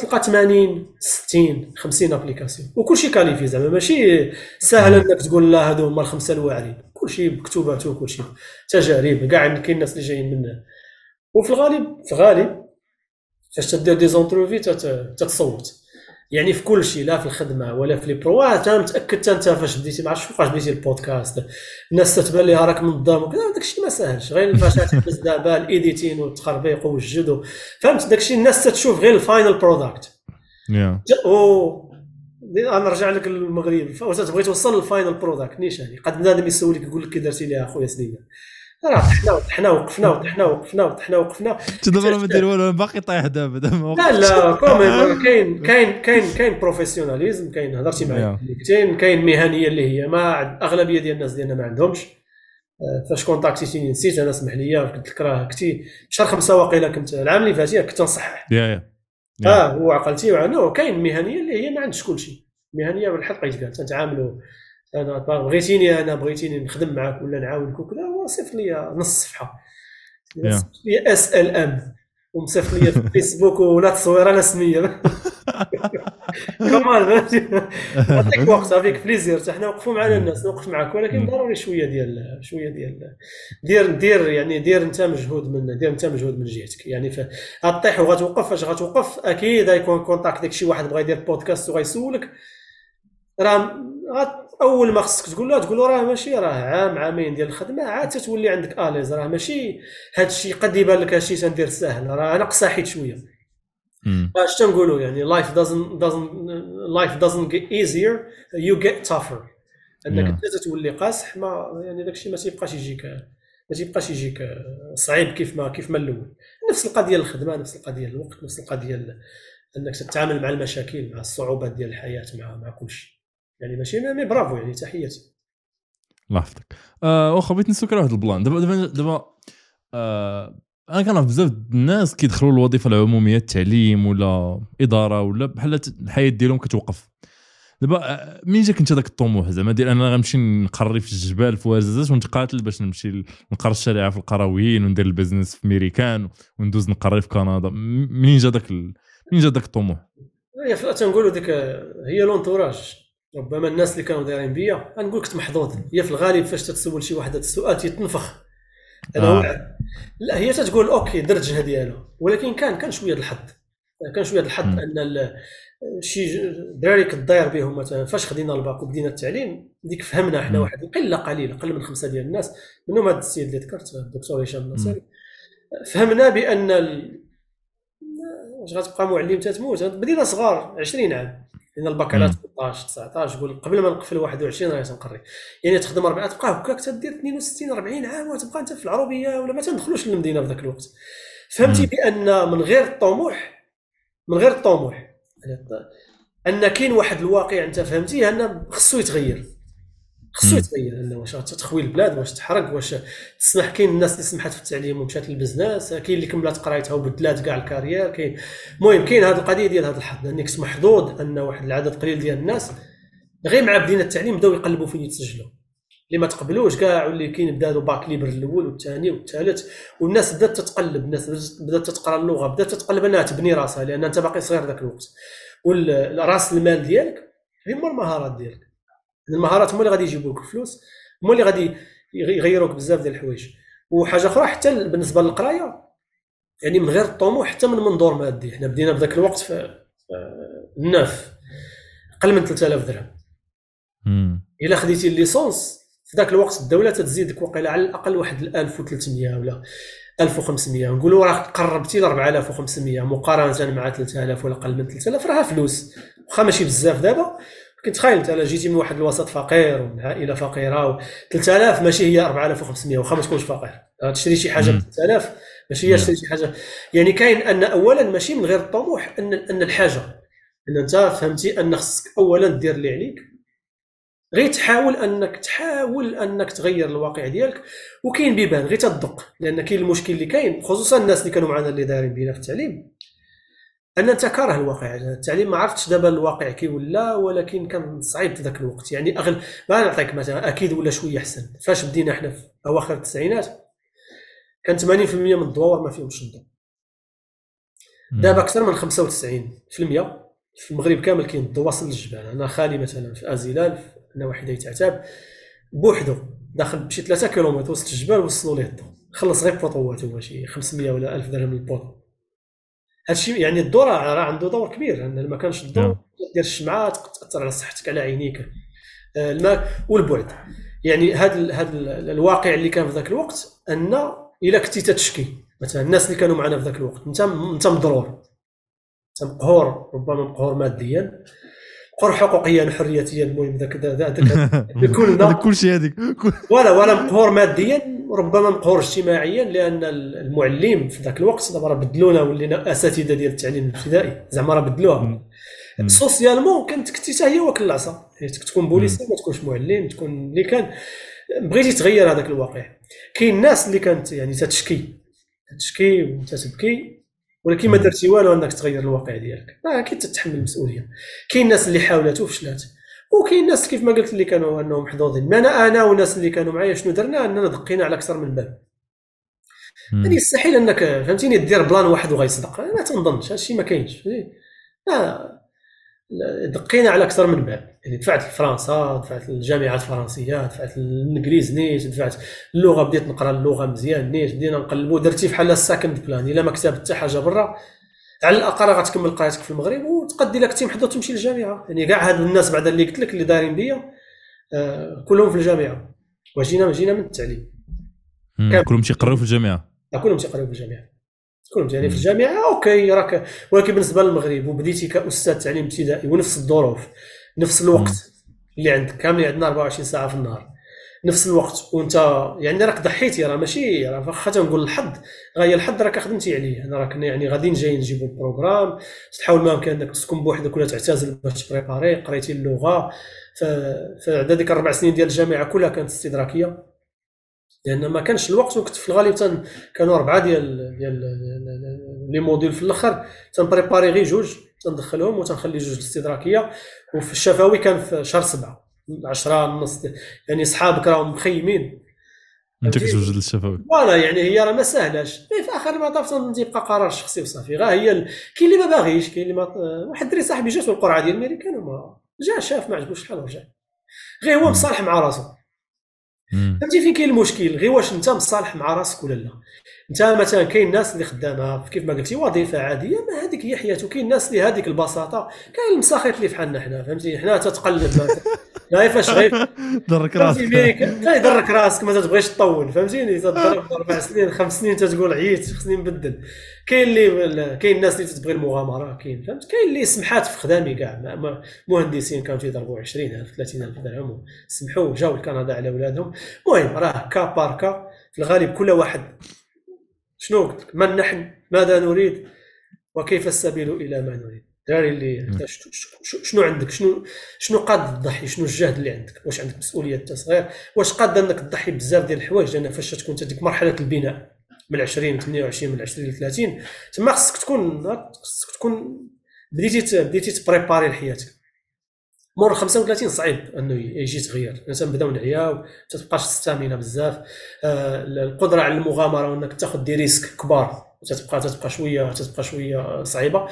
تلقى 80 60 50 applications. وكلشي qualifié زعما ماشي سهل إنك تقول لا هادو هما الخمسة الواعرين. كلشي بكتوباته وكلشي تجارب. كاع كاين الناس اللي جايين من وفي الغالب في الغالب فاش تدير des interviews تت- تتصوت. يعني في كل شيء لا في الخدمة ولا في les pros أنا متأكد حتى انت فاش بديتي ما عرفتش فوقاش بديتي البودكاست. الناس تتبان ليها راك منظم وكذا داك الشيء ما ساهلش. غير فاش [LAUGHS] تحسب دابا ال editing والتخربيق والجد و- فهمت؟ داك الشيء الناس تتشوف غير ال final product أو أنا نرجع لك للمغرب واش تبغي توصل لل final product نيشان. قد بنادم يسولك يقول لك كي درتي ليها أخويا سنينه راه طحنا وطحنا وقفنا وطحنا وقفنا وطحنا وقفنا. انت دابا ما داير والو باقي طايح دابا دابا لا لا كومين [LAUGHS] كاين كاين كاين كاين professionnalisme كاين هضرتي معايا كاين كاين مهنية اللي هي ما أغلبية ديال الناس ديالنا ما عندهمش. آه، فاش كونتاكتيتيني نسيت أنا اسمح لي قلت لك راه كنتي شهر خمسه واقيلا كنت العام اللي فات كنت نصحح. آه هو عقلتي وعنو كاين مهنية اللي هي ما عندش كل شيء مهنية بالحق قيت كاع تنتعاملوا أنا بغيتيني أنا بغيتيني نخدم معاك ولا نعاونك وكذا صيفط لي نص صفحة. لي اس ال ام ومصيفط لي في الفيسبوك ولا تصويرة لا سمية. [LAUGHS] كمان عطيك [LAUGHS] وقت avec plaisir حنا وقفوا معنا الناس نوقف معك ولكن ضروري شوية ديال شوية ديال دير دير يعني دير أنت مجهود من دير أنت مجهود من جهتك. يعني غطيح وغتوقف فاش غتوقف أكيد غيكون contact داك شي واحد بغا يدير بودكاست وغيسولك. راه أول ما خصك تقول له تقول له راه ماشي راه عام عامين ديال الخدمة عاد تتولي عندك à l'aise راه ماشي هذا الشيء قد يبان لك هادشي تندير ساهل راه أنا قصاحيت شوية. اش تنقولوا يعني life doesn't doesn't life doesn't get easier you get tougher. أنك أنت تولي قاصح ما يعني داك الشيء ما تيبقاش يجيك ما تيبقاش يجيك صعيب كيف ما كيف ما الأول. نفس القضية الخدمة نفس القضية الوقت نفس القضية أنك تتعامل مع المشاكل مع الصعوبات ديال الحياة مع مع كل شيء يعني ماشي مي برافو يعني تحياتي. الله يحفظك. آه واخا بغيت نسولك على واحد البلان. دابا دابا دابا آه أنا كنعرف بزاف الناس كيدخلوا الوظيفه العمومية التعليم ولا إدارة ولا بحال الحياة ديالهم كتوقف. دابا آه، منين جاك انت داك الطموح؟ زعما ديال أنا غنمشي نقري في الجبال في ورزازات ونتقاتل باش نمشي نقرا الشريعة في القرويين وندير ال business في ميريكان وندوز نقري في كندا. منين جا داك منين جا داك الطموح؟ تنقولوا ديك هي l'entourage. ربما الناس اللي كانوا دايرين بيا غنقول لك محظوظ هي في الغالب فاش تتسول شي واحد هذا السؤال تيتنفخ. آه. لا هي تتقول OK درت الجهة ديالو ولكن كان كان شوية الحظ. كان شوية الحظ أن شي دراري كداير بهم مثلا فاش خدينا الباك وبدينا التعليم ديك فهمنا إحنا واحد قله قليله قل من خمسة ديال الناس. منهم هذا السيد اللي ذكرت الدكتور هشام النصيري فهمنا بأن واش غتبقى معلم تتموت؟ بدينا صغار 20 عام. لأن الباك على 18 19 قول قبل ما نقفل 21 راه تنقري يعني تخدم اربعه تبقى هكاك تدير 62 40 عام وتبقى أنت في العربية ولا ما تندخلوش للمدينة في ذاك الوقت. فهمتي بأن من غير الطموح من غير الطموح أن كاين واحد الواقع أنت فهمتيه ان خصو يتغير. خصو يتغير أنه واش تخوي البلاد واش تحرق واش تسمح كاين الناس اللي سمحت في التعليم ومشات لل business كاين اللي كملت قرايتها وبدلات كاع ال carrière كاين المهم كاين هذه القضية ديال هذا الحظ أنك محظوظ أن واحد العدد قليل ديال الناس غير مع بدينا التعليم بداو يقلبوا فين يتسجلوا. اللي ما تقبلوش كاع واللي كاين بداو bac libre الأول والثاني والثالث والناس بدات تتقلب الناس بدات تقرا اللغة بدات تتقلب أنها تبني راسها لأن أنت باقي صغير ذاك الوقت. والراس المال ديالك هما المهارات ديالك. المهارات هما اللي غادي يجيبوا لك الفلوس هما اللي غادي يغيروك بزاف ديال الحوايج. وحاجة أخرى حتى بالنسبة للقراية يعني من غير الطموح حتى من منظور مادي. حنا بدينا بذاك الوقت في الناف أقل من 3000 درهم. إلا خديتي الليسونس في ذاك الوقت الدولة تزيدك وقيله على الأقل واحد 1300 ولا 1500 نقولوا راه قربتي ل 4500 مقارنة مع 3000 ولا أقل من 3000 راه فلوس. واخا ماشي بزاف دابا كتخيل انت جيتي من واحد الوسط فقير ومن عائلة فقيرة و 3000 ماشي هي 4500 واخا ما تكونش فقير. تشري شي حاجة ب 3000 ماشي هي تشري شي حاجة. يعني كاين أن اولا ماشي من غير الطموح أن أن الحاجة. أن أنت فهمتي أن خصك اولا دير اللي عليك. غير تحاول انك تحاول أنك تغير الواقع ديالك. وكاين بيبان غير تدق. لأن كاين المشكل اللي كاين خصوصا الناس اللي كانوا معنا اللي دايرين بينا في التعليم. أن أنت كاره الواقع التعليم ما عرفتش دابا الواقع كي ولا ولكن كان صعيب في ذاك الوقت. يعني أغل ما نعطيك مثلا أكيد ولا شوية أحسن. فاش بدينا إحنا في أواخر التسعينات كان 80% من الدواور ما فيهمش الضوء دابا أكثر من 95% في المغرب كامل كاين الضوء واصل للجبال أنا خالي مثلا في أزيلال في نواحي دايت عتاب بوحدو داخل بشي 3 كيلومتر وسط الجبال وصلوا ليه الضوء خلص غير بوطوات هو شي 500 ولا 1000 درهم للبوطو هادشي يعني الدور راه عنده دور كبير إن ما كانش الضوء نعم. دير الشمعة تاثر على صحتك على عينيك. آه، الماء والبعد يعني هذا هذا الواقع اللي كان في ذاك الوقت أن إلا كنتي تتشكي مثلا الناس اللي كانوا معنا في ذاك الوقت أنت أنت مضرور. أنت مقهور ربما مقهور ماديا. مقهور حقوقيا حريتيا المهم ذاك ذاك كلنا [LAUGHS] كل شيء هذيك. [LAUGHS] ولا ولا مقهور ماديا ربما مقهور اجتماعيا لأن المعلم في ذاك الوقت دابا راه بدلونا ولينا أساتذة ديال التعليم الابتدائي زعما راه بدلوها. socialement كانت كنتي حتى هي واكل العصا. يعني تكون بوليسي ما تكونش معلم تكون اللي كان. بغيتي تغير هذاك الواقع. كاين الناس اللي كانت يعني تتشكي. تشكي وانت تبكي ولكن ما درتي والو انك تغير الواقع ديالك. راه أكيد تتحمل المسؤولية. كاين الناس اللي حاولت وفشلات وكاين ناس كيف ما قلت اللي كانوا انهم محظوظين. ما أنا أنا والناس اللي كانوا معايا شنو درنا؟ أننا دقينا على أكثر من باب. يعني يستحيل أنك فهمتيني دير plan واحد وغيصدق ما تنظنش. هادشي ما كاينش. دقينا على أكثر من باب. يعني دفعت لفرنسا دفعت للجامعات الفرنسية دفعت للإنجليز نيت دفعت اللغة بديت نقرأ اللغة مزيان نيت بدينا نقلبوا درتي بحال ال second plan إلا ما كتبت حتى حاجة برا على الأقل غتكمل قرايتك في المغرب وتقدي لك تيم محظوظ تمشي للجامعة. يعني كاع هاد الناس بعد اللي قلت لك اللي دايرين بيا آه كلهم في الجامعة. وجينا جينا من التعليم. كلهم تيقراو في الجامعة؟ كلهم تيقراو في الجامعة. كلهم يعني في الجامعة OK راك ولكن بالنسبة للمغرب وبديتي كأستاذ تعليم ابتدائي ونفس الظروف نفس الوقت اللي عندك كاملين عندنا 24 ساعة في النهار. نفس الوقت وانت يعني راك ضحيتي راه ماشي راه واخا تنقول الحظ غاية الحظ راك خدمتي عليه. أنا راك يعني غاديين جايين نجيبوا ال programme. تحاول ما أمكن أنك تسكن بوحدك ولا تعتزل باش تpréparي. قريتي اللغة. فعند هذيك الاربع سنين ديال الجامعة كلها كانت استدراكية. لأن ما كانش الوقت وكنت في الغالب تن كانوا أربعة ديال ديال les modules في الأخر. تنpréparي غير جوج تندخلهم وتنخلي جوج الاستدراكية. وفي الشفوي كان في شهر سبعة 10 نص يعني صحابك راهم مخيمين. أنت كتوجد للشفوي. voilà يعني هي راه ما سهلاش في آخر المطاف تيبقى قرار شخصي وصافي. غا هي ال... كاين اللي ما باغيش كاين اللي ما واحد الدري صاحبي جات القرعه ديال الميريكان وما جا شاف ما عجبوش شحال ورجع غير هو مصالح مع راسو. فهمتي فين كاين المشكل؟ غير واش أنت مصالح مع راسك ولا لا؟ انت مثلا كاين الناس اللي خدامه كيف ما قلتي وظيفة عادية ما هذيك هي حياته كاين الناس اللي هذيك البساطة كاين المساخيط اللي فحالنا حنا فهمتي؟ حنا تتقلب. [LAUGHS] لا فاش غير؟ درك راسك. لا يدرك راسك ما تبغيش تطول فهمتيني تضرب [LAUGHS] أربع سنين خمس سنين تتقول عييت خصني نبدل. كاين اللي كاين الناس اللي تتبغي المغامرة كاين فهمت؟ كاين اللي سمحات في خدامي كاع. مهندسين كانوا تيضربوا 20000 30000 درهم سمحوا جاوا لكندا على ولادهم. المهم راه كا باركا في الغالب كل واحد شنو قلت لك؟ من نحن؟ ماذا نريد؟ وكيف السبيل إلى ما نريد؟ الدراري اللي شنو عندك؟ شنو شنو قاد تضحي شنو الجهد اللي عندك؟ واش عندك مسؤولية أنت صغير؟ واش قاد أنك تضحي بزاف ديال الحوايج؟ لأن فاش تكون ديك مرحلة البناء من 20 28 من 20 ل 30 تما خصك تكون خصك تكون بديتي بديتي تpréparي لحياتك. مور 35 صعيب أنه يجي تغيير. انت نبداو نعياو ما تبقاش stamina بزاف. آه القدرة على المغامرة وأنك تاخذ des risques كبار تتبقى تتبقى شوية تتبقى شوية صعيبة.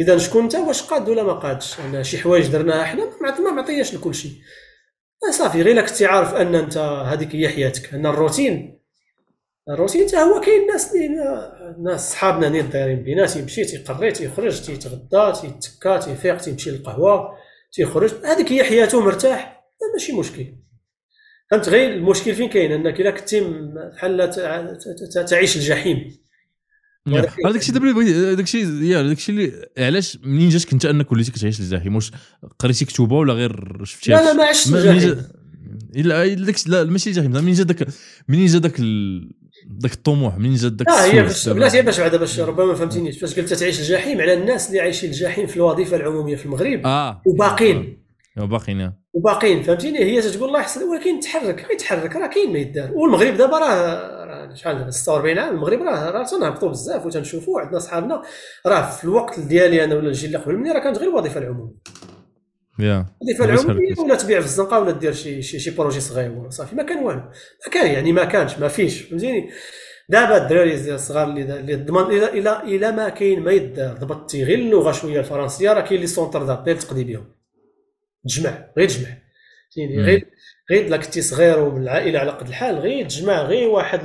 إذا شكون انت واش قاد ولا ما قادش؟ أنا شي حوايج درناها حنا ما معطياش لكل شيء صافي غير كنتي عارف أن انت هذيك هي حياتك. أن الروتين الروتين حتى هو كاين ناس اللي ناس صحابنا نيت دايرين بينا تيمشي تيقري تيخرج تيتغدى تيتكا تيفيق تيمشي للقهوة. تيخرج هذيك هي حياته مرتاح ماشي مشكل. فهمت؟ غير المشكل فين كاين؟ أنك إلا كنتي بحال تعيش الجحيم. هذاك الشيء دابا هذاك الشيء يا هذاك الشيء اللي علاش منين جاتك أنت أنك وليتي كتعيش الجحيم؟ واش قريتي كتوبة ولا غير شفتي لا لا ما عشتش الجحيم. لا لا ماشي الجحيم منين جا داك منين جا داك ذاك الطموح منين جا داك آه هي باش بلاتي باش بعدا باش ربما ما فهمتينيش فاش قلت تعيش الجحيم على الناس اللي عايشين الجحيم في الوظيفة العمومية في المغرب. آه. وباقين وباقيين وباقيين فهمتيني؟ هي تقول الله يحسن ولكن تحرك يتحرك راه كاين ما يدار. والمغرب دابا راه شحال دابا 46 عام المغرب راه راه تنهبطوا بزاف وتنشوفوا عندنا صحابنا. راه في الوقت ديالي أنا ولا الجيل اللي قبل مني راه كانت غير الوظيفة العمومية. Yeah. الوظيفه العموميه ولا تبيع في الزنقة ولا دير شي شي, شي projet صغير صافي. ما كان والو. ما كان يعني ما كانش ما فيش. فهمتيني؟ دابا الدراري الصغار اللي ضمن إلى إلى إلى ما كاين ما يدار ضبطتي غير اللغة شوية الفرنسية راه كاين les centres d'appel تقضي بهم. تجمع غير تجمع. فهمتيني؟ غير غير الا كنتي صغير والعائلة على قد الحال غير تجمع غير واحد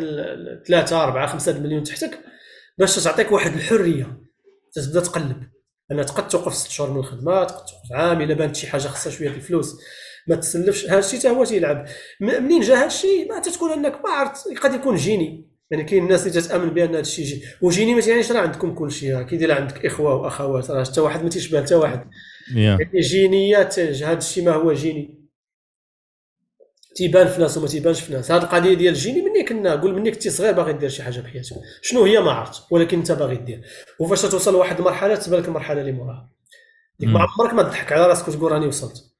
ثلاثة أربعة خمسة مليون تحتك باش تعطيك واحد الحرية تبدأ تقلب. أنا تقد توقف ست شهور من الخدمة تقد توقف عام إلا بانت شي حاجة خاصها شوية الفلوس. ما تسلفش. هذا الشيء حتى هو تيلعب منين جا هذا الشيء؟ ما تتكون أنك ما عرفت. قد يكون جيني. يعني كاين الناس اللي تتامن بأن هذا الشيء جي. وجيني ما تيعنيش راه عندكم كل شيء. راه كيدير عندك إخوة وأخوات راه حتى واحد ما تيشبه حتى واحد. Yeah. يعني جينيات هذا الشيء ما هو جيني. تيبان في ناس وما تيبانش في ناس هذه القضية ديال الجيني مني كنا قول مني كنتي صغير باغي دير شي حاجة بحياتك. شنو هي ما عرفت ولكن انت باغي دير. وفاش توصل لواحد المرحلة تبان لك المرحلة اللي موراها. ديك ما عمرك ما تضحك على راسك وتقول راني وصلت.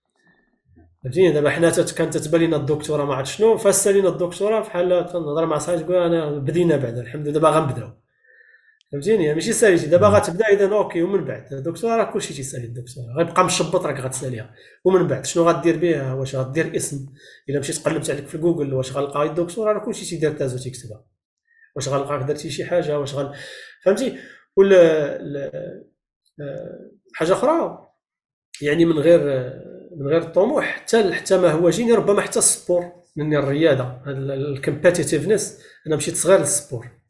فهمتيني؟ دابا حنا كانت تتبان لنا الدكتورة ما عرفت شنو فاس لينا الدكتورة بحال تنهضر مع صاحبي تقول أنا بدينا بعدا الحمد لله دابا غنبداو. فهمتيني؟ ماشي ساليتي دابا غتبدا إذا okay ومن بعد؟ الدكتوراه راه كلشي تيسالي الدكتوراه غيبقى مشبط راك غتساليها. ومن بعد؟ شنو غدير به واش غدير اسم؟ إلا مشيت قلبت عليك في جوجل واش غلقى؟ الدكتوراه راه كلشي تيدير thèse وتيكتبها. واش غلقاك درتي شي حاجة؟ واش غل فهمتي؟ ولا آه، حاجة أخرى؟ يعني من غير من غير الطموح حتى حتى ما هو جيني ربما حتى ال sport. من الرياضه ال competitiveness أنا مشيت صغير لل sport.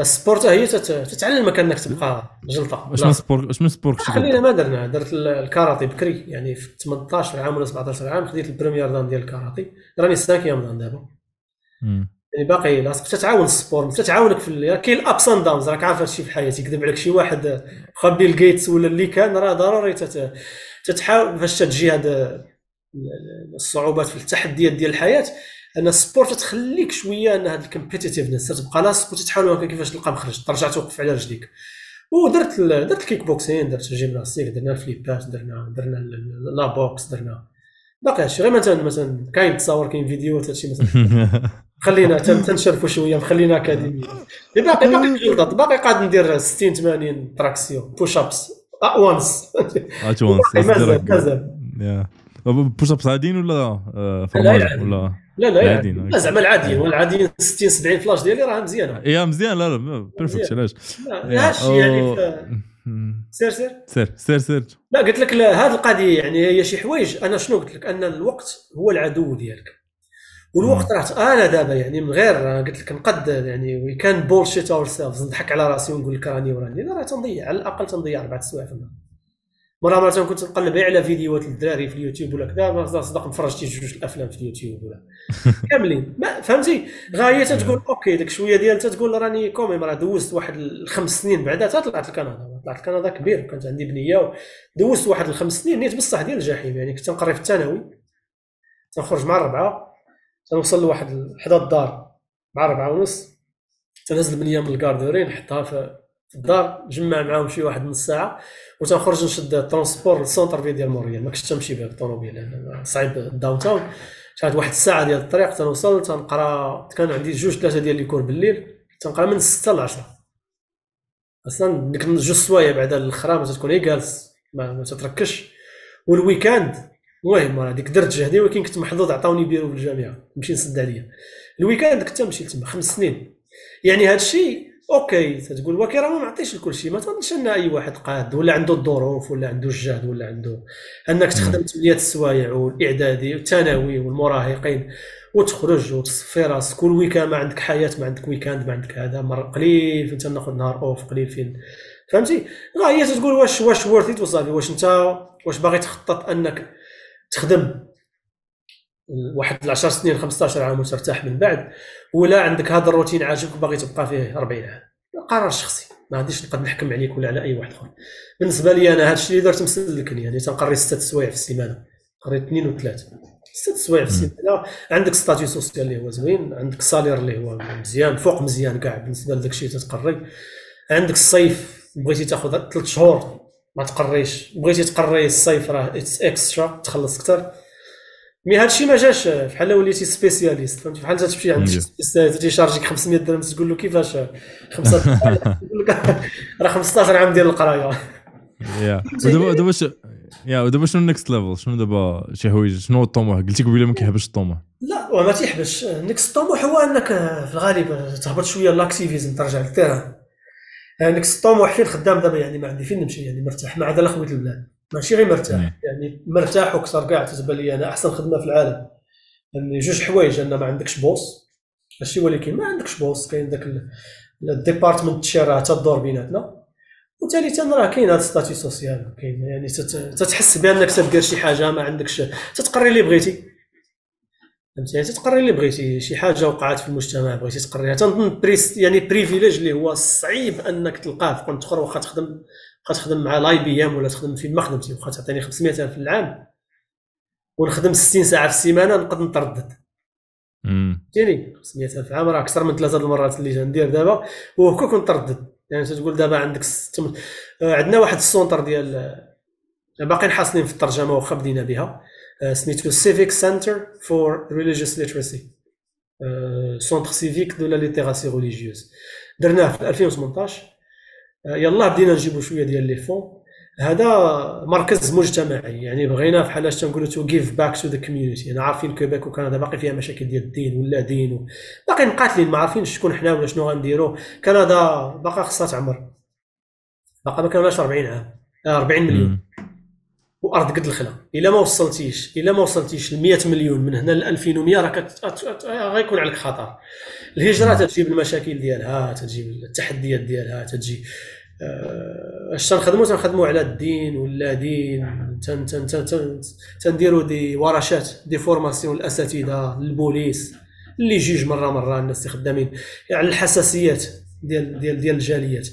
ال sport حتى هي تتعلمك إنك تبقى جلطة. واش من sport واش من sport خلينا ما درنا. درت الكاراتي بكري. يعني في 18 عام ولا 17 عام خديت ال premier dan ديال الكاراتي. راني cinquième dan دابا. يعني باقي لاصق تتعاون ال sport تتعاونك في كاين ال ups and downs راك عارف هادشي في حياتي. يكذب عليك شي واحد خا Bill Gates ولا اللي كان راه ضروري تتحاول فاش تجي هاد الصعوبات في التحديات ديال الحياة. أن ال sport تخليك شوية أن هاد ال competitiveness تبقى لاصق وتتحاول هكا كيفاش تلقى مخرج. ترجع توقف على رجليك. ودرت درت ال kick boxing درت ال gymnastique درنا الفليبات درنا درنا لا بوكس درنا. باقي هادشي. غير مثلا مثلا كاين تصاور كاين فيديوهات هادشي مثلا. [LAUGHS] خلينا تنشرفوا شوية خلينا اكاديمي باقي باقي [LAUGHS] باقي قاعد ندير 60 80 تراكسيون بوش ابس وانس ات وانس مازال مازال. بوش ابس عاديين ولا فرماج ولا؟ لا لا عاديين لا. زعما العاديين العاديين 60 70 فلاش ديالي راه مزيانه يا مزيان. لا لا بيرفكت علاش؟ علاش يعني؟ [LAUGHS] سير سير. سير سير سير. لا قلت لك هذه القضية يعني هي شي حوايج. أنا شنو قلت لك؟ أن الوقت هو العدو ديالك. والوقت راه أنا دابا يعني من غير قلت لك نقد يعني we can bullshit ourselves نضحك على راسي ونقول لك راني وراني. راه تنضيع على الأقل تنضيع أربع سوايع في النهار. مرة مرة كنت نقلب على فيديوهات الدراري في اليوتيوب ولا كذا صدق نفرج شي جوج الأفلام في اليوتيوب ولا. [LAUGHS] كاملين. ما فهمتي؟ غاية تقول okay داك شوية ديال تقول راني كومي راه دوزت واحد الخمس سنين بعدا طلعت لكندا طلعت لكندا كبير كانت عندي بنية دوزت واحد الخمس سنين نيت بصح ديال الجحيم. يعني كنت نقري في الثانوي تنخرج مع الربعه تنوصل لواحد حدا الدار مع ربعة ونص تنهز البنيه من ال garderie نحطها في الدار نجمع معاهم شي واحد نص ساعة وتنخرج نشد ال transport لل centre-ville ديال Montréal ما كنتش تمشي به بالطوموبيل صعيب ال downtown شحال واحد الساعة ديال الطريق تنوصل تنقرأ كان عندي جوج ثلاثة ديال les cours بالليل تنقرأ من 6 ل 10 أصلا ديك جوج سوايع بعد الاخرى ما تكون هي جالس ما, تتركش. وال week-end المهم هذيك درت جهدي ولكن كنت محظوظ عطاوني بيرو في الجامعة. نمشي نسد عليا. ال week-end كنت نمشي تما خمس سنين. يعني هذا الشيء okay تقول okay راه ما معطيش لكل شيء. ما تظنش أن أي واحد قاد ولا عنده الظروف ولا عنده الجهد ولا عنده أنك تخدم ثمانيه السوايع والإعدادي والثانوي والمراهقين وتخرج وتصفي راسك كل week-end ما عندك حياة ما عندك week-end ما عندك هذا مرة قليل فين تناخذ نهار off قليل فين. فهمتي؟ هي تقول واش واش worth وصافي؟ واش انت واش باغي تخطط أنك تخدم؟ واحد 10 سنين 15 عام وترتاح من بعد ولا عندك هذا الروتين عاجبك باغي تبقى فيه 40 عام. قرار شخصي ما غاديش نقدر نحكم عليك ولا على أي واحد آخر. بالنسبة لي أنا هذا الشيء اللي درت مسلكني يعني تنقري ستة سوايع في السيمانة قريت اثنين وثلاثة. ست سوايع في السيمانة عندك statut social اللي هو زوين عندك salaire اللي هو مزيان فوق مزيان كاع بالنسبة لذاك الشيء تتقري. عندك الصيف بغيتي تاخذ ثلاث شهور ما تقريش. بغيتي تقري الصيف راه it's extra تخلص أكثر. mais هذا الشيء ما جاش بحال وليتي spécialiste فهمتي؟ بحال تمشي عند spécialiste تيشارجيك 500 درهم تقول له كيفاش؟ خمسة [LAUGHS] يقول لك [LAUGHS] راه 15 عام ديال القراية. yeah. ودابا دابا yeah ودابا شنو ال next level شنو دابا شي حوايج؟ شنو الطموح؟ قلتي قبيلة ما كيحبش الطموح. لا وما تيحبش. ال next طموح هو انك في الغالب تهبط شوية l'activisme ترجع لل terrain. يعني الطموح فين؟ خدام دابا يعني ما عندي فين نمشي يعني مرتاح مع هذا خويت البلاد. ماشي غير مرتاح. يعني مرتاح وكثر كاع تتبان لي أنا أحسن خدمة في العالم. يعني جوج حوايج ان ما عندكش boss ماشي ولكن ما عندكش boss كاين داك ال department راه تدور بيناتنا. وثالثا راه كاين هذا statut social كاين يعني تتحس بأنك تدير شي حاجة ما عندكش تتقري اللي بغيتي. فهمتي؟ يعني تقري اللي بغيتي شي حاجة وقعت في المجتمع بغيتي تقريها. تنظن بريس يعني privilège اللي هو صعيب أنك تلقاه في كونت اخر واخا تخدم واخا تخدم مع لاي IBM ولا تخدم فين ما خدمتي واخا تعطيني 500 ألف في العام. ونخدم 60 ساعة في السيمانة نقدر نتردد فهمتيني 500 ألف في العام راه أكثر من ثلاثة المرات اللي ندير دابا. وهكا كنت نتردد يعني تقول دابا عندك ست... عندنا واحد ال centre ديال باقيين حاصلين في الترجمة واخا بدينا بها. سميتو Civic Center for Religious Literacy Centre civique de la littératie religieuse. درناه في 2018 يلا بدينا نجيبوا شوية ديال les fonds. هذا مركز مجتمعي يعني بغينا بحال اش تنقولوا to give back to the community أنا عارفين كيبيك وكندا باقي فيها مشاكل ديال الدين ولا دين. باقي مقاتلين ما عارفين شكون حنا ولا شنو غنديروا كندا باقا خصها تعمر باقا ما كملناش 40 عام. 40 مليون. وأرض قد الخلا. الا ما وصلتيش الا ما وصلتيش ل 100 مليون من هنا ل 2100 راه غيكون عليك خطر. الهجرة تجيب المشاكل ديالها تجيب التحديات ديالها تجي آه، اش تنخدموا تنخدموا على الدين ولا دين؟ تن تن تن تن تنديروا دي ورشات des formations الأساتذة البوليس les juges مرة مرة الناس اللي خدامين. على يعني الحساسيات ديال ديال ديال الجاليات.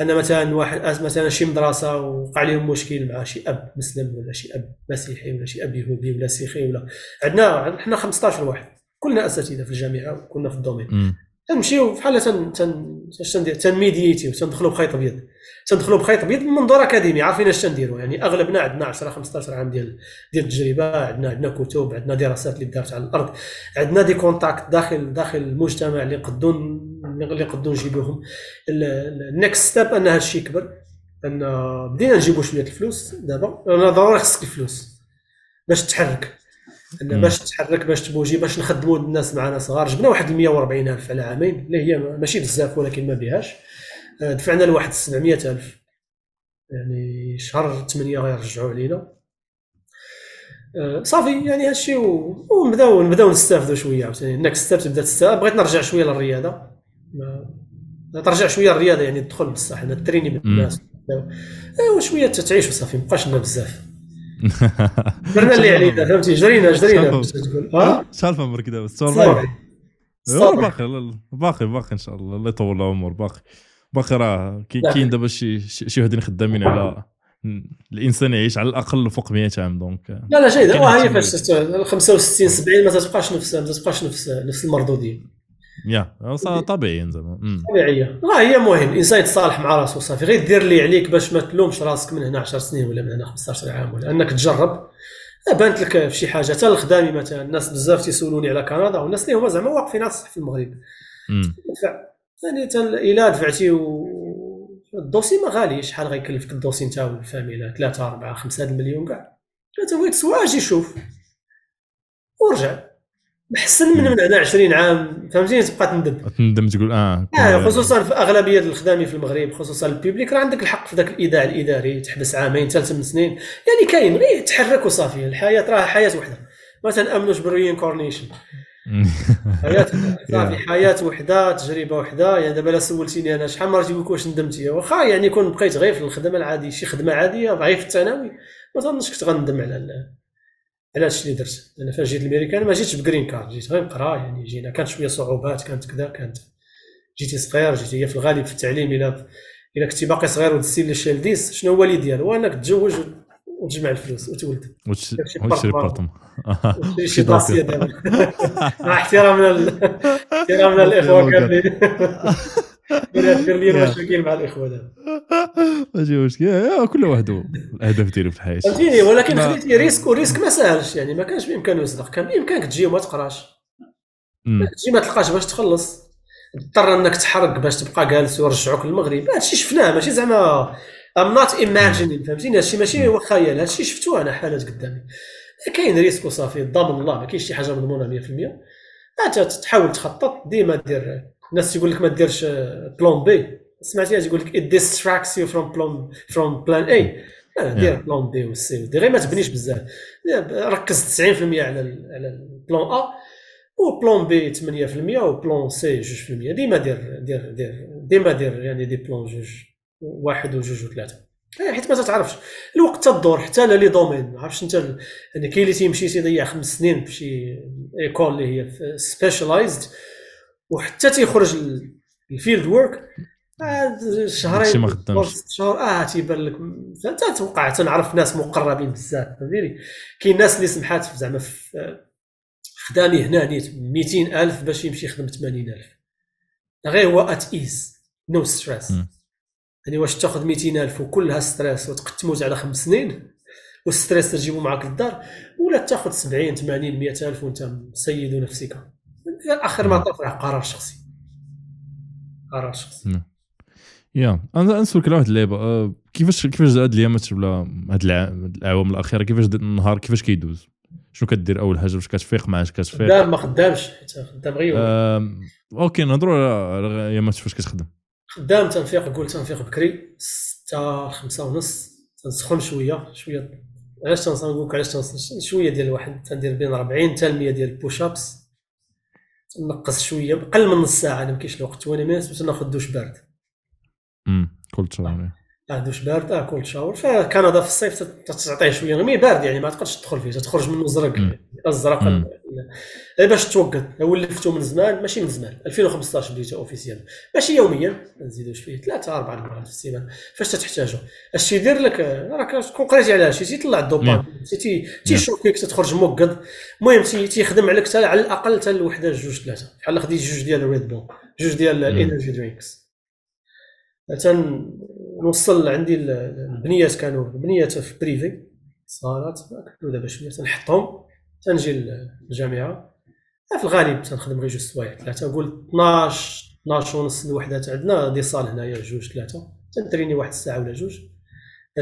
أن مثلا واحد مثلا شي مدرسة وقع لهم مشكل مع شي أب مسلم ولا شي أب مسيحي ولا شي أب يهودي ولا سيخي ولا عندنا حنا 15 واحد. كلنا أساتذة في الجامعة وكنا في ال domaine. تنمشيو بحال تن تن اش تندير؟ تنميديتيو تندخلوا بخيط أبيض. تندخلوا بخيط أبيض من منظور أكاديمي عارفين اش تنديروا يعني أغلبنا عندنا 10 15 عام ديال ديال التجربة عندنا عندنا كتب عندنا دراسات اللي دارت على الأرض عندنا des contacts داخل داخل المجتمع اللي قدو اللي قدو نجيبوهم ال next step أن هذا الشيء يكبر. أن بدينا نجيبوا شوية الفلوس دابا. أنا ضروري خصك الفلوس. باش تحرك. أن باش تحرك باش تبوجي باش نخدموا الناس معنا صغار. جبنا واحد 140 ألف على عامين. اللي هي ماشي بزاف ولكن ما بيهاش. آه، دفعنا لواحد 700 ألف. يعني شهر 8 غيرجعوا علينا آه، صافي. يعني هادشي ونبداو نبداو نستافدوا شوية عاوتاني. ال next step تبدا تستافد بغيت نرجع شوية للرياضة. ترجع شوية للرياضه يعني تدخل بصح أنا تريني بالناس ايوا شوية تعيش وصافي؟ مابقاش لنا بزاف. درنا اللي علينا فهمتي؟ جرينا جرينا تقول. شحال عمرك دابا 46 باقي باقي باقي إن شاء الله. الله يطول العمر باقي. باقي راه كاين دابا شي شي وحدين خدامين على الإنسان يعيش على الأقل فوق 100 عام donc. لا لا شيء هي فاش 65 70 ما تبقاش نفس ما تبقاش نفس نفس المردوديه يا طبيعي زعما طبيعية. راه هي مهم. الانسان يتصالح مع راسو صافي غير دير اللي عليك باش ما تلومش راسك من هنا 10 سنين ولا من هنا 15 عام ولا أنك تجرب. بانت لك في شي حاجة. حتى الخدامي مثلا الناس بزاف تيسولوني على كندا والناس اللي هما زعما واقفين على في المغرب. يعني الا دفعتي و... ال dossier ما غالي. شحال غيكلفك ال dossier انت والفاميلا 3 4 5 مليون كاع. أنت بغيت تسوا أجي شوف ورجع. احسن من من هنا 20 عام فهمتيني؟ تبقى تندم. تندم تقول آه آه خصوصا في أغلبية الخدامي في المغرب خصوصا ال public راه عندك الحق في ذاك الايداع الإداري تحبس عامين ثلاث من سنين. يعني كاين غير تحرك وصافي. الحياة راه حياة وحدة. ما تنامنوش بال reincarnation حياة صافي حياة وحدة تجربة وحدة. يعني دابا لا سولتيني أنا شحال مرات يقول واش ندمتي. واخا يعني كون بقيت غير في الخدمة العادية شي خدمة عادية ضعيف الثانوي. ما ظنش كنت غندم على على هادشي اللي درت؟ أنا فاش جيت الميريكان ما جيتش ب green card جيت غير نقرا يعني جينا كانت شوية صعوبات كانت كذا كانت جيتي صغير جيتي هي في الغالب في التعليم إلى إلى كنتي باقي صغير ودزتي للشيل ديس شنو هو اللي ديال هو أنك تتزوج وتجمع الفلوس وتولد. وتشري بارتمشي [LAUGHS] داسيه دابا. [LAUGHS] مع احترامنا احترامنا الاخوه [LAUGHS] كاملين. دير لي مشاكل مع الإخوة دابا. ماشي مشكل كل واحد الاهداف ديالو في الحياة. فهمتيني؟ ولكن خديتي risque و risque ما ساهلش يعني. ما كانش بامكانه يصدق كان بإمكانك تجي وما تقراش. تجي ما تلقاش باش تخلص. تضطر إنك تحرق باش تبقى جالس ويرجعوك للمغرب. هادشي شفناه. ماشي زعما I'm not imagining فهمتيني؟ هادشي ماشي خيال هادشي شفتو أنا حالات قدامي. كاين risque وصافي. ضامن الله. ما كاينش شي حاجة مضمونة 100% تحاول تخطط ديما دير الناس تقول لك ما ديرش plan B سمعتيها تقول لك it distracts you from plan from plan A. دير plan B وال C و D غير ما تبنيش بزاف. ركز 90% على على ال plan A و plan B 8% و plan C 2% ديما دير دير دير ديما دير يعني des plans جوج واحد وجوج وثلاثه حيت ما تعرفش الوقت تدور حتى لا les domaines ما عرفتش أنت يعني كاين اللي تيمشي تيضيع خمس سنين في شي école اللي هي specialized وحتى تيخرج ال field ورك شهرين شهور آه تيبان لك. تتوقع تنعرف ناس مقربين بزاف فهمتيني؟ كاين ناس اللي سمحات زعما في خدامي هنا نيت 200000 باش يمشي يخدم 80000 غير هو it is no stress يعني واش تاخذ 200000 وكلها stress وتقتموت على خمس سنين وال stress تجيبو معاك للدار ولا تاخذ 70 80 100000 وانت سيد نفسك. في اخر المطاف قرار شخصي. قرار شخصي. يا أنا نسولك على واحد اللعيبه أه كيفاش كيفاش هاد الايامات ولا هاد الأعوام الأخيرة؟ كيفاش النهار كيفاش كيدوز؟ شنو كدير أول حاجة؟ باش كتفيق مع اش كتفيق؟ خدام ما خدامش خدام غير okay نهضروا على الايامات فاش كتخدم. خدام تنفيق قول تنفيق بكري. 6 5 ونص. تنسخن شوية شوية. علاش تنقول لك علاش تنسخن؟ شوية ديال الواحد. تندير بين 40 حتى 100 ديال ال push ups نقص شوية أقل من نص ساعة أنا ما كاينش الوقت 20 minutes باش ناخذ دوش بارد. امم cold shower أه دوش بارد أه كولد شاور. فكندا في الصيف تعطيه شوية مي بارد يعني ما تقدرش تدخل فيه تخرج منه زرق الزرق باش توقد. هو اللي فتو من زمان ماشي من زمان 2015 بديتها official. ماشي يوميا نزيدو شوية ثلاثة أربعة مرات في السيمانة. فاش تحتاجو اش تيدير لك راك تكون قريتي على شي تيطلع الدوبامين تي تيشوكيك تخرج موقد. المهم تيخدم عليك على الأقل حتى لوحدة جوج ثلاثة. بحال خديت جوج ديال ال Red Bull جوج ديال الانرجي درينكس تنوصل عندي البنيات كانوا بنيات في بريفي صالات كنتو دابا شوية تنحطهم تنجي للجامعه في الغالب تنخدم غير جوج سوايع ثلاثة. قول 12 12 ونص الوحدات عندنا دي صال هنايا جوج ثلاثة. تنتريني واحد الساعة ولا جوج.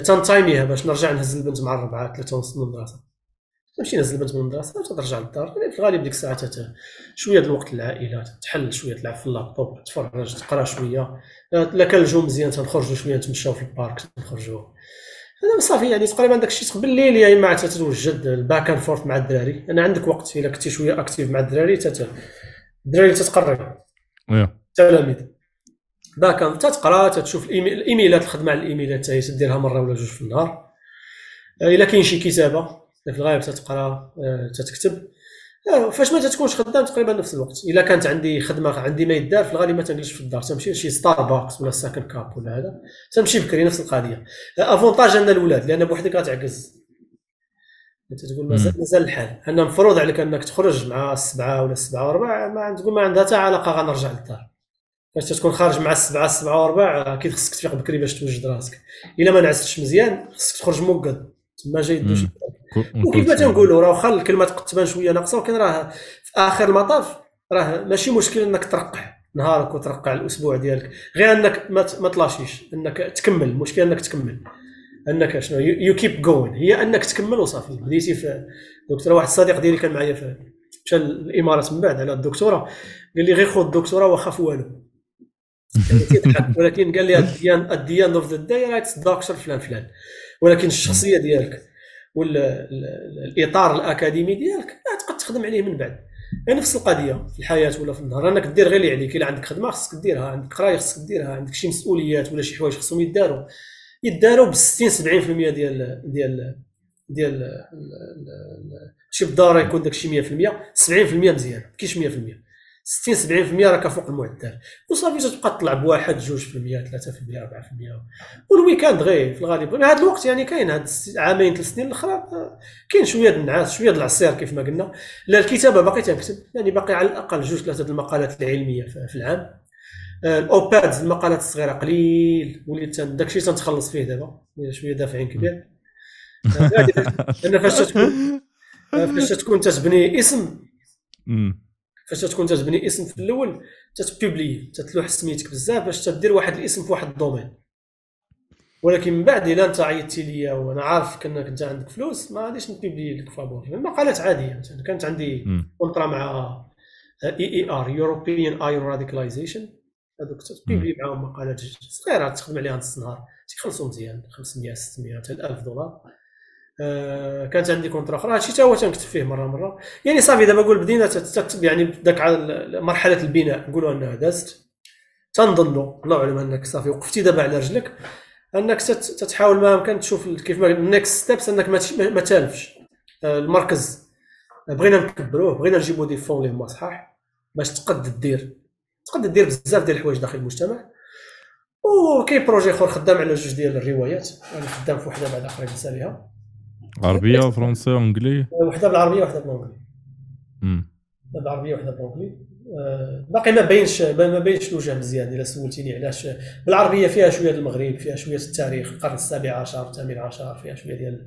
تنتايميها باش نرجع نهز البنت مع الربعة ثلاثة ونص المدرسة. تمشي نهز البنت من المدرسة وترجع للدار. يعني في الغالب ديك الساعة شوية الوقت العائله تحل شوية تلعب في اللابتوب تفرج تقرا شوية. الا كان الجو مزيان تنخرجوا شوية نتمشاو في ال park نخرجوا أنا صافي يعني تقريبا داك الشيء بالليل يا إما تتوجد ال back and forth مع الدراري. أنا عندك وقت إلا كنتي شوية active مع الدراري تت الدراري تتقرب. التلاميذ back and تتقرا تتشوف الإيميلات الخدمة على الإيميلات تديرها مرة ولا جوج في النهار. إلا كاين شي كتابة. في الغالب تتقرا آه، تتكتب. آه، فاش ما تكونش خدام تقريبا نفس الوقت. إلا كانت عندي خدمة عندي ما يدار في الغالب ما تنجلس في الدار. تمشي لشي ستاربكس ولا Second Cup ولا هذا. تمشي بكري نفس القضية. avantage أن الاولاد لأن بوحدك غتعكز أنت تقول مازال الحال. أنا مفروض عليك انك تخرج مع السبعة ولا السبعة وربع ما تقول ما عندها حتى علاقة غنرجع للدار. فاش تكون خارج مع السبعة السبعة وربع أكيد خصك تفيق بكري باش توجد راسك. إلا ما نعستش مزيان خصك تخرج موقد. تما جاي دوش وكيف ما تنقولوا راه واخا الكلمة تبان شوية ناقصة ولكن راه في آخر المطاف راه ماشي مشكل إنك ترقع نهارك وترقع الأسبوع ديالك. غير إنك ما ما تلاشيش إنك تكمل. المشكل إنك تكمل. إنك شنو you keep going هي إنك تكمل وصافي. بديتي في دكتورة واحد الصديق ديالي كان معايا في مشى الإمارات من بعد على الدكتورة قال لي غير خذ الدكتورة واخا في والو [LAUGHS] ولكن قال لي at the end of the day right دكتور فلان فلان. ولكن الشخصية ديالك ولا الإطار الأكاديمي ديالك تقدر تخدم عليه من بعد. يعني نفس القضية في الحياة ولا في النهار انك دير غير اللي عليك. إلا عندك خدمة خصك ديرها عندك قراية خصك ديرها عندك شي مسؤوليات ولا شي حوايج خصهم يداروا. يداروا ب 60 70% ديال ديال ديال شي بالضروره يكون داك شي 100% 70% مزيان كاينش 100% 60 70% راك فوق المعدل. وصافي تبقى تطلع بواحد 2% 3% 4% وال weekend غير في الغالب. هذا الوقت يعني كاين هاد عامين ثلاث سنين الأخرى كاين شوية النعاس شوية العصير كيف ما قلنا. لا الكتابة باقي تنكتب يعني باقي على الأقل جوج ثلاثة المقالات العلمية في العام. آه، ال op-eds المقالات الصغيرة قليل وليت داك الشيء تنتخلص فيه دابا شوية دافعين كبير. [LAUGHS] أنا فاش تكون فاش تكون تتبني اسم فاش تكون تتبني اسم في الأول تتبيبلي تتلوح سميتك بزاف باش تدير واحد الاسم في واحد domaine. ولكن من بعد إلا أنت عيطتي ليا وأنا عارف إنك أنت عندك فلوس ما غاديش نبيبلي لك فابور المقالات عادية. كانت عندي contrat مع EER European Eye on Radicalization هذوك تبيبلي معاهم مقالات صغيرة تخدم عليها نص نهار. تيخلصوا مزيان 500 600 حتى 1000 دولار. آه، كانت عندي contrat أخرى هادشي حتى هو تنكتب فيه مرة مرة. يعني صافي دابا قول بدينا يعني داك مرحلة البناء. نقولوا أنها دازت. تنظنوا الله اعلم أنك صافي وقفتي دابا على رجلك. أنك تتحاول ما أمكن تشوف كيف ما ال next steps أنك ما تالفش. آه، المركز. بغينا نكبروه. بغينا نجيبوا des fonds اللي هما صحاح. باش تقد دير تقد دير بزاف ديال الحوايج داخل المجتمع. وكاين projet آخر خدام على جوج ديال الروايات. أنا خدام في وحدة بعد آخرين نساليها. عربية فرنسي انجلي وحده بالعربية وحده بالانجلي وحده بالعربية وحده بالانجلي آه، باقي ما بينش ما بينش الوجه مزيان إلا سولتيني علاش. بالعربية فيها شوية المغرب فيها شوية التاريخ القرن السابع عشر الثامن عشر فيها شوية ديال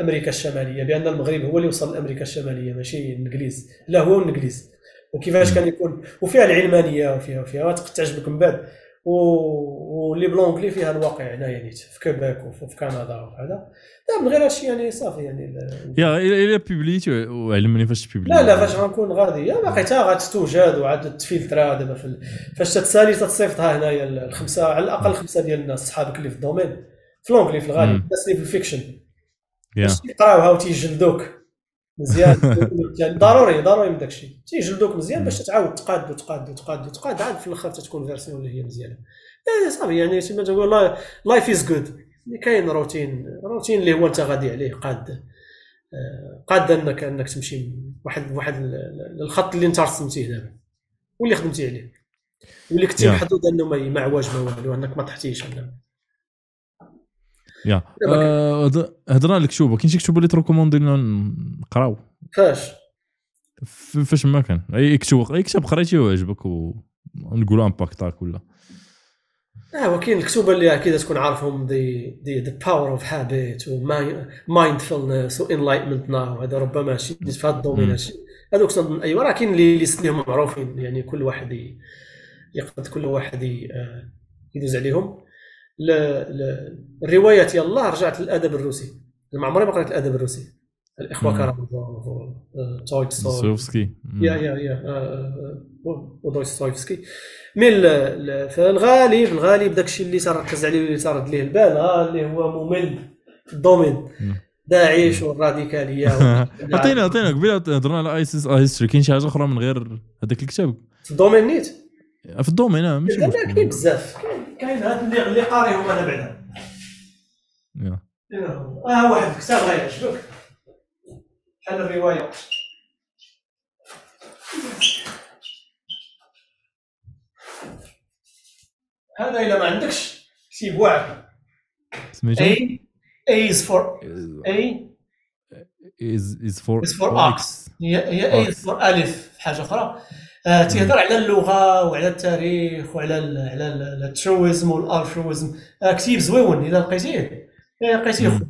أمريكا الشمالية بأن المغرب هو اللي وصل لأمريكا الشمالية ماشي الإنجليز. لا هو الإنجليز. وكيفاش كان يكون؟ وفيها العلمانية وفيها وفيها تعجبك من بعد. واللي ب l'anglais فيها الواقع هنايا نيت في كيبيك وفي كندا وهذا. لا من غير هادشي يعني صافي يعني yeah إلا بيبليتي وعلمني فاش ت publier لا لا فاش غنكون غادي. yeah باقي حتى غتستوجد وعاد تفلترا دابا في فاش تتسالي تتصيفطها هنايا الخمسة على الأقل خمسة ديال الناس صحابك اللي في ال domaine. في l'anglais في الغالب الناس اللي في ال fiction. باش يقراوها وتيجلدوك. مزيان. [LAUGHS] يعني ضروري ضروري من داكشي تيجلدوك مزيان باش تعاود تقاد وتقاد وتقاد وتقاد عاد في الآخر تتكون version اللي هي مزيانة. صافي يعني كما تقول life is good كاين روتين روتين اللي هو أنت غادي عليه قاد. قاد انك أنك تمشي واحد واحد الخط اللي أنت رسمتيه دابا. واللي خدمتي عليه. واللي كنتي محظوظ أنه ما عواج ما والو أنك ما طحتيش yeah. هضرنا لك شوبة. كاين شي كتب اللي ت recommander لنا نقراو؟ فاش؟ فاش ما كان. أي كتب أي كتاب قريتي وعجبك ونقولوا امباكتاك ولا. آه وكاين الكتب اللي أكيد تكون عارفهم دي دي the power of habit و mindfulness و enlightenment now هذا ربما شي في هذا ال domaine هادشي. هذوك تنظن ايوا راه كاين اللي ليست معروفين يعني كل واحد يقدر كل واحد يدوز عليهم. الروايات يلا رجعت للأدب الروسي. ما عمري ما قريت الأدب الروسي. الإخوة كارامازوف تويتسوفسكي yeah yeah yeah. ودويستويفسكي mais في الغالب الغالب داك الشيء اللي تركز عليه اللي ترد ليه البال اللي هو ممل في ال domaine. داعش والراديكالية. [LAUGHS] عطينا عطينا قبيلة هضرنا على ISIS history كاين شي حاجة أخرى من غير هذاك الكتاب؟ في ال domaine نيت. في ال domaine آه ماشي كاين بزاف. كاين هاد اللي اللي قاريهم أنا بعدا. آه واحد الكتاب غيعجبك بحال الروايه هذا إلا ما عندكش سيب واعر سميتو؟ A A is for A is is for is for ox هي هي A is for ألف حاجة أخرى. آه تيهضر على اللغة وعلى التاريخ وعلى على الترويزم والالترويزم. آه كتيب زويون اذا لقيتيه. لقيتيه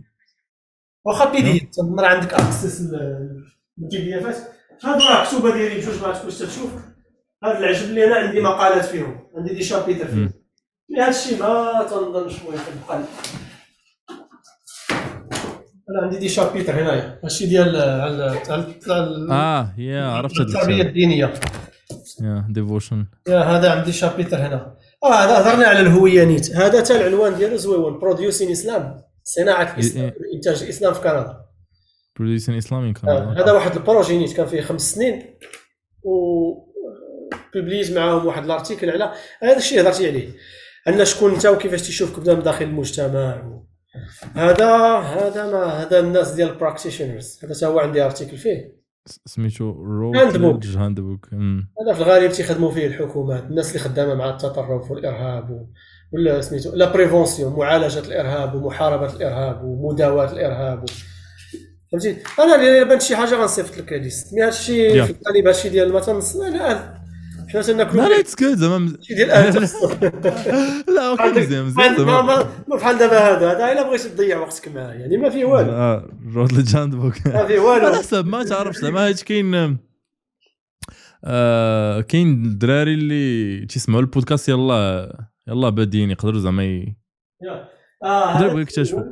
واخا بي دي تنظن عندك أكسس للبي دي افات هادو راه كتوبه ديالي بجوج ما تكونش تشوف. هذا العجب اللي أنا عندي مقالات فيهم. عندي دي شابيتر فيهم. هذا الشيء ما تنظنش مهم في البقال أنا عندي des chapitres هنايا. هادشي ديال آه yeah عرفت التربيه الدينية. yeah devotion. yeah هذا عندي chapitre هنا. آه هذا هضرنا على الهوية نيت. هذا تا العنوان ديالو زويون producing Islam صناعة الاسلام إنتاج الاسلام في كندا. producing Islam in كندا هذا واحد ال projet نيت كان فيه خمس سنين و publié معاهم واحد ال article على. هذا الشيء هضرتي عليه أن شكون انت وكيفاش تشوفك بدأ من داخل المجتمع. هذا هذا ما هذا الناس ديال ال practitioners هذا هو عندي article فيه. سميتو handbook handbook هذا في الغالب تيخدموا فيه الحكومات الناس اللي خدامة مع التطرف والإرهاب و... ولا سميتو la prévention معالجة الإرهاب ومحاربه الإرهاب ومداواه الإرهاب و... فهمتي؟ أنا اللي بانت شي حاجة غنصيفط لك liste mais هادشي في الغالب هادشي ديال ما تنص لا حنا تناكلوا [LAUGHS] لا لا it's good زعما ديال لا okay مزيان مزيان ما ما بحال دابا هذا هذا إلا بغيتي تضيع وقتك معاه يعني ما فيه والو. آه Routledge handbook. ما فيه والو. [LAUGHS] على حسب ما تعرفش زعما هاد كاين آه كاين الدراري اللي تيسمعوا البودكاست يلا يلا بادين يقدروا زعما ي... آه يقدروا يكتشفوا.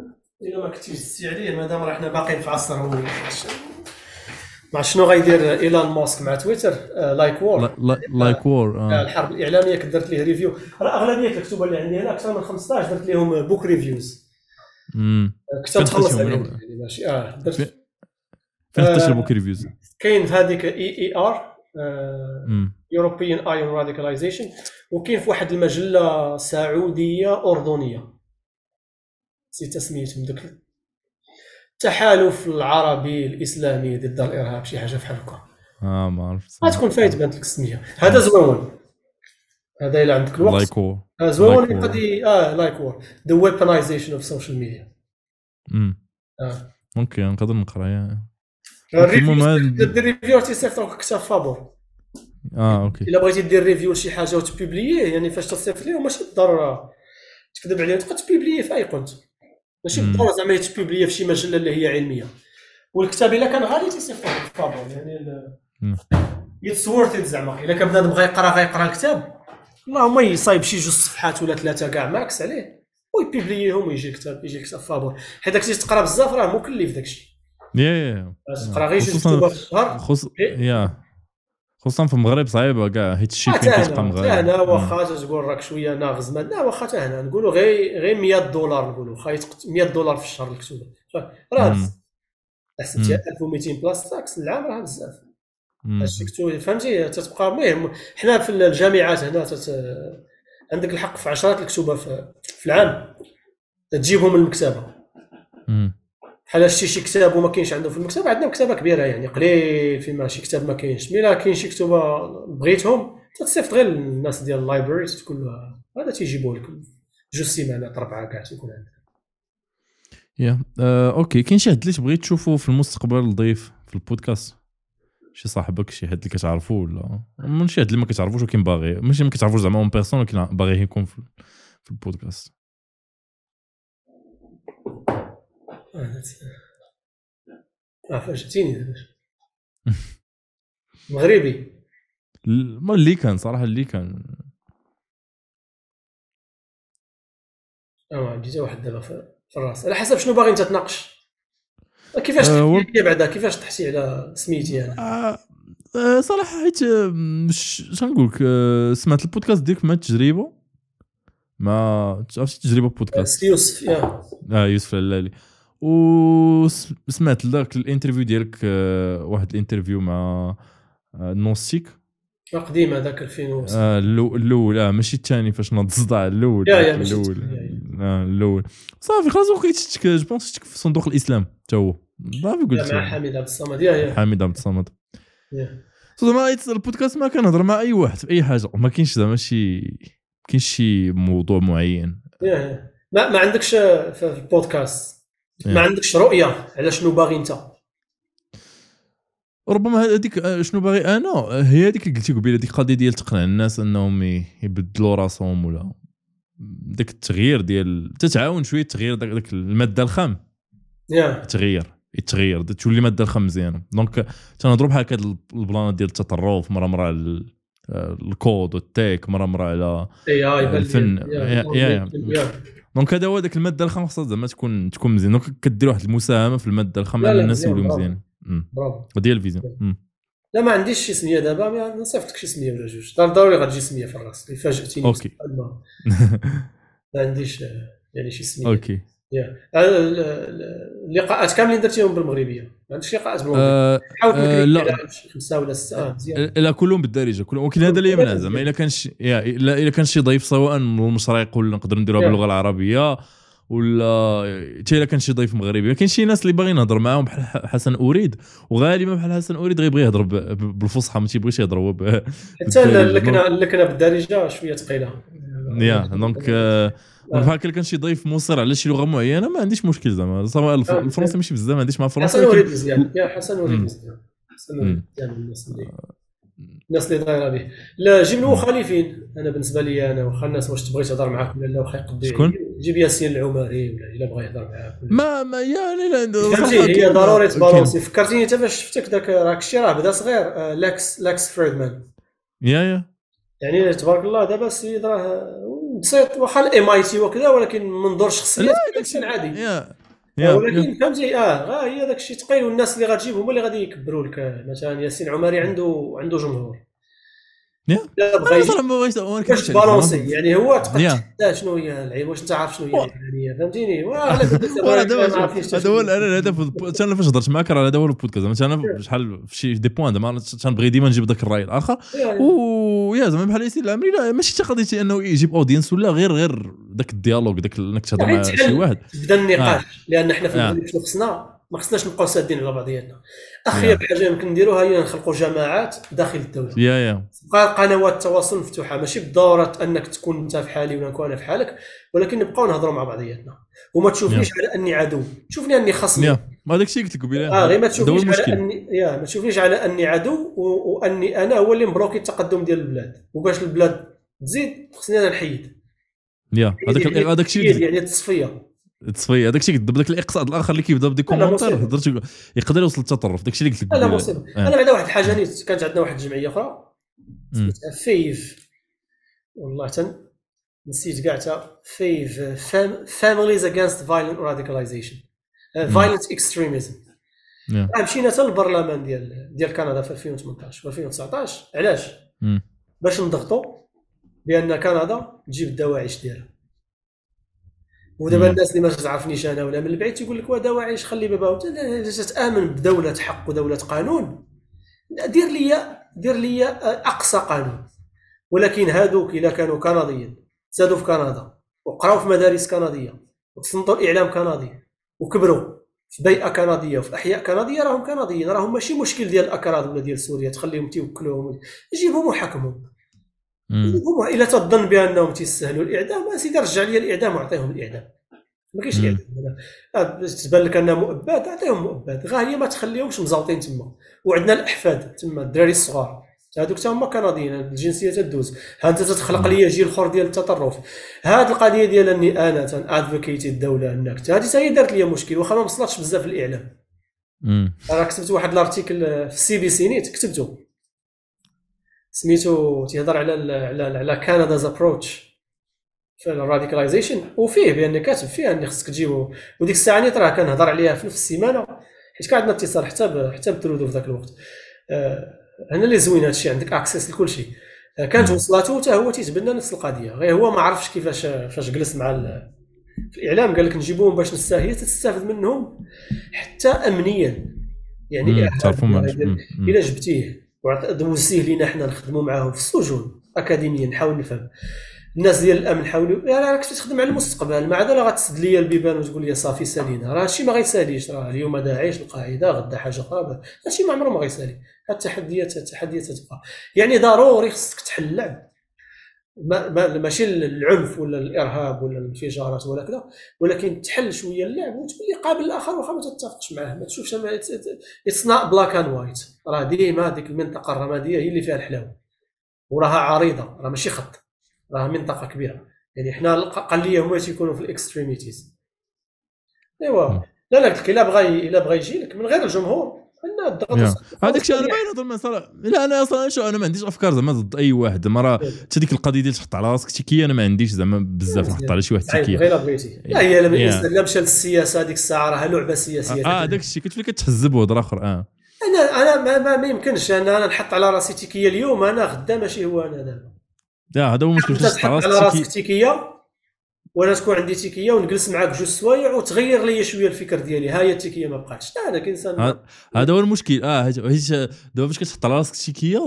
إلا ما كنتيش عليه مادام راه حنا باقيين في عصر هو مع شنو غيدير ايلون ماسك مع تويتر؟ like war like war الحرب الإعلامية كنت درت ليه review راه أغلبية الكتب اللي عندي هنا أكثر من 15 درت لهم book reviews كنت تخلص عليهم. ماشي. آه درت. فين خديت ال book reviews كاين في هذيك EER European Eye on Radicalization وكاين في واحد المجلة سعودية أردنية. نسيت سميتهم داك التحالف العربي الإسلامي ضد الارهاب شي حاجة بحال هكا. آه ما عرفت. غتكون فايت بانت لك السميه هذا زوين. هذا إلا عندك الوقت. like war زوين. يقدر آه like war the weaponization of social media امم okay نقدر نقرأ دير review تيصيفط كتاب فابور. آه okay. إلا بغيتي دير review لشي حاجة وتبيبليه يعني فاش تصيفط ليه ماشي بالضروره تكذب عليه تبقى تبيبليه في أي compte ماشي بالضروره زعما يتبيبليه في شي مجلة اللي هي علمية. والكتاب إلا كان غالي تيصيفطو فابور يعني it's worth زعما. إلا كان بنادم بغى يقرا غيقرأ الكتاب اللهم يصايب شي جوج صفحات ولا ثلاثة كاع max عليه. ويبيبليهم ويجي الكتاب يجي الكتاب فابور حيت داكشي تقرا بزاف راه مكلف داكشي yeah yeah تقرا غير جوج كتب في الشهر إيه. yeah. خصوصا في المغرب صعيبه كاع حيت كيتبقى هنا. مغالي حتى هنا. واخا تقول راك شوية ناغز ما لا واخا حتى هنا. نقولوا غير غير 100 دولار نقولوا. واخا يتق- 100 دولار في الشهر الكتوبه راه. حسبتي مم. 1200 plus tax العام راه بزاف. هادشي فهمتي؟ تتبقى المهم حنا في الجامعات هنا تت... عندك الحق في عشرات الكتوبه في, في العام. تجيبهم من المكتبه. بحال شتي شي كتاب وما كاينش عنده في المكتبه عندنا مكتبة كبيرة يعني قليل فيما شي كتاب ما كاينش. mais كاين شي كتبه بغيتهم تتصيفط غير الناس ديال ال library تقول هذا تيجيبوه لك جوج سيمانات اربعه كاع تيكون عندك. yeah آه، okay. كاين شي حد اللي تبغي تشوفه في المستقبل ضيف في البودكاست؟ شي صاحبك شي حد اللي كتعرفو ولا؟ من شي حد اللي ما كتعرفوش ولكن باغي ماشي ما كتعرفوش زعما en personne ولكن باغي يكون في البودكاست. آه آه، [LAUGHS] مغربي. ما اللي كان صراحة اللي كان. آه حتى واحد دابا في الراس. على حسب شنو باغي أنت تناقش. كيفاش و- تحكي بعدا كيفاش تحسي على سميتي أنا؟ آه آه، صراحة حيت آه، مش شنقول لك؟ سمعت البودكاست ديالك مع التجربه ما عرفتي تجربه بودكاست يوسف yeah. آه يوسف العلالي. وسمعت ذاك ال interview ديالك آه، واحد ال interview مع آه، نوستيك. قديم هذاك 2006 آه، الأول آه ماشي الثاني فاش الصداع الأول الأول. آه الأول. صافي خلاص وقيت شتك جو بونس شتك في صندوق الإسلام حتى هو. صافي قلت مع حميد عبد الصمد. يا يا. حميد عبد الصمد. زعما البودكاست ما كنهضر مع أي واحد في أي حاجة. ما كاينش زعما شي كاينش شي موضوع معين. يا يا. ما ما عندكش في البودكاست؟ ما يا. عندكش رؤية على شنو باغي أنت. ربما هذيك آه، شنو باغي أنا آه، هي هذيك اللي قلتي قبيلة ديك القضية ديال تقنع الناس أنهم يبدلوا راسهم ولا داك التغيير ديال تتعاون شوية تغيير داك, المادة الخام. yeah. تغير يتغير تولي مادة الخام مزيانة. donc تنهضروا بحال هكا ال plan ديال التطرف مرة مرة على ال- آه، الكود والتيك مرة مرة على اي الفن. donc هذا هو داك المادة الخام خاصها زعما تكون تكون مزيان. donc كدير واحد المساهمة في المادة الخام على الناس يوليو. مزيان. برافو. هذه هي ال vision. لا ما عنديش شي سميه دابا نصيفطك شي سميه ولا جوج. ضر- ضروري غتجي سميه في الراس اللي فاجاتيني okay. ما عنديش آه، يعني شي سميه okay. اللقاءات كاملين درتيهم بالمغربية. ما عندكش لقاءات بالمغربية؟ آه، حاول آه، لا. خمسة ولا ستة؟ آه، لا كلهم بالدارجة. كلهم ولكن هذا اللي يمنع زعما إلا كان شي yeah الا كان شي ضيف سواء من المشرق ولا نقدر نديروها. باللغة العربية ولا حتى إلا كان شي ضيف مغربي. كاين شي ناس اللي باغي نهضر معاهم بحال حسن أوريد وغالبا بحال حسن أوريد غيبغي يهضر بالفصحى ما تيبغيش يهضر هو حتى. اللكنه اللكنه بالدارجة شوية ثقيلة. yeah آه، donc بحال هكا كان شي ضيف مصر على شي لغة معينة ما عنديش مشكل زعما. آه، الفرنسي ماشي بزاف ما عنديش مع الفرنسي حسن ولكن مزيان. yeah حسن مم. مزيان. حسن مم. مزيان الناس اللي الناس اللي دايره به. لا جيب المخالفين أنا بالنسبة لي أنا واخا الناس واش تبغي تهضر معاك ولا لا واخا يقضي شكون؟ جيب ياسين العمري ولا إلا بغى يهضر معاك ما ما yeah لا فهمتي؟ هي ضروري. ت balancer. فكرتيني حتى فاش شفتك ذاك راك الشيء راه بدا صغير Lex Lex Fridman yeah yeah. يعني تبارك الله دابا السيد راه بسيط واخا ال MIT وكذا ولكن من منظور لا، انسان عادي yeah yeah. ولكن فهمتي آه غا هي داك الشيء ثقيل والناس اللي غتجيب هما اللي غادي يكبروا لك. مثلا ياسين عمري عنده عنده جمهور. yeah. لا أنا باش كنت ت balancer يعني هو تقدر شنو هي العيب؟ واش انت عارف شنو هي فهمتيني؟ هذا هو الهدف أنا فاش هضرت معاك راه هذا هو البودكاست. أنا شحال في شي des points زعما تنبغي ديما نجيب ذاك الرأي الآخر. و yeah زعما بحال ياسين العمري لا ماشي حتى قضيه أنه يجيب audience ولا غير غير ذاك ال dialogue ذاك أنك تهضر يعني مع. شي واحد. تبدأ النقاش لأن حنا في آه. المغرب شنو خصنا؟ ما خصناش نبقاو سادين على بعضياتنا اخير حاجة يمكن نديروها هي نخلقوا جماعات داخل الدولة. yeah yeah. تبقى قنوات التواصل مفتوحة ماشي بالضروره أنك تكون أنت في حالي ولا نكون أنا في حالك ولكن نبقاو نهضروا مع بعضياتنا وما تشوفنيش على أني عدو. تشوفني أني خصمي. yeah. ما هذاك الشيء قلت لك قبيله آه غير ما تشوفنيش على اني yeah ما تشوفنيش على أني عدو و... وأني أنا هو اللي م bloqué التقدم ديال البلاد. وباش البلاد تزيد خصني أنا نحيد. yeah هذاك يعني- هذاك الشيء يعني التصفية. تصفي هذاك الشيء بداك الاقصاء الآخر اللي كيبدا ب des commentaires. هضرت يقدر يوصل للتطرف داك الشيء اللي قلت لك لا. مصيبة. آه. أنا بعدا واحد الحاجة نيت كانت عندنا واحد الجمعيه أخرى. سميتها FAVE. والله تن نسيت كاع تا FAVE families against violent radicalization violent extremism مشينا حتى للبرلمان ديال ديال كندا في 2018 و 2019 علاش؟ باش نضغطوا بأن كندا تجيب الدواعش ديالها. ودابا الناس اللي ما تعرفنيش أنا ولا من البعيد تيقول لك دواعش خلي بابا. تامن بدولة حق ودولة قانون. دير لي دير لي أقصى قانون. ولكن هادوك إلا كانوا كنديين زادوا في كندا وقراو في مدارس كنديه وتصنتوا الاعلام كندي وكبروا في بيئه كنديه وفي أحياء كنديه راهم كنديين راهم ماشي مشكل ديال الاكراد ولا ديال سوريا تخليهم تيوكلوهم جيبهم وحكمهم هما إلا تظن بأنهم تيستاهلوا الإعدام. سيدي رجع لي الإعدام وأعطيهم الإعدام. ما كاينش الإعدام آه، تبان لك أنه مؤبد أعطيهم مؤبد. غير هي ما تخليهمش مزوطين تما. وعندنا الأحفاد تما الدراري الصغار. هذوك حتى هما كنديين الجنسية تدوز ها انت تخلق لي جيل آخر ديال التطرف. هذه القضية ديال إني أنا تن advocate الدولة انك هذه حتى هي دارت لي مشكل واخا ما وصلتش بزاف الاعلام أنا كتبت واحد ال article في ال CBC نيت كتبته. سميتو تيهضر على على على Canada approach في ال radicalization وفيه بان كاتب فيه ان خصك تجيبو. وديك الساعة نيت راه كنهضر عليها في نفس السيمانة حيت كان عندنا اتصال حتى حتى بترودو في ذاك الوقت. آه هنا اللي زوين هادشي عندك access لكل شيء كانت وصلاتو حتى هو تيتبنى نفس القضية. غير هو ما عرفش كيفاش فاش جلس مع في الإعلام قال لك نجيبوهم باش نستاهل تستافد منهم حتى امنيا. يعني تعرفوا الا جبتيه ودوزتيه لينا حنا نخدموا معاهم في السجون اكاديميا نحاول نفهم. الناس ديال الأمن حاولوا يعني راك تخدم على المستقبل مع ذلك غتسد لي البيبان وتقول لي صافي سالينا. راه هادشي ما غيساليش راه اليوم داعش القاعدة غدا حاجة أخرى هادشي ما عمره ما غيسالي. التحديات التحديات تبقى. يعني ضروري خصك تحل اللعب ما ما ماشي العنف ولا الإرهاب ولا الانفجارات ولا كذا ولكن تحل شوية اللعب وتولي قابل الآخر واخا ما تتفقش معاه. ما تشوفش it's not black and white راه ديما هذيك المنطقة الرمادية هي اللي فيها الحلاوة. وراها عريضة راه ماشي خط. راه منطقة كبيرة. يعني حنا الأقلية هما تيكونوا في ال extremities. أيوا. لا لا إلا بغى إلا بغى يجي لك من غير الجمهور. هذاك الشيء أنا باين هضر المساله لا أنا أصلا شو أنا ما عنديش أفكار زعما ضد أي واحد. زعما راه حتى ديك القضية ديال تحط على راسك étiquette أنا ما عنديش زعما بزاف نحط على شي واحد étiquette غير بغيتي لا هي لا مشى للسياسة هذيك الساعة راه لعبة سياسية آه هذاك الشيء كتولي كتحزب وهضرة اخر آه. أنا أنا ما, ما, ما يمكنش. أنا أنا نحط على راسي étiquette اليوم أنا غدا ماشي هو أنا دابا لا هذا هو المشكل تحط على راسك étiquette وأنا تكون عندي étiquette ونجلس معاك جوج سوايع وتغير لي شوية الفكر ديالي. ها هي ال étiquette ما بقاتش. لا أنا كإنسان هذا هو المشكل. آه دابا فاش كتحط على راسك étiquette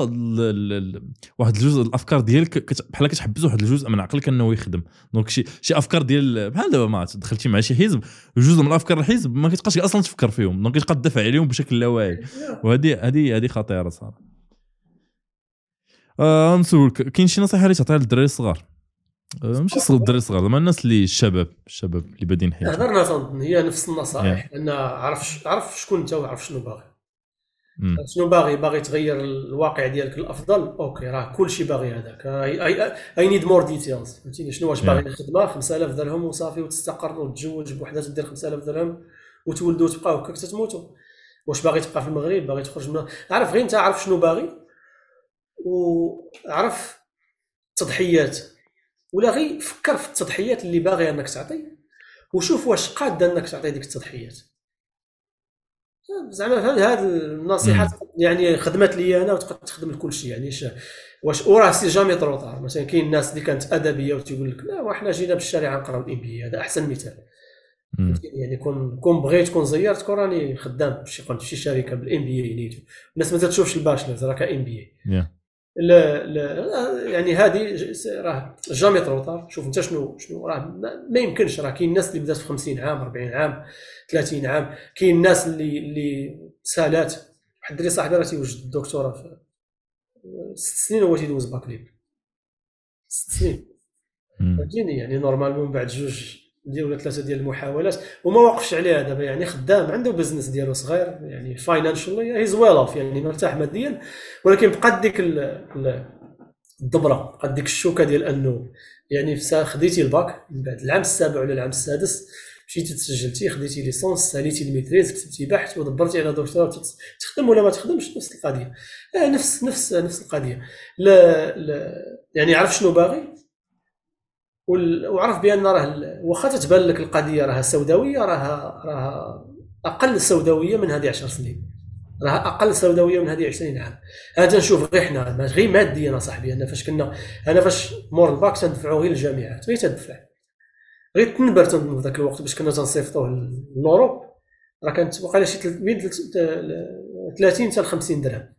واحد الجزء الأفكار ديالك بحال كتحبس واحد الجزء من عقلك أنه يخدم. donc شي شي أفكار ديال بحال دابا ما دخلتي مع شي حزب جزء من الأفكار الحزب ما كتبقاش أصلا تفكر فيهم. donc كتبقى تدافع عليهم بشكل لا واعي وهذه هذه هذه خطيرة صراحة. آه نسولك كاين شي نصيحة اللي تعطيها للدراري الصغار؟ أه، ماشي صغار الدراري الصغار زعما الناس اللي الشباب الشباب اللي بادين حياتهم. هضرنا تنظن هي نفس النصائح ان عرف عرف شكون أنت وعرف شنو باغي. شنو باغي؟ باغي تغير الواقع ديالك الافضل OK راه كلشي باغي هذاك. I need more details فهمتيني؟ شنو واش باغي الخدمة؟ 5000 درهم وصافي وتستقر وتتزوج بوحدة تدير 5000 درهم وتولدوا وتبقاو هكاك تتموتوا واش باغي تبقى في المغرب؟ باغي تخرج من عرف غير أنت عارف شنو باغي؟ وعرف التضحيات ولا غير فكر في التضحيات اللي باغي انك تعطي وشوف واش قاد انك تعطي ديك التضحيات. زعما هذه النصيحة يعني خدمت لي أنا وتقدر تخدم لكل شيء يعني واش وراه c'est jamais trop tard مثلا كاين الناس اللي كانت أدبية وتقول لك لا وحنا جينا بالشارع نقراو ال MBA هذا أحسن مثال. يعني كون كون بغيت كون زيرت كون راني خدام في شي شركة بال MBA نيتو الناس ما تشوفش ال bachelors راه ك MBA لا لا يعني هذه راه jamais trop tard شوف انت شنو شنو راه ما يمكنش. راه كاين الناس اللي بدات في 50 عام 40 عام 30 عام. كاين الناس اللي اللي سالات. واحد الدري صاحبي راه تيوجد الدكتوراه في ست سنين هو تيدوز bac libre ست سنين. فهمتيني؟ يعني normalement بعد جوج ديال ولا ثلاثة ديال المحاولات وما وقفش عليها دابا يعني خدام عنده business ديالو صغير يعني financially he's well off يعني مرتاح ماديا ولكن بقات ديك الضبره بقات ديك الشوكة ديال أنه يعني خديتي الباك من بعد العام السابع ولا العام السادس مشيتي تسجلتي خديتي licence ساليتي ال maîtrise كتبتي بحث ودبرتي على دكتوراه تخدم ولا ما تخدمش؟ نفس القضية. آه نفس نفس نفس القضية. لا, لا يعني عرف شنو باغي؟ وعرف بأن راه واخا تتبان لك القضية راها سوداوية راها راها أقل سوداوية من هذه 10 سنين. راه أقل سوداوية من هذه 20 عام. هذا نشوف غير حنا غير ماديا صاحبي. أنا فاش كنا أنا فاش مور الباك تندفعوا غير الجامعات غير تدفع غير timbre في ذاك الوقت باش كنا تنصيفطوه l'Europe راه كانت وقيلا شي بين 30 حتى 50 درهم.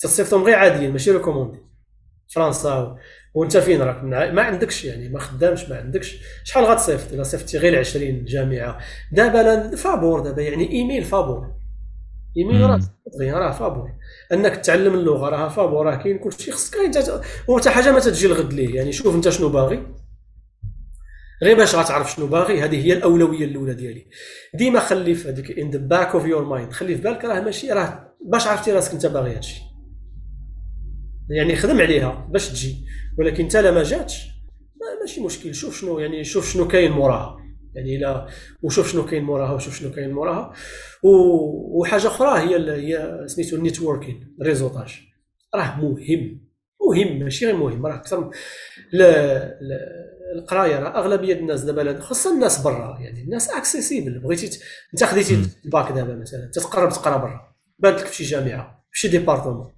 تصيفطهم غير عاديين ماشي recommandé فرنسا وانت فين راك؟ ما عندكش يعني ما خدامش ما عندكش. شحال غتصيفط؟ إلا صيفطتي غير 20 جامعة. دابا فابور دابا يعني إيميل فابور. إيميل راه راه فابور. أنك تعلم اللغة راه فابور راه كاين كلشي. خصك انت وحتى حاجة ما تجي الغد ليه. يعني شوف أنت شنو باغي. غير باش غتعرف شنو باغي هذه هي الأولوية الأولى ديالي. ديما خلي في هذيك in the back of your mind خلي في بالك راه ماشي راه باش عرفتي راسك أنت باغي هادشي. يعني خدم عليها باش تجي. ولكن انت ما جاتش. ماشي مشكل. شوف شنو يعني شوف شنو كاين موراها. يعني لا وشوف شنو كاين موراها وشوف شنو كاين موراها. وحاجة أخرى هي هي سميتو ال networking réseautage راه مهم. مهم ماشي غير مهم. راه أكثر القراية راه أغلبية الناس دابا خاصة الناس برا. يعني الناس accessible بغيتي أنت خديتي الباك دابا مثلا. تتقرب تقرا برا. بانت لك في شي جامعة في شي département.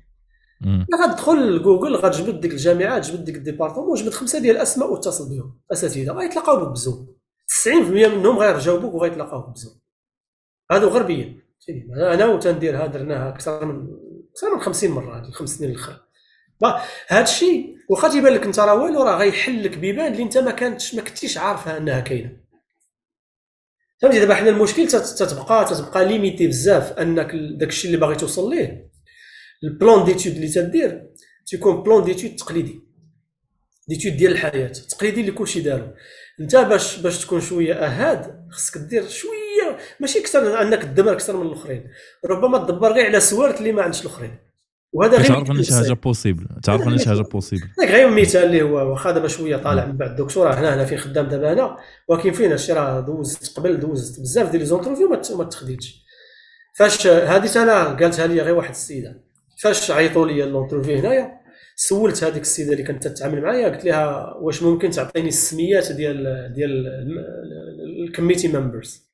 غتدخل لجوجل غتجبد ديك الجامعة تجبد ديك ال département وجبد خمسة ديال الأسماء واتصل بهم أساتذة غيتلاقاو بك ب Zoom 90% منهم غيرجاوبوك وغيتلاقاو بك ب Zoom هادو غربيين. أنا وتنديرها درناها أكثر من أكثر من 50 مرة هاد الخمس سنين الآخر هذا الشيء واخا تيبان لك أنت راه والو راه غيحل لك بيبان اللي أنت ما كانتش ما كنتيش عارفها أنها كاينة. فهمتي؟ دابا حنا المشكل تتبقى تتبقى limité بزاف أنك داك الشيء اللي باغي توصل ليه ال plan d'études اللي تدير تيكون plan d'études تقليدي d'études ديال الحياة تقليدي اللي كلشي دارو انت باش باش تكون شوية ahead خصك دير شوية ماشي أكثر انك تدمر أكثر من الاخرين ربما تدبر غير على سوارت اللي ما عندش الاخرين وهذا غير تعرف ان شي حاجة possible تعرف ان شي حاجة possible [LAUGHS] هذاك غير مثال اللي هو واخا دابا شوية طالع من بعد. الدكتوراه هنا هنا فين خدام دابا أنا ولكن فين؟ هادشي راه دوزت قبل دوزت بزاف ديال les interviews ما تخديتش. فاش هذه أنا قالتها لي غير واحد السيدة. فاش عيطوا لي l'interview هنايا؟ سولت هذيك السيدة اللي كانت تتعامل معايا قلت لها واش ممكن تعطيني السميات ديال ديال ال committee members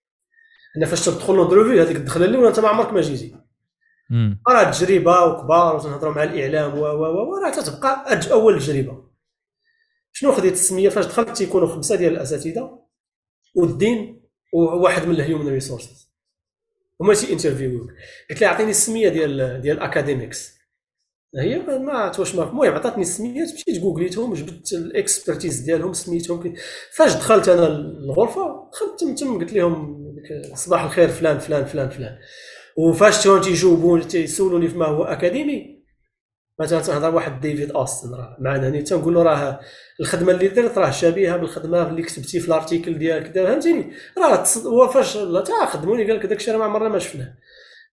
أنا فاش تدخل l'interview هذيك الدخلة الأولى أنت ما عمرك ما جيتي. راه تجربة وكبار وتنهضروا مع الإعلام و و و راه تتبقى أول تجربة. شنو خديت السمية؟ فاش دخلت تيكونوا خمسة ديال الأساتذة وال dean وواحد من ال human resources هما تي interview قلت لها أعطيني السمية ديال ديال ال academics هي ما عرفت واش المهم عطاتني السميات مشيت جوجليتهم جبت ال expertise ديالهم سميتهم فاش دخلت أنا الغرفة دخلت تم قلت لهم صباح الخير فلان فلان فلان فلان. وفاش تيجاوبوني تيسولوني فيما هو اكاديمي مثلا تنهضر واحد ديفيد أوستن راه. معنا هنا تنقول له راه الخدمة اللي درت راه شبيهة بالخدمة اللي كتبتي في ال article ديالك فهمتيني؟ راه هو فاش تا خدموني قال لك داكشي راه ما عمرنا ما شفناه.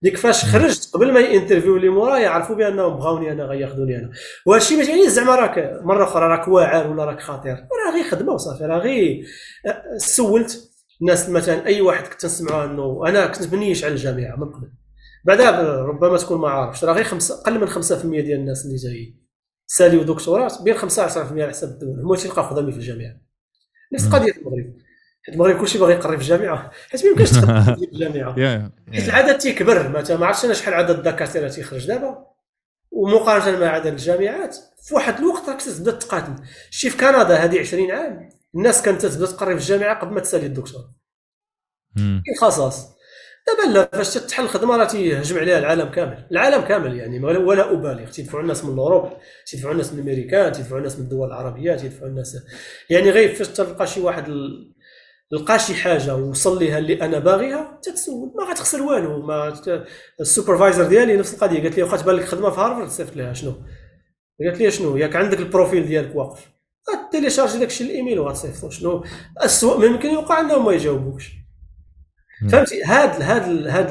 ديك فاش خرجت قبل ما ي interview اللي مورايا يعرفوا بانهم بغاوني أنا غياخذوني أنا. وهذا الشيء ما يعني زعما راك مرة أخرى راك واعر ولا راك خطير. راه غير خدمة وصافي راه غير سولت الناس مثلا أي واحد كنت نسمعوا أنه أنا كنت بنيش على الجامعة من قبل. بعدا ربما تكون ما عارفش. راه غير خمسة أقل من 5% ديال الناس اللي جايين. ساليو دكتوراه بين 5 10% على حسب الدول هما تيلقاو خدامين في الجامعة. نفس قضية المغرب. حيت المغرب كلشي باغي يقري في الجامعة. حيت ما يمكنش تقري في [LAUGHS] الجامعة. حيت العدد تيكبر. ما عرفتش أنا شحال عدد الدكاترة تيخرج دابا. ومقارنة مع عدد الجامعات في واحد الوقت راك تبدا تقاتل. شي في كندا هذه 20 عام الناس كانت تبدا تقري في الجامعة قبل ما تسالي الدكتور. خصاص. دابا لا فاش تتحل الخدمة راه تيهجم عليها العالم كامل. العالم كامل يعني ولا أبالغ. تيدفعوا الناس من اوروب تيدفعوا الناس من امريكان تيدفعوا الناس من الدول العربية تيدفعوا الناس. يعني غير فاش تلقى شي واحد لقى شي حاجة وصل ليها اللي أنا باغيها تتسول. ما غتخسر والو. ما ال supervisor ديالي نفس القضية. قالت لي واخا تبان لك خدمة في هارفرد صيفط لها شنو؟ قالت لي شنو؟ ياك عندك ال profil ديالك واقف. غ télécharger داك الشيء الإيميل وغتصيفطو. شنو؟ السوء ممكن يوقع أنهم ما يجاوبوكش. فهمتي؟ هاد هاد هاد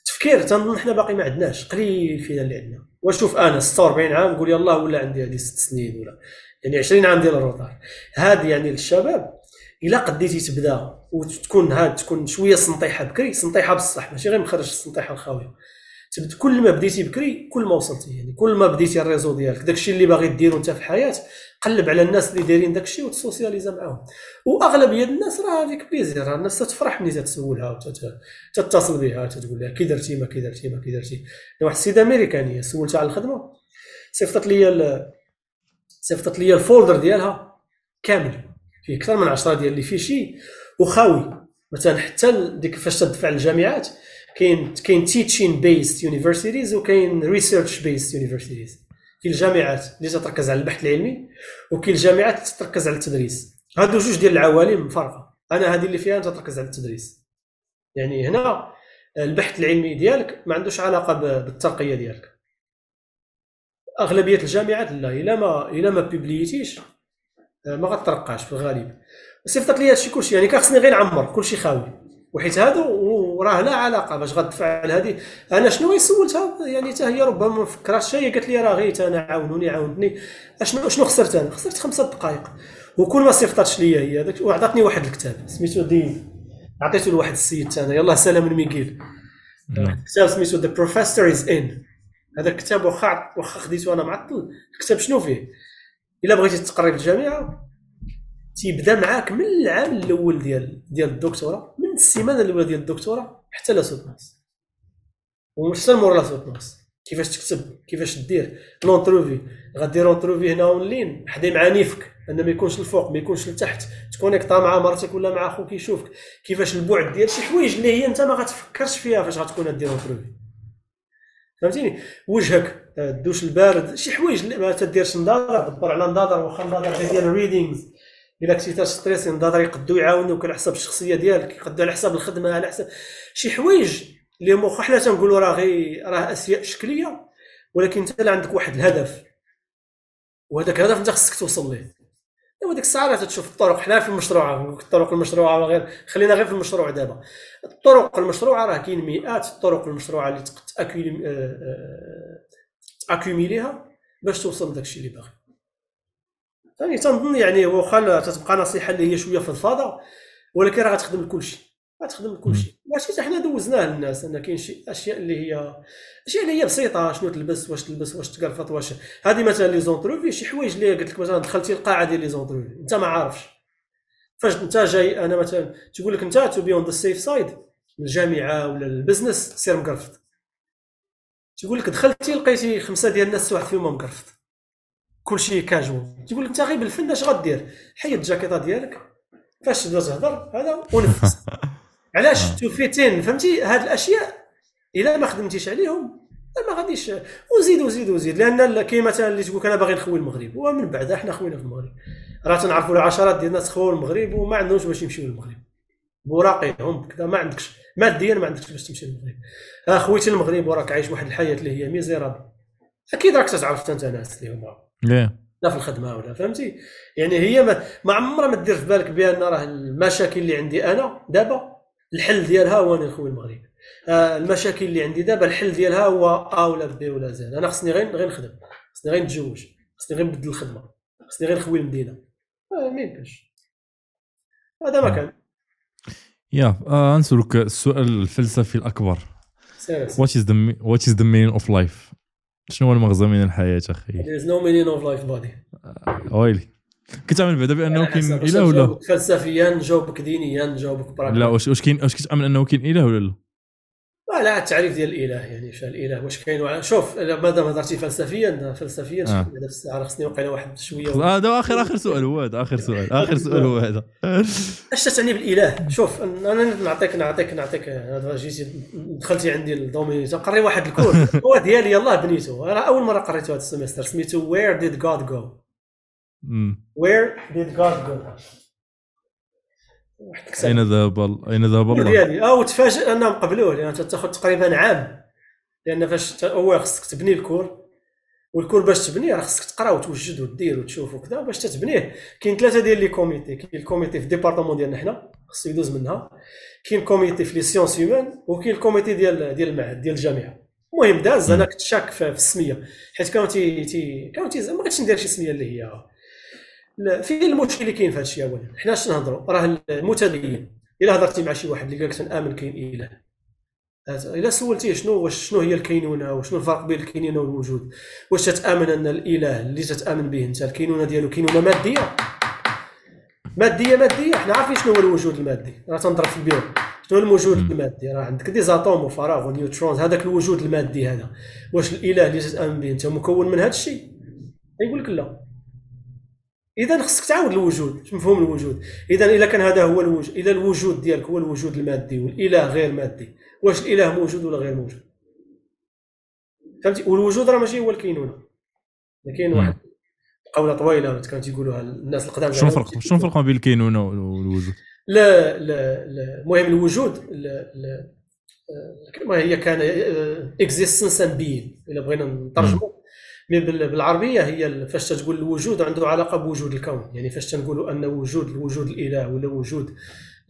التفكير تنظن حنا باقي ما عندناش قليل فينا اللي عندنا. وشوف أنا 46 عام قول يلاه ولا عندي هذه ست سنين ولا يعني 20 عام ديال ال retard هاد يعني للشباب إلا قديتي تبدأ وتكون هاد تكون شوية سنطيحه بكري سنطيحه بصح ماشي غير مخرج السنطيحه الخاوية. تبدأ كل ما بديتي بكري كل ما وصلتي يعني كل ما بديتي ال réseau ديالك داكشي اللي باغي ديرو أنت في الحياة قلب على الناس اللي دايرين داكشي وت socialize معاهم. وأغلبية الناس راه هذيك plaisir راه الناس تفرح ملي تسولها وتتصل بها تقول لها كي درتي ما كي درتي ما كي درتي. واحد السيدة أمريكانية سولتها على الخدمة صيفطت لي صيفطت لي ال folder ديالها كامل. فيه أكثر من 10 ديال les fichiers وخاوي مثلا حتى ديك فاش تدفع الجامعات كاين كاين teaching-based universities وكاين research-based universities كاين الجامعات اللي تتركز على البحث العلمي وكاين الجامعات تتركز على التدريس. هادو جوج ديال العوالم مفارقة. أنا هذه اللي فيها تتركز على التدريس. يعني هنا البحث العلمي ديالك ما عندوش علاقة بالترقية ديالك. أغلبية الجامعات لا إلا ما إلا ما publié تيش ما غترقاش في الغالب. صيفطت لي هادشي كلشي. يعني كان خصني غير نعمر كلشي خاوي. وحيت هادو وراه لا علاقة باش غتفعل هذه. أنا شنو سولتها؟ يعني حتى هي ربما ما فكراتش هي قالت لي راه غير أنا عاونوني عاونتني. اشنو شنو خسرت أنا؟ خسرت خمسة دقائق. وكل ما صيفطاتش ليا هي هذاك وعطاتني واحد الكتاب سميتو The عطيته لواحد السيد أنا. يلاه سلام ميغيل. نعم. كتاب سميتو The Professor Is In هذا الكتاب واخا واخا خديته أنا معطل. الكتاب شنو فيه؟ إلا بغيتي تقري في الجامعة تيبدا معاك من العام الأول ديال ديال الدكتوراه. من السيمانه الاولى ديال الدكتوراه حتى لا ناس وحتى مور لا ناس كيفاش تكتب؟ كيفاش دير؟ l'interview غدير l'interview هنا اونلاين حدي مع نيفك ان ما يكونش الفوق ما يكونش لتحت. ت connecter مع مرتك ولا مع أخوك يشوفك. كيفاش البعد ديال شي حوايج اللي هي أنت ما غتفكرش فيها فاش غتكون دير l'interview فهمتيني؟ وجهك الدوش البارد. شي حوايج ما تديرش نظارة دبر على نظارة واخا نظارة ديال ال readings إلا كنتي stressé نظاره يقدو يعاونوك على حساب الشخصية ديالك يقدو على حساب الخدمة على حساب شي حوايج اللي واخا حنا تنقولوا راه غير راه اشياء شكلية ولكن انت عندك واحد الهدف. وهذاك الهدف أنت خصك توصل ليه. ايوا ديك الساعة تشوف الطرق. حنا في المشروع الطرق المشروعة غير خلينا غير في المشروع دابا. الطرق المشروعة راه كاين مئات الطرق المشروعة اللي تاكيميليها آه، آه، باش توصل لداك الشيء اللي باغي. ثاني تنظن يعني واخا تتبقى نصيحة اللي هي شوية فضفاضه ولكن راه غتخدم لكل شيء غتخدم لكل شيء ماشي حتى حنا دوزناه للناس أن كاين شي أشياء اللي هي أشياء اللي هي بسيطة شنو تلبس واش تلبس واش تقرفط واش هذه مثلا les interviews شي حوايج اللي قلت لك مثلا دخلتي القاعة ديال les interviews أنت ما عارفش. فاش أنت جاي أنا مثلا تقول لك أنت to be on the safe side الجامعة ولا ال business سير مقرفط تقول لك دخلتي لقيتي خمسة ديال الناس واحد فيهم مقرفط كلشي كاجوال تقول انت غير بالفن اش غدير؟ حيد الجاكيطه ديالك فاش تبدا تهضر هذا ونفس. [LAUGHS] علاش؟ to fit in فهمتي؟ هاد الأشياء إلا ما خدمتيش عليهم ما غاديش. وزيد وزيد وزيد لأن كاين مثلا اللي تقول أنا باغي نخوي المغرب ومن بعد حنا خوينا في المغرب. راه تنعرفوا العشرات ديال الناس خواو المغرب وما عندهمش باش يمشيو للمغرب. براقيهم كذا ما عندكش. ماديا ما عندكش باش تمشي للمغرب. آه خويتي المغرب وراك عايش واحد الحياة اللي هي miserable. أكيد راك تعرف أنت ناس اللي هما لا في الخدمة ولا فهمتي؟ يعني هي ما, ما عمرها ما دير في بالك بأن راه المشاكل اللي عندي أنا دابا الحل ديالها هو أنا نخوي المغرب. آه المشاكل اللي عندي دابا الحل ديالها هو أ ولا بي ولا زين أنا خصني غير غير نخدم. خصني غير نتزوج. خصني غير نبدل الخدمة. خصني غير نخوي المدينة. آه ما يمكنش. هذا ما كان. يا آه نسولك السؤال الفلسفي الأكبر. what is the what is the meaning of life شنو هو المغزى من الحياة أخي؟ There is no meaning of life buddy ويلي كتعمل بعدا بأنه كاين إله ولا فلسفيا نجاوبك دينيا نجاوبك براغماتيا لا واش واش كاين واش كتامن أنه كاين إله ولا لا؟ لا التعريف ديال الإله يعني شنو الإله واش كاين شوف مادام هضرتي فلسفيا فلسفيا آه. هذا الساعة خصني وقيله واحد شوية هذا آه آخر آخر سؤال هو هذا آخر سؤال آخر سؤال هو هذا. [LAUGHS] أش تعني بالإله؟ شوف أنا نعطيك نعطيك نعطيك هذا جيتي دخلتي عندي ال domaine تقري واحد ال cours [LAUGHS] هو ديالي يلاه بنيته. أنا أول مرة قريته هذا ال semester سميتو where did God go where did God go أين ذهب أين ذهب الله؟ ديالي آه وتفاجئ أنهم قبلوه لأن تاخذ تقريبا عام. لأن فاش هو خصك تبني ال cours وال cours باش تبنيه راه خصك تقرا وتوجد ودير وتشوف وكذا باش تتبنيه. كاين ثلاثة ديال les comités كاين ال comité في ال département ديالنا حنا خصو يدوز منها. كاين comité في les sciences humaines وكاين ال comité ديال ديال المعهد ديال الجامعة. المهم داز أنا كنت شاك في السمية. حيت كانوا تي تي كانوا تي ما بغيتش ندير شي سمية اللي هي فين المشكل اللي كاين في هذا الشيء اولا حنا اش نهضروا راه المتدين. إلا هضرتي مع شي واحد اللي قال لك تنآمن كاين اله إلا سولتيه شنو واش شنو هي الكينونة وشنو الفرق بين الكينونة والوجود. واش تتآمن أن الإله اللي تتآمن به أنت الكينونة ديالو كينونة مادية؟ مادية مادية. حنا عارفين شنو هو الوجود المادي. راه تنضرب في البيو شنو الوجود المادي؟ راه عندك des atomes وفراغ و neutrons. هذاك الوجود المادي هذا. واش الإله اللي تتآمن به أنت مكون من هذا الشيء يقول لك لا. اذا خصك تعاود الوجود مفهوم الوجود. اذا اذا كان هذا هو الوجود اذا الوجود ديالك هو الوجود المادي والإله غير مادي. واش الإله موجود ولا غير موجود؟ فهمتي؟ والوجود راه ماشي هو الكينونه كاين واحد قولة طويلة كانوا تيقولوها الناس القدام شنو الفرق؟ شنو الفرق ما بين الكينونه والوجود؟ لا لا لا. المهم الوجود لا لا. ما هي كان existence and being إلا بغينا نترجموا بالعربية هي فاش تقول الوجود عنده علاقة بوجود الكون. يعني فاش تنقولوا أن وجود الوجود الإله ولا وجود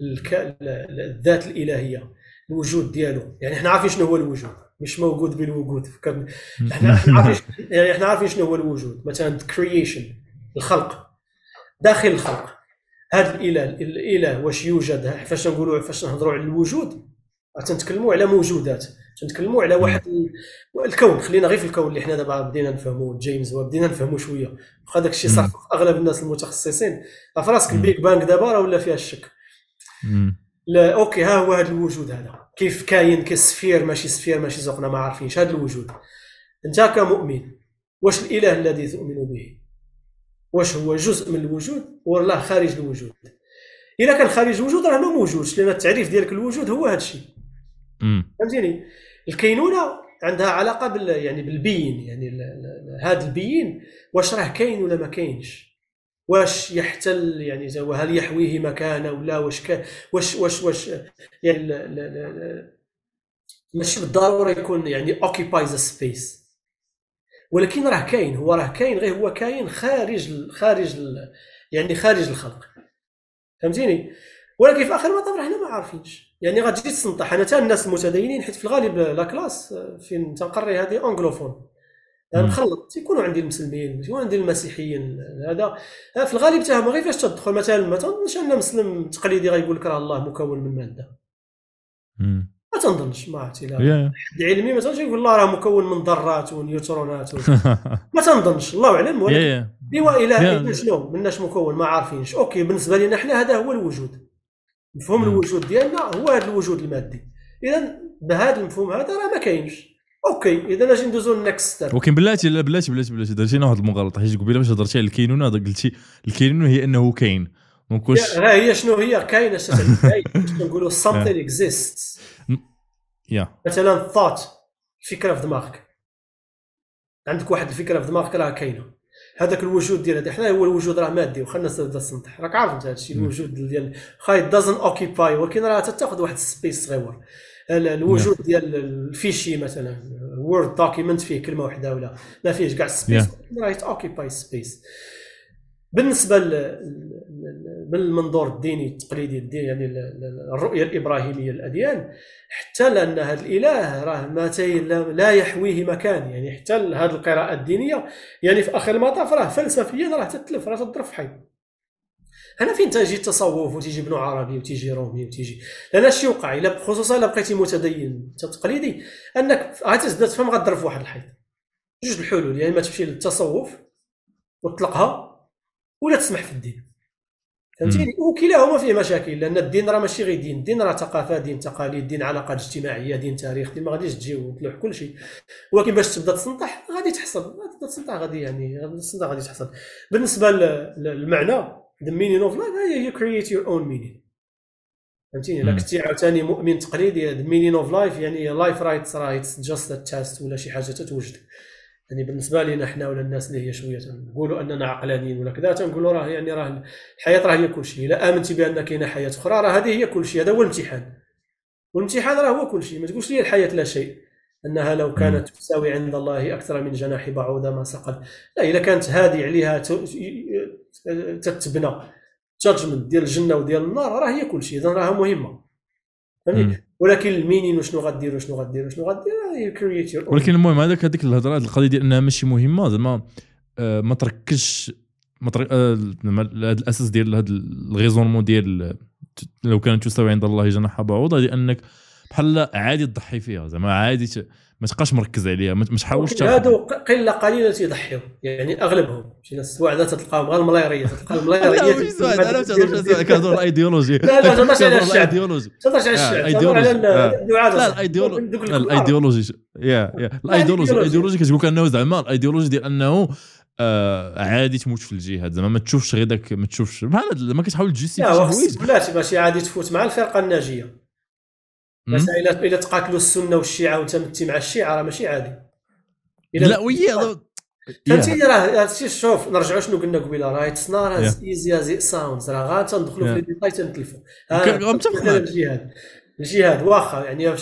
الذات الإلهية الوجود ديالو. يعني إحنا عارفين شنو هو الوجود. مش موجود بالوجود. فكرنا إحنا عارفين [LAUGHS] يعني إحنا عارفين شنو هو الوجود. مثلا كرييشن الخلق. داخل الخلق. هذا الإله الإله واش يوجد؟ فاش نقولوا فاش نهضروا على الوجود تنتكلموا على موجودات. تنتكلموا على واحد الكون خلينا غير في الكون اللي حنا دابا بدينا نفهموا جيمس وبدينا نفهموا شوية. واخا داك الشيء صح أغلب الناس المتخصصين. فراسك البيك بانك دابا راه ولا فيها الشك؟ لا okay ها هو هذا الوجود هذا. كيف كاين ك sphere ماشي sphere ماشي زقنا ما عارفينش. هذا الوجود. أنت كمؤمن واش الإله الذي تؤمن به؟ واش هو جزء من الوجود ولا خارج الوجود؟ اذا كان خارج الوجود راه ما موجودش لأن التعريف ديالك الوجود هو هذا الشيء فهمتيني؟ الكينونة عندها علاقة بال يعني بال being يعني هذا ال being واش راه كاين ولا ما كاينش؟ واش يحتل؟ يعني وهل يحويه مكانه ولا واش واش واش واش يعني ماشي بالضرورة يكون يعني a space. ولكن راه كاين هو راه كاين غير هو كاين خارج خارج يعني خارج الخلق. فهمتيني؟ ولكن في آخر المطاف حنا ما عارفينش. يعني غتجي تسنطح. أنا حتى الناس المتدينين حيت في الغالب la classe فين تنقري هذه anglophone مخلط. تيكونوا عندي المسلمين تيكونوا عندي المسيحيين هذا. في الغالب تاهم غير فاش تدخل. مثلا ما تنظنش ان مسلم تقليدي غيقول لك راه الله مكون من مادة. ما تنظنش ما عرفتي لا حد علمي مثلا يقول الله راه مكون من ذرات ونيوترونات. [LAUGHS] ما تنظنش. الله أعلم ولكن ايوا إلى شنو؟ مناش مكون ما عارفينش. أوكي بالنسبة لنا حنا هذا هو الوجود. مفهوم الوجود ديالنا هو هذا الوجود المادي. إذا بهذا المفهوم هذا راه ما كاينش. أوكي إذا أجي ندوزو للنكست ستيب ولكن بلاتي لا بلاتي بلاتي بلاتي. درتينا واحد المغالطه حيت قبيلة باش هضرتي على الكينونه قلتي الكينونه هي أنه كاين. دونك واش هي شنو هي؟ كاين [LAUGHS] نقولوا something exists. يا مثلا ثوت فكره في دماغك. عندك واحد الفكرة في دماغك راه كاينة. هذاك الوجود ديال حنا هو الوجود راه مادي وخلنا تبدا تسنطح راك عارف انت هذا الشيء الوجود ديال خاي دازن اوكيباي ولكن راه تاخذ واحد السبيس صغير الوجود نعم. ديال ال fichier مثلا Word document فيه كلمة واحدة ولا ما فيهش كاع space راه occupy space بالنسبة من المنظور الديني التقليدي الديني يعني الرؤية الإبراهيمية للاديان حتى لأن هذا الإله راه ما لا يحويه مكان يعني حتى هذه القراءة الدينية يعني في آخر المطاف راه فلسفيا راه تتلف راه تضرب في حي هنا فين تجي التصوف وتيجي ابن عربي وتيجي رومي وتيجي لأن اش يوقع إلا خصوصا إلا بقيتي متدين تقليدي أنك غتزيد تفهم غضرب في واحد الحيط. جوج الحلول يعني ما تمشي للتصوف وتطلقها ولا تسمح في الدين. فهمتيني؟ وكلاهما فيه مشاكل لأن الدين راه ماشي غير دين. الدين راه ثقافة دين تقاليد دين علاقات اجتماعية دين تاريخ دين ما غاديش تجي وتلوح كل شيء. ولكن باش تبدا تسنطح غادي تحصل. تبدا تسنطح غادي يعني تسنطح غادي تحصل. بالنسبة للمعنى the meaning of life هي you create your own meaning. فهمتيني؟ الا كنتي عاوتاني مؤمن تقليدي the meaning of life يعني life right راه it's just test ولا شي حاجة تتوجد. يعني بالنسبة لنا حنا ولا الناس اللي هي شوية نقولوا أننا عقلانيين ولا كذا تنقولوا راه يعني راه الحياة راه هي كل شيء. الا آمنتي بان كاينة حياة أخرى راه هذه هي كل شيء هذا هو الامتحان. والامتحان راه هو كل شيء ما تقولش لي الحياة لا شيء. أنها لو كانت تساوي عند الله أكثر من جناح بعوضة ما سقط. لا إذا كانت هذه عليها تتبنى judgment ديال الجنة وديال النار راه هي كل شيء اذا راها مهمة. ولكن ال meaning وشنو غدير وشنو غدير وشنو غدير؟ create ولكن المهم هذاك هذيك الهضره القضية ديال انها ماشي مهمه زعما آه، ما تركزش هذا الأساس ديال هذا ال raisonnement ديال لو كانت تساوي عند الله جناح بعوضة لأنك بحال عادي تضحي فيها زعما عادي ما تبقاش مركز عليها ما تحاولش هادو قلة قليلة تيضحيو يعني أغلبهم. شي ناس سواعده تلقاهم غير الملايرية. تلقى [LAUGHS] الملايرية. لا أنا ما تهضرش كنهضر الايديولوجي. لا لا ما تهضرش على الشعب. الايديولوجي. تهضرش على الشعب. على الدعاة لا الايديولوجي الايديولوجي. يا يا. الايديولوجي الايديولوجي. كتقول لك انه زعما الايديولوجي ديال انه آه عادي تموت في الجهاد. زعما ما تشوفش غير داك ما تشوفش. بحال ما كتحاول تجيسي لا بلاتي ماشي عادي تفوت مع الفرقة الناجية. بس الا الا تقاتلوا السنة والشيعة وانت متي مع الشيعة راه ماشي عادي. لا oui فهمتيني راه شوف نرجعوا شنو قلنا قبيلة راه it's not as easy as it sounds راه غا تندخلوا في الديتاي تنتلفوا. الجهاد الجهاد واخا يعني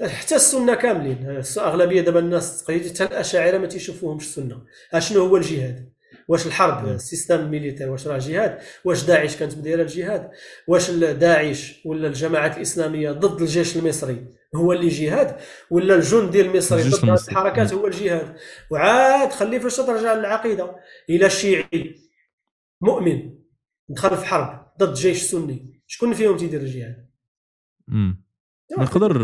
حتى السنة كاملين. أغلبية دابا الناس حتى الأشاعرة ما تيشوفوهمش السنة. أشنو هو الجهاد؟ واش الحرب ال système militaire واش راه جهاد؟ واش داعش كانت مديرة الجهاد واش داعش ولا الجماعات الإسلامية ضد الجيش المصري هو اللي جهاد؟ ولا الجندي المصري ضد الحركات هو الجهاد وعاد خلي فاش ترجع للعقيده إلى الشيعي مؤمن دخل في حرب ضد جيش سني شكون فيهم تيدير الجهاد؟ نقدر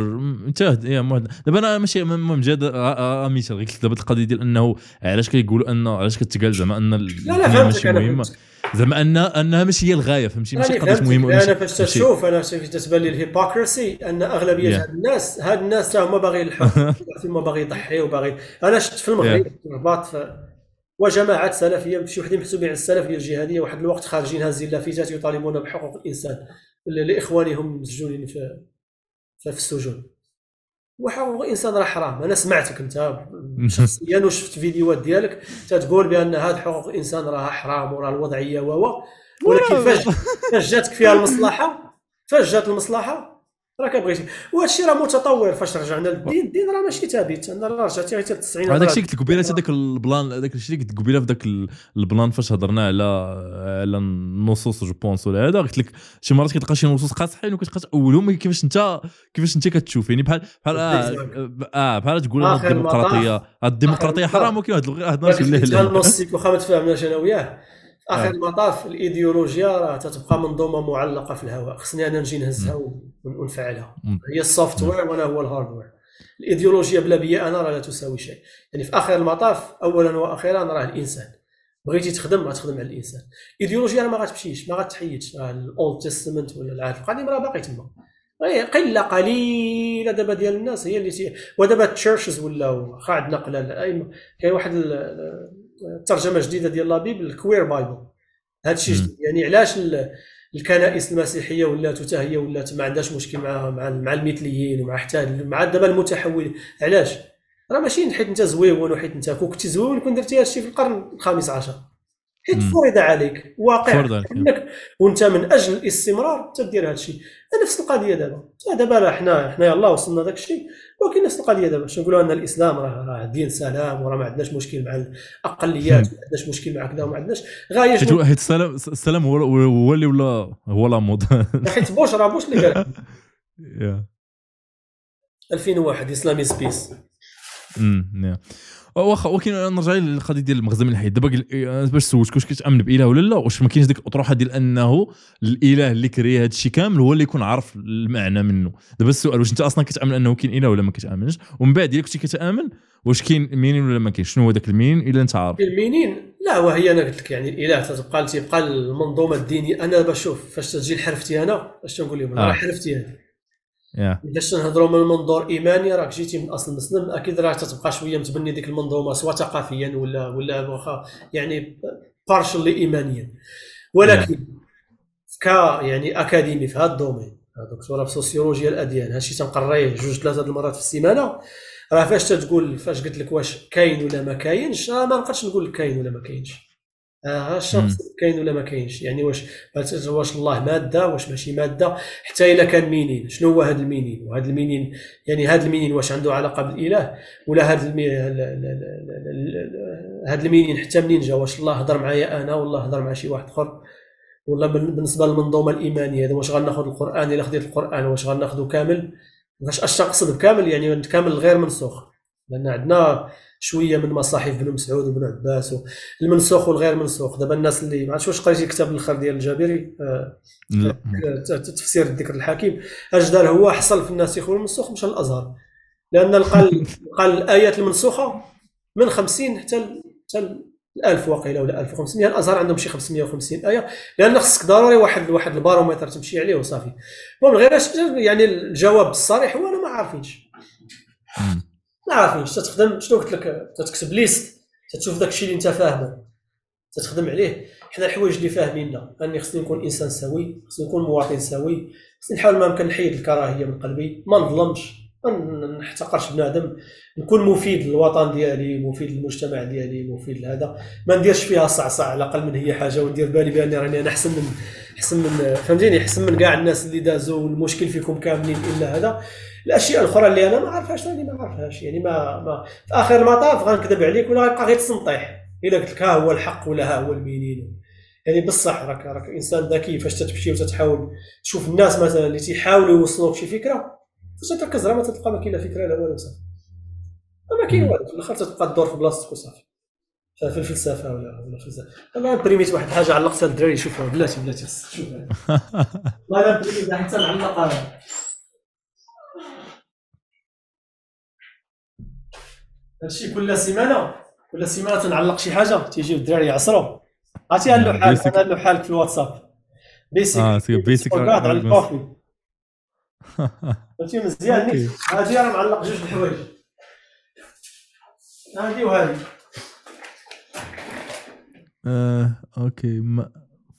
انت يا دابا أنا ماشي المهم جاد اميتال غير دابا القضية ديال إنه علاش كيقولوا ان علاش كتقال زعما إن لا لا ماشي مهمة. زعما إن إنها ماشي هي الغاية فهمتي؟ ماشي قضية مهمة أنا فاش تشوف أنا تتبان لي الهيبوكراسي أن أغلبية هاد الناس هاد الناس راهم باغي الحكم [LAUGHS] ما باغي يضحي وباغي. أنا شفت في المغرب في الرباط وجماعات سلفية شي وحدين محسوبين على السلفية الجهادية واحد الوقت خارجين هازين لافتات يطالبون بحقوق الإنسان. لإخوانهم مسجونين في في السجون. وحقوق الإنسان راه حرام. أنا سمعتك أنت شخصيا وشفت فيديوهات ديالك. تتقول بأن هذه حقوق الإنسان راها حرام وراه الوضعية و ولكن فاش فاش جاتك فيها المصلحة؟ فاش جات المصلحة؟ راك بغيتي وهذا الشيء راه متطور فاش رجعنا للدين. الدين راه ماشي ثابت. أنا راه رجعتي غير 90 هذاك الشيء قلت قبيلة هذاك البلان هذاك الشيء قلت قبيلة في ذاك البلان فاش هضرنا على على النصوص je pense ولا هذا. قلت لك شي مرات كتلقى شي نصوص قاصحين وكتبقى تاولهم كيفاش انت كيفاش أنت كتشوف. يعني بحال بحال آه, آه بحال تقول الديمقراطية. الديمقراطية حرام ولكن هاد الهضره لا النص واخا ما تفاهمناش أنا وياه آخر المطاف الإيديولوجيا راه تتبقى منظومة معلقة في الهواء. خصني أنا نجي نهزها ونفعلها. هي ال software وأنا هو ال hardware. الإيديولوجيا بلا بيا أنا راه لا تساوي شيء. يعني في آخر المطاف اولا وأخيرا راه الإنسان. بغيتي تخدم غتخدم على الإنسان. الايديولوجيا راه ما غتمشيش ما غتحيدش ال Old Testament ولا العهد القديم راه باقي تما. قلة قليلة دابا ديال الناس هي اللي ودابا ال churches ولاو واخا عندنا قلال كاين واحد ترجمة جديدة ديال la Bible ال Queer Bible هذا الشيء جديد. يعني علاش الكنائس المسيحية ولات حتى هي ولات ما عندهاش مشكل مع مع, مع المثليين ومع حتى مع دابا المتحولين؟ علاش؟ راه ماشي حيت انت زويون وحيت انت كون كنتي زويون كون درتي هادشي في القرن الخامس عشر. حيت فرض عليك واقع. انك وانت من أجل الاستمرار تدير هذا الشيء. نفس القضية دابا. دابا حنا حنا يلاه وصلنا داك الشيء. ولكن نفس القضية دابا. باش نقولوا؟ أن الإسلام راه راه دين سلام وراه ما عندناش مشكل مع الأقليات ما عندناش مشكل مع كذا وما عندناش. غاية حيت السلام السلام هو هو اللي ولا هو la mode. [LAUGHS] حيت بوش راه بوش اللي قال. 2001 Islam is peace واخا ولكن نرجع للقضية ديال المغزى من الحياة دابا باش سولتك واش كتامن بإله ولا لا؟ واش ما كاينش ديك الأطروحة ديال أنه الإله اللي créé هذا الشيء كامل هو اللي يكون عارف المعنى منه. دابا السؤال واش أنت أصلا كتأمن أنه كاين إله ولا ما كتأمنش؟ ومن بعد إلا كنتي كتأمن واش كاين meaning ولا ما كاينش شنو هو ذاك ال meaning إلا أنت عارف؟ ال meaning لا وهي أنا قلت لك يعني الاله تبقى تبقى المنظومة الدينية. أنا بشوف فاش تجي حرفتي أنا اش تنقول لهم آه. حرفتي هذه. باش تنهضروا من منظور ايماني راك جيتي من اصل مسلم أكيد راك تتبقى شوية متبني ديك المنظومه سواء ثقافيا ولا ولا واخا يعني partially ايمانيا ولكن ك يعني اكاديمي في هذا ال domaine دكتوره في سوسيولوجيا الاديان هادشي تنقريه جوج ثلاثة المرات في السيمانه راه فاش تتقول فاش قلت لك واش كاين ولا ما كاينش راه ما نقدرش نقول لك كاين ولا ما كاينش ها الشخص كاين ولا ما كاينش؟ يعني واش واش الله مادة واش ماشي مادة؟ حتى إلا كان meaning شنو هو هذا ال meaning وهذا ال meaning يعني هذا ال meaning واش عنده علاقة بالإله؟ ولا هذا هذا ال meaning حتى منين جا؟ واش الله هضر معايا أنا والله هضر مع شي واحد آخر؟ ولا بالنسبة للمنظومة الإيمانية هذا واش غناخذ القرآن؟ إلا خديت القرآن واش غناخذه كامل؟ واش أش تقصد بكامل؟ يعني كامل غير منسوخ. لأن عندنا شوية من مصاحف بن مسعود وبن عباس المنسوخ والغير منسوخ. دابا الناس اللي ما عرفتش واش قريتي الكتاب الآخر ديال الجابري؟ آه، تفسير الذكر الحكيم اش دار هو حصل في الناسخ والمنسوخ مشى للأزهر. لأن قال [LAUGHS] قال الآيات المنسوخة من 50 حتى حتى 1000 واقيلا ولا 1500 الأزهر عندهم شي 550 آية. لأن خصك ضروري واحد واحد البارومتر تمشي عليه وصافي. المهم غير يعني الجواب الصريح هو أنا ما عارفينش. ما عارفينش تخدم شنو قلت لك تكتب ليست تشوف داك الشيء اللي انت فاهمه تخدم عليه. حنا الحوايج اللي فاهميننا اني خصني نكون إنسان سوي خصني نكون مواطن سوي خصني نحاول ما يمكن نحيد الكراهية من قلبي ما نظلمش ما نحتقرش بنادم نكون مفيد للوطن ديالي مفيد للمجتمع ديالي مفيد لهذا. ما نديرش فيها صعصع على الأقل من هي حاجة وندير بالي بأني راني أنا أحسن من أحسن من فهمتيني؟ أحسن من كاع الناس اللي دازوا والمشكل فيكم كاملين إلا هذا. الأشياء الأخرى اللي أنا ما عارفهاش راني ما عارفهاش يعني ما, ما في آخر المطاف غنكذب عليك ولا غيبقى غير تسنطيح إلا قلت لك ها هو الحق ولا ها هو المنين. يعني بصح راك راك إنسان ذكي فاش تمشي وتتحاول تشوف الناس مثلا اللي تيحاولوا يوصلوك شي فكرة فاش تركز راه ما تلقى ما كاين لا فكرة لا والو صافي. ما كاين والو في الآخر تبقى تدور في بلاصتك وصافي. في الفلسفة ولا ولا الفلسفة. أنا بريميت واحد الحاجة علقتها الدراري يشوفها بلاتي بلاتي شوف [LAUGHS] ما أنا بريميت حتى نعلق هادشي كل سيمانة كل سيمانة تنعلق شي حاجة تيجيو الدراري يعصروا عرفتي له حالك له حالك في الواتساب. بيسك آه بيسك على الكوفي. [LAUGHS] فهمتي؟ مزيان. هادي راه معلق جوج الحوايج. هادي وهادي. آه أوكي. ما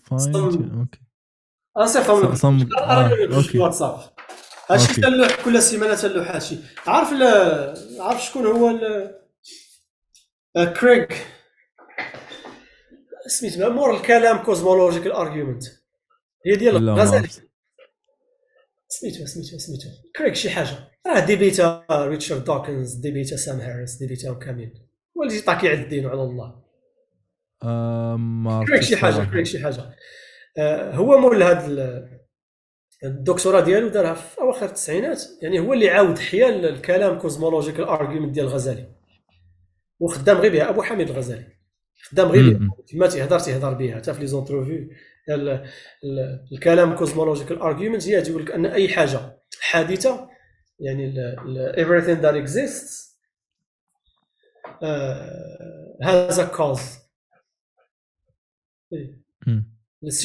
فاين أوكي. اصيفطهم لك صم... آه. أوكي. هادشي تلوح كل سيمانة تلوح هادشي. عارف ل... عارف شكون هو ال... آه، كريغ سميتو مول ال Kalam cosmological argument هي ديال الغزالي سميتو سميتو سميتو Craig شي حاجة. راه ديبيتا Richard Dawkins ديبيتا Sam Harris ديبيتا كامل واللي طاكي على الدين وعلى الله. ما Craig شي حاجة Craig شي حاجة. آه هو مول هذا الدكتوراه ديالو دارها في أواخر التسعينات يعني هو اللي عاود حيا ال Kalam cosmological argument ديال الغزالي. وخدام غير بها أبو حامد الغزالي. خدام غير بها. كما تيهضر تيهضر بها. حتى في les entrevues الكلام cosmological argument هي تقول لك أن أي حاجة حادثة يعني everything that exists uh, has a cause.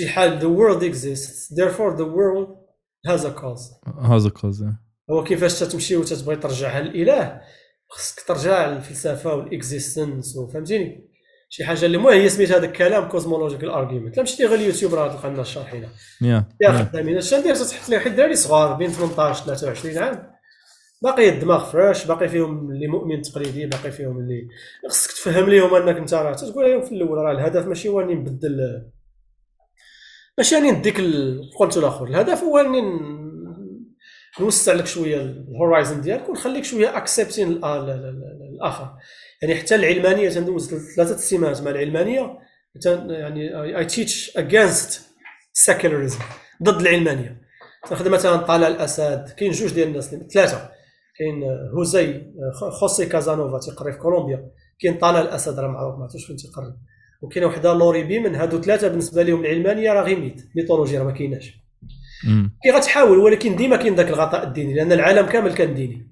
حال the world exists. Therefore the world a cause has a cause هو كيفاش تمشي وتتبغي ترجعها للإله؟ خصك ترجع للفلسفة وال existence وفهمتيني شي حاجة اللي المهم هي سميت هذا الكلام cosmological argument لا مشيتي غير اليوتيوب راه تلقى لنا الشرحينه يا خدامين اش ندير تحط لي واحد الدراري صغار بين 18 23 عام. باقي الدماغ fresh باقي فيهم اللي مؤمن تقليدي باقي فيهم اللي خصك تفهم لهم أنك أنت راه تقول لهم في الأول راه الهدف ماشي هو اني نبدل ماشي اني نديك قلت الآخر. الهدف هو إني نوسع لك شوية ال horizon ديالك ونخليك شوية accepting الآخر. يعني حتى العلمانية تندوز ثلاثة السمات مع العلمانية يعني I teach against secularism ضد العلمانية. تاخذ مثلا طلال الأسد كاين جوج ديال الناس ثلاثة. كاين هوزي خوسي كازانوفا تيقري في كولومبيا. كاين طلال الأسد راه معروف ما عرفتش فين تيقري. وكاينه وحده لوري بيمن هادو ثلاثة بالنسبة لهم العلمانية راه غير myth. mythology راه ما كايناش. كي غتحاول ولكن ديما كاين ذاك الغطاء الديني لأن العالم كامل كان ديني.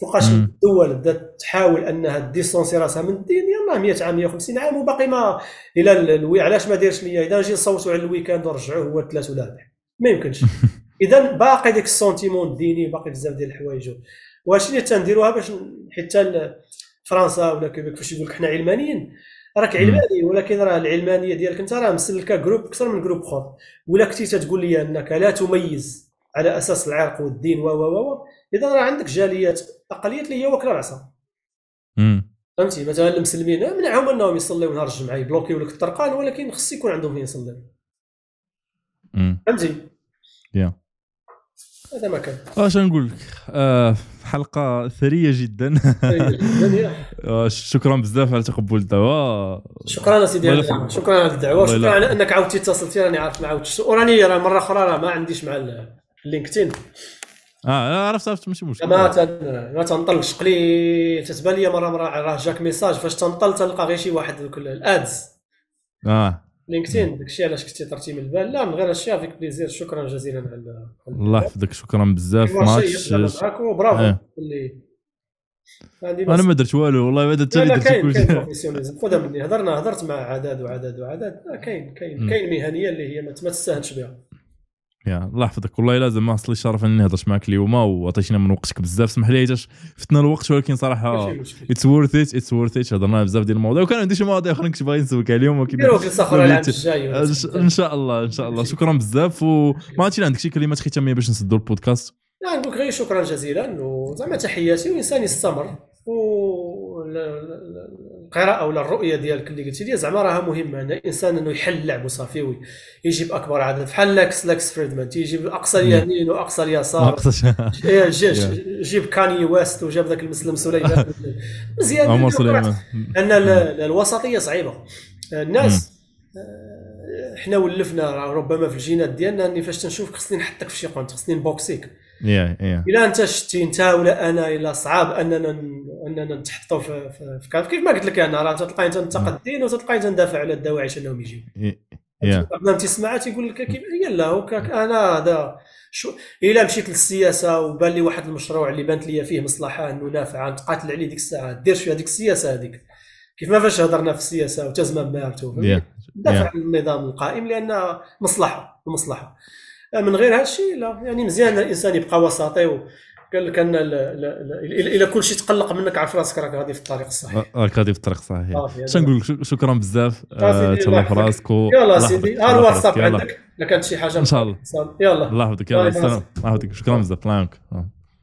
فوقاش الدول بدات تحاول أنها dissocier راسها من الدين يلاه 100 عام 150 عام وباقي ما إلى الوي علاش ما دايرش ليا إذا نجي نصوتوا على ال weekend ونرجعوه هو الثلاث ولا الاربع ما يمكنش. [LAUGHS] إذا باقي ديك ال sentiment الديني باقي بزاف ديال الحوايج. وهادشي اللي تنديروها باش حتى فرنسا ولا كيبيك فاش يقول لك حنا علمانيين؟ راك علماني ولكن راه العلمانية ديالك انت راه مسلكة group أكثر من group أخر. ولا كنتي تقول لي أنك لا تميز على أساس العرق والدين و و و إذا راه عندك جاليات أقليات اللي هي واكله العصا فهمتي؟ مثلا المسلمين منعهم أنهم يصليو نهار الجمعة يبلوكيو لك الطرقان ولكن خص يكون عندهم فين يصليو فهمتي؟ هذا ما كان. اش نقول لك؟ آه حلقة ثرية جدا. [LAUGHS] آه، شكرا بزاف على تقبل الدعوة. شكرا سيدي شكرا على الدعوة. شكرا على أنك عاودتي اتصلتي راني عارف ما عاودتش. وراني راه مرة أخرى راه ما عنديش مع ال LinkedIn آه عرفت عرفت ماشي مشكل. ما تن... ما تنطلش قلي تتبان لي مرة مرة راه جاك message. فاش تنطل تلقى غير شي واحد ال ads. آه. LinkedIn داكشي علاش كنتي طرتي من البال. لا من غير هادشي avec plaisir. شكرا جزيلا على الله يحفظك. شكرا بزاف ماتش معاك وبرافو. آه. اللي أنا ما درت والو. والله ما درت درت كلشي professionnalisme خذها مني. هضرنا هضرت مع عدد وعدد وعدد كاين كاين كاين مهنية اللي هي ما تستاهلش بها. يا الله يحفظك والله لازم ما حصل لي الشرف إني هضرت معك اليوم وعطيتينا من وقتك بزاف. سمح لي حيتاش فتنا الوقت ولكن صراحة it's worth it it's worth it هضرنا بزاف ديال المواضيع. وكان عندي شي مواضيع أخرين كنت باغي نسولك عليهم ولكن نديرو جلسه أخرى العام الجاي إن شاء الله إن شاء الله. شكرا بزاف. وما عرفتش عندك شي كلمات ختامية باش نسدوا البودكاست؟ لا نقول لك غير شكرا جزيلا وزعما تحياتي وانسان يستمر و القراءه ولا الرؤيه ديالك. اللي قلتي لي زعما راها مهمة. ان الانسان إنه يحل اللعب وصافي ويجيب أكبر عدد. بحال ليكس ليكس فريدمان. تيجيب أقصى اليمين وأقصى اليسار. [LAUGHS] إيه، [LAUGHS] جيب كاني ويست وجاب ذاك المسلم سليمان. [LAUGHS] مزيان. عمر سليمان. ان ال- ال- الوسطية صعيبة. الناس آه، حنا ولفنا ربما في الجينات ديالنا إني فاش تنشوفك خصني نحطك في شي قنت خصني نبوكسيك. يا يا الا أنت شتي أنت ولا أنا إلا صعاب أننا أننا نتحطوا في, في, كيف ما قلت لك أنا راه تلقاني تنتقد وتلقاني تندافع على الدواعش انهم يجيو. ما تسمع تيقول لك كيف هي لا هو كاك أنا هذا شو إلا مشيت للسياسة وبان لي واحد المشروع اللي بانت لي فيه مصلحة انه نافعه نتقاتل عليه ديك الساعة. دير شوية هذيك السياسة هذيك. كيف ما فاش هضرنا في السياسة وتزمم مارتو يا دافع عن النظام القائم لأن مصلحه المصلحه من غير هذا الشيء لا. يعني مزيان الإنسان يبقى وسطي وقال لك أن ال- ال- ال- الا كل شيء تقلق منك عرف راسك راك غادي في الطريق الصحيح. راك غادي في الطريق الصحيح. صافي، هذا اش نقول؟ لك شكرا بزاف. آه، تهلا في. راسك يلا سيدي. ها الواتساب. عندك. الا كانت شي حاجة إن شاء الله. يلا. الله يحفظك. يلا السلام bye. الله يحفظك. شكرا بزاف. الله يعاونك آه.